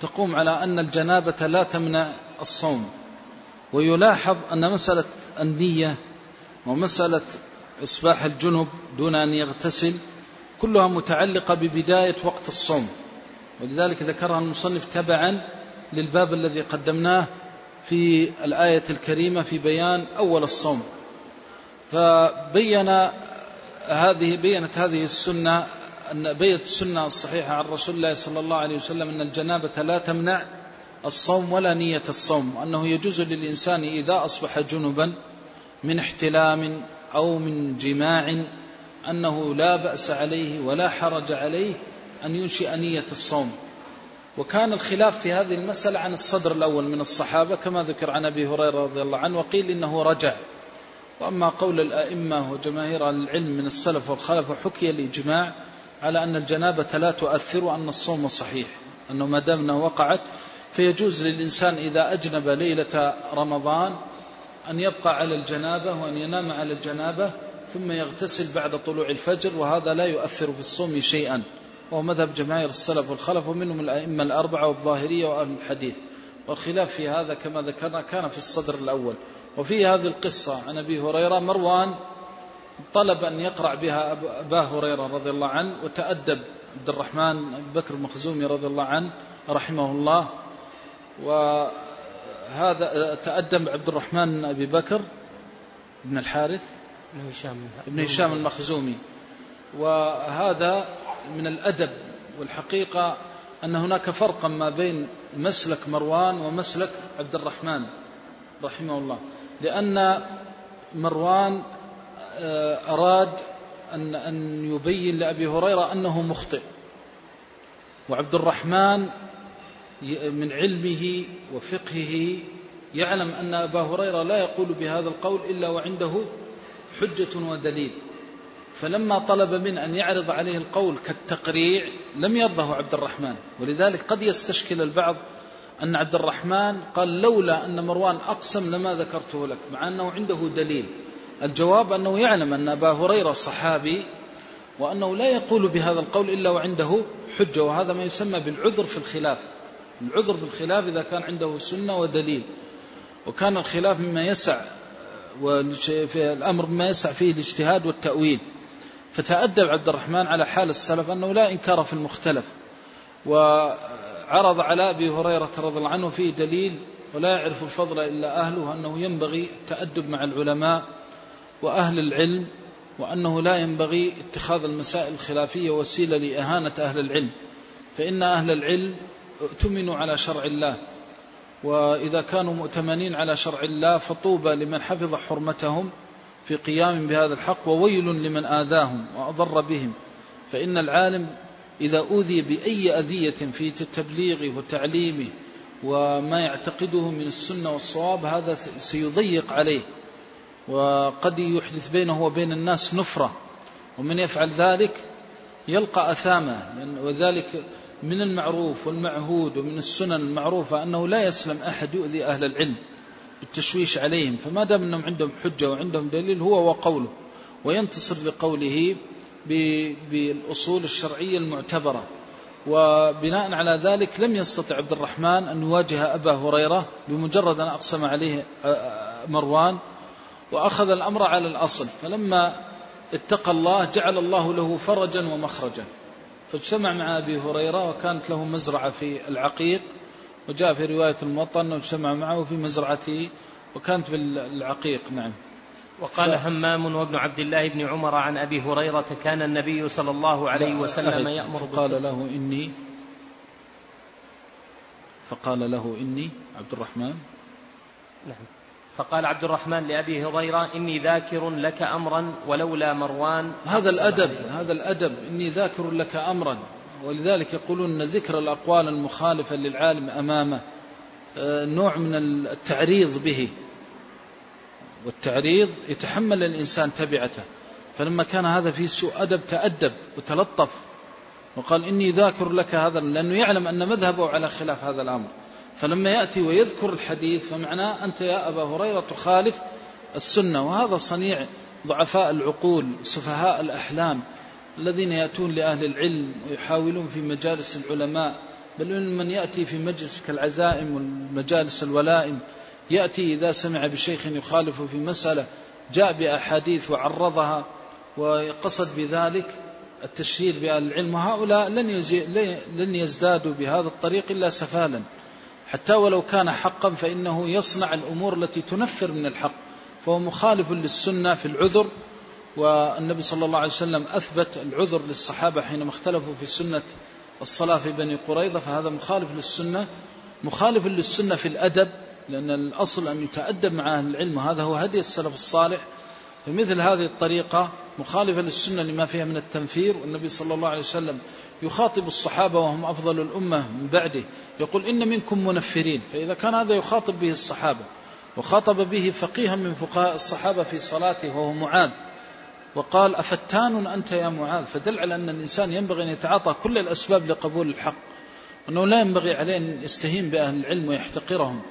تقوم على أن الجنابة لا تمنع الصوم ويلاحظ أن مسألة النية ومسألة إصباح الجنب دون أن يغتسل كلها متعلقة ببداية وقت الصوم. ولذلك ذكرها المصنف تبعا للباب الذي قدمناه في الآية الكريمة في بيان أول الصوم. فبين هذه بينت هذه السنة أن بيت السنة الصحيحة عن رسول الله صلى الله عليه وسلم أن الجنابة لا تمنع الصوم ولا نية الصوم وأنه يجوز للإنسان إذا أصبح جنبا من احتلام أو من جماع أنه لا بأس عليه ولا حرج عليه أن ينشئ نية الصوم. وكان الخلاف في هذه المسألة عن الصدر الأول من الصحابة كما ذكر عن أبي هريرة رضي الله عنه وقيل إنه رجع. وأما قول الأئمة وجماهير العلم من السلف والخلف وحكي الإجماع على أن الجنابة لا تؤثر وأن الصوم صحيح أنه ما دام أنه وقعت فيجوز للإنسان إذا أجنب ليلة رمضان أن يبقى على الجنابة وأن ينام على الجنابة ثم يغتسل بعد طلوع الفجر وهذا لا يؤثر في الصوم شيئا. وهو مذهب جماهير السلف والخلف ومنهم الأئمة الأربعة والظاهرية وأهل الحديث. والخلاف في هذا كما ذكرنا كان في الصدر الأول. وفي هذه القصة عن أبي هريرة مروان طلب أن يقرأ بها أبا هريرة رضي الله عنه وتأدب عبد الرحمن بكر المخزومي رضي الله عنه رحمه الله. وهذا تأدب عبد الرحمن أبي بكر بن الحارث بن هشام بن هشام المخزومي. وهذا من الأدب والحقيقة أن هناك فرقا ما بين مسلك مروان ومسلك عبد الرحمن رحمه الله. لأن مروان آه، أراد أن أن يبين لأبي هريرة أنه مخطئ. وعبد الرحمن من علمه وفقهه يعلم أن أبا هريرة لا يقول بهذا القول إلا وعنده حجة ودليل. فلما طلب من أن يعرض عليه القول كالتقريع لم يرضه عبد الرحمن. ولذلك قد يستشكل البعض أن عبد الرحمن قال لولا أن مروان أقسم لما ذكرته لك مع أنه عنده دليل. الجواب أنه يعلم أن أبا هريرة صحابي وأنه لا يقول بهذا القول إلا وعنده حجة وهذا ما يسمى بالعذر في الخلاف. العذر في الخلاف إذا كان عنده سنة ودليل. وكان الخلاف مما يسع في الأمر مما يسع فيه الاجتهاد والتأويل. فتأدب عبد الرحمن على حال السلف أنه لا إنكار في المختلف. وعرض على أبي هريرة رضي الله عنه فيه دليل ولا يعرف الفضل إلا أهله أنه ينبغي التأدب مع العلماء وأهل العلم وأنه لا ينبغي اتخاذ المسائل الخلافية وسيلة لإهانة أهل العلم. فإن أهل العلم اؤتمنوا على شرع الله. وإذا كانوا مؤتمنين على شرع الله فطوبى لمن حفظ حرمتهم في قيام بهذا الحق وويل لمن آذاهم وأضر بهم. فإن العالم إذا أوذي بأي أذية في تبليغه وتعليمه وما يعتقده من السنة والصواب هذا سيضيق عليه. وقد يحدث بينه وبين الناس نفرة. ومن يفعل ذلك يلقى أثامه وذلك من المعروف والمعهود ومن السنن المعروفة أنه لا يسلم أحد يؤذي أهل العلم بالتشويش عليهم فما دام أنهم عندهم حجة وعندهم دليل هو وقوله وينتصر لقوله بالأصول الشرعية المعتبرة. وبناء على ذلك لم يستطع عبد الرحمن أن يواجه أبا هريرة بمجرد أن أقسم عليه مروان وأخذ الأمر على الأصل. فلما اتقى الله جعل الله له فرجا ومخرجا. فاجتمع مع أبي هريرة وكانت له مزرعة في العقيق وجاء في رواية الموطن أنه اجتمع معه في مزرعته وكانت بالعقيق نعم. وقال ف... همام وابن عبد الله بن عمر عن أبي هريرة كان النبي صلى الله عليه وسلم يأمر فقال له إني فقال له إني عبد الرحمن. نعم. فقال عبد الرحمن لأبي هريرة إني ذاكر لك أمرا ولولا مروان هذا الأدب هذا الأدب إني ذاكر لك أمرا. ولذلك يقولون أن ذكر الأقوال المخالفة للعالم أمامه آه، نوع من التعريض به. والتعريض يتحمل الإنسان تبعته. فلما كان هذا في سوء أدب تأدب وتلطف وقال إني ذاكر لك هذا لأنه يعلم أن مذهبه على خلاف هذا الأمر. فلما يأتي ويذكر الحديث فمعناه أنت يا أبا هريرة تخالف السنة وهذا صنيع ضعفاء العقول سفهاء الأحلام الذين يأتون لأهل العلم ويحاولون في مجالس العلماء. بل من يأتي في مجلس كالعزائم والمجالس الولائم يأتي إذا سمع بشيخ يخالف في مسألة جاء بأحاديث وعرضها وقصد بذلك التشهير بأهل العلم. وهؤلاء لن, لن يزدادوا بهذا الطريق إلا سفالا. حتى ولو كان حقا فإنه يصنع الأمور التي تنفر من الحق. فهو مخالف للسنة في العذر والنبي صلى الله عليه وسلم أثبت العذر للصحابة حينما اختلفوا في سنة الصلاة في بني قريظة فهذا مخالف للسنة مخالف للسنة في الأدب لأن الأصل أن يتأدب مع أهل العلم وهذا هو هدي السلف الصالح. فمثل هذه الطريقة مخالفة للسنة لما فيها من التنفير والنبي صلى الله عليه وسلم يخاطب الصحابة وهم أفضل الأمة من بعده. يقول إن منكم منفرين. فإذا كان هذا يخاطب به الصحابة وخاطب به فقيها من فقهاء الصحابة في صلاته وهو معاذ. وقال أفتان أنت يا معاذ؟ فدل على أن الإنسان ينبغي أن يتعاطى كل الأسباب لقبول الحق. أنه لا ينبغي عليه أن يستهين بأهل العلم ويحتقرهم.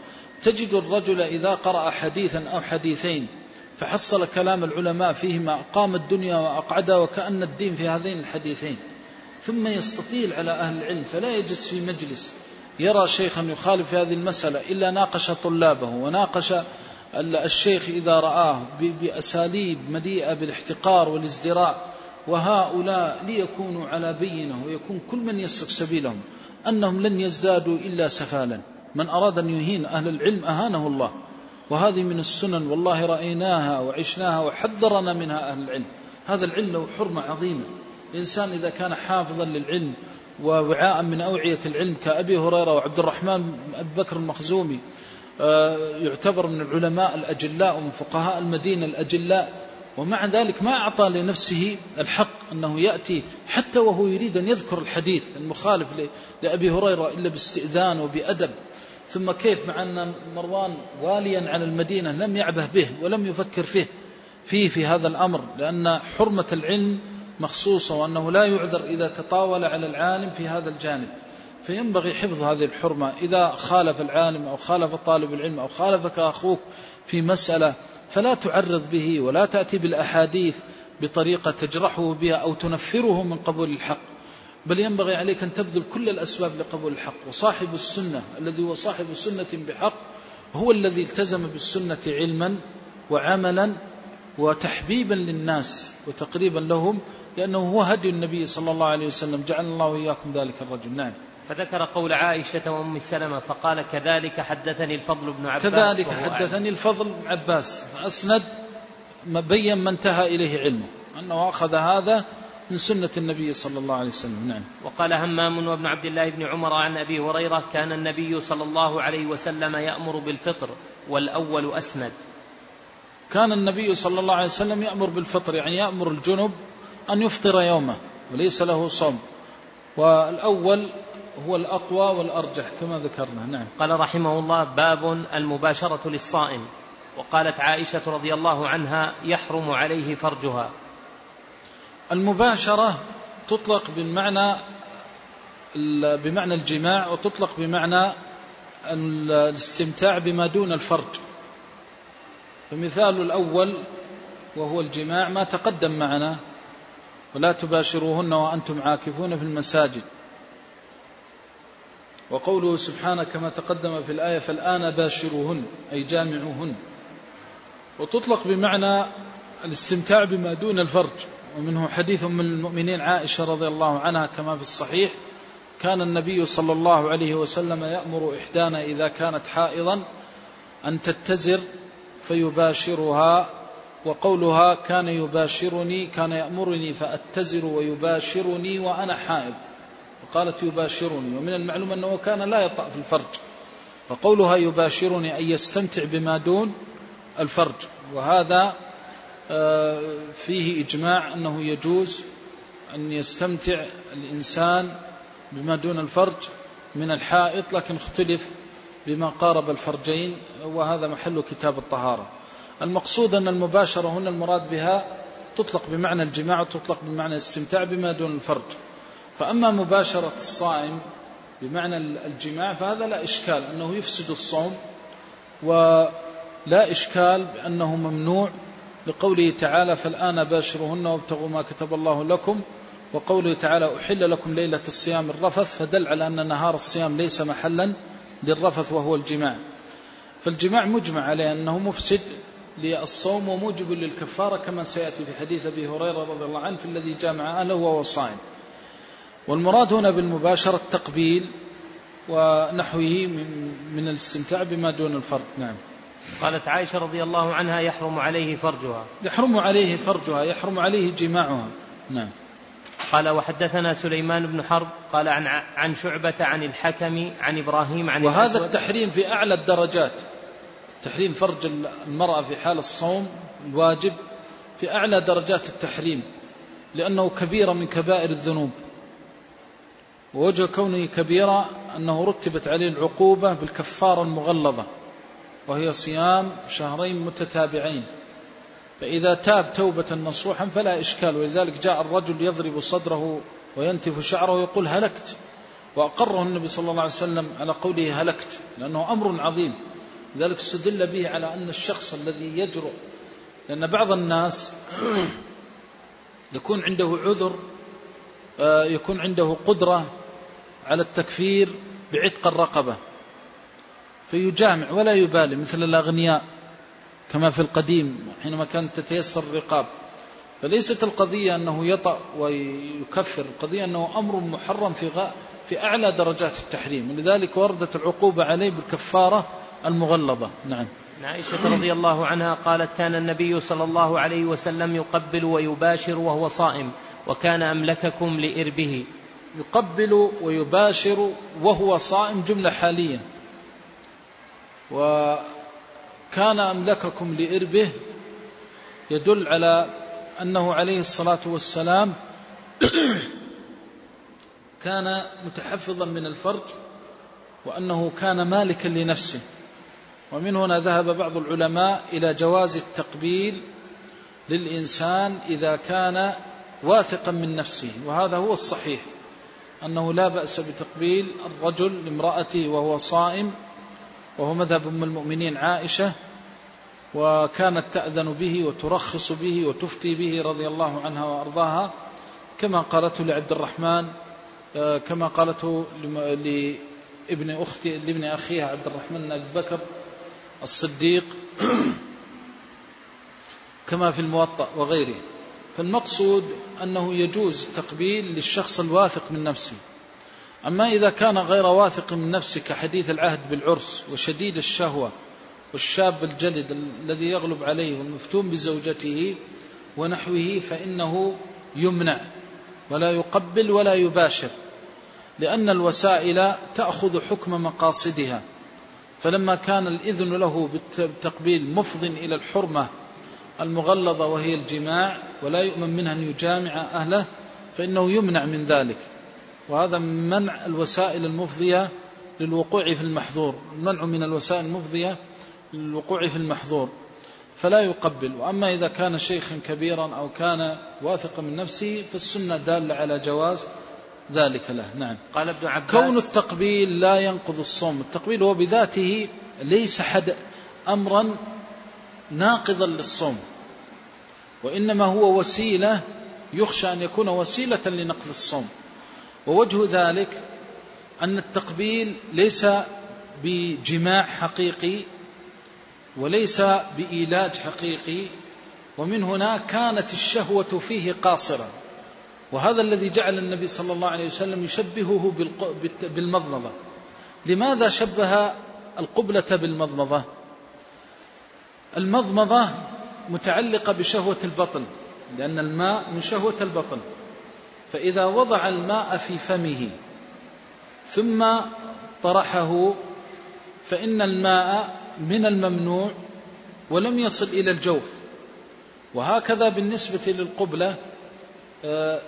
تجد الرجل إذا قرأ حديثا أو حديثين فحصل كلام العلماء فيهما أقام الدنيا وأقعدها وكأن الدين في هذين الحديثين. ثم يستطيل على أهل العلم فلا يجلس في مجلس يرى شيخا يخالف هذه المسألة إلا ناقش طلابه وناقش الشيخ إذا رآه بأساليب مليئة بالاحتقار والازدراء. وهؤلاء ليكونوا على بينة ويكون كل من يسلك سبيلهم أنهم لن يزدادوا إلا سفالا. من أراد أن يهين أهل العلم أهانه الله. وهذه من السنن والله رأيناها وعشناها وحذرنا منها أهل العلم. هذا العلم له حرمة عظيمة. الإنسان إذا كان حافظا للعلم ووعاء من أوعية العلم كأبي هريرة وعبد الرحمن أبي بكر المخزومي آه، يعتبر من العلماء الأجلاء ومن فقهاء المدينة الأجلاء ومع ذلك ما أعطى لنفسه الحق أنه يأتي حتى وهو يريد أن يذكر الحديث المخالف لأبي هريرة إلا باستئذان وبأدب. ثم كيف مع أن مروان واليا على المدينة لم يعبه به ولم يفكر فيه فيه في هذا الأمر لأن حرمة العلم مخصوصة وأنه لا يعذر إذا تطاول على العالم في هذا الجانب. فينبغي حفظ هذه الحرمة. إذا خالف العالم أو خالف طالب العلم أو خالفك أخوك في مسألة فلا تعرض به ولا تأتي بالأحاديث بطريقة تجرحه بها أو تنفره من قبول الحق. بل ينبغي عليك أن تبذل كل الأسباب لقبول الحق. وصاحب السنة الذي هو صاحب سنة بحق هو الذي التزم بالسنة علما وعملا وتحبيبا للناس وتقريبا لهم لأنه هو هدي النبي صلى الله عليه وسلم. جعل الله وإياكم ذلك الرجل. نعم. فذكر قول عائشة وأم سلمة فقال كذلك حدثني الفضل بن عباس كذلك حدثني الفضل بن عباس. فأسند بين ما انتهى إليه علمه. أنه أخذ هذا من سنة النبي صلى الله عليه وسلم. نعم. وقال همام وابن عبد الله بن عمر عن أبي هريرة كان النبي صلى الله عليه وسلم يأمر بالفطر والأول أسند. كان النبي صلى الله عليه وسلم يأمر بالفطر يعني يأمر الجنب أن يفطر يومه وليس له صوم. والأول هو الأقوى والأرجح كما ذكرنا. نعم. قال رحمه الله باب المباشرة للصائم. وقالت عائشة رضي الله عنها يحرم عليه فرجها. المباشرة تطلق بمعنى بمعنى الجماع وتطلق بمعنى الاستمتاع بما دون الفرج. فمثال الأول وهو الجماع ما تقدم معنا ولا تباشروهن وأنتم عاكفون في المساجد. وقوله سبحانه كما تقدم في الآية فالآن باشروهن أي جامعوهن. وتطلق بمعنى الاستمتاع بما دون الفرج ومنه حديث من المؤمنين عائشة رضي الله عنها كما في الصحيح كان النبي صلى الله عليه وسلم يأمر إحدانا إذا كانت حائضا أن تتزر فيباشرها وقولها كان يباشرني كان يأمرني فأتزر ويباشرني وأنا حائض. وقالت يباشرني ومن المعلوم أنه كان لا يطأ في الفرج. وقولها يباشرني أن يستمتع بما دون الفرج. وهذا آه، فيه إجماع أنه يجوز أن يستمتع الإنسان بما دون الفرج من الحائط لكن اختلف بما قارب الفرجين وهذا محل كتاب الطهارة. المقصود أن المباشرة هنا المراد بها تطلق بمعنى الجماع وتطلق بمعنى الاستمتاع بما دون الفرج. فأما مباشرة الصائم بمعنى الجماع فهذا لا إشكال أنه يفسد الصوم ولا إشكال بأنه ممنوع لقوله تعالى فالآن باشرهن وابتغوا ما كتب الله لكم وقوله تعالى أحل لكم ليلة الصيام الرفث فدل على أن نهار الصيام ليس محلا للرفث وهو الجماع. فالجماع مجمع عليه أنه مفسد للصوم وموجب للكفارة كما سيأتي في حديث أبي هريرة رضي الله عنه في الذي جامع أهله وهو صائم. والمراد هنا بالمباشرة التقبيل ونحوه من, من الاستمتاع بما دون الفرد. نعم. قالت عائشة رضي الله عنها يحرم عليه فرجها. يحرم عليه فرجها يحرم عليه جماعها. نعم. قال وحدثنا سليمان بن حرب قال عن عن شعبة عن الحكم عن إبراهيم عن وهذا الأسود التحريم في أعلى الدرجات. تحريم فرج المرأة في حال الصوم الواجب في أعلى درجات التحريم لأنه كبيرة من كبائر الذنوب. ووجه كونه كبيرة أنه رتبت عليه العقوبة بالكفارة المغلظة وهي صيام شهرين متتابعين. فإذا تاب توبة نصوحا فلا إشكال. ولذلك جاء الرجل يضرب صدره وينتف شعره ويقول هلكت. وأقره النبي صلى الله عليه وسلم على قوله هلكت لأنه أمر عظيم. لذلك استدل به على أن الشخص الذي يجرؤ لأن بعض الناس يكون عنده عذر آه، يكون عنده قدرة على التكفير بعتق الرقبة فيجامع ولا يبالي مثل الأغنياء. كما في القديم حينما كانت تتيسر الرقاب. فليست القضية أنه يطأ ويكفر القضية أنه أمر محرم في, غ... في أعلى درجات التحريم. ولذلك وردت العقوبة عليه بالكفارة المغلظة. نعم. عائشة رضي الله عنها قالت كان النبي صلى الله عليه وسلم يقبل ويباشر وهو صائم وكان أملككم لإربه. يقبل ويباشر وهو صائم جملة حالية. وكان أملككم لإربه يدل على أنه عليه الصلاة والسلام [clears throat] كان متحفظا من الفرج وأنه كان مالكا لنفسه. ومن هنا ذهب بعض العلماء إلى جواز التقبيل للإنسان إذا كان واثقا من نفسه وهذا هو الصحيح أنه لا بأس بتقبيل الرجل لامرأته وهو صائم وهو مذهب أم المؤمنين عائشة وكانت تأذن به وترخص به وتفتي به رضي الله عنها وأرضاها كما قالته لعبد الرحمن آه، كما قالته لابن أختي لابن أخيها عبد الرحمن أبي بكر الصديق كما في الموطأ وغيره. فالمقصود أنه يجوز التقبيل للشخص الواثق من نفسه. أما إذا كان غير واثق من نفسه كحديث العهد بالعرس وشديد الشهوة والشاب الجلد الذي يغلب عليه والمفتون بزوجته ونحوه فإنه يمنع ولا يقبل ولا يباشر لأن الوسائل تأخذ حكم مقاصدها. فلما كان الإذن له بالتقبيل مفض إلى الحرمة المغلظة وهي الجماع ولا يؤمن منها أن يجامع أهله فإنه يمنع من ذلك. وهذا منع الوسائل المفضية للوقوع في المحظور المنع من الوسائل المفضية للوقوع في المحظور فلا يقبل. وأما إذا كان شيخا كبيرا أو كان واثقا من نفسه فالسنة دالة على جواز ذلك له. نعم. قال ابن عباس كون التقبيل لا ينقض الصوم التقبيل هو بذاته ليس حد أمرا ناقضا للصوم وإنما هو وسيلة يخشى أن يكون وسيلة لنقض الصوم. ووجه ذلك أن التقبيل ليس بجماع حقيقي وليس بإيلاج حقيقي ومن هنا كانت الشهوة فيه قاصرة. وهذا الذي جعل النبي صلى الله عليه وسلم يشبهه بالمضمضة. لماذا شبه القبلة بالمضمضة؟ المضمضة متعلقة بشهوة البطن لأن الماء من شهوة البطن. فإذا وضع الماء في فمه ثم طرحه فإن الماء من الممنوع ولم يصل إلى الجوف. وهكذا بالنسبة للقبلة آه،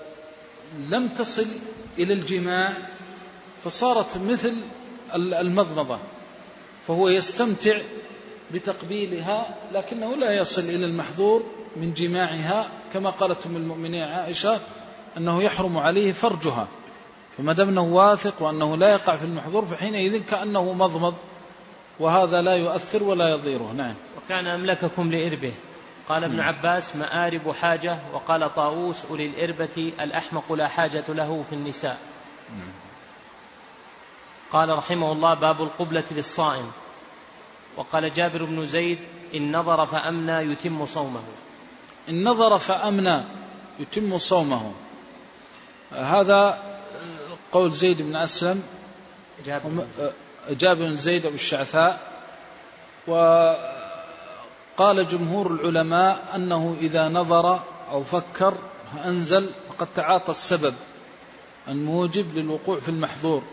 لم تصل إلى الجماع فصارت مثل المضمضة فهو يستمتع بتقبيلها لكنه لا يصل إلى المحظور من جماعها كما قالت أم المؤمنين عائشة أنه يحرم عليه فرجها. فما دام أنه واثق وأنه لا يقع في المحظور فحينئذ كأنه مضمض وهذا لا يؤثر ولا يضيره. نعم. وكان أملككم لإربه. قال ابن عباس مآرب حاجة. وقال طاووس أولي الإربة الأحمق لا حاجة له في النساء. قال رحمه الله باب القبلة للصائم. وقال جابر بن زيد إن نظر فأمنى يتم صومه. إن نظر فأمنى يتم صومه. هذا قول زيد بن أسلم جابر, بن زيد أبو الشعثاء. وقال جمهور العلماء أنه إذا نظر أو فكر أنزل فقد تعاطى السبب الموجب للوقوع في المحظور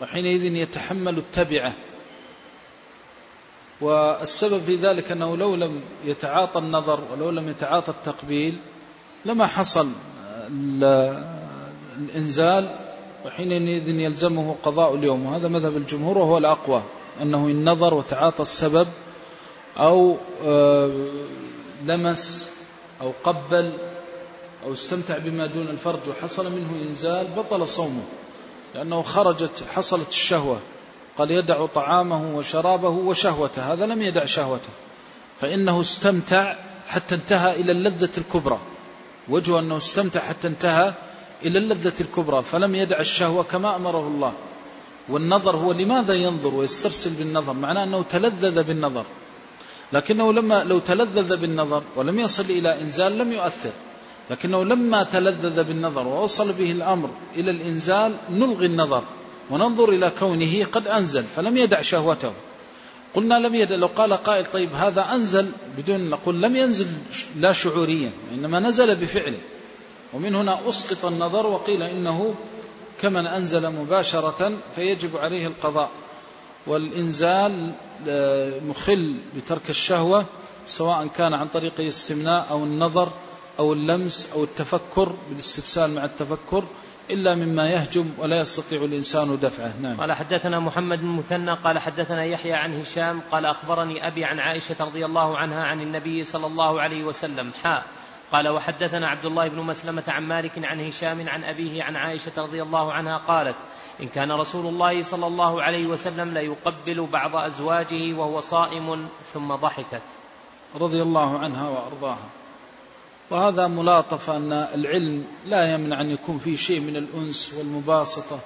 وحينئذ يتحمل التبعة. والسبب في ذلك أنه لو لم يتعاطى النظر ولو لم يتعاطى التقبيل لما حصل الإنزال وحينئذ يلزمه قضاء اليوم. وهذا مذهب الجمهور وهو الأقوى أنه إن نظر وتعاطى السبب أو آه، لمس أو قبل أو استمتع بما دون الفرج وحصل منه إنزال بطل صومه لأنه خرجت حصلت الشهوة. قال يدع طعامه وشرابه وشهوته. هذا لم يدع شهوته. فإنه استمتع حتى انتهى إلى اللذة الكبرى. وجه أنه استمتع حتى انتهى إلى اللذة الكبرى فلم يدع الشهوة كما أمره الله. والنظر هو لماذا ينظر ويسترسل بالنظر؟ معناه أنه تلذذ بالنظر. لكنه لما لو تلذذ بالنظر ولم يصل إلى إنزال لم يؤثر. لكنه لما تلذذ بالنظر ووصل به الأمر إلى الإنزال نلغي النظر وننظر إلى كونه قد أنزل فلم يدع شهوته. قلنا لم يدع لو قال قائل طيب هذا أنزل بدون نقول لم ينزل لا شعوريا إنما نزل بفعله. ومن هنا أسقط النظر وقيل إنه كمن أنزل مباشرة فيجب عليه القضاء. والإنزال آه، مخل بترك الشهوة سواء كان عن طريق الاستمناء أو النظر أو اللمس أو التفكر بالاسترسال مع التفكر إلا مما يهجم ولا يستطيع الإنسان دفعه. نعم. قال حدثنا محمد بن مثنى قال حدثنا يحيى عن هشام قال أخبرني أبي عن عائشة رضي الله عنها عن النبي صلى الله عليه وسلم حاء قال وحدثنا عبد الله بن مسلمة عن مالك عن هشام عن أبيه عن عائشة رضي الله عنها قالت إن كان رسول الله صلى الله عليه وسلم ليقبل بعض أزواجه وهو صائم ثم ضحكت. رضي الله عنها وأرضاها. وهذا ملاطفة أن العلم لا يمنع أن يكون فيه شيء من الأنس والمباسطة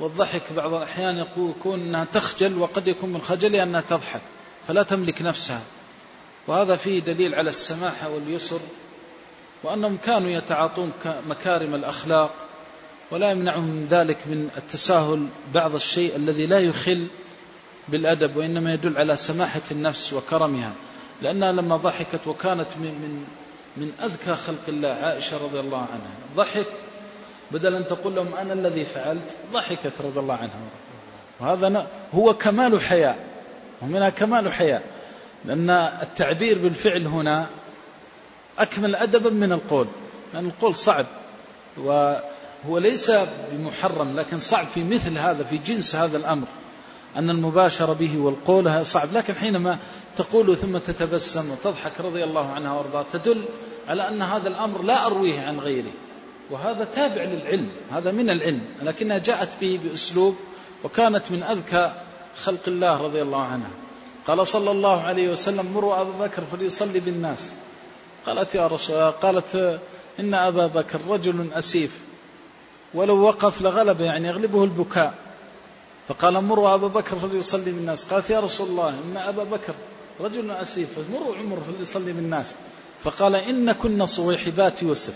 والضحك بعض الأحيان يكون أنها تخجل وقد يكون من خجلها أنها تضحك فلا تملك نفسها. وهذا فيه دليل على السماحة واليسر وأنهم كانوا يتعاطون مكارم الأخلاق ولا يمنعهم من ذلك من التساهل بعض الشيء الذي لا يخل بالأدب وإنما يدل على سماحة النفس وكرمها. لأنها لما ضحكت وكانت من, من, من أذكى خلق الله عائشة رضي الله عنها. ضحك بدل أن تقول لهم أنا الذي فعلت ضحكت رضي الله عنها. وهذا هو كمال حياء ومنها كمال حياء. لأن التعبير بالفعل هنا أكمل أدبا من القول لأن القول صعب وهو ليس بمحرم لكن صعب في مثل هذا في جنس هذا الأمر أن المباشرة به والقول صعب. لكن حينما تقول ثم تتبسم وتضحك رضي الله عنها وأرضاها تدل على أن هذا الأمر لا أرويه عن غيري وهذا تابع للعلم هذا من العلم لكنها جاءت به بأسلوب وكانت من أذكى خلق الله رضي الله عنها. قال صلى الله عليه وسلم مروا أبا بكر فليصلي بالناس. قالت يا رسول قالت إن أبا بكر رجل أسيف ولو وقف لغلب يعني يغلبه البكاء. فقال مروا أبا بكر فليصلي بالناس. قالت يا رسول الله إن أبا بكر رجل أسيف مروا عمر فليصلي بالناس. فقال إن كنا صويحبات يوسف.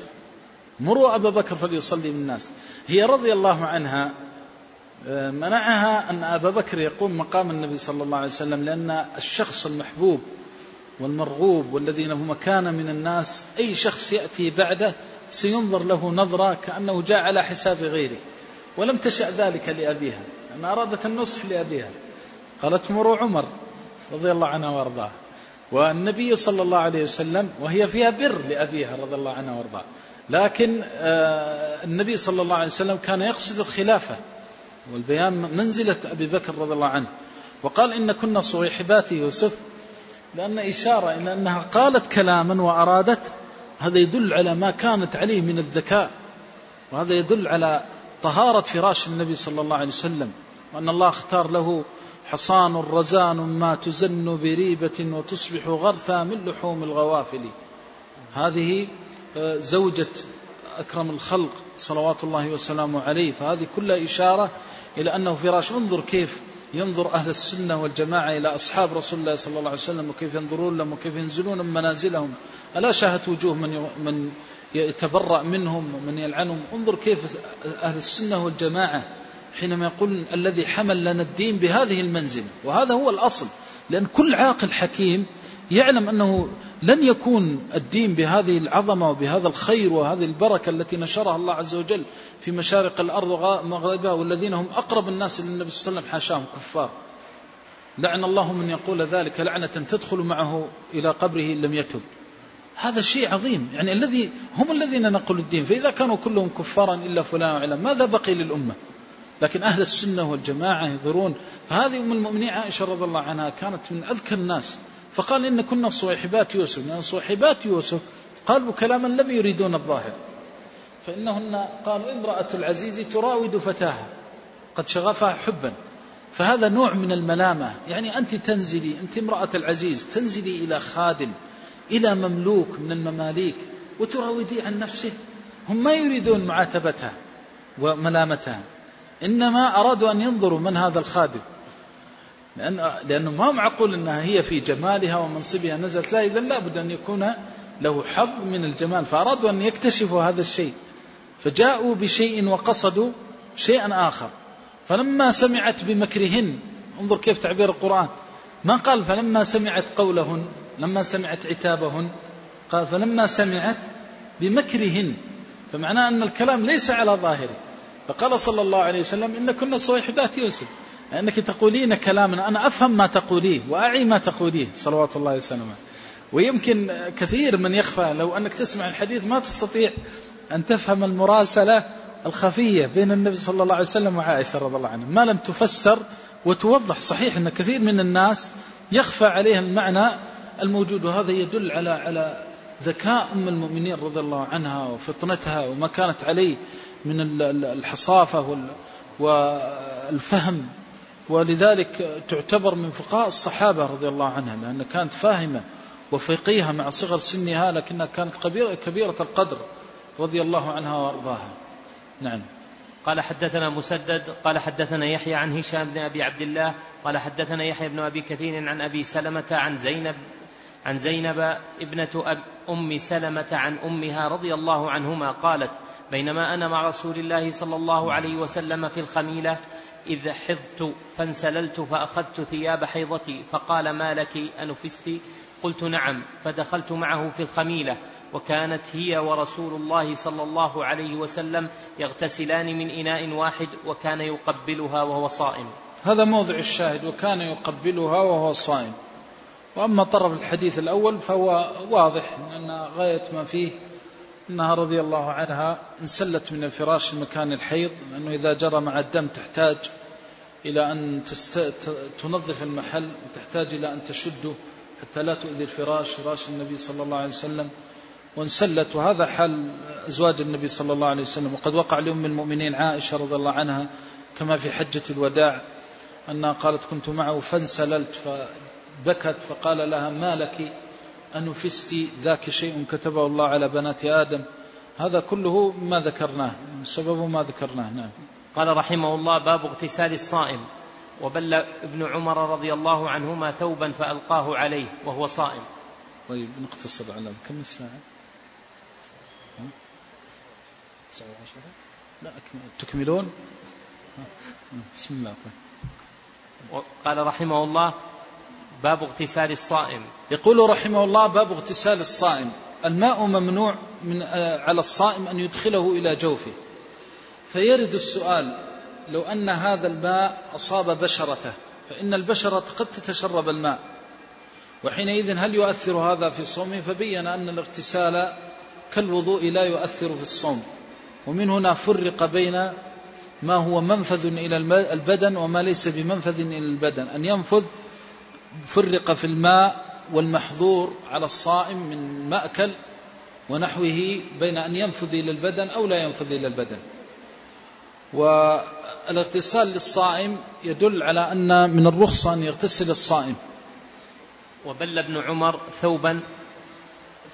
مروا أبا بكر فليصلي بالناس. هي رضي الله عنها آه، منعها أن أبا بكر يقوم مقام النبي صلى الله عليه وسلم لأن الشخص المحبوب والمرغوب والذي له مكانة من الناس أي شخص يأتي بعده سينظر له نظرة كأنه جاء على حساب غيره. ولم تشأ ذلك لأبيها أن أرادت النصح لأبيها. قالت مروا عمر رضي الله عنها وأرضاه. والنبي صلى الله عليه وسلم وهي فيها بر لأبيها رضي الله عنها وأرضاه. لكن آه، النبي صلى الله عليه وسلم كان يقصد الخلافة. والبيان منزلة أبي بكر رضي الله عنه. وقال إن كنا صويحبات يوسف لأن إشارة إلى أنها قالت كلاما وأرادت هذا يدل على ما كانت عليه من الذكاء وهذا يدل على طهارة فراش النبي صلى الله عليه وسلم وأن الله اختار له حصان رزان ما تزن بريبة وتصبح غرثا من لحوم الغوافل. هذه آه، زوجة أكرم الخلق صلوات الله وسلامه عليه فهذه كلها إشارة إلى أنه فراش. انظر كيف ينظر أهل السنة والجماعة إلى أصحاب رسول الله صلى الله عليه وسلم وكيف ينظرون لهم وكيف ينزلون من منازلهم. ألا شاهت وجوه من من يتبرأ منهم ومن يلعنهم؟ انظر كيف أهل السنة والجماعة حينما يقول الذي حمل لنا الدين بهذه المنزلة. وهذا هو الأصل. لأن كل عاقل حكيم يعلم أنه لن يكون الدين بهذه العظمة وبهذا الخير وهذه البركة التي نشرها الله عز وجل في مشارق الأرض ومغربها والذين هم أقرب الناس للنبي صلى الله عليه وسلم حاشاهم كفار. لعن الله من يقول ذلك لعنة تدخل معه إلى قبره إن لم يتب. هذا شيء عظيم. يعني الذي هم الذين نقلوا الدين. فإذا كانوا كلهم كفارا إلا فلان وعلم ماذا بقي للأمة؟ لكن أهل السنة والجماعة ينظرون. فهذه أم المؤمنين عائشة رضي الله عنها كانت من أذكى الناس. فقال إن كنا صويحبات يوسف لأن صويحبات يوسف قالوا كلاما لم يريدون الظاهر. فإنهن قالوا امرأة العزيز تراود فتاها قد شغفها حبا. فهذا نوع من الملامة يعني أنت تنزلي أنت امرأة العزيز تنزلي إلى خادم إلى مملوك من المماليك وتراودي عن نفسه. هم ما يريدون معاتبتها وملامتها إنما أرادوا أن ينظروا من هذا الخادم. لأن لأنه ما معقول أنها هي في جمالها ومنصبها نزلت. لا إذا لابد أن يكون له حظ من الجمال. فأرادوا أن يكتشفوا هذا الشيء. فجاءوا بشيء وقصدوا شيئا آخر. فلما سمعت بمكرهن انظر كيف تعبير القرآن. ما قال فلما سمعت قولهن لما سمعت عتابهن قال فلما سمعت بمكرهن. فمعناه أن الكلام ليس على ظاهره. فقال صلى الله عليه وسلم إن كنا صويحبات يوسف. لأنك تقولين كلاما أنا أفهم ما تقوليه وأعي ما تقوليه صلوات الله وسلامه. ويمكن كثير من يخفى لو أنك تسمع الحديث ما تستطيع أن تفهم المراسلة الخفية بين النبي صلى الله عليه وسلم وعائشة رضي الله عنها. ما لم تفسر وتوضح صحيح أن كثير من الناس يخفى عليه المعنى الموجود وهذا يدل على على ذكاء أم المؤمنين رضي الله عنها وفطنتها وما كانت عليه من الحصافة والفهم. ولذلك تعتبر من فقهاء الصحابة رضي الله عنها لأنها كانت فاهمة وفقيهة مع صغر سنها لكنها كانت كبيرة القدر رضي الله عنها وأرضاها. نعم. قال حدثنا مسدد قال حدثنا يحيى عن هشام بن أبي عبد الله قال حدثنا يحيى بن أبي كثير عن أبي سلمة عن زينب عن زينب ابنة أم سلمة عن أمها رضي الله عنهما قالت بينما أنا مع رسول الله صلى الله عليه وسلم في الخميلة إذ حضت فانسللت فأخذت ثياب حيضتي فقال ما لك أنفست قلت نعم فدخلت معه في الخميلة وكانت هي ورسول الله صلى الله عليه وسلم يغتسلان من إناء واحد وكان يقبلها وهو صائم. هذا موضع الشاهد وكان يقبلها وهو صائم. وأما طرف الحديث الأول فهو واضح أن غاية ما فيه أنها رضي الله عنها انسلت من الفراش المكان الحيض لأنه إذا جرى مع الدم تحتاج إلى أن تست... تنظف المحل وتحتاج إلى أن تشده حتى لا تؤذي الفراش فراش النبي صلى الله عليه وسلم وانسلت. وهذا حال أزواج النبي صلى الله عليه وسلم. وقد وقع لأم المؤمنين عائشة رضي الله عنها كما في حجة الوداع أنها قالت كنت معه فانسللت فبكت فقال لها ما لك؟ أنفست ذاك شيء كتبه الله على بنات آدم. هذا كله ما ذكرناه سببه ما ذكرناه نعم. قال رحمه الله باب اغتسال الصائم. وبل ابن عمر رضي الله عنهما ثوبا فألقاه عليه وهو صائم. طيب نقتصر على كم الساعة؟ لا تكملون؟ بسم الله. طيب. قال رحمه الله باب اغتسال الصائم. يقول رحمه الله باب اغتسال الصائم. الماء ممنوع من آه، على الصائم أن يدخله إلى جوفه. فيرد السؤال لو أن هذا الماء أصاب بشرته فإن البشرة قد تتشرب الماء. وحينئذ هل يؤثر هذا في صومه؟ فبين أن الاغتسال كالوضوء لا يؤثر في الصوم. ومن هنا فرق بين ما هو منفذ إلى البدن وما ليس بمنفذ إلى البدن. أن ينفذ فرق في الماء والمحظور على الصائم من مأكل ونحوه بين أن ينفذ إلى البدن أو لا ينفذ إلى البدن. والاغتسال للصائم يدل على أن من الرخصة أن يغتسل الصائم. وبل ابن عمر ثوبا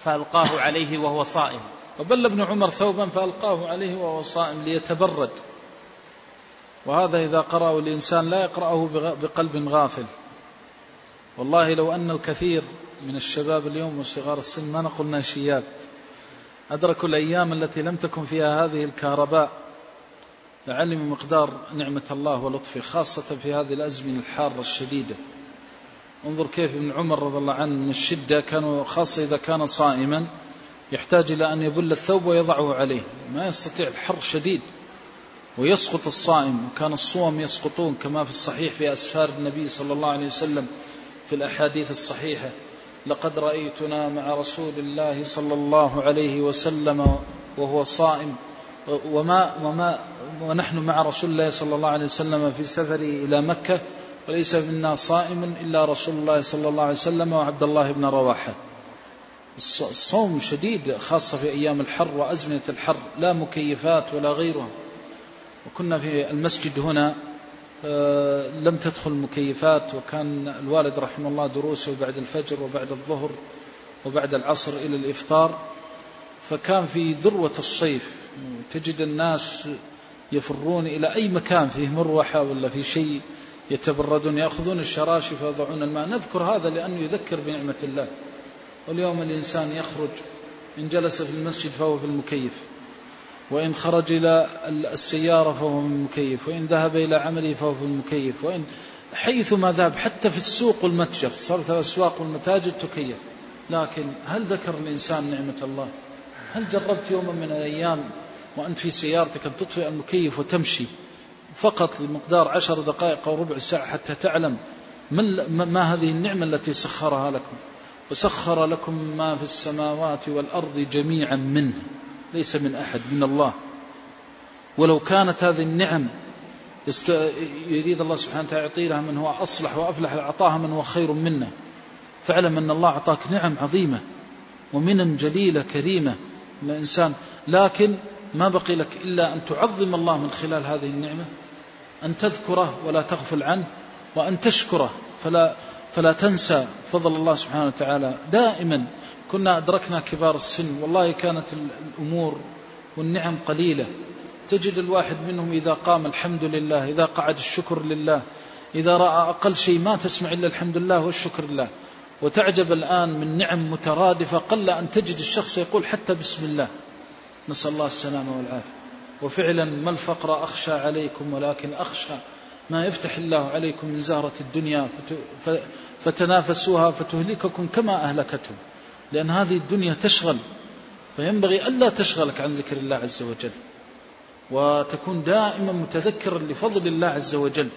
فألقاه عليه وهو صائم. وبل ابن عمر ثوبا فألقاه عليه وهو صائم ليتبرد. وهذا إذا قرأه الإنسان لا يقرأه بقلب غافل. والله لو أن الكثير من الشباب اليوم وصغار السن ما نقول شياب أدركوا الأيام التي لم تكن فيها هذه الكهرباء. لعلموا مقدار نعمة الله ولطفه خاصة في هذه الأزمنة الحارة الشديدة. انظر كيف ابن عمر رضي الله عنه من الشدة كانوا خاصة إذا كان صائما يحتاج إلى أن يبل الثوب ويضعه عليه. ما يستطيع الحر شديد. ويسقط الصائم وكان الصوم يسقطون كما في الصحيح في أسفار النبي صلى الله عليه وسلم. في الأحاديث الصحيحة لقد رأيتنا مع رسول الله صلى الله عليه وسلم وهو صائم وما وما ونحن مع رسول الله صلى الله عليه وسلم في سفره إلى مكة وليس منا صائم إلا رسول الله صلى الله عليه وسلم وعبد الله بن رواحة. الصوم شديد خاصة في أيام الحر وأزمنة الحر لا مكيفات ولا غيرها. وكنا في المسجد هنا لم تدخل المكيفات وكان الوالد رحمه الله دروسه بعد الفجر وبعد الظهر وبعد العصر إلى الإفطار فكان في ذروة الصيف. تجد الناس يفرون إلى أي مكان فيه مروحة ولا في شيء يتبردون يأخذون الشراشف ويضعون الماء. نذكر هذا لأنه يذكر بنعمة الله. واليوم الإنسان يخرج إن جلس في المسجد فهو في المكيف. وإن خرج إلى السيارة فهو في المكيف وإن ذهب إلى عمله فهو في المكيف وإن حيثما ذهب حتى في السوق والمتجر صارت الأسواق والمتاجر تكيف. لكن هل ذكر الإنسان نعمة الله؟ هل جربت يوما من الأيام وأنت في سيارتك أن تطفئ المكيف وتمشي فقط لمقدار عشر دقائق أو ربع ساعة حتى تعلم ما هذه النعمة التي سخرها لكم؟ وسخر لكم ما في السماوات والأرض جميعا منه. ليس من أحد من الله. ولو كانت هذه النعم يريد الله سبحانه وتعالى يعطي لها من هو أصلح وأفلح أعطاها من هو خير منا فاعلم أن الله أعطاك نعم عظيمة ومنا جليلة كريمة من الإنسان لكن ما بقي لك إلا أن تعظم الله من خلال هذه النعمة أن تذكره ولا تغفل عنه وأن تشكره. فلا فلا تنسى فضل الله سبحانه وتعالى. دائما كنا أدركنا كبار السن والله كانت الأمور والنعم قليلة. تجد الواحد منهم إذا قام الحمد لله إذا قعد الشكر لله إذا رأى أقل شيء ما تسمع إلا الحمد لله والشكر لله. وتعجب الآن من نعم مترادفة قل أن تجد الشخص يقول حتى بسم الله. نسأل الله السلامة والعافية. وفعلا ما الفقر أخشى عليكم ولكن أخشى ما يفتح الله عليكم من زهرة الدنيا فتنافسوها فتهلككم كما أهلكتهم. لأن هذه الدنيا تشغل فينبغي ألا تشغلك عن ذكر الله عز وجل وتكون دائما متذكرا لفضل الله عز وجل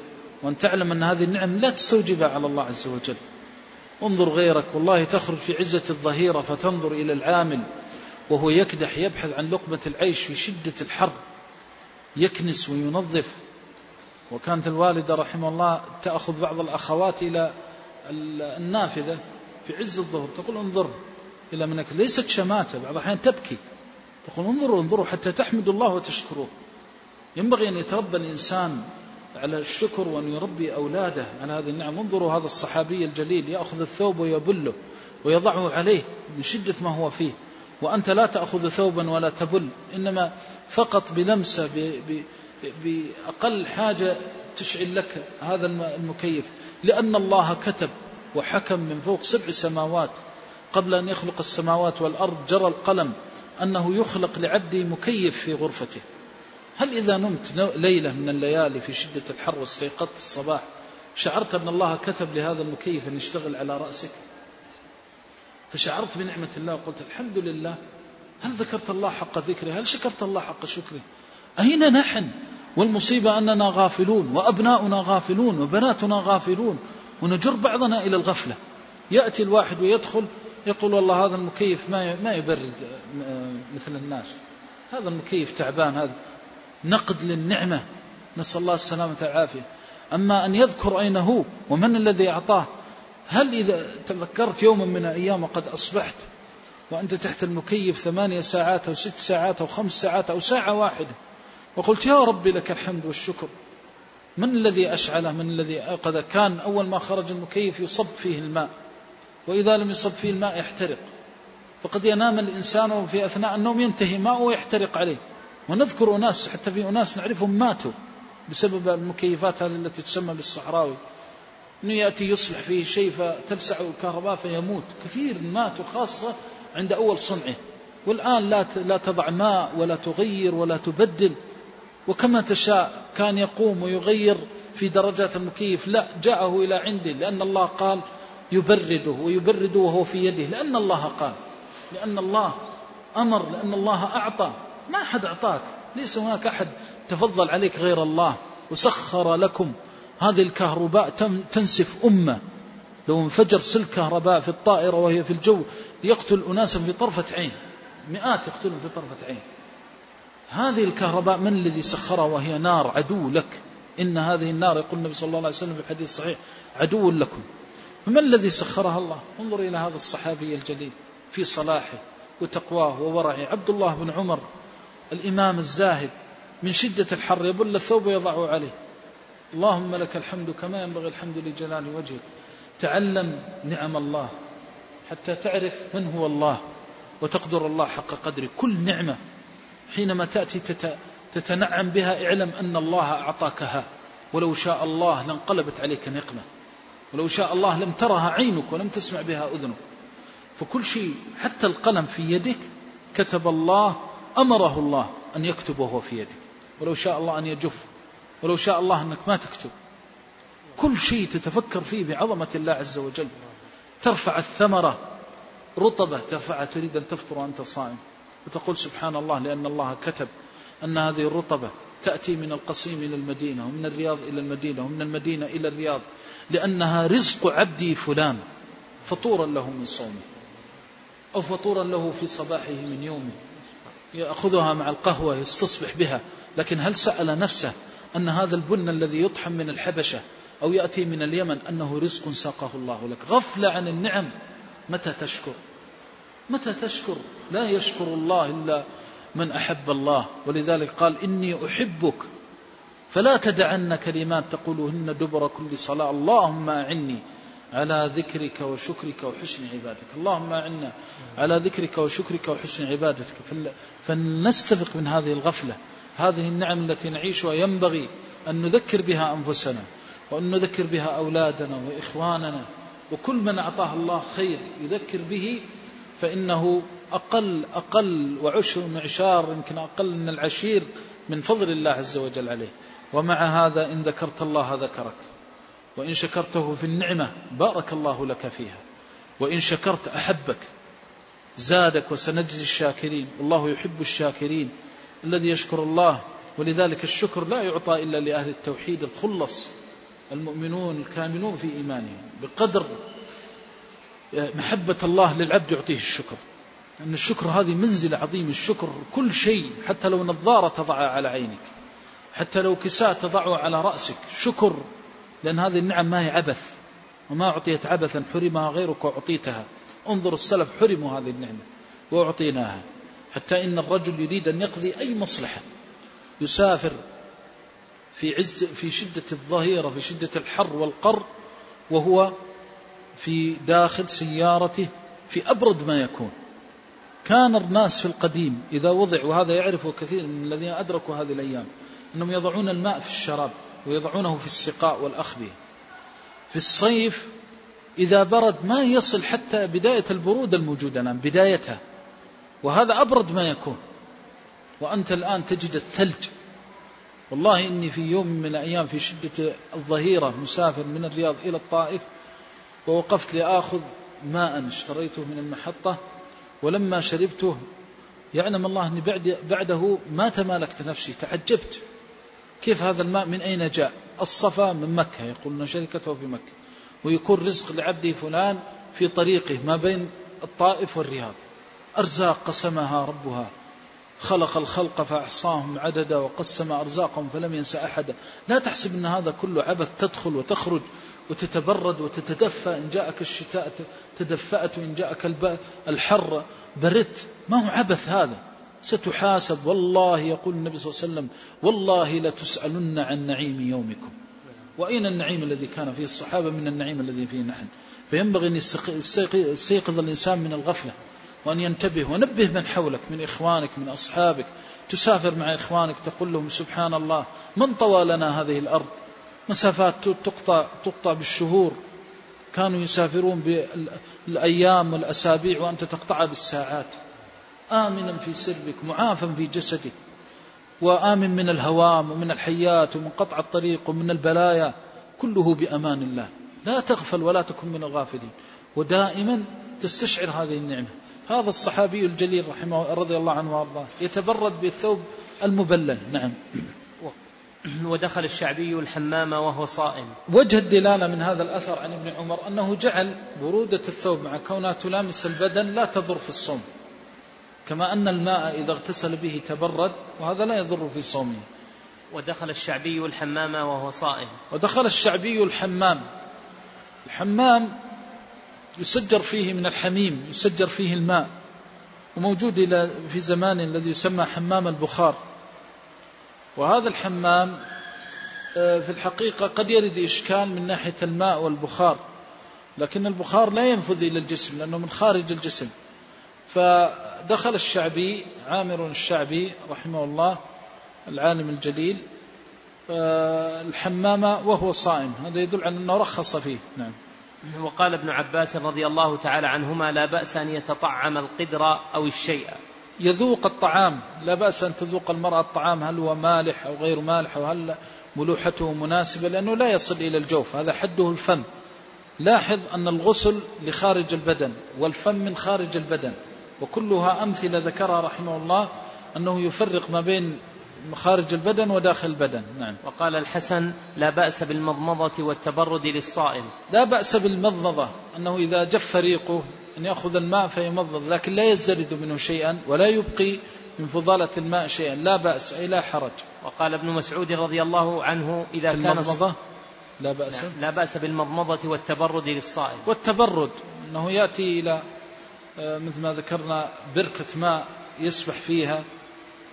وأن تعلم أن هذه النعم لا تستوجبها على الله عز وجل. انظر غيرك والله تخرج في عزة الظهيرة فتنظر إلى العامل وهو يكدح يبحث عن لقمة العيش في شدة الحر يكنس وينظف. وكانت الوالدة رحمه الله تأخذ بعض الأخوات إلى النافذة في عز الظهر تقول انظر إلى منك. ليست شماتة. بعض الأحيان تبكي. تقول انظروا انظروا حتى تحمدوا الله وتشكروه. ينبغي أن يتربى الإنسان على الشكر وأن يربي أولاده على هذه النعم. انظروا هذا الصحابي الجليل. يأخذ الثوب ويبله ويضعه عليه من شدة ما هو فيه. وأنت لا تأخذ ثوبا ولا تبل. إنما فقط بلمسة بأقل حاجة تشعل لك هذا المكيف. لأن الله كتب وحكم من فوق سبع سماوات. قبل أن يخلق السماوات والأرض جرى القلم أنه يخلق لعبده مكيف في غرفته. هل إذا نمت ليلة من الليالي في شدة الحر واستيقظت الصباح شعرت أن الله كتب لهذا المكيف أن يشتغل على رأسك؟ فشعرت بنعمة الله وقلت الحمد لله. هل ذكرت الله حق ذكره؟ هل شكرت الله حق شكره؟ أين نحن؟ والمصيبة أننا غافلون وأبناؤنا غافلون وبناتنا غافلون. ونجر بعضنا إلى الغفلة. يأتي الواحد ويدخل يقول والله هذا المكيف ما ما يبرد مثل الناس. هذا المكيف تعبان هذا نقد للنعمة. نسأل الله السلامة والعافية. أما أن يذكر أين هو ومن الذي أعطاه هل إذا تذكرت يوما من الأيام وقد أصبحت وأنت تحت المكيف ثمانية ساعات أو ست ساعات أو خمس ساعات أو ساعة واحدة وقلت يا ربي لك الحمد والشكر من الذي أشعله من الذي أيقظ كان أول ما خرج المكيف يصب فيه الماء. وإذا لم يصب فيه الماء يحترق. فقد ينام الإنسان وفي أثناء النوم ينتهي ماء ويحترق عليه. ونذكر أناس حتى في أناس نعرفهم ماتوا بسبب المكيفات هذه التي تسمى بالصحراوي. أنه يأتي يصلح فيه شيء فتلسع الكهرباء فيموت. كثير ماتوا خاصة عند أول صنعه. والآن لا لا تضع ماء ولا تغير ولا تبدل. وكما تشاء كان يقوم ويغير في درجات المكيف. لا جاءه إلى عنده لأن الله قال يبرده ويبرده وهو في يده. لأن الله قال لأن الله أمر لأن الله أعطى. ما أحد أعطاك. ليس هناك أحد تفضل عليك غير الله. وسخر لكم هذه الكهرباء تنسف أمة. لو انفجر سلك كهرباء في الطائرة وهي في الجو يقتل أناسا في طرفة عين. مئات يقتلون في طرفة عين. هذه الكهرباء من الذي سخرها وهي نار عدو لك؟ إن هذه النار يقول النبي صلى الله عليه وسلم في الحديث الصحيح عدو لكم. فما الذي سخرها الله؟ انظر إلى هذا الصحابي الجليل في صلاحه وتقواه وورعه. عبد الله بن عمر الإمام الزاهد من شدة الحر يبل الثوب ويضعه عليه. اللهم لك الحمد كما ينبغي الحمد لجلال وجهك. تعلم نعم الله حتى تعرف من هو الله وتقدر الله حق قدره. كل نعمة حينما تأتي تتنعم بها اعلم أن الله أعطاكها. ولو شاء الله لانقلبت عليك نقمة. ولو شاء الله لم ترها عينك ولم تسمع بها أذنك. فكل شيء حتى القلم في يدك كتب الله أمره الله أن يكتب وهو في يدك. ولو شاء الله أن يجف ولو شاء الله أنك ما تكتب. كل شيء تتفكر فيه بعظمة الله عز وجل. ترفع الثمرة رطبة ترفعها تريد أن تفطر وأنت صائم. وتقول سبحان الله لأن الله كتب أن هذه الرطبة تأتي من القصيم إلى المدينة ومن الرياض إلى المدينة ومن المدينة إلى الرياض لأنها رزق عبدي فلان فطورا له من صومه أو فطورا له في صباحه من يومه يأخذها مع القهوة يستصبح بها لكن هل سأل نفسه أن هذا البن الذي يطحن من الحبشة أو يأتي من اليمن أنه رزق ساقه الله لك؟ غفلة عن النعم متى تشكر؟ متى تشكر؟ لا يشكر الله إلا من أحب الله. ولذلك قال إني أحبك. فلا تدعن كلمات تقولهن دبر كل صلاة. اللهم أعني على ذكرك وشكرك وحسن عبادتك. اللهم أعنا على ذكرك وشكرك وحسن عبادتك. فلنستفق من هذه الغفلة. هذه النعم التي نعيشها. ينبغي أن نذكر بها أنفسنا وأن نذكر بها أولادنا وإخواننا. وكل من أعطاه الله خير يذكر به فإنه أقل أقل وعشر معشار يمكن أقل من العشير من فضل الله عز وجل عليه. ومع هذا إن ذكرت الله ذكرك وإن شكرته في النعمة بارك الله لك فيها وإن شكرت أحبك زادك وسنجزي الشاكرين. والله يحب الشاكرين الذي يشكر الله ولذلك الشكر لا يعطى إلا لأهل التوحيد الخلص المؤمنون الكاملون في إيمانهم. بقدر محبة الله للعبد يعطيه الشكر. أن الشكر هذه منزلة عظيمة الشكر كل شيء حتى لو نظارة تضعها على عينك حتى لو كساء تضعه على رأسك شكر لأن هذه النعم ما هي عبث. وما أعطيت عبثا حرمها غيرك وأعطيتها. انظر السلف حرموا هذه النعمة وأعطيناها. حتى إن الرجل يريد أن يقضي أي مصلحة. يسافر في عز في شدة الظهيرة في شدة الحر والقر وهو في داخل سيارته في أبرد ما يكون. كان الناس في القديم إذا وضع وهذا يعرفه كثير من الذين أدركوا هذه الأيام أنهم يضعون الماء في الشراب ويضعونه في السقاء والأخبية في الصيف إذا برد ما يصل حتى بداية البرودة الموجودة الآن بدايتها. وهذا أبرد ما يكون. وأنت الآن تجد الثلج. والله إني في يوم من الأيام في شدة الظهيرة مسافر من الرياض إلى الطائف ووقفت لآخذ ماء اشتريته من المحطة ولما شربته يعلم الله أني بعد بعده ما تمالكت نفسي تعجبت. كيف هذا الماء من أين جاء؟ الصفا من مكة يقولون شركته في مكة. ويكون رزق لعبده فلان في طريقه ما بين الطائف والرياض. أرزاق قسمها ربها. خلق الخلق فأحصاهم عددا وقسم أرزاقهم فلم ينسى أحدا. لا تحسب أن هذا كله عبث تدخل وتخرج. وتتبرد وتتدفى إن جاءك الشتاء تدفأت وإن جاءك الحر. بردت ما هو عبث هذا. ستحاسب. والله يقول النبي صلى الله عليه وسلم والله لتسألن عن نعيم يومكم. وأين النعيم الذي كان فيه؟ الصحابة من النعيم الذي فيه نحن. فينبغي أن يستيقظ الإنسان من الغفلة وأن ينتبه ونبه من حولك من إخوانك من أصحابك. تسافر مع إخوانك تقول لهم سبحان الله من طوى لنا هذه الأرض؟ مسافات تقطع, تقطع بالشهور. كانوا يسافرون بالأيام والأسابيع وأنت تقطعها بالساعات. آمنا في سربك معافا في جسدك. وآمن من الهوام ومن الحيات ومن قطع الطريق ومن البلايا. كله بأمان الله. لا تغفل ولا تكن من الغافلين. ودائما تستشعر هذه النعمة. هذا الصحابي الجليل رحمه رضي الله عنه وأرضاه. يتبرد بالثوب المبلل. نعم. [clears throat] ودخل الشعبي الحمام وهو صائم. وجه الدلالة من هذا الأثر عن ابن عمر أنه جعل برودة الثوب مع كونها تلامس البدن لا تضر في الصوم كما أن الماء إذا اغتسل به تبرد وهذا لا يضر في صومه. ودخل الشعبي الحمام وهو صائم. ودخل الشعبي الحمام. الحمام يسجر فيه من الحميم يسجر فيه الماء وموجود في زمان الذي يسمى حمام البخار. وهذا الحمام آه، في الحقيقة قد يرد إشكال من ناحية الماء والبخار لكن البخار لا ينفذ إلى الجسم لأنه من خارج الجسم. فدخل الشعبي عامر الشعبي رحمه الله العالم الجليل آه، الحمام وهو صائم. هذا يدل على أنه رخص فيه. نعم. وقال ابن عباس رضي الله تعالى عنهما لا بأس أن يتطعم القدر أو الشيء. يذوق الطعام. لا بأس أن تذوق المرأة الطعام هل هو مالح أو غير مالح أو هل ملوحته مناسبة لأنه لا يصل إلى الجوف. هذا حده الفم. لاحظ أن الغسل لخارج البدن والفم من خارج البدن. وكلها أمثلة ذكرها رحمه الله أنه يفرق ما بين خارج البدن وداخل البدن. نعم. وقال الحسن لا بأس بالمضمضة والتبرد للصائم. لا بأس بالمضمضة أنه إذا جف ريقه أن يأخذ الماء فيمضض لكن لا يزدرد منه شيئا ولا يبقي من فضالة الماء شيئا لا بأس أي لا حرج. وقال ابن مسعود رضي الله عنه إذا كان المضمضة؟ لا بأس. لا بأس بالمضمضة والتبرد للصائم. والتبرد أنه يأتي إلى آه، مثل ما ذكرنا بركة ماء يسبح فيها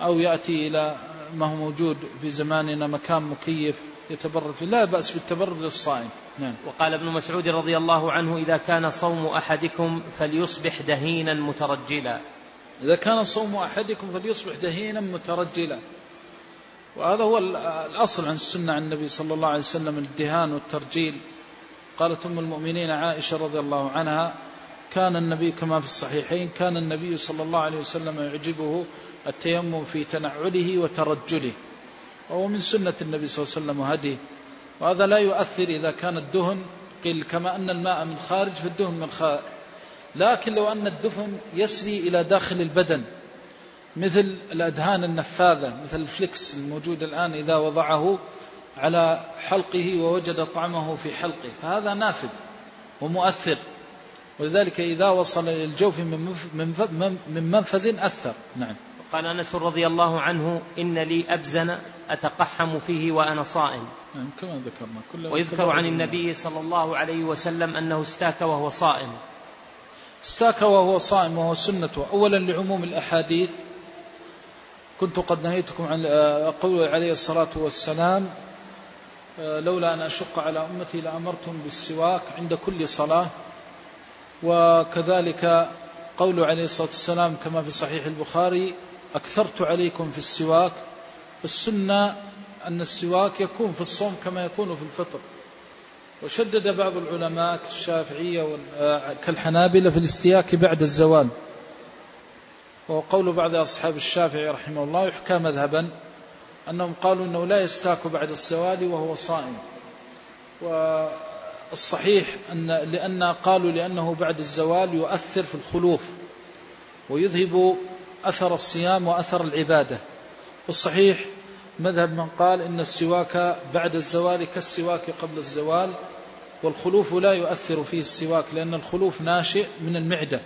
أو يأتي إلى ما هو موجود في زماننا مكان مكيف. يتبرد فيه. لا بأس بالتبرد للصائم. نعم. وقال ابن مسعود رضي الله عنه إذا كان صوم أحدكم فليصبح دهينا مترجلا. إذا كان صوم أحدكم فليصبح دهينا مترجلا. وهذا هو الأصل عن السنة عن النبي صلى الله عليه وسلم الدهان والترجيل. قالت أم المؤمنين عائشة رضي الله عنها كان النبي كما في الصحيحين كان النبي صلى الله عليه وسلم يعجبه التيمم في تنعله وترجله. وهو من سنة النبي صلى الله عليه وسلم وهديه. وهذا لا يؤثر إذا كان الدهن قيل كما أن الماء من خارج فالدهن من خارج. لكن لو أن الدهن يسري إلى داخل البدن مثل الأدهان النفاذة مثل ال Vicks الموجود الآن إذا وضعه على حلقه ووجد طعمه في حلقه. فهذا نافذ ومؤثر. ولذلك إذا وصل إلى الجوف من منفذ أثر. نعم. قال أنس رضي الله عنه إن لي أبزن أتقحم فيه وأنا صائم. نعم كما ذكرنا. قال ويذكر عن النبي صلى الله عليه وسلم أنه استاك وهو صائم. استاك وهو صائم وهو سنته أولا لعموم الأحاديث كنت قد نهيتكم عن قول عليه الصلاة والسلام لولا أن أشق على أمتي لأمرتهم بالسواك عند كل صلاة. وكذلك قول عليه الصلاة والسلام كما في صحيح البخاري أكثرت عليكم في السواك السنة أن السواك يكون في الصوم كما يكون في الفطر. وشدد بعض العلماء كالشافعية كالحنابلة في الاستياك بعد الزوال. وقول بعض أصحاب الشافعي رحمه الله يحكى مذهبا أنهم قالوا أنه لا يستاك بعد الزوال وهو صائم. والصحيح أن لأن قالوا لأنه بعد الزوال يؤثر في الخلوف ويذهب أثر الصيام وأثر العبادة. والصحيح مذهب من قال إن السواك بعد الزوال كالسواك قبل الزوال والخلوف لا يؤثر فيه السواك لأن الخلوف ناشئ من المعدة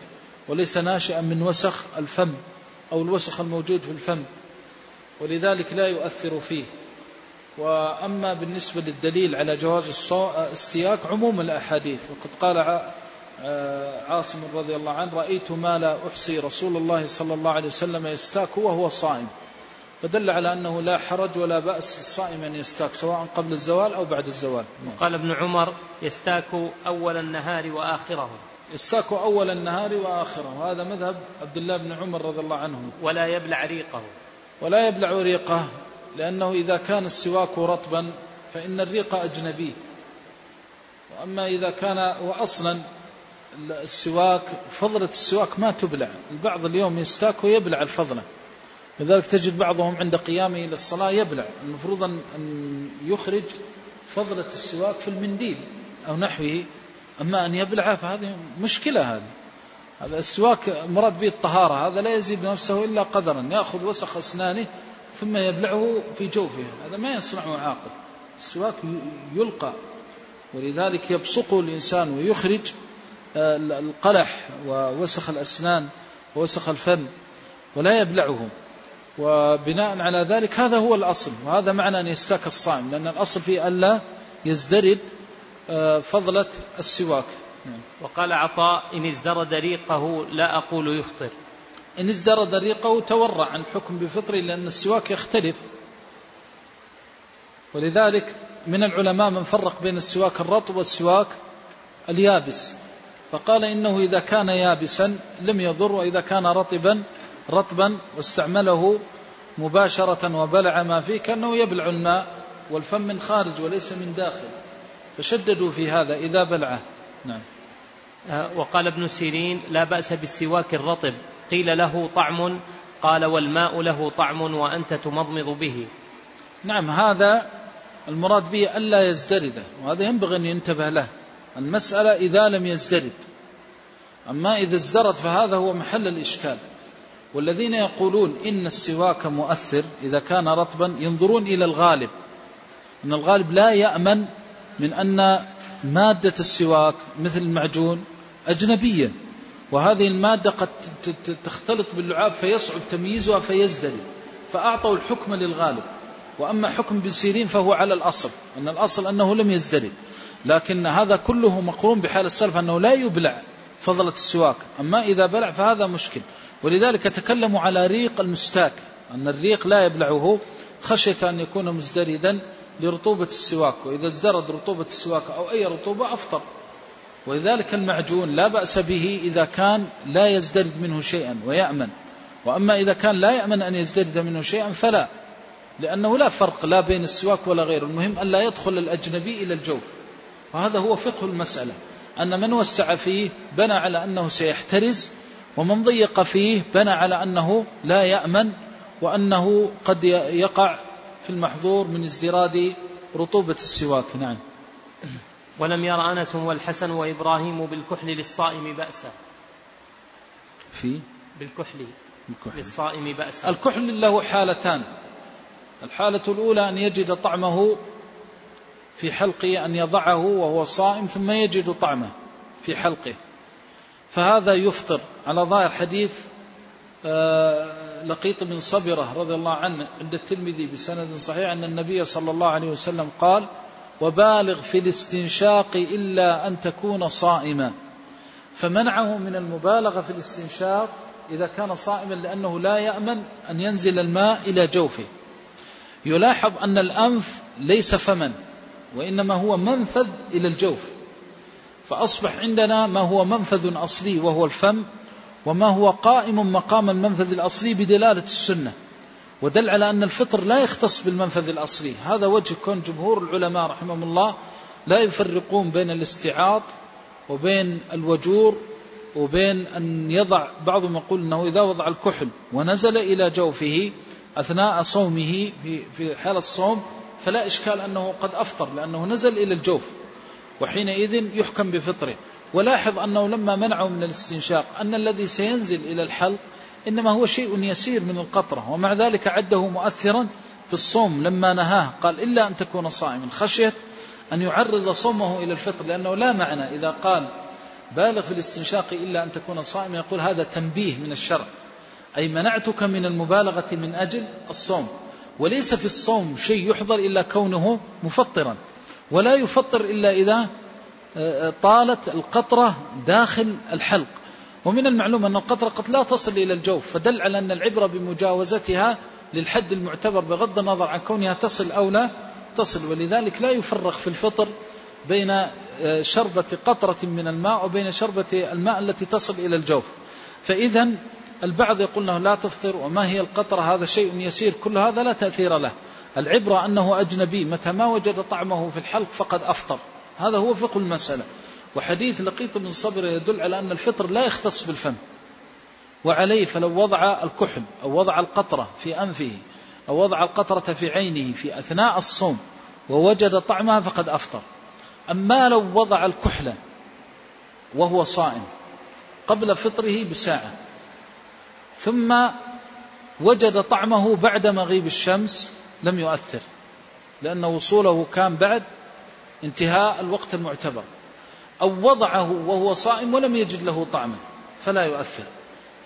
وليس ناشئا من وسخ الفم أو الوسخ الموجود في الفم ولذلك لا يؤثر فيه. وأما بالنسبة للدليل على جواز السياك عموم الأحاديث وقد قال عاصم رضي الله عنه رأيت ما لا أحصي رسول الله صلى الله عليه وسلم يستاك وهو صائم. فدل على أنه لا حرج ولا بأس الصائم أن يستاك سواء قبل الزوال أو بعد الزوال. قال ابن عمر يستاك أول النهار وآخره. يستاك أول النهار وآخره. وهذا مذهب عبد الله بن عمر رضي الله عنه. ولا يبلع ريقه. ولا يبلع ريقه لأنه إذا كان السواك رطبا فإن الريق أجنبي. وأما إذا كان وأصلا السواك فضلة السواك ما تبلع. البعض اليوم يستاك ويبلع الفضلة. لذلك تجد بعضهم عند قيامه إلى الصلاة يبلع. المفروض أن يخرج فضلة السواك في المنديل أو نحوه. أما أن يبلعه فهذه مشكلة هذه. هذا السواك مراد به الطهارة. هذا لا يزيد نفسه إلا قدرا. يأخذ وسخ أسنانه ثم يبلعه في جوفه. هذا ما يصنعه عاقل. السواك يلقى. ولذلك يبصقه الإنسان ويخرج. القلح ووسخ الأسنان ووسخ الفم ولا يبلعه. وبناء على ذلك هذا هو الأصل وهذا معنى أن يستاك الصائم لأن الأصل فيه ألا يزدرد آه، فضلة السواك. نعم. وقال عطاء إن ازدرد ريقه لا أقول يفطر. إن ازدرد ريقه تورع عن حكم بفطره لأن السواك يختلف. ولذلك من العلماء من فرق بين السواك الرطب والسواك اليابس. فقال إنه إذا كان يابسا لم يضر وإذا كان رطبا رطبا واستعمله مباشرة وبلع ما فيه كأنه يبلع الماء والفم من خارج وليس من داخل. فشددوا في هذا إذا بلعه. نعم. آه، وقال ابن سيرين لا بأس بالسواك الرطب. قيل له طعم قال والماء له طعم وأنت تمضمض به. نعم هذا المراد به ألا يزدرد وهذا ينبغي أن ينتبه له. المسألة إذا لم يزدرد أما إذا ازدرت فهذا هو محل الإشكال. والذين يقولون إن السواك مؤثر إذا كان رطبا ينظرون إلى الغالب. أن الغالب لا يأمن من أن مادة السواك مثل المعجون أجنبية. وهذه المادة قد تختلط باللعاب فيصعب تمييزها فيزدري فأعطوا الحكم للغالب. وأما حكم ابن سيرين فهو على الأصل. أن الأصل أنه لم يزدرد لكن هذا كله مقرون بحال السلف أنه لا يبلع فضلة السواك. أما إذا بلع فهذا مشكل. ولذلك تكلموا على ريق المستاك. أن الريق لا يبلعه خشية أن يكون مزدردا لرطوبة السواك. وإذا ازدرد رطوبة السواك أو أي رطوبة أفطر. ولذلك المعجون لا بأس به إذا كان لا يزدرد منه شيئا ويأمن. وأما إذا كان لا يأمن أن يزدرد منه شيئا فلا. لأنه لا فرق لا بين السواك ولا غيره. المهم أن لا يدخل الأجنبي إلى الجوف. وهذا هو فقه المسألة. أن من وسع فيه بنى على أنه سيحترز ومن ضيق فيه بنى على أنه لا يأمن وأنه قد يقع في المحظور من ازدراد رطوبة السواك. نعم. ولم ير أنس والحسن وإبراهيم بالكحل للصائم بأسا. في؟ بالكحل. الكحل. للصائم بأسا. الكحل له حالتان. الحالة الأولى أن يجد طعمه في حلقه أن يضعه وهو صائم ثم يجد طعمه في حلقه. فهذا يفطر. على ظاهر حديث آه، لقيط بن صبرة رضي الله عنه عند الترمذي بسند صحيح أن النبي صلى الله عليه وسلم قال وبالغ في الاستنشاق إلا أن تكون صائما. فمنعه من المبالغة في الاستنشاق إذا كان صائما لأنه لا يأمن أن ينزل الماء إلى جوفه. يلاحظ أن الأنف ليس فما وإنما هو منفذ إلى الجوف. فأصبح عندنا ما هو منفذ أصلي وهو الفم وما هو قائم مقام المنفذ الأصلي بدلالة السنة. ودل على أن الفطر لا يختص بالمنفذ الأصلي. هذا وجه كون جمهور العلماء رحمهم الله لا يفرقون بين الاستعاض وبين الوجور وبين أن يضع بعضهم يقول أنه إذا وضع الكحل ونزل إلى جوفه أثناء صومه في حال الصوم فلا إشكال أنه قد أفطر لأنه نزل إلى الجوف وحينئذ يحكم بفطره. ولاحظ أنه لما منعه من الاستنشاق أن الذي سينزل إلى الحلق إنما هو شيء يسير من القطرة ومع ذلك عده مؤثرا في الصوم لما نهاه. قال إلا أن تكون صائما. خشية أن يعرض صومه إلى الفطر لأنه لا معنى إذا قال بالغ في الاستنشاق إلا أن تكون صائما يقول هذا تنبيه من الشرع. أي منعتك من المبالغة من أجل الصوم. وليس في الصوم شيء يحضر إلا كونه مفطرا. ولا يفطر إلا إذا آه، طالت القطرة داخل الحلق. ومن المعلوم أن القطرة قد لا تصل إلى الجوف فدل على أن العبرة بمجاوزتها للحد المعتبر بغض النظر عن كونها تصل أو لا تصل. ولذلك لا يفرق في الفطر بين آه، شربة قطرة من الماء وبين شربة الماء التي تصل إلى الجوف. فإذا البعض يقول أنه لا تفطر وما هي القطرة هذا شيء يسير كل هذا لا تأثير له. العبرة أنه أجنبي متى ما وجد طعمه في الحلق فقد أفطر. هذا هو فقه المسألة. وحديث لقيط بن صبر يدل على أن الفطر لا يختص بالفم. وعليه فلو وضع الكحل أو وضع القطرة في أنفه أو وضع القطرة في عينه في أثناء الصوم ووجد طعمها فقد أفطر. أما لو وضع الكحل وهو صائم قبل فطره بساعة ثم وجد طعمه بعد مغيب الشمس لم يؤثر لأن وصوله كان بعد انتهاء الوقت المعتبر. أو وضعه وهو صائم ولم يجد له طعما فلا يؤثر.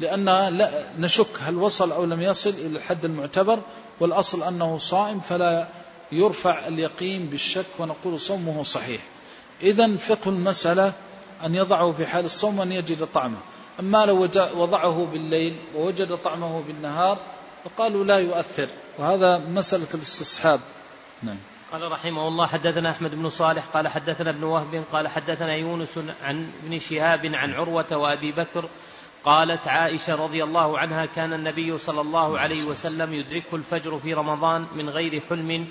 لأن لا نشك هل وصل أو لم يصل إلى الحد المعتبر والأصل أنه صائم فلا يرفع اليقين بالشك ونقول صومه صحيح. إذا فقه المسألة أن يضعه في حال الصوم وأن يجد طعمه. أما لو وضعه بالليل ووجد طعمه بالنهار فقالوا لا يؤثر. وهذا مسألة الاستصحاب. نعم. قال رحمه الله حدثنا أحمد بن صالح قال حدثنا ابن وهب قال حدثنا يونس عن ابن شهاب عن عروة وأبي بكر قالت عائشة رضي الله عنها كان النبي صلى الله عليه وسلم يدركه الفجر في رمضان من غير حلم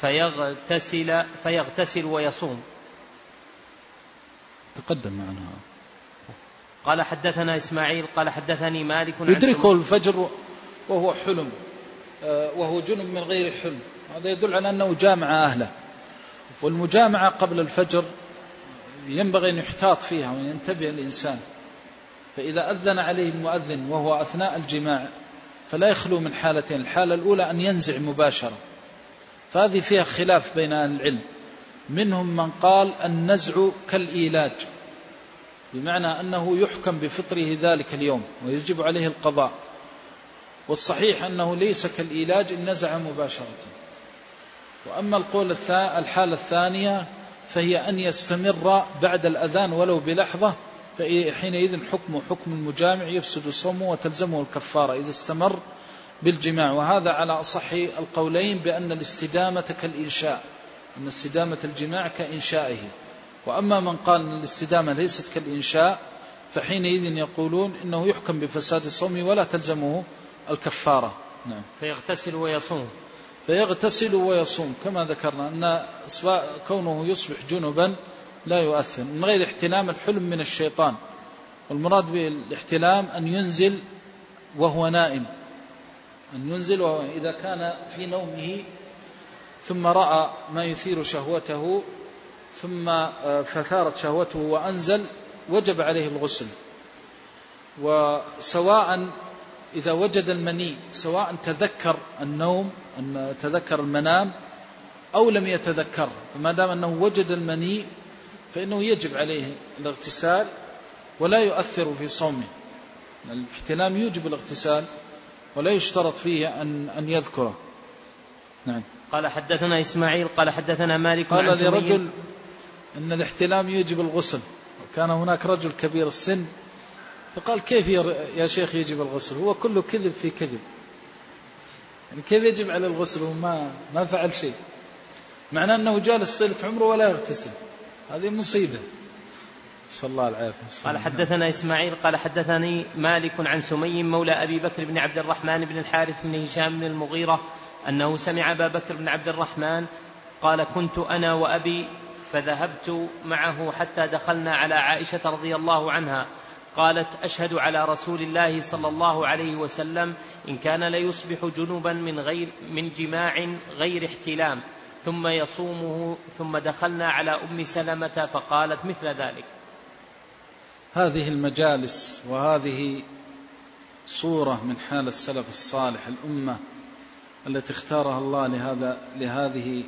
فيغتسل فيغتسل ويصوم. تقدم معنا. قال حدثنا إسماعيل قال حدثني مالك يدركه الفجر وهو حلم آه، وهو جنب من غير حلم. هذا يدل على أنه جامع أهله. والمجامعة قبل الفجر ينبغي أن يحتاط فيها وينتبه الإنسان. فإذا أذن عليه المؤذن وهو أثناء الجماع فلا يخلو من حالتين الحالة الأولى أن ينزع مباشرة. فهذه فيها خلاف بين أهل العلم. منهم من قال النزع كالإيلاج. بمعنى أنه يحكم بفطره ذلك اليوم ويجب عليه القضاء. والصحيح أنه ليس كالإيلاج إن نزع مباشرة. وأما القول الحالة الثانية فهي أن يستمر بعد الأذان ولو بلحظة فحينئذ حكم حكم المجامع يفسد صومه وتلزمه الكفارة إذا استمر بالجماع. وهذا على أصح القولين بأن الاستدامة كالإنشاء أن استدامة الجماع كإنشائه. وأما من قال أن الاستدامة ليست كالإنشاء فحينئذ يقولون إنه يحكم بفساد الصوم ولا تلزمه الكفارة. نعم. فيغتسل ويصوم. فيغتسل ويصوم. كما ذكرنا أن كونه يصبح جنبا لا يؤثر. من غير احتلام الحلم من الشيطان. والمراد بالاحتلام أن ينزل وهو نائم. أن ينزل وهو إذا كان في نومه ثم رأى ما يثير شهوته ثم آه، فثارت شهوته وأنزل وجب عليه الغسل. وسواء إذا وجد المني سواء تذكر النوم أن تذكر المنام أو لم يتذكر فما دام أنه وجد المني فإنه يجب عليه الاغتسال ولا يؤثر في صومه. الاحتلام يوجب الاغتسال ولا يشترط فيه أن, أن يذكره. نعم. قال حدثنا إسماعيل قال حدثنا مالك قال لرجل أن الاحتلام يوجب الغسل. وكان هناك رجل كبير السن فقال كيف يا شيخ يجب الغسل؟ هو كله كذب في كذب. يعني كيف يجب على الغسل؟ وما ما فعل شيء. معناه أنه جالس صلة عمره ولا يغتسل. هذه مصيبة. صلى الله العافية. قال حدثنا إسماعيل قال حدثني مالك عن سمي مولى أبي بكر بن عبد الرحمن بن الحارث بن هشام بن المغيرة أنه سمع أبا بكر بن عبد الرحمن قال كنت أنا وأبي فذهبت معه حتى دخلنا على عائشة رضي الله عنها. قالت أشهد على رسول الله صلى الله عليه وسلم إن كان ليصبح جنبا من غير من جماع غير احتلام. ثم يصومه ثم دخلنا على أم سلمة فقالت مثل ذلك. هذه المجالس وهذه صورة من حال السلف الصالح الأمة التي اختارها الله لهذا لهذه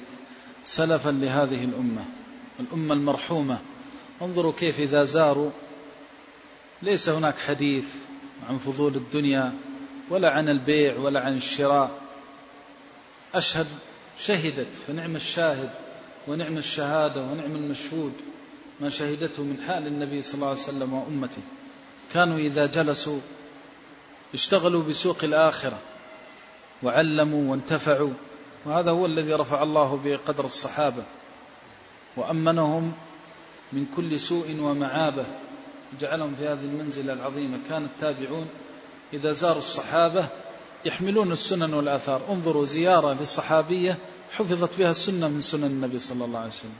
سلفا لهذه الأمة. الأمة المرحومة. انظروا كيف إذا زاروا. ليس هناك حديث عن فضول الدنيا ولا عن البيع ولا عن الشراء. أشهد شهدت فنعم الشاهد ونعم الشهادة ونعم المشهود ما شهدته من حال النبي صلى الله عليه وسلم وأمته. كانوا إذا جلسوا اشتغلوا بسوق الآخرة وعلموا وانتفعوا وهذا هو الذي رفع الله به قدر الصحابة. وأمنهم من كل سوء ومعابة. جعلهم في هذه المنزلة العظيمة. كان التابعون إذا زاروا الصحابة يحملون السنن والآثار. انظروا زيارة للصحابية حفظت بها السنة من سنن النبي صلى الله عليه وسلم.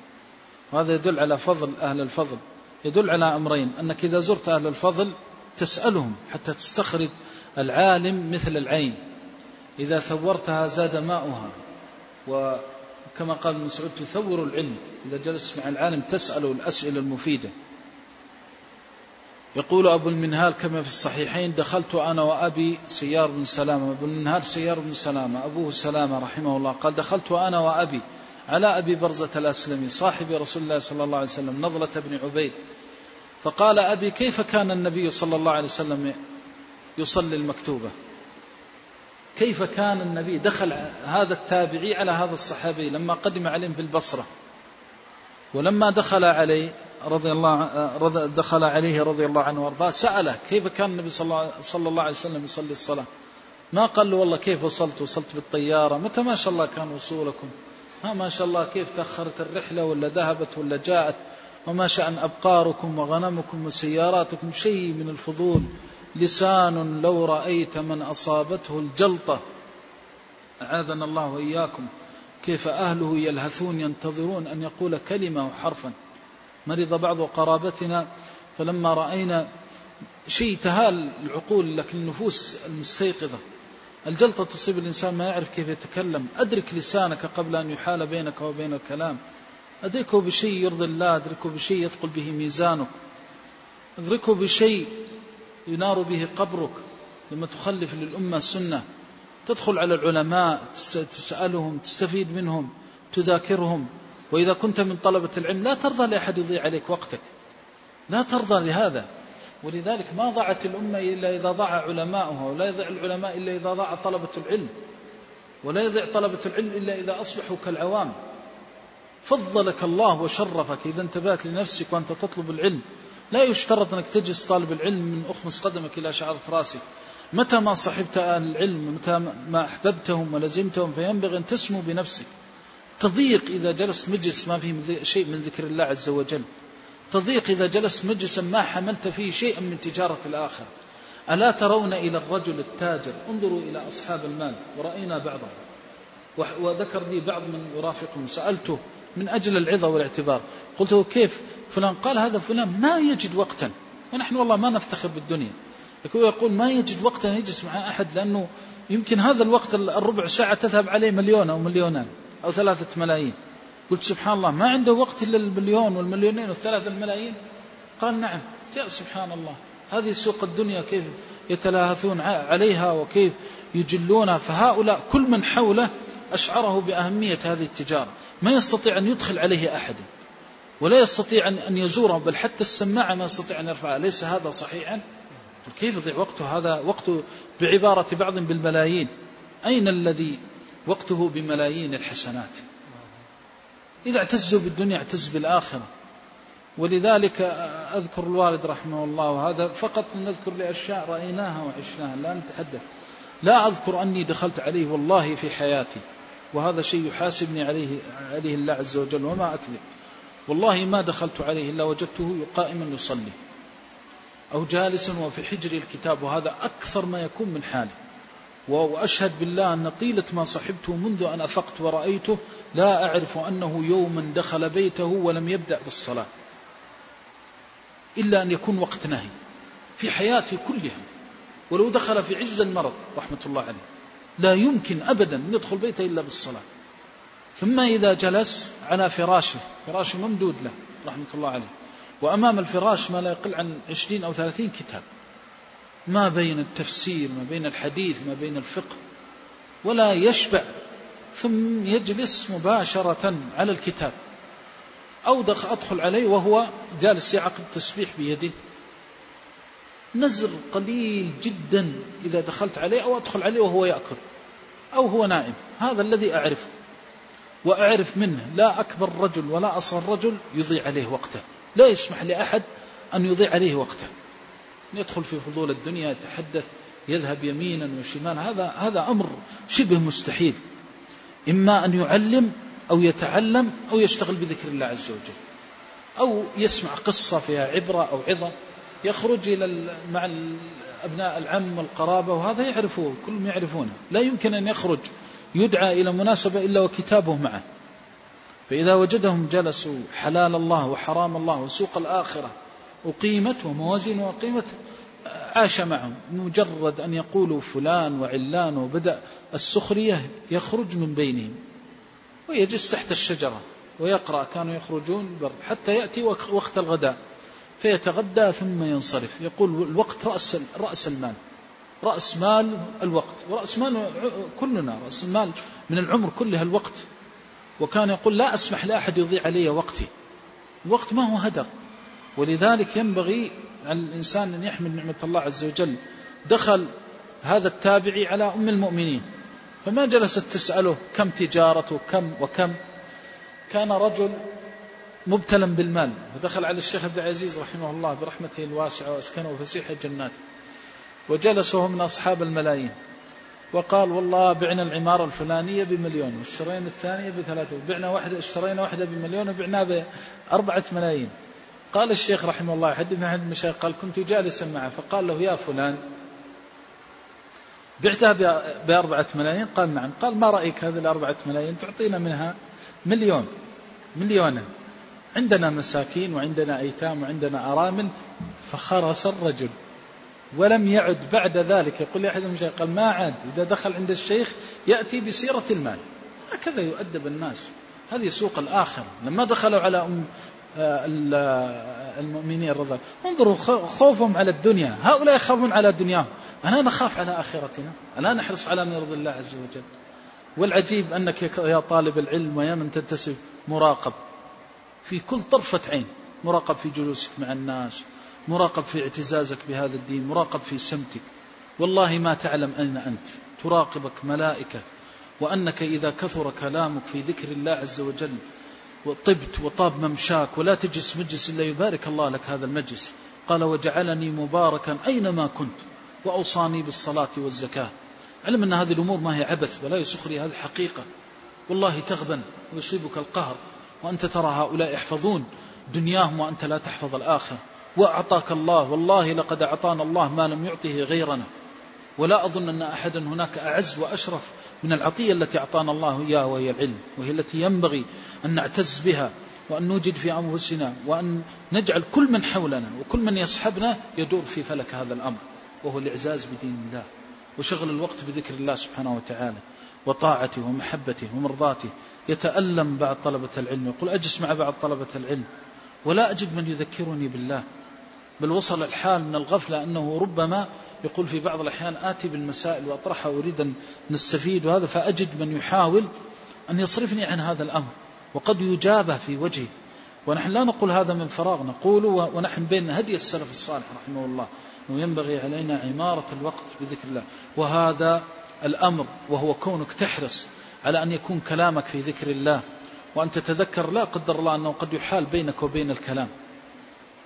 وهذا يدل على فضل أهل الفضل. يدل على أمرين. أنك إذا زرت أهل الفضل تسألهم حتى تستخرج العالم مثل العين. إذا ثورتها زاد ماؤها. وكما قال ابن مسعود تثور العلم. إذا جلست مع العالم تسأل الأسئلة المفيدة. يقول أبو المنهال كما في الصحيحين دخلت أنا وأبي سيار بن سلامة. أبو المنهال سيار بن سلامة أبوه سلامة رحمه الله. قال دخلت أنا وأبي على أبي برزة الأسلمي صاحب رسول الله صلى الله عليه وسلم نضلة بن عبيد. فقال أبي كيف كان النبي صلى الله عليه وسلم يصلي المكتوبة؟ كيف كان النبي دخل هذا التابعي على هذا الصحابي لما قدم عليهم في البصرة؟ ولما دخل عليه رضي الله دخل عليه رضي الله عنه وأرضاه سأله كيف كان النبي صلى الله عليه وسلم يصلي الصلاة؟ ما قال له والله كيف وصلت؟ وصلت بالطيارة. متى ما شاء الله كان وصولكم؟ ها ما شاء الله كيف تأخرت الرحلة ولا ذهبت ولا جاءت؟ وما شأن أبقاركم وغنمكم وسياراتكم شيء من الفضول. لسان لو رأيت من أصابته الجلطة. أعاذنا الله وإياكم. كيف أهله يلهثون ينتظرون أن يقول كلمة وحرفا مرض بعض قرابتنا فلما رأينا شيء تهال العقول لكن النفوس المستيقظة. الجلطة تصيب الإنسان ما يعرف كيف يتكلم. أدرك لسانك قبل أن يحال بينك وبين الكلام. أدركه بشيء يرضي الله أدركه بشيء يثقل به ميزانك. أدركه بشيء ينار به قبرك لما تخلف للأمة سنة تدخل على العلماء تسألهم تستفيد منهم تذاكرهم. وإذا كنت من طلبة العلم لا ترضى لأحد يضيع عليك وقتك. لا ترضى لهذا. ولذلك ما ضاعت الأمة إلا إذا ضاع علماؤها ولا يضيع العلماء إلا إذا ضاع طلبة العلم. ولا يضيع طلبة العلم إلا إذا أصبحوا كالعوام. فضلك الله وشرفك إذا انتبهت لنفسك وأنت تطلب العلم. لا يشترط أنك تجلس طالب العلم من أخمص قدمك إلى شعرة راسك متى ما صحبت أهل العلم متى ما أحببتهم ولزمتهم فينبغي أن تسمو بنفسك. تضيق إذا جلست مجلس ما فيه شيء من ذكر الله عز وجل. تضيق إذا جلست مجلسا ما حملت فيه شيئا من تجارة الآخرة. ألا ترون إلى الرجل التاجر؟ انظروا إلى أصحاب المال. ورأينا بعضهم. وذكر لي بعض من يرافقهم سألته من أجل العظة والاعتبار قلت له كيف؟ فلان قال هذا فلان ما يجد وقتا. ونحن والله ما نفتخر بالدنيا. يقول ما يجد وقتا يجلس مع أحد لأنه يمكن هذا الوقت الربع ساعة تذهب عليه مليون أو مليونان أو ثلاثة ملايين. قلت سبحان الله ما عنده وقت إلا المليون والمليونين والثلاثة الملايين؟ قال نعم. يا سبحان الله هذه سوق الدنيا كيف يتلاهثون عليها وكيف يجلونها؟ فهؤلاء كل من حوله أشعره بأهمية هذه التجارة. ما يستطيع أن يدخل عليه أحد. ولا يستطيع أن يزوره بل حتى السماعة ما يستطيع أن يرفعها. ليس هذا صحيحا؟ كيف يضيع وقته هذا وقته بعبارة بعض بالملايين؟ أين الذي وقته بملايين الحسنات؟ إذا اعتزوا بالدنيا اعتز بالآخرة. ولذلك أذكر الوالد رحمه الله وهذا فقط نذكر لأشياء رأيناها وعشناها لا نتحدث. لا أذكر أني دخلت عليه والله في حياتي. وهذا شيء يحاسبني عليه عليه الله عز وجل وما أكذب. والله ما دخلت عليه إلا وجدته قائما يصلي. أو جالسا وفي حجر الكتاب وهذا أكثر ما يكون من حالي. وأشهد بالله أن طيلة ما صحبته منذ أن أفقت ورأيته لا أعرف أنه يوما دخل بيته ولم يبدأ بالصلاة. إلا أن يكون وقت نهي في حياتي كلها. ولو دخل في عز المرض رحمة الله عليه. لا يمكن أبدا أن يدخل بيته إلا بالصلاة. ثم إذا جلس على فراشه فراشه ممدود له رحمة الله عليه. وأمام الفراش ما لا يقل عن عشرين أو ثلاثين كتاب. ما بين التفسير ما بين الحديث ما بين الفقه. ولا يشبع. ثم يجلس مباشرة على الكتاب. أو أدخل عليه وهو جالس يعقد تسبيح بيده. نزر قليل جدا إذا دخلت عليه أو أدخل عليه وهو يأكل أو هو نائم. هذا الذي أعرفه وأعرف منه. لا أكبر رجل ولا أصغر رجل يضيع عليه وقته. لا يسمح لأحد أن يضيع عليه وقته. يدخل في فضول الدنيا يتحدث يذهب يمينا وشمالا. هذا هذا أمر شبه مستحيل. إما أن يعلم أو يتعلم أو يشتغل بذكر الله عز وجل. أو يسمع قصة فيها عبرة أو عظة. يخرج إلى مع أبناء العم والقرابة وهذا يعرفه كلهم يعرفونه. لا يمكن أن يخرج يدعى إلى مناسبة إلا وكتابه معه. فإذا وجدهم جلسوا حلال الله وحرام الله وسوق الآخرة أقيمت وموازين أقيمت عاش معهم. مجرد أن يقولوا فلان وعلان وبدأ السخرية يخرج من بينهم. ويجلس تحت الشجرة ويقرأ كانوا يخرجون حتى يأتي وقت الغداء. فيتغدى ثم ينصرف. يقول الوقت رأس, رأس المال. رأس مال الوقت. ورأس مال كلنا. رأس المال من العمر كلها الوقت. وكان يقول لا أسمح لأحد يضيع علي وقتي. الوقت ما هو هدر. ولذلك ينبغي على الإنسان أن يحمل نعمة الله عز وجل. دخل هذا التابعي على أم المؤمنين. فما جلست تسأله كم تجارته كم وكم. كان رجل مبتلا بالمال. فدخل على الشيخ عبد العزيز رحمه الله برحمته الواسعة وأسكنه فسيح جناته وجلسوا من أصحاب الملايين. وقال والله بعنا العمارة الفلانية بمليون واشترينا الثانية بثلاثة وبعنا واحدة اشترينا واحدة بمليون وبعناها بأربعة ملايين. قال الشيخ رحمه الله حدثنا عن المشايخ قال كنت جالسا معه فقال له يا فلان بعتها بأربعة ملايين؟ قال نعم. قال ما رأيك هذه الأربعة ملايين؟ تعطينا منها مليون مليونا. عندنا مساكين وعندنا أيتام وعندنا أرامل فخرس الرجل. ولم يعد بعد ذلك. يقول لي أحد المشايخ قال ما عاد إذا دخل عند الشيخ يأتي بسيرة المال. هكذا يؤدب الناس. هذه سوق الآخرة لما دخلوا على أم آه، المؤمنين رضا انظروا خوفهم على الدنيا. هؤلاء يخافون على دنياهم. ألا نخاف على آخرتنا. ألا نحرص على ما يرضي الله عز وجل. والعجيب أنك يا طالب العلم ويا من تنتسب مراقب. في كل طرفة عين. مراقب في جلوسك مع الناس مراقب في اعتزازك بهذا الدين مراقب في سمتك. والله ما تعلم أين أنت. تراقبك ملائكة. وأنك إذا كثر كلامك في ذكر الله عز وجل وطبت وطاب ممشاك ولا تجلس مجلس إلا يبارك الله لك هذا المجلس. قال وجعلني مباركا أينما كنت وأوصاني بالصلاة والزكاة. علم أن هذه الأمور ما هي عبث ولا يسخري هذه حقيقة. والله تغبن ويصيبك القهر. وأنت ترى هؤلاء يحفظون دنياهم وأنت لا تحفظ الآخر وأعطاك الله والله لقد أعطانا الله ما لم يعطه غيرنا. ولا أظن أن أحدا هناك أعز وأشرف من العطية التي أعطانا الله إياها وهي العلم وهي التي ينبغي أن نعتز بها وأن نوجد في أنفسنا وأن نجعل كل من حولنا وكل من يصحبنا يدور في فلك هذا الأمر وهو الإعزاز بدين الله وشغل الوقت بذكر الله سبحانه وتعالى. وطاعته ومحبته ومرضاته يتألم بعض طلبة العلم يقول أجلس مع بعض طلبة العلم ولا أجد من يذكرني بالله بل وصل الحال من الغفلة أنه ربما يقول في بعض الأحيان آتي بالمسائل وأطرحها أريد أن نستفيد وهذا فأجد من يحاول أن يصرفني عن هذا الأمر وقد يجابه في وجهي ونحن لا نقول هذا من فراغ نقول ونحن بين هدي السلف الصالح رحمه الله أنه ينبغي علينا عمارة الوقت بذكر الله. وهذا الأمر وهو كونك تحرص على أن يكون كلامك في ذكر الله وأن تتذكر لا قدر الله أنه قد يحال بينك وبين الكلام.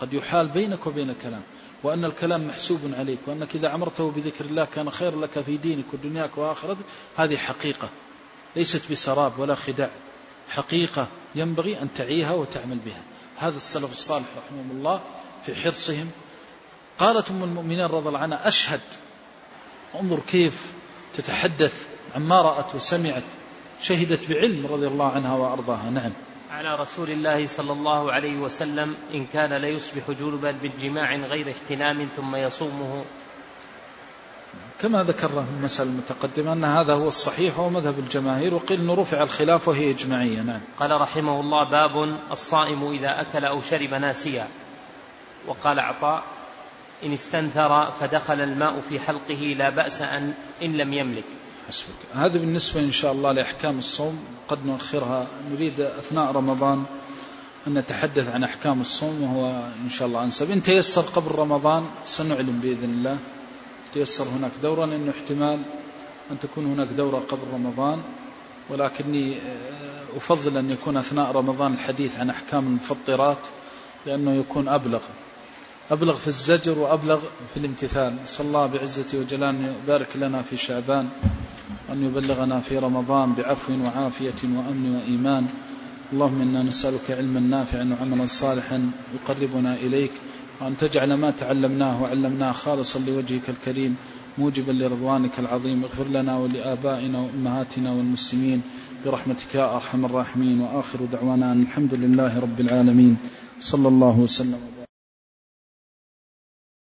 قد يحال بينك وبين الكلام وأن الكلام محسوب عليك وأنك إذا عمرته بذكر الله كان خير لك في دينك ودنياك وآخرتك. هذه حقيقة ليست بسراب ولا خداع. حقيقة ينبغي أن تعيها وتعمل بها. هذا السلف الصالح رحمه الله في حرصهم. قالت أم المؤمنين رضي الله عنها أشهد. انظر كيف تتحدث عما رأت وسمعت شهدت بعلم رضي الله عنها وأرضاها. نعم. على رسول الله صلى الله عليه وسلم إن كان ليصبح جنبا بالجماع غير احتلام ثم يصومه. كما ذكرنا في المسألة المتقدمة أن هذا هو الصحيح وهو مذهب الجماهير وقيل أنه رفع الخلاف وهي إجماعية. نعم. قال رحمه الله باب الصائم إذا أكل أو شرب ناسيا. وقال عطاء إن استنثر فدخل الماء في حلقه لا بأس أن إن لم يملك. حسبك. هذا بالنسبة إن شاء الله لأحكام الصوم. قد نؤخرها. نريد أثناء رمضان أن نتحدث عن أحكام الصوم وهو إن شاء الله أنسب. إن تيسر قبل رمضان سنعلم بإذن الله. تيسر هناك دورة لأنه احتمال أن تكون هناك دورة قبل رمضان. ولكني آه، أفضل أن يكون أثناء رمضان الحديث عن أحكام المفطرات لأنه يكون أبلغ. أبلغ في الزجر وأبلغ في الامتثال. صلى الله بعزته وجلاله أن يبارك لنا في شعبان وأن يبلغنا في رمضان بعفو وعافية وأمن وإيمان. اللهم إنا نسألك علما نافعا وعملا صالحا يقربنا إليك وأن تجعل ما تعلمناه وعلمناه خالصا لوجهك الكريم موجبا لرضوانك العظيم. اغفر لنا ولآبائنا وأمهاتنا والمسلمين. برحمتك يا أرحم الراحمين. وآخر دعوانا أن الحمد لله رب العالمين. صلى الله وسلم. وبارك